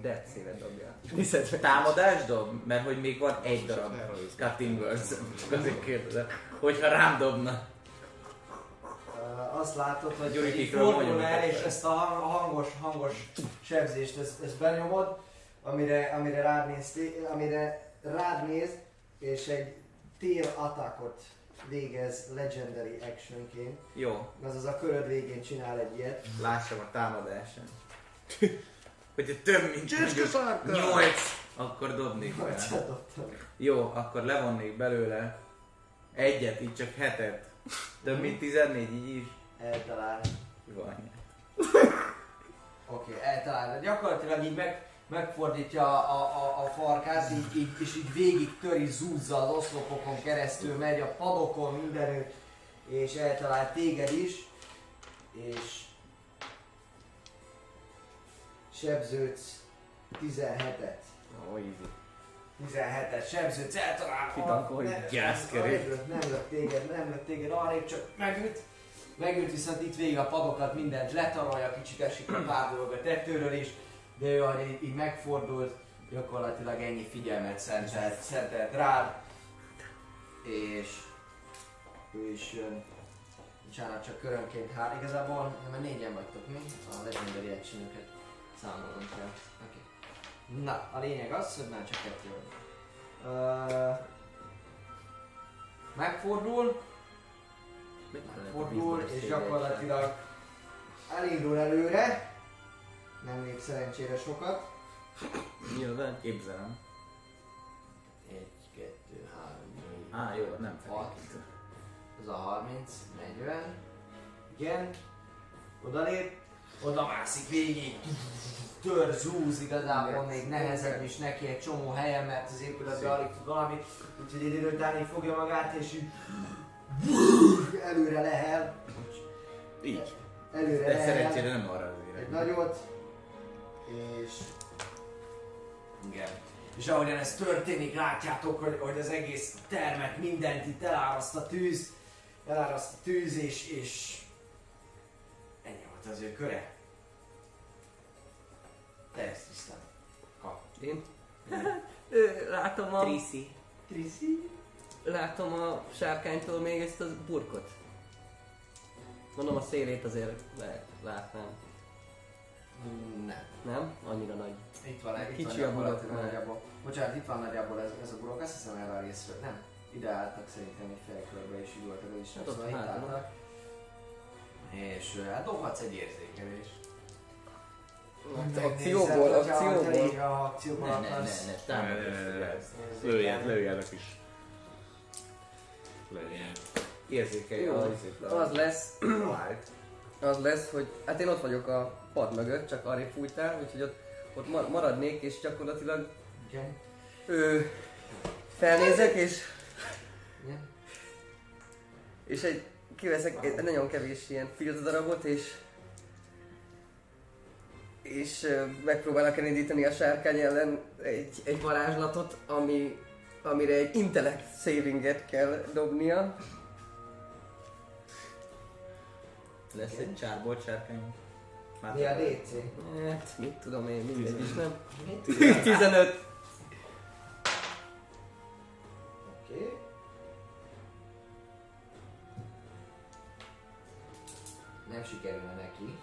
Death szévet dobja. Meg. Támadás dob? Mert hogy még van egy darab cutting words. Csak azért kérdezem. Hogyha rám dobna. azt látod, hogy így fordul el, és ezt a hang- hangos, hangos sebzést, ezt, ezt benyomod, amire, amire rád néz, amire rád néz, és egy tail attackot végez legendary actionként. Jó, Azaz a köröd végén csinál egy ilyet. lássam a támadását. Hogyha több mint! 8, akkor dobnék csatottam. Jó, akkor levonnék belőle egyet, így csak hetet. Több mint 14, így is. Eltalál. Van. Oké, okay, eltalálod. Gyakorlatilag így meg, megfordítja a, a, a, farkát, így, így, és így végig töri, zúzza az oszlopokon keresztül, megy a padokon, mindenütt, és eltalál téged is, és sebződsz 17-et. Ó, easy. 17-et sebződsz, eltalál. Kitankolj. Ne- Gyászkerék. Nem lőtt téged, nem lőtt téged arrébb, csak megüt. Megüt viszont itt végig a padokat, mindent letarolja, kicsit esik a pár dolog a tetőről is, de ő így, így megfordult, gyakorlatilag ennyi figyelmet szentelt, szentelt rád, és ő is jön. Bocsánat, csak körönként hár. Igazából nem, mert négyen vagytok mi, a legendary action számolom kell. Okay. Na, a lényeg az, hogy már csak kettő van. Uh, megfordul, fordul, és gyakorlatilag elindul előre, nem lép szerencsére sokat. Nyilván. Képzelem. Egy, kettő, három, négy, Á, jó, nem hat, felé. ez a 30, 40. Igen, odalép, oda mászik végig, tör, zúz, igazából még nehezebb is neki egy csomó helyen, mert az épületben alig tud valamit, úgyhogy egy idő után így fogja magát, és így előre lehel, Így. előre De lehel, szerencsére nem arra az egy nagyot, és igen. És ahogyan ez történik, látjátok, hogy, hogy az egész termet, mindent itt eláraszt a tűz, eláraszt a tűz, és, és ennyi volt az ő köre. Te ezt tisztán. Kap. Én? Látom a, Triszi. Triszi? látom a sárkánytól még ezt a burkot. Mondom a szélét azért lehet, látnám. Nem. Nem? Annyira nagy. Itt van, itt Kicsi van a burok, nem. nagyjából. Bocsánat, itt van nagyjából ez, ez a burok, azt hiszem erre a részről. Nem. Ide álltak szerintem egy félkörbe, és így voltak az is. Hát Szóval itt álltak. És hát dobhatsz egy érzékelést. Akcióból, akcióból. Akcióból Ne, ne, ne, akarsz. ne, Ne, ne, ne, ne. ezt. Lőjed, lőjenek is. Lőjed. Érzékelj a. Az lesz, az lesz, hogy hát én ott vagyok a pad mögött, csak arra fújtál, úgyhogy ott, ott ma- maradnék, és gyakorlatilag Igen. ő, felnézek, és, Igen. és egy, kiveszek egy nagyon kevés ilyen filt darabot, és és ö, megpróbálok elindítani a sárkány ellen egy, egy varázslatot, ami, amire egy intellect savinget kell dobnia. Lesz egy csárbolt sárkány. Már Mi a DC? Hát, mit tudom én, mindegy is, nem? Mi? 15. Oké. Nem sikerülne neki.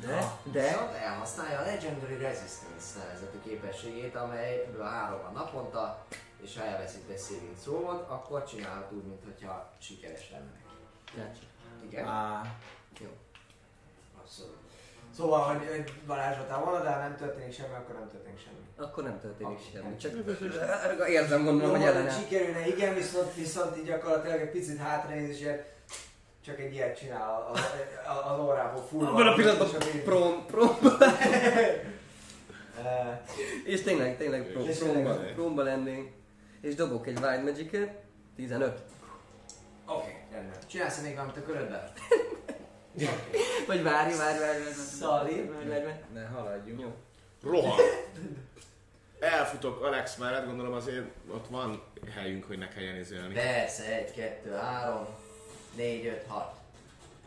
De, de, Viszont elhasználja a Legendary Resistance nevezetű képességét, amelyből három van naponta, és ha elveszít egy saving throw-ot, akkor csinálhat úgy, mintha sikeres lenne neki. Gotcha. Igen? Á, Jó. Abszolút. Szóval, hogy egy varázslatál van, de ha nem történik semmi, akkor nem történik semmi. Akkor nem történik Oké, semmi. Csak érzem gondolom, hogy ellenáll. sikerülne, igen, viszont, viszont így gyakorlatilag egy picit hátranéz, és ilyen csak egy ilyet csinál a, a, a, az órából fullva. Abban a pillanatban prom, prom. Eh, És tényleg, tényleg prom, És promba, promba lennénk. És dobok egy Wild Magic-et. 15. Oké, rendben. Csinálsz még valamit a körödben? Vagy várj, várj, várj, várj. Szali. Várj, várj, várj. ne haladjunk. Jó. Rohan! Elfutok Alex mellett, gondolom azért ott van helyünk, hogy ne kelljen izélni. Persze, egy, kettő, három, négy, öt, hat.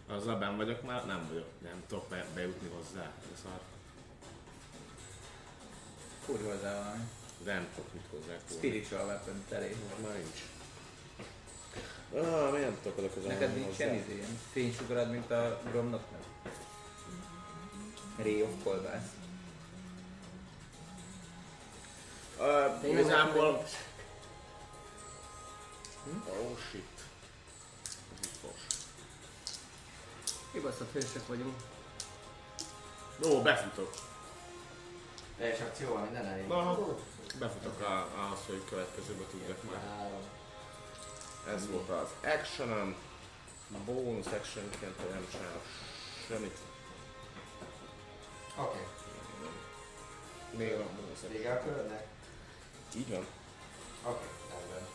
Azzal benn vagyok már? Nem vagyok. Nem tudok be, bejutni hozzá. Ez szar. Fúrj hozzá valami. Nem tudok mit hozzá fúrni. Spiritual weapon teré. Már nincs. Ah, miért nem tudok oda közel Neked nincsen hozzá? izé ilyen fénysugarad, mint a Gromnoknak? Ray of Kolbász. Uh, igazából... nem- Oh shit. Biztos. Kibaszott hősök vagyunk. Jó, befutok. Teljes akcióval minden elég. Na, befutok a, ahhoz, hogy következőbe tudjak már. Ez volt az actionem. A bonus actionként nem csinálok semmit. Oké, Még a bonus action. vége a körödnek? Így van. Oké, rendben.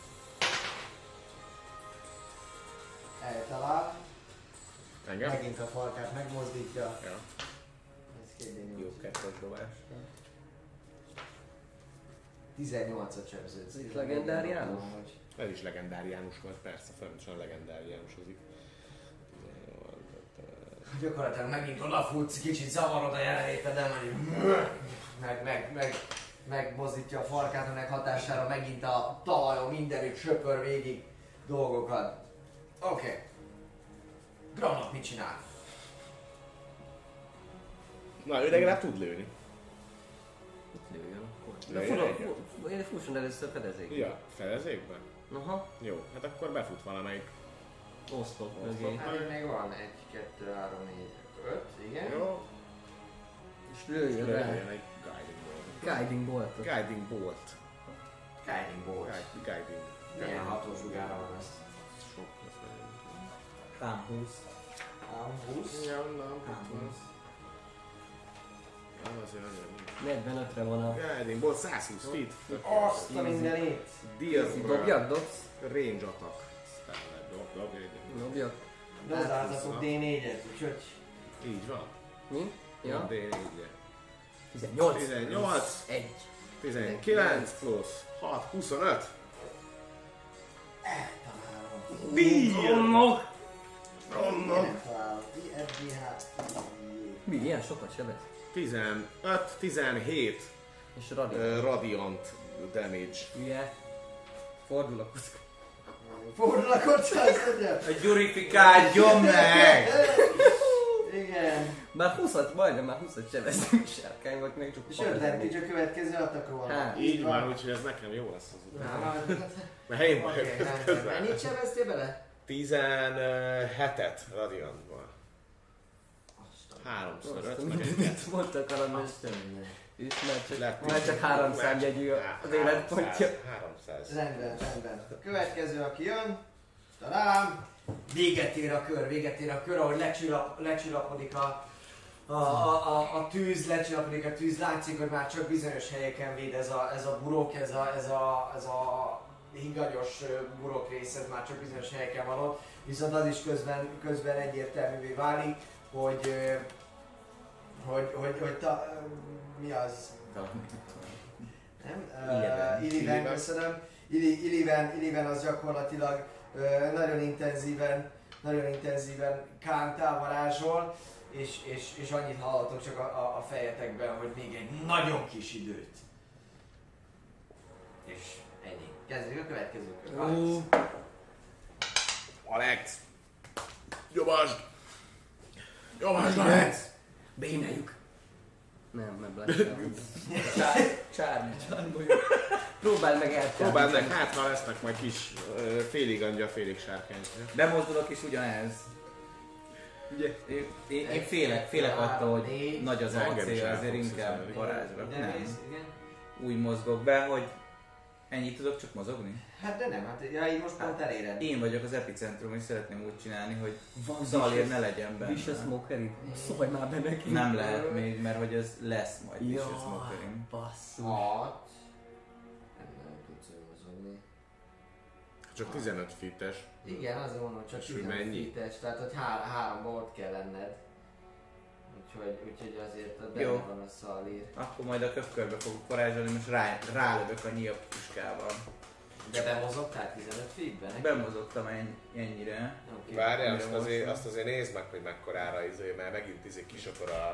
Eltalál, Engem? megint a farkát megmozdítja. Ja. Ez D8. Jó kettes dobás. 18-at sebződsz. Ez itt legendáriánus? Ez is legendáriánus volt, persze, folyamatosan legendáriánusozik. Gyakorlatilag megint odafutsz, kicsit zavarod a jelenléted, de meg, meg, meg, megmozdítja a farkát, ennek hatására megint a talajon mindenütt söpör végig dolgokat. Oké. Okay. Granat mit csinál? Na, ő legalább tud lőni. Lőjön akkor. De fullon- egyet. fu- én fusson először fedezék. Ja, fedezékben? Aha, Jó, hát akkor befut valamelyik. oszlop mögé. Hát még van 1, 2, 3, 4, 5, igen. Jó, És lőjön rá. lőjön egy guiding bolt. Guiding boltot. Guiding bolt. Guiding Bolt. Guiding. Milyen hatós sugára van ez? Sok lesz. Tám 20. Ám 20. Ja, nem, Tám 20. azért azért. 45-re van a... Guiding Bolt 120 feet. Azt a mindenét! Deal Dobjak, dobsz? range attack. Spell, dob, dob, dob. Dobjak. Gazdázatok D4-et, úgyhogy... Így van. Mi? Ja. D4-je. 18. 18. 1. 19 plusz 6, 25. Romlok! Romlok! IFGH. Mi? Ilyen sokat sebez? 15, 17 És radi. uh, radiant damage. Hülye. Fordul a kocka. Fordul a kocka, mondja. A gyurifikáljon meg! Igen. Már 20 majdnem már 20 sebeztünk sárkány, vagy még csak És advantage a következő atakról. Hát, Így van, úgyhogy ez nekem jó lesz az után. Oké, Mert én nem vagyok. Mennyit sebeztél bele? 17-et radiantban. 3 Azt 5 meg egy Mit mondta a kalandmester? És már csak, már csak három Már számjegyű csak az életpontja. 300. Rendben, rendben. A következő, aki jön, talán véget ér a kör, véget ér a kör, ahogy lecsillap, lecsillapodik a, a, a, a, a tűz, lecsillapodik a tűz, látszik, hogy már csak bizonyos helyeken véd ez a, ez a burok, ez a, ez a, ez a higanyos burok rész, ez már csak bizonyos helyeken van ott, viszont az is közben, közben egyértelművé válik, hogy, hogy, hogy, hogy ta, mi az, nem? Illiven. Uh, Illiven, köszönöm. Illi- Illiven, Illiven az gyakorlatilag uh, nagyon intenzíven, nagyon intenzíven kántál varázsol, és, és, és annyit hallatok csak a, a, a fejetekben, hogy még egy nagyon kis időt. És ennyi. Kezdjük a következő kör. Ó, Alex! Nyomásd! Nyomásd, Alex! Béneljük. Nem, nem lesz. Csárni. Próbáld meg elcsábítani. Próbáld meg, hát ha lesznek majd kis ö, félig angya, félig sárkány. Bemozdulok is ugyanez. Ugye? Én, én, én félek, félek attól, hogy nagy az is acél, ezért inkább varázsra. Nem. Úgy mozgok be, hogy ennyit tudok csak mozogni. Hát de nem, hát ja, így most pont eléred. Én vagyok az epicentrum, és szeretném úgy csinálni, hogy Van Zalér ne legyen benne. Vicious Smokery? Szólj már be neki. Nem lehet még, mert hogy ez lesz majd Jaj, Vicious Smokerim. basszus. Hat. Nem, tudsz mozogni. Csak 15 fites. Igen, azért mondom, csak És 15 mennyi? fites, tehát hogy há- háromba ott kell lenned. Úgyhogy, úgyhogy azért ott Jó. van a szalír. Akkor majd a köpkörbe fogok varázsolni, most rá, rálövök a nyílt puskával. De bemozogtál 15 feetben? neki? Bemozogtam ennyi, ennyire. Oké. Várjál, azt azért, azt azért nézd meg, hogy mekkorára izé, mert megint izé kisokor a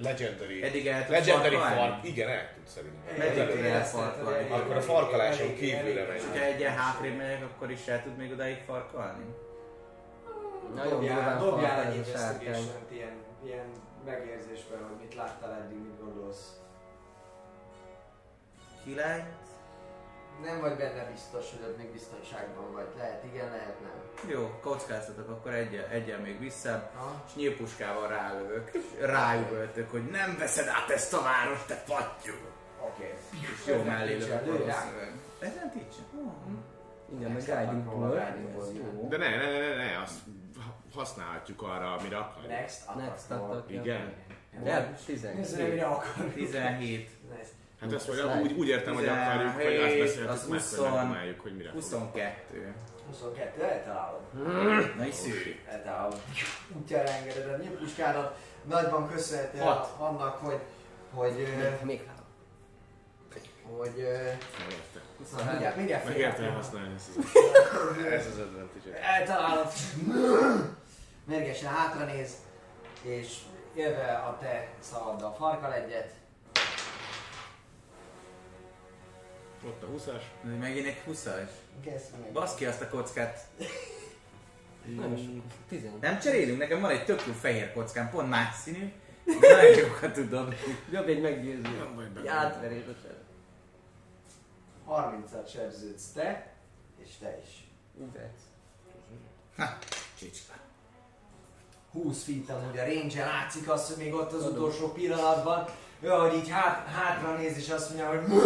Legendary... Eddig el Legendary fark, igen, el tudsz szerintem. Eddig Eddig Elég el elég- Akkor a farkaláson kívülre megy. Ha egyen hátrébb megyek, akkor is el tud még odáig farkolni? Nagyon durván dobjál farkal egy ez a sárkány. Ilyen, megérzésben, hogy mit láttál eddig, mit gondolsz. Kilenc. Nem vagy benne biztos, hogy ott még biztonságban vagy. Lehet igen, lehet nem. Jó, kockáztatok, akkor egyel, egyel még vissza, Ha? és nyílpuskával rálövök, és ráüvöltök, hogy nem veszed át ezt a várost, te pattyú! Oké. És jó mellé lövök valószínűleg. Ezen teach? Oh. Igen, meg guiding. Ez jó. De ne, ne, ne, ne, ne, azt használhatjuk arra, amire akarjuk. Next attack. Next attack. Igen. De Nézd, 12. mire akar. 17, Nice. Hát ezt Ez vagy úgy, úgy értem, hogy akarjuk, hogy azt 17, beszéltük meg, hogy 20, megdumáljuk, hogy mire fog. 22. 22, eltalálod. Na is szűk. Eltalálod. Útjára engeded a nyílpuskádat. Nagyban köszönhető annak, hogy hogy, Még- három. hogy Megérte. na, mindjárt, mindjárt Megérte használni ezt az Ez az advantage. Eltalálod. Mérgesen hátra néz, és élve a te szavaddal farkal egyet. Ott a 20-as. Megint egy 20-as. Kezd meg. Basz ki azt a kockát. Nem. 11. Nem cserélünk, nekem van egy tök jó fehér kockám, pont más színű. de Nagyon jókat tudom. Jobb egy meggyőző. Nem vagy Egy benne. átverés a seb. 30-at sebződsz te, és te is. Ugrálsz. Csicska. 20 feet amúgy a range látszik azt, hogy még ott az utolsó pillanatban, ő, ahogy így hát, hátra néz és azt mondja, hogy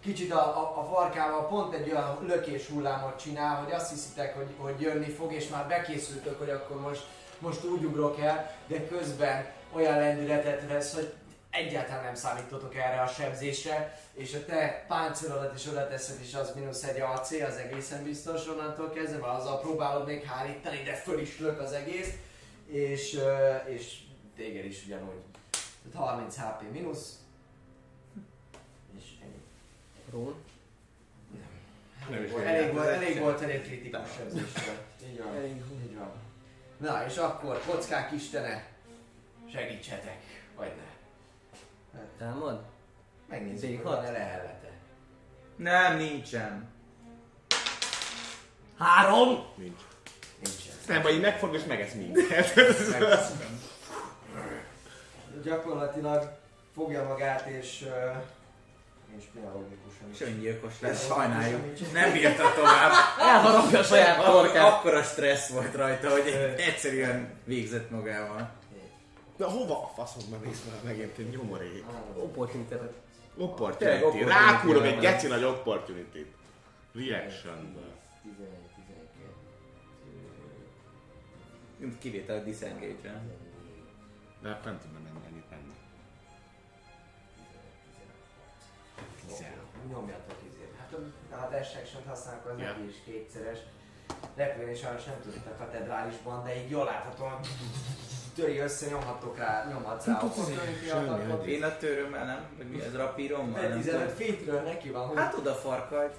kicsit a, a, a farkával pont egy olyan lökés hullámot csinál, hogy azt hiszitek, hogy, hogy jönni fog, és már bekészültök, hogy akkor most, most úgy ugrok el, de közben olyan lendületet vesz, hogy egyáltalán nem számítotok erre a sebzésre, és a te páncélodat is oda teszed, és az mínusz egy AC, az egészen biztos onnantól kezdve, azzal próbálod még hárítani, de föl is lök az egész, és, és téged is ugyanúgy. Tehát 30 HP mínusz, és ennyi. Rón. Nem is Elég, érdekel. elég, volt, elég volt, elég kritikus sebzés volt. Így van. Elég. Így van. Na, és akkor, kockák istene, segítsetek, vagy ne. Támad? Megnézzük, D6? hogy van-e lehellete. Nem, nincsen. Három! Nincs. Vagy így megfog és megesz mindent. Gyakorlatilag fogja magát és... Uh, nincs pszichologikus És öngyilkos lesz, sajnáljuk. Nem bírta tovább. Elharapja a saját torkát. Akkora stressz volt rajta, hogy egyszerűen végzett magával. Na hova a faszomban néz már megint egy nyomorék? Opportunity. Tényleg Opportunity. Rákúrom egy geci nagy opportunity. Reaction. 11, Kivétel a disengage-re. De nem tudom menni ennyit menni. 16. Nyomjatok izét. Hát a- a dash action használnak, az neki is kétszeres. Repülni sajnos nem tudott a katedrálisban, de így jól láthatóan töri össze, nyomhatok rá, nyomhatsz rá opportunity attackot. Én a törömmel nem? Vagy mi ez rapírommal? Nem 15 tudom. feetről neki van, hogy Hát oda farkalt.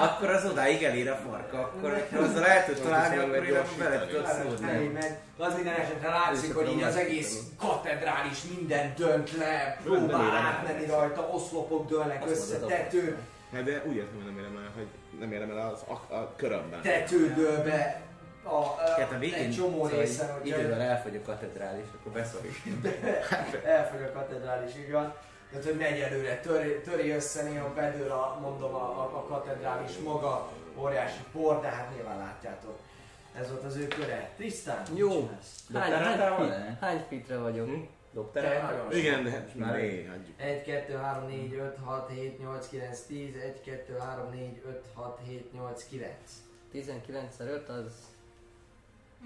akkor az odáig elér a farka, akkor ha azzal el tud találni, Tudod, akkor én bele tudok Hát, szólni. az minden esetre látszik, hogy így az egész katedrális minden dönt le, próbál átmenni rajta, oszlopok dőlnek össze, tető, Hát de úgy értem, hogy nem érem el, hogy nem érem el az, a, a körömben. tető dől be a, a, a végén egy csomó szóval részen, hogy idővel elfogy a katedrális, akkor beszorít. elfogy a katedrális, így van. Tehát, hogy megy előre, töri, töri össze, néha bedől a, mondom, a, a, a katedrális maga, óriási por, de hát nyilván látjátok. Ez volt az ő köre. Tisztán? Jó. Hány, hány, volna? hány feetre vagyok? Hm? Nagyon Igen, de hát már én hagyjuk. 1, 2, 3, 4, 5, 6, 7, 8, 9, 10, 1, 2, 3, 4, 5, 6, 7, 8, 9. 19 5 az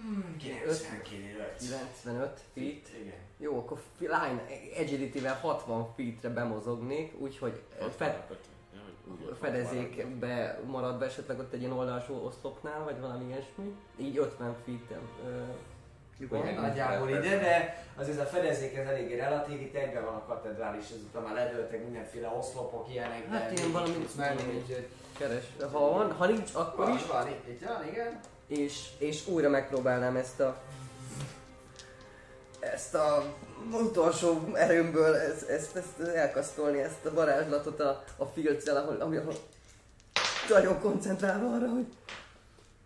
Hmm, 95. 95 feet. Igen. Jó, akkor line agility-vel 60 feetre bemozognék, úgyhogy fed, úgy ott fedezékbe marad be esetleg ott egy ilyen oldalsó oszlopnál, vagy valami ilyesmi. Így 50 feet Van nagyjából ide, de azért a fedezék ez eléggé relatív, itt egyben van a katedrális, ezután már ledöltek mindenféle oszlopok, ilyenek, Hát de ilyen valami- menni, úgyhogy... keres. Ha van, ha nincs, akkor is. Van, van, itt, itt van, igen. És, és újra megpróbálnám ezt a ezt a utolsó erőmből ezt, ezt, ezt elkasztolni, ezt a varázslatot a, a filccel, ahol, ami, ahol nagyon koncentrálva arra, hogy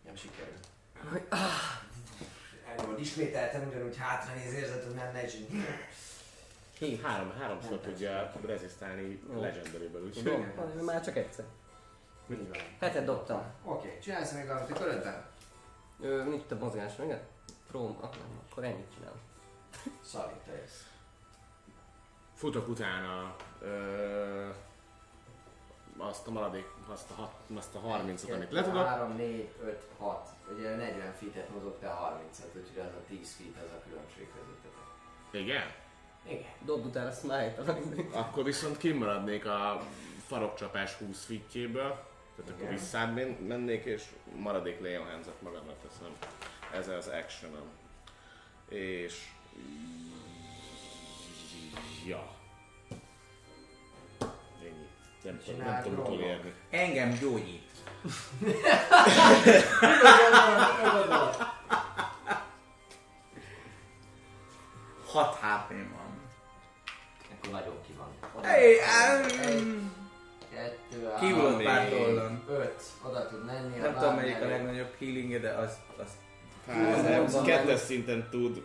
Nem sikerült. Hogy, Elmond, ismételtem ugyanúgy hátranéz érzed, hogy nem negy. hét. Három, háromszor tudja rezisztálni. Legendary-ből, úgyhogy... Már csak egyszer. Így van. Hetet dobtam. Oké, okay. csinálsz még valamit a körödben? Ö, nincs több mozgásom, igen? From, ah, nem, akkor ennyit csinálom. Szali, te jössz. Futok utána ö, azt a maradék, azt a, hat, azt a 30-ot, amit le tudok. 3, 4, 5, 6. Ugye 40 feet-et mozog, te 30-at, úgyhogy az a 10 feet az a különbség közöttetek. Igen? Igen. Dobd utána smite Akkor viszont kimaradnék a farokcsapás 20 fitjéből, tehát akkor visszább men- mennék, és maradék Leon Hands-et magamra teszem. Ez az actionom. És... Ja. Ennyi. Nem, tudom- nem tudom utolérni. Engem gyógyít. Hat hp van. Akkor nagyon ki van. Hey, um, kettő, Kiugrott pár Még. oldalon. öt. Oda tud menni. Nem tudom melyik a legnagyobb healingje, de az, az Hát, ez kettes szinten tud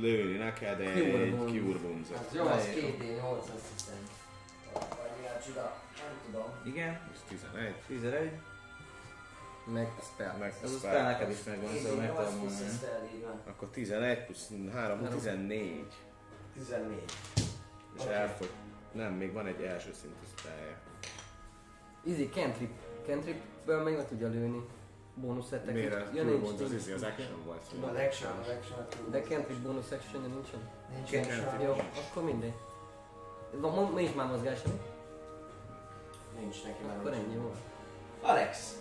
lőni neked egy Cure wounds Az jó, az Nagyon két d 8 azt hiszem. Vagy milyen csuda, nem tudom. igen, És 11. 11. Meg spell. Meg Ez a spell. neked is megvan, szóval meg 8 tudom plusz mondani. a. Akkor 11 plusz 3, 14. 14. És elfogy. Nem, még van egy első szintű spellje. Easy, cantrip. Cantripből meg le tudja lőni. Bónusz ettek. Miért Ja, nincs, wounds az nincs. izé, az action volt. Az action, az action. De cantrip bónusz action nincsen. Nincs action. Jó, akkor mindegy. Van, nincs már mozgás, nem? Nincs neki már. Akkor nincs. ennyi volt. Alex,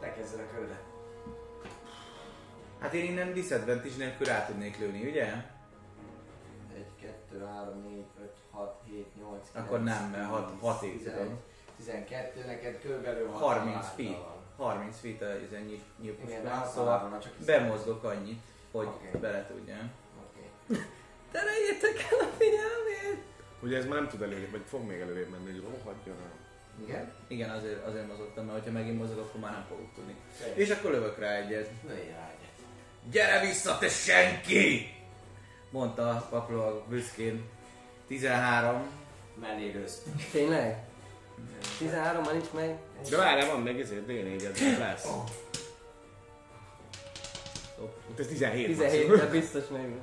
te kezded a körödet. Hát én innen disadvantage nélkül rá tudnék lőni, ugye? 1, 2, 3, 4, 5, 6, 7, 8, 9, Akkor nem, mert hat- 10, hat év 11, tudom. 12, neked körülbelül 30 feet. 30 feet a de nyílpuskán, hát szóval csak bemozgok annyit, hogy Oké. bele tudjam. Oké. Terejétek el a figyelmét! Ugye ez már nem tud előrébb, vagy fog még előrébb menni, hogy rohadjon el. Igen? Igen, azért, azért mozogtam, mert ha megint mozog, akkor már nem fogok tudni. Szép. És akkor lövök rá egyet. Lőjj rá egyet. Gyere vissza, te senki! Mondta a papló büszkén. 13. Mellé lősz. Tényleg? 13 már nincs meg. De várjál, van még ezért D4 lesz. Itt ez 17 17 maximum. de biztos meg.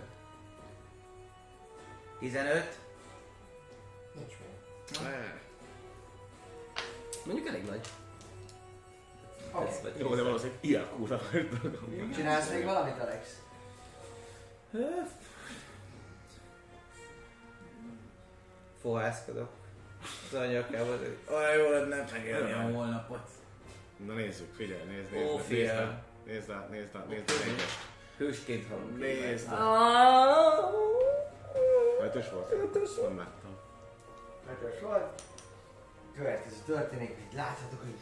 15. Nincs. Ne. Mondjuk elég nagy. Vagy Jó, de valószínűleg ilyen kurva. Csinálsz még valamit, Alex? Fohászkodok. Az anyakával, hogy olyan jó lenne megélni a holnapot. Na nézzük, figyelj, nézd, nézd, Ó, nézd, fiam. rá, nézd rá, nézd rá, nézd rá, egyest. Hősként halunk. Nézd rá. Ötös volt? Ötös Nem láttam. Ötös volt. Következő történik, hogy láthatok, hogy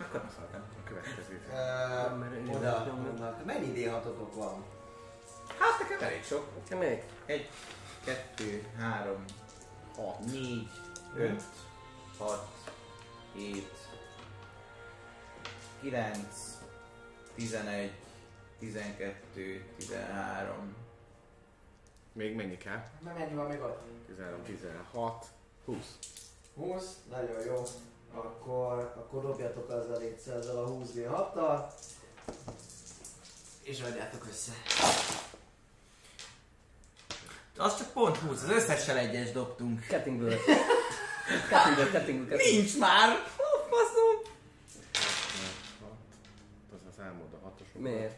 Akkor nem szóltam. A következő. oda nyomnak. Mennyi d 6 van? Hát nekem elég sok. Te még? Egy, kettő, három, hat, négy, öt, hat, hét, kilenc, tizenegy, tizenkettő, tizenhárom. Még mennyi kell? Mert mennyi van még ott? 13, 16, 20. 20, nagyon jó. Akkor, akkor dobjatok azzal létsz ezzel a 20 d 6 tal És adjátok össze. Az csak pont 20, az összessel egyes dobtunk. Kettingből. Kettingből, kettingből, kettingből. Nincs már! Ó, faszom! 6. Az a számod a hatosokat. Miért?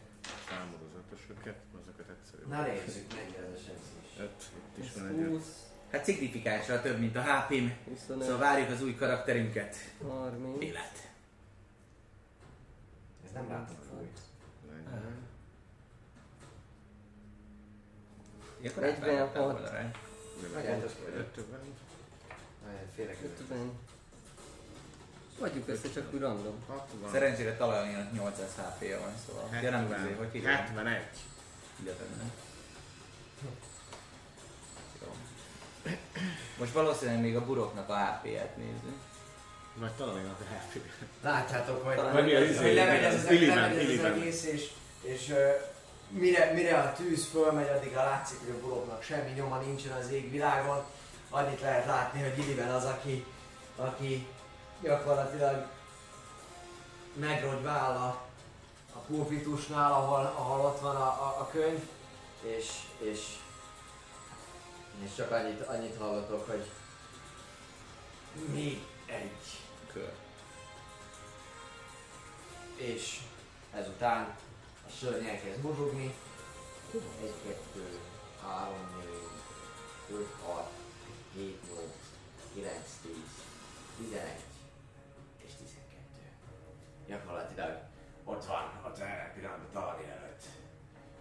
Számod az ötösöket, azokat egyszerű. Na nézzük, mennyi ez a sebzés. 5, itt is van egy öt. 20, Hát szignifikánsra több, mint a HP-m. 25, Szóval várjuk az új karakterünket. 30. Élet. Ez nem látom fúj. Öt többen. Nagyon félek. 50. Adjuk össze csak úgy random. 60. Szerencsére talajon 800 HP-ja van, szóval. Ja nem izé, hogy hívják? 71. Ide tenne. Jó. Most valószínűleg még a buroknak a HP-ját nézni. Vagy talán én a happy. Látjátok, hogy, Talán az hogy izé? lemegy ez, az, ez az Illiven. egész, és, és mire, mire a tűz fölmegy, addigra látszik, hogy a buloknak semmi nyoma nincsen az égvilágon. Annyit lehet látni, hogy Illiven az, aki, aki gyakorlatilag megrogyvál a, a pulpitusnál, ahol, ahol ott van a, a, a könyv, és, és, és csak annyit, annyit hallotok, hogy még egy kör. És ezután a szörny elkezd mozogni. 1, 2, 3, 4, 5, 6, 7, 8, 9, 10, 11 és 12. Gyakorlatilag ott van, van egy pillanatban talán előtt.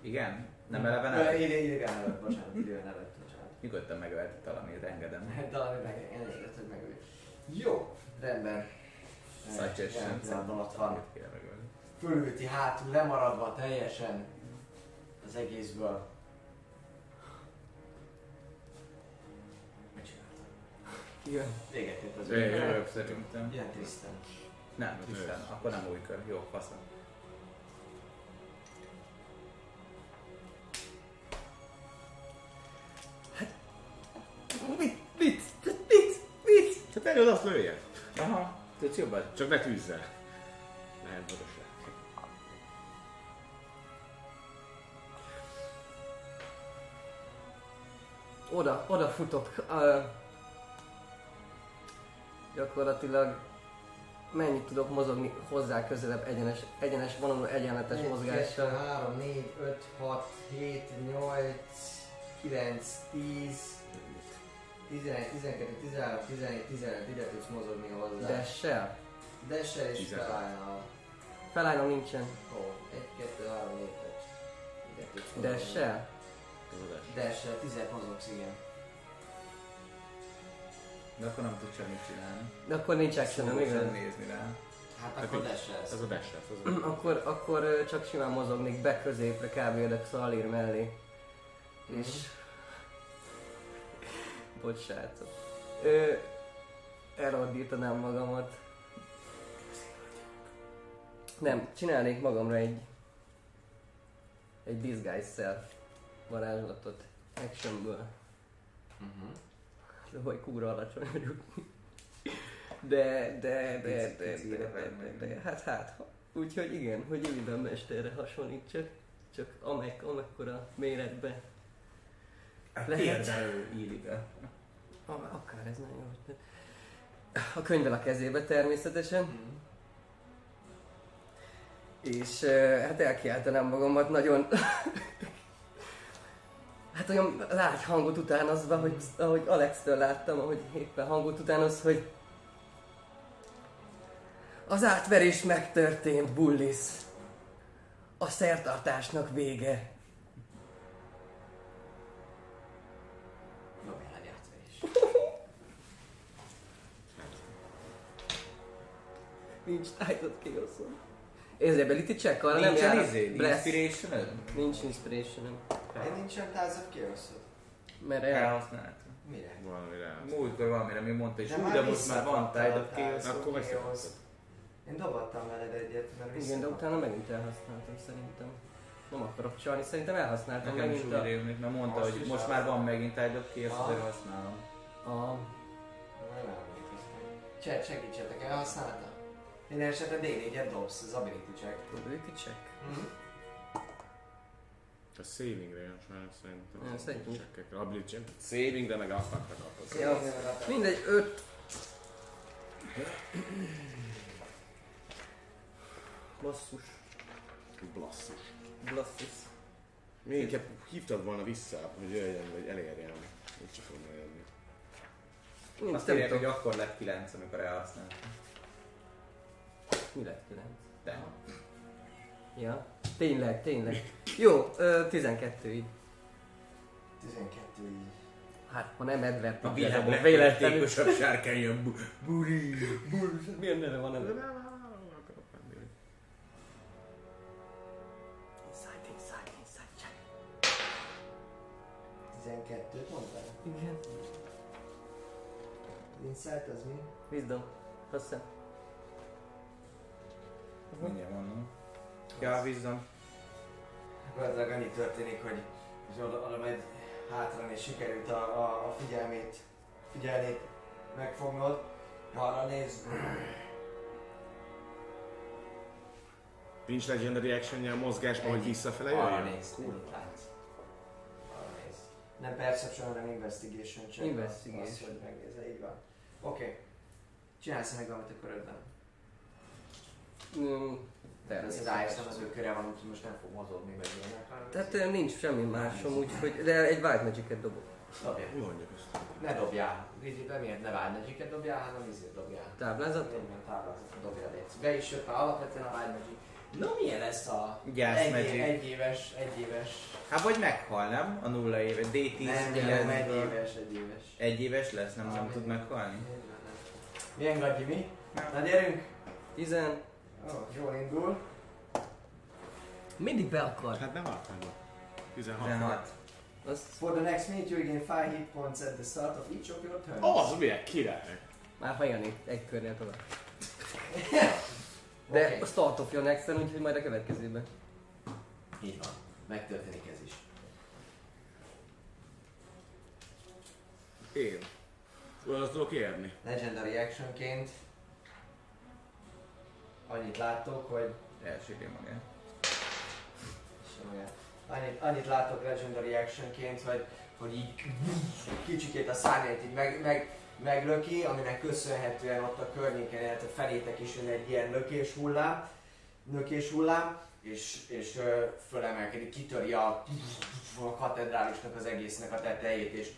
Igen? Nem eleven előtt? Idő, időben előtt, bocsánat, időben előtt, bocsánat. Nyugodtan megölti talamét, engedem. Talán meg elégett, hogy megöljük. Jó, rendben. Suggestion. Jelen pillanatban ott van. Megölni? Fölülti hátul, lemaradva teljesen az egészből. Igen. Véget ért az ügyben. Jövök szerintem. Ilyen Tristan. Nem, tisztán. Akkor nem új kör. Jó, faszom. Mit? Mit? Mit? Mit? Hát előd azt lője. Aha, tudsz jobban? Csak ne tűzzel. Lehet vörös Oda, oda futok. Uh, gyakorlatilag mennyit tudok mozogni hozzá közelebb egyenes, egyenes vonalú egyenletes 1, 2, mozgással. 3, 4, 5, 6, 7, 8, 9, 10, 11, 12, 13, 14, 15, ide tudsz mozogni a vadozás. Dash-sel? Dash-el és 16. felállnál. Felállnom nincsen. Ó, 1, 2, 3, 4, 5. Ide tudsz mozogni. Dash-sel? Ez a dash. Dash-el, 10 mozogsz, igen. De akkor nem tud semmit csinálni. De akkor nincs action, Szóval igaz? nézni rá. Hát akkor dash-elsz. Ez a dash lesz. Ez a... akkor, akkor csak simán mozognék be középre, kb. oda Xalir mellé. És... Bocs, srácok. Ö, elordítanám magamat. Nem, csinálnék magamra egy... Egy disguise self varázslatot. Actionből. Mhm. De hogy kúra alacsony vagyok. De, de, de, de, de, de, de, de, hát hát, úgyhogy igen, hogy Illidan mesterre hasonlítsak, csak amek, amekkora méretbe. Lehet. Érdelő Illibe. Ah, akár ez nagyon jó. A könyvvel a kezébe természetesen. Mhm. És hát elkiáltanám magamat nagyon... hát olyan lágy hangot utánozva, hogy, ahogy Alex-től láttam, ahogy éppen hangot utánoz, hogy az átverés megtörtént, Bullis. A szertartásnak vége. Nincs Titan Chaosom. Érzed ability check arra nem Nincsen jár. izé, Breath. inspiration Nincs inspiration Én nincsen Tides of Chaos-od. Mert el... Elhasználtam. Mire? Valamire elsz. Múltkor valamire mi mondta, és De úgy, már de most már van Tide of Chaos. Akkor Chaos. visszakaptad. Én dobattam veled egyet, mert Igen, de utána megint elhasználtam szerintem. Nem akarok csalni, szerintem elhasználtam Nekem is megint úgy a... rémlik, mert mondta, Most hogy most már van megint Tide of Chaos, Ah. azért használom. a... Nem emlékeztem. Chat, segítsetek, elhasználta? Minden esetre D4-et dobsz, az ability check. Ability check. Mhm. A savingre jön sajnos szerintem. Ja, szerintem. Ability Savingre meg akartak akkor. Ja, mindegy, öt... Basszus. Blasszus. Basszus. Még inkább hívtad volna vissza, hogy jöjjön, vagy elérjem. Úgy csak fogom. Nincs, Azt írják, hogy akkor lett 9, amikor elhasználtam. Mi lett 9? De. Ja, tényleg, tényleg. Jó, ö, 12 így. 12 így. Hát, ha nem Edward, A így világ véletlenül. legjátékosabb sárkány jön. Bu- Buri. Milyen neve van ennek? Inside, inside, inside, check. 12 mondtál? Igen. Insight az mi? Wisdom. Azt hiszem. Mindjárt mondom. Ja, vízzam. Gazdag annyi történik, hogy és oda, oda megy hátra, és sikerült a, a, a figyelmét, figyelmét megfognod. Arra néz. Nincs legendary action a mozgásban, hogy visszafele Arra jöjjön? néz. Ennyit látsz. Arra néz. Nem perception, hanem investigation check. Investigation. Az, hogy megnézze, így van. Oké. Okay. Csinálsz meg valamit a körödben. Mm, természetesen. Ice az ő köre van, úgyhogy most nem fog mozogni meg ilyenek. Tehát nincs semmi másom, úgyhogy, de egy White Magic-et dobok. Dobjál. Mondjuk ezt? Ne dobjál. Nem ilyen ne Wild Magic-et dobjál, hanem izét dobjál. Táblázat? Minden táblázatot dobjál légy. Be is jött már alapvetően a Wild Magic. Na milyen lesz a Gas egy, Magic. egy éves, egy éves, Hát vagy meghal, nem? A nulla éve. D10 nem, nem, egy éves, egy éves. Egy éves lesz, nem, nem tud meghalni? Milyen gagyi mi? Na gyerünk! 10. Ó, jól indul. Mindig be akar. Hát nem be. 16. 16. Az, For the next minute you gain 5 hit points at the start of each of your turns. Az milyen király! már ha jönni, egy körnél tovább. De Oké. a start of your next úgyhogy majd a következőben. Így van. Megtörténik ez is. Én. Oda tudok érni. Legendary actionként annyit láttok, hogy Elsírja magát. Semmi. Annyit, annyit látok Legendary Actionként, hogy, hogy így kicsikét a szárnyait így meg, meg, meglöki, aminek köszönhetően ott a környéken, illetve felétek is jön egy ilyen lökés hullám, lökés hullám, és, és fölemelkedik, kitöri a, a katedrálisnak az egésznek a tetejét, és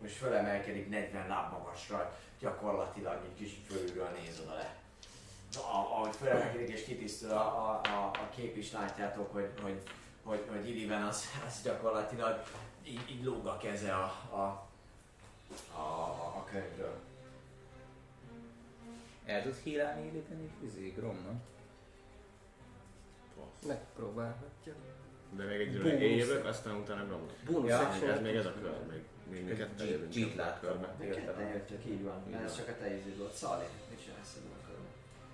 most fölemelkedik 40 láb magasra, gyakorlatilag egy kis fölülről néz oda le. A- Ahogy fölemelkedik és kitisztul a, a, a, a kép is látjátok, hogy, hogy, hogy, hogy Illiven az, az gyakorlatilag így, így lóg a keze a, a, a, a, könyvről. El tud hírálni élíteni izé, Gromnak? Megpróbálhatja. De még egy éjjövök, aztán utána gomlok. Bónusz Ja. Ez még ez a kör, még, még, jövünk Cheat ebbe a körbe. Jöttök, így van. Így Mert ez van. csak a te ízid volt. Szali, mit csinálsz?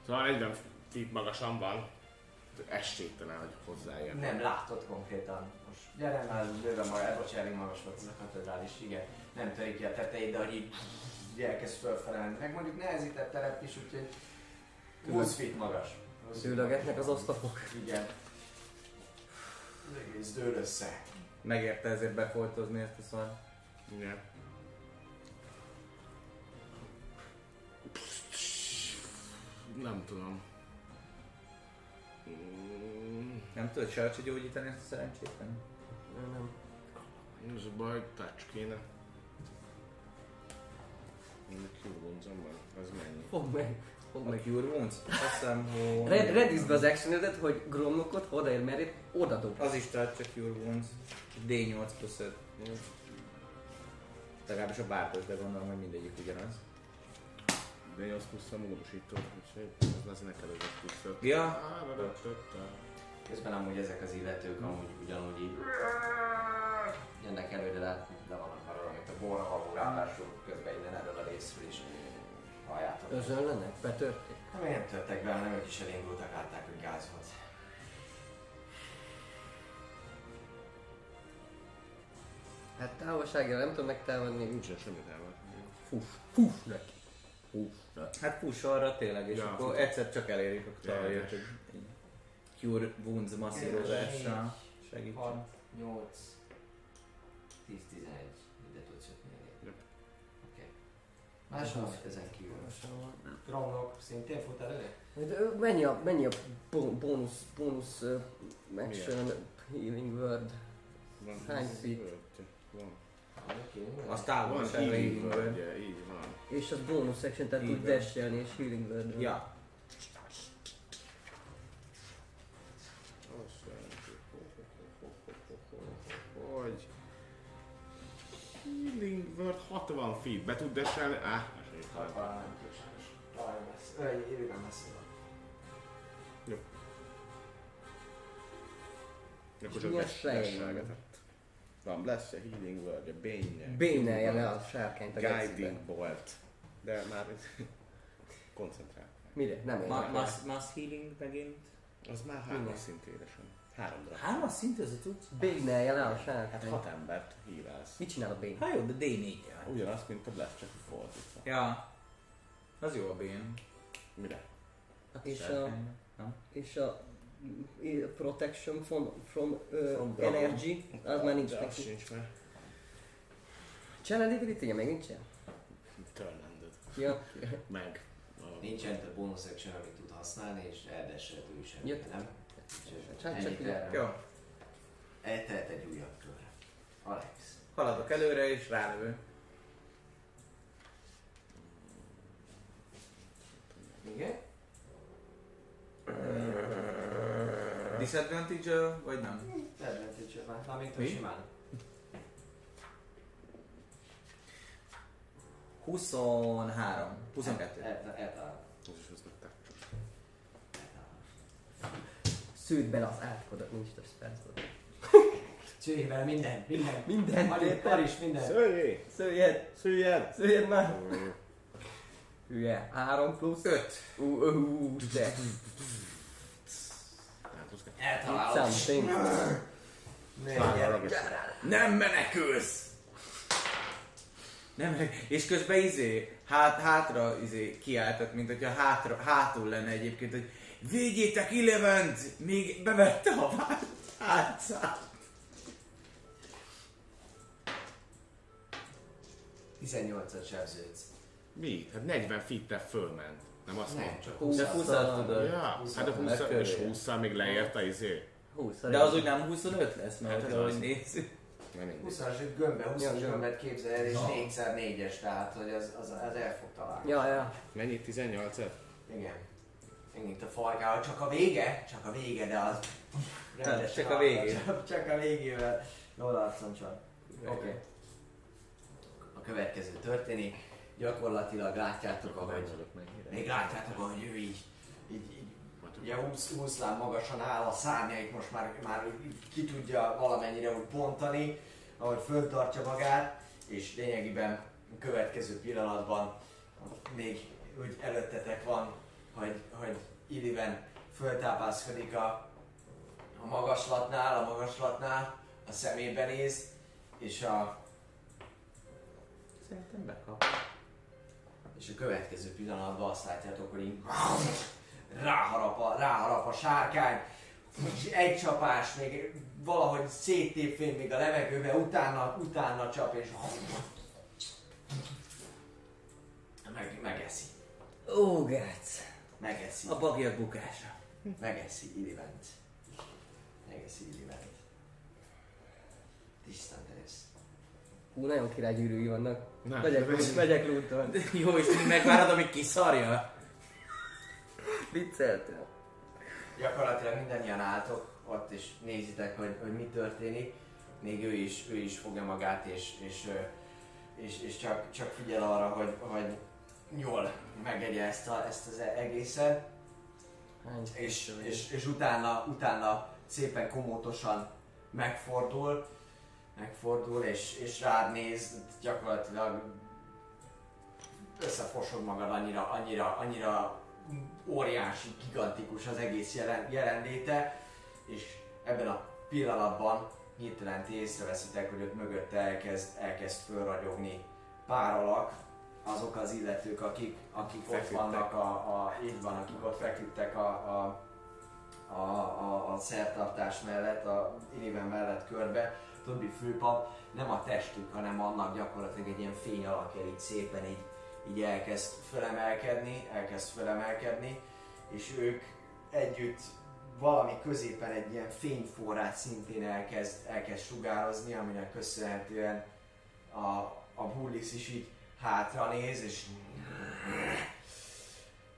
Szóval 40 feet magasan van. Esélytelen, hogy hozzáér. Nem látod konkrétan. Most gyere már, bőven maga, bocs, elég magas volt ez a katedrális, igen. Nem törik ki a tetejét, de hogy így, elkezd fölfelelni. Meg mondjuk nehezített terep is, úgyhogy 20 feet magas. 20 feet Szőlegetnek az magas. oszlopok. Igen. Az egész dől össze. Megérte ezért befoltozni ezt a szar. Igen. Nem tudom. Mm, Nem tudod sehogy gyógyítani ezt a szerencsétlen? Nem, nem. Ez a baj, touch kéne. Még Cure Wounds van, ez mennyi? Fogd meg. Fogd A meg. Cure Wounds? Azt hiszem, hogy... Red, redizd az actionedet, hogy Gromnokot, odaér merét, oda dob. Az is tart csak Cure Wounds. D8 plusz 5. Legalábbis a bárdos, de gondolom, hogy mindegyik ugyanaz. De 8 plusz a módosító, úgyhogy ez lesz neked ez a plusz öt. Ja. Közben amúgy ezek az illetők amúgy ugyanúgy így jönnek előre, de hát le vannak már amit a borra való ráadásul közben innen erről a részről is halljátok. Özönlenek? Betörték? Nem nem törtek be, hanem ők is elindultak, látták, hogy gáz volt. Hát távolságra nem tudom megtámadni. Nincsen semmi távol. Fuss, fuss neki. Neki. Hát push arra tényleg, és Ja, akkor fuss. egyszer csak elérik a talajért, hogy egy Cure Wounds masszírozással segítsen. 6, 8, 10, 11, ide tudsz jutni elég. Oké. Máshol ezen kívül. Gromnok szintén fut elő? De, ö, Mennyi a, mennyi a bónusz, bónusz uh, action healing word? Hány feet? Van. Az Van távolságra healing így word, így van. És az bónusz action, tehát Így tud van. dashelni és healing word. Ja, Azt jelenti, hogy healing word 60 feet, be tud deselni? Á, esélyt van. Talán nem túl sajnos. Talán messze. Évben messze van. Akkor És csak milyen des- desselgetett. Van Bless a Healing Word, a Bane. Bénelje le a sárkányt a Guiding. Bolt. De már koncentrál. Mire? Nem Ma- érdekel. mass, mass healing megint. Az már hármas szint édesem. Három darab. Hármas szint ez a tudsz? Bénelje le a Hát sárkányt. hat embert híválsz. Mit csinál a Bane? Hát jó, de D4 -jel. Ugyanazt, mint a Bless, csak fordítva. Ja. Az jó a bén. Mire? És a, és a protection from, from, uh, From energy, az már nincs neki. sincs meg. Channel ability még nincsen? Turn-ended. Ja. Meg. Nincsen több bonus action, amit tud használni, és eldeselhető is Ja. emiatt, nem? Csak- Ennyi csak terve. Jó. Eltelt egy újabb kör. Alex. Haladok előre és rálövő. Igen? Disadvantage vagy nem? Advantage már. Mármint, Mi? simán. 23. 22. El- Eltalál. Az is az nektek. Eltalál. Szűd bele az átkodat, nincs több spellslot. Csőjével minden, minden. Minden, Hagyjuk, érted? kar is, minden. Szöljé! Szőjed! Szüljed! Szőjed már! Hülye, 3 plusz. 5. Ú, ú, ú, de. Eltalálod. Something. Nem menekülsz! Nem. És közben izé, hát, hátra izé kiáltott, mint hogyha hátra, hátul lenne egyébként, hogy védjétek Elevent! Még bevette a hátszát. 18-at sebződsz. Mi? Hát 40 feet fölment. Nem azt Nem, mondta? csak Húsz. 20 De 20 tudod. Ja, hát a 20 Megkörülje. és 20 még leérte izé. 20 De az úgy nem 25 lesz, mert Hát ez ahogy nézzük. nem mindegy. 20-as gömbbe, 20-as Ja, gömbet képzel el, és Na. 4x4-es, tehát hogy az, az, az el fog találni. Ja, ja. Mennyi? 18 -et? Igen. Megint a farkával, csak a vége, csak a vége, de az... rendesen csak a végén. Csak, csak a végével. Jól arcon csak. Oké. Okay. A következő történik. Gyakorlatilag látjátok, ahogy még látjátok, ahogy ő így, így, így ugye 20, 20 láb magasan áll, a szárnyait most már, már ki tudja valamennyire úgy bontani, ahogy föltartja magát, és lényegében a következő pillanatban még úgy előttetek van, hogy, hogy Illiven föltápászkodik a, a magaslatnál, a magaslatnál, a szemébe néz, és a, Szerintem bekap. És a következő pillanatban azt látjátok, hogy így ráharap a, ráharap a sárkány, egy csapás, még valahogy széttépvén még a levegőbe, utána, utána csap, és meg, megeszi. Ó, gác. Megeszi. A bagiak bukása. Megeszi Illivent. Megeszi Illivent. Tisztán ez. Hú, nagyon király gyűrűi vannak. Na, Megyek, megyek looton. Jó, és megvárod, amíg kiszarja. Vicceltem. Gyakorlatilag mindannyian álltok ott és nézitek, hogy, hogy mi történik. Még ő is, ő is fogja magát és, és, és, és csak, csak figyel arra, hogy, hogy jól megegye ezt, a, ezt az egészet. És, és, és utána, utána szépen komótosan megfordul, megfordul és, és rád néz, gyakorlatilag összefosod magad annyira, annyira, annyira óriási, gigantikus az egész jelen, jelenléte, és ebben a pillanatban hirtelen ti észreveszitek, hogy ott mögötte elkezd, elkezd fölragyogni pár alak, azok az illetők, akik, akik ott vannak, a, a, így van, akik ott feküdtek a, a, a, a, a szertartás mellett, a Iliven mellett körbe, többi főpap nem a testük, hanem annak gyakorlatilag egy ilyen fény alakja így szépen így, így elkezd fölemelkedni, elkezd fölemelkedni, és ők együtt valami középen egy ilyen fényforrás szintén elkezd, elkezd sugározni, aminek köszönhetően a, a Bullis is így hátra néz, és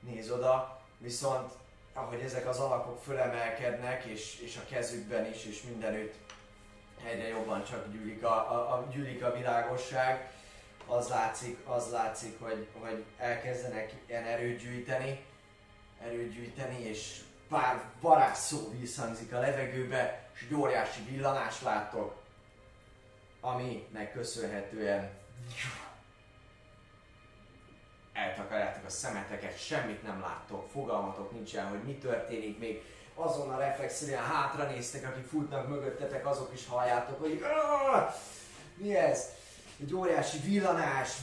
néz oda, viszont ahogy ezek az alakok fölemelkednek, és, és a kezükben is, és mindenütt egyre jobban csak gyűlik a, a, a, gyűlik a világosság, az látszik, az látszik hogy, hogy elkezdenek ilyen erőt gyűjteni, erőt gyűjteni, és pár varázsszó visszhangzik a levegőbe, és egy óriási villanást láttok, aminek köszönhetően eltakarjátok a szemeteket, semmit nem láttok, fogalmatok nincsen, hogy mi történik, még azonnal reflexzerűen hátra néztek, akik futnak mögöttetek, azok is halljátok, hogy "Áh! mi ez? Egy óriási villanás,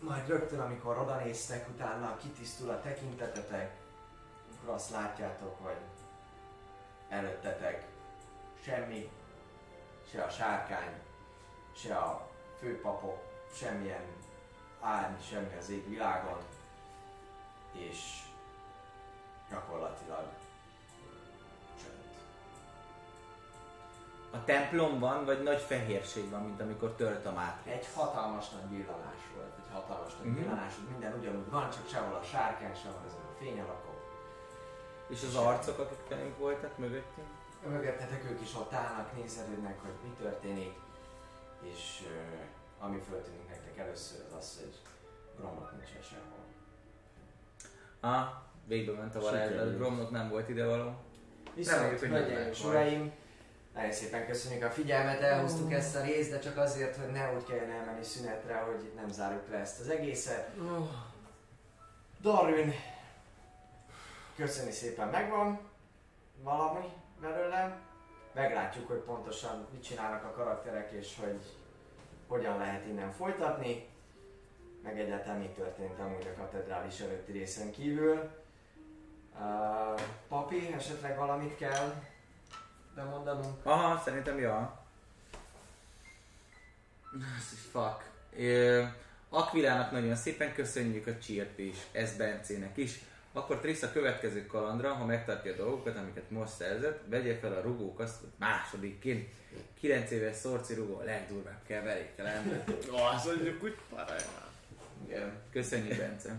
majd rögtön, amikor oda néztek, utána kitisztul a tekintetetek, akkor azt látjátok, hogy előttetek semmi, se a sárkány, se a főpapok, semmilyen árny, semmi az ég világon, és gyakorlatilag csönd. A templom van, vagy nagy fehérség van, mint amikor tört a mátrix? Egy hatalmas nagy villanás volt, egy hatalmas nagy Mhm. villanás, hogy minden ugyanúgy van, csak sehol a sárkány, sehol ezek a fényalakok. És az arcok, akik velünk voltak mögöttünk? Mögöttetek ők is ott állnak, nézelődnek, hogy mi történik, és uh, ami föltűnik nektek először az az, hogy Gromnak nincsen sehol. Ah, végbe ment a varázslat. Gromnak nem volt idevaló. Viszont, Reméljük, hogy hölgyeim és uraim, nagyon szépen köszönjük a figyelmet, elhoztuk ezt a részt, de csak azért, hogy ne úgy kelljen elmenni szünetre, hogy nem zárjuk le ezt az egészet. Darwin, köszöni szépen, megvan valami belőle. Meglátjuk, hogy pontosan mit csinálnak a karakterek, és hogy hogyan lehet innen folytatni. Meg egyáltalán mi történt amúgy a katedrális előtti részen kívül. Uh, papi, esetleg valamit kell bemondanunk? Aha, szerintem ja. Is fuck. Ö, Akvilának nagyon szépen köszönjük a Csirp és Ez Bencének is, Akkor Trisz a következő kalandra, ha megtartja a dolgokat, amiket most szerzett, vegye fel a rugókasztot másodikként. 9 éves szorci rugó, a legdurvább keveréke lenne. Ó, az mondjuk úgy paraján. Igen. Köszönjük, Bence.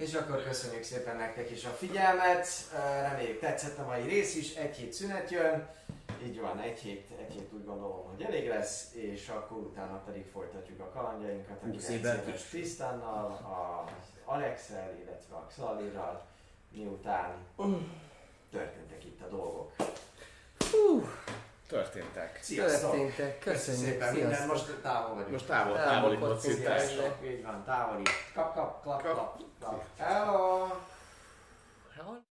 És akkor köszönjük szépen nektek is a figyelmet, reméljük tetszett a mai rész is, egy hét szünet jön, így van, egy hét, egy hét úgy gondolom, hogy elég lesz, és akkor utána pedig folytatjuk a kalandjainkat a Húsz 9 évet éves is. Trisztánnal, a Alexel, illetve a Xalirral, miután történtek itt a dolgok. Fú, Történtek. Sziasztok! Történtek. Köszönjük szépen Sziasztok. minden, most távol vagyunk. Most távol, távoli kocintás. Így van, távoli. Kap, kap, klap, klap, klap. Hello! Hello!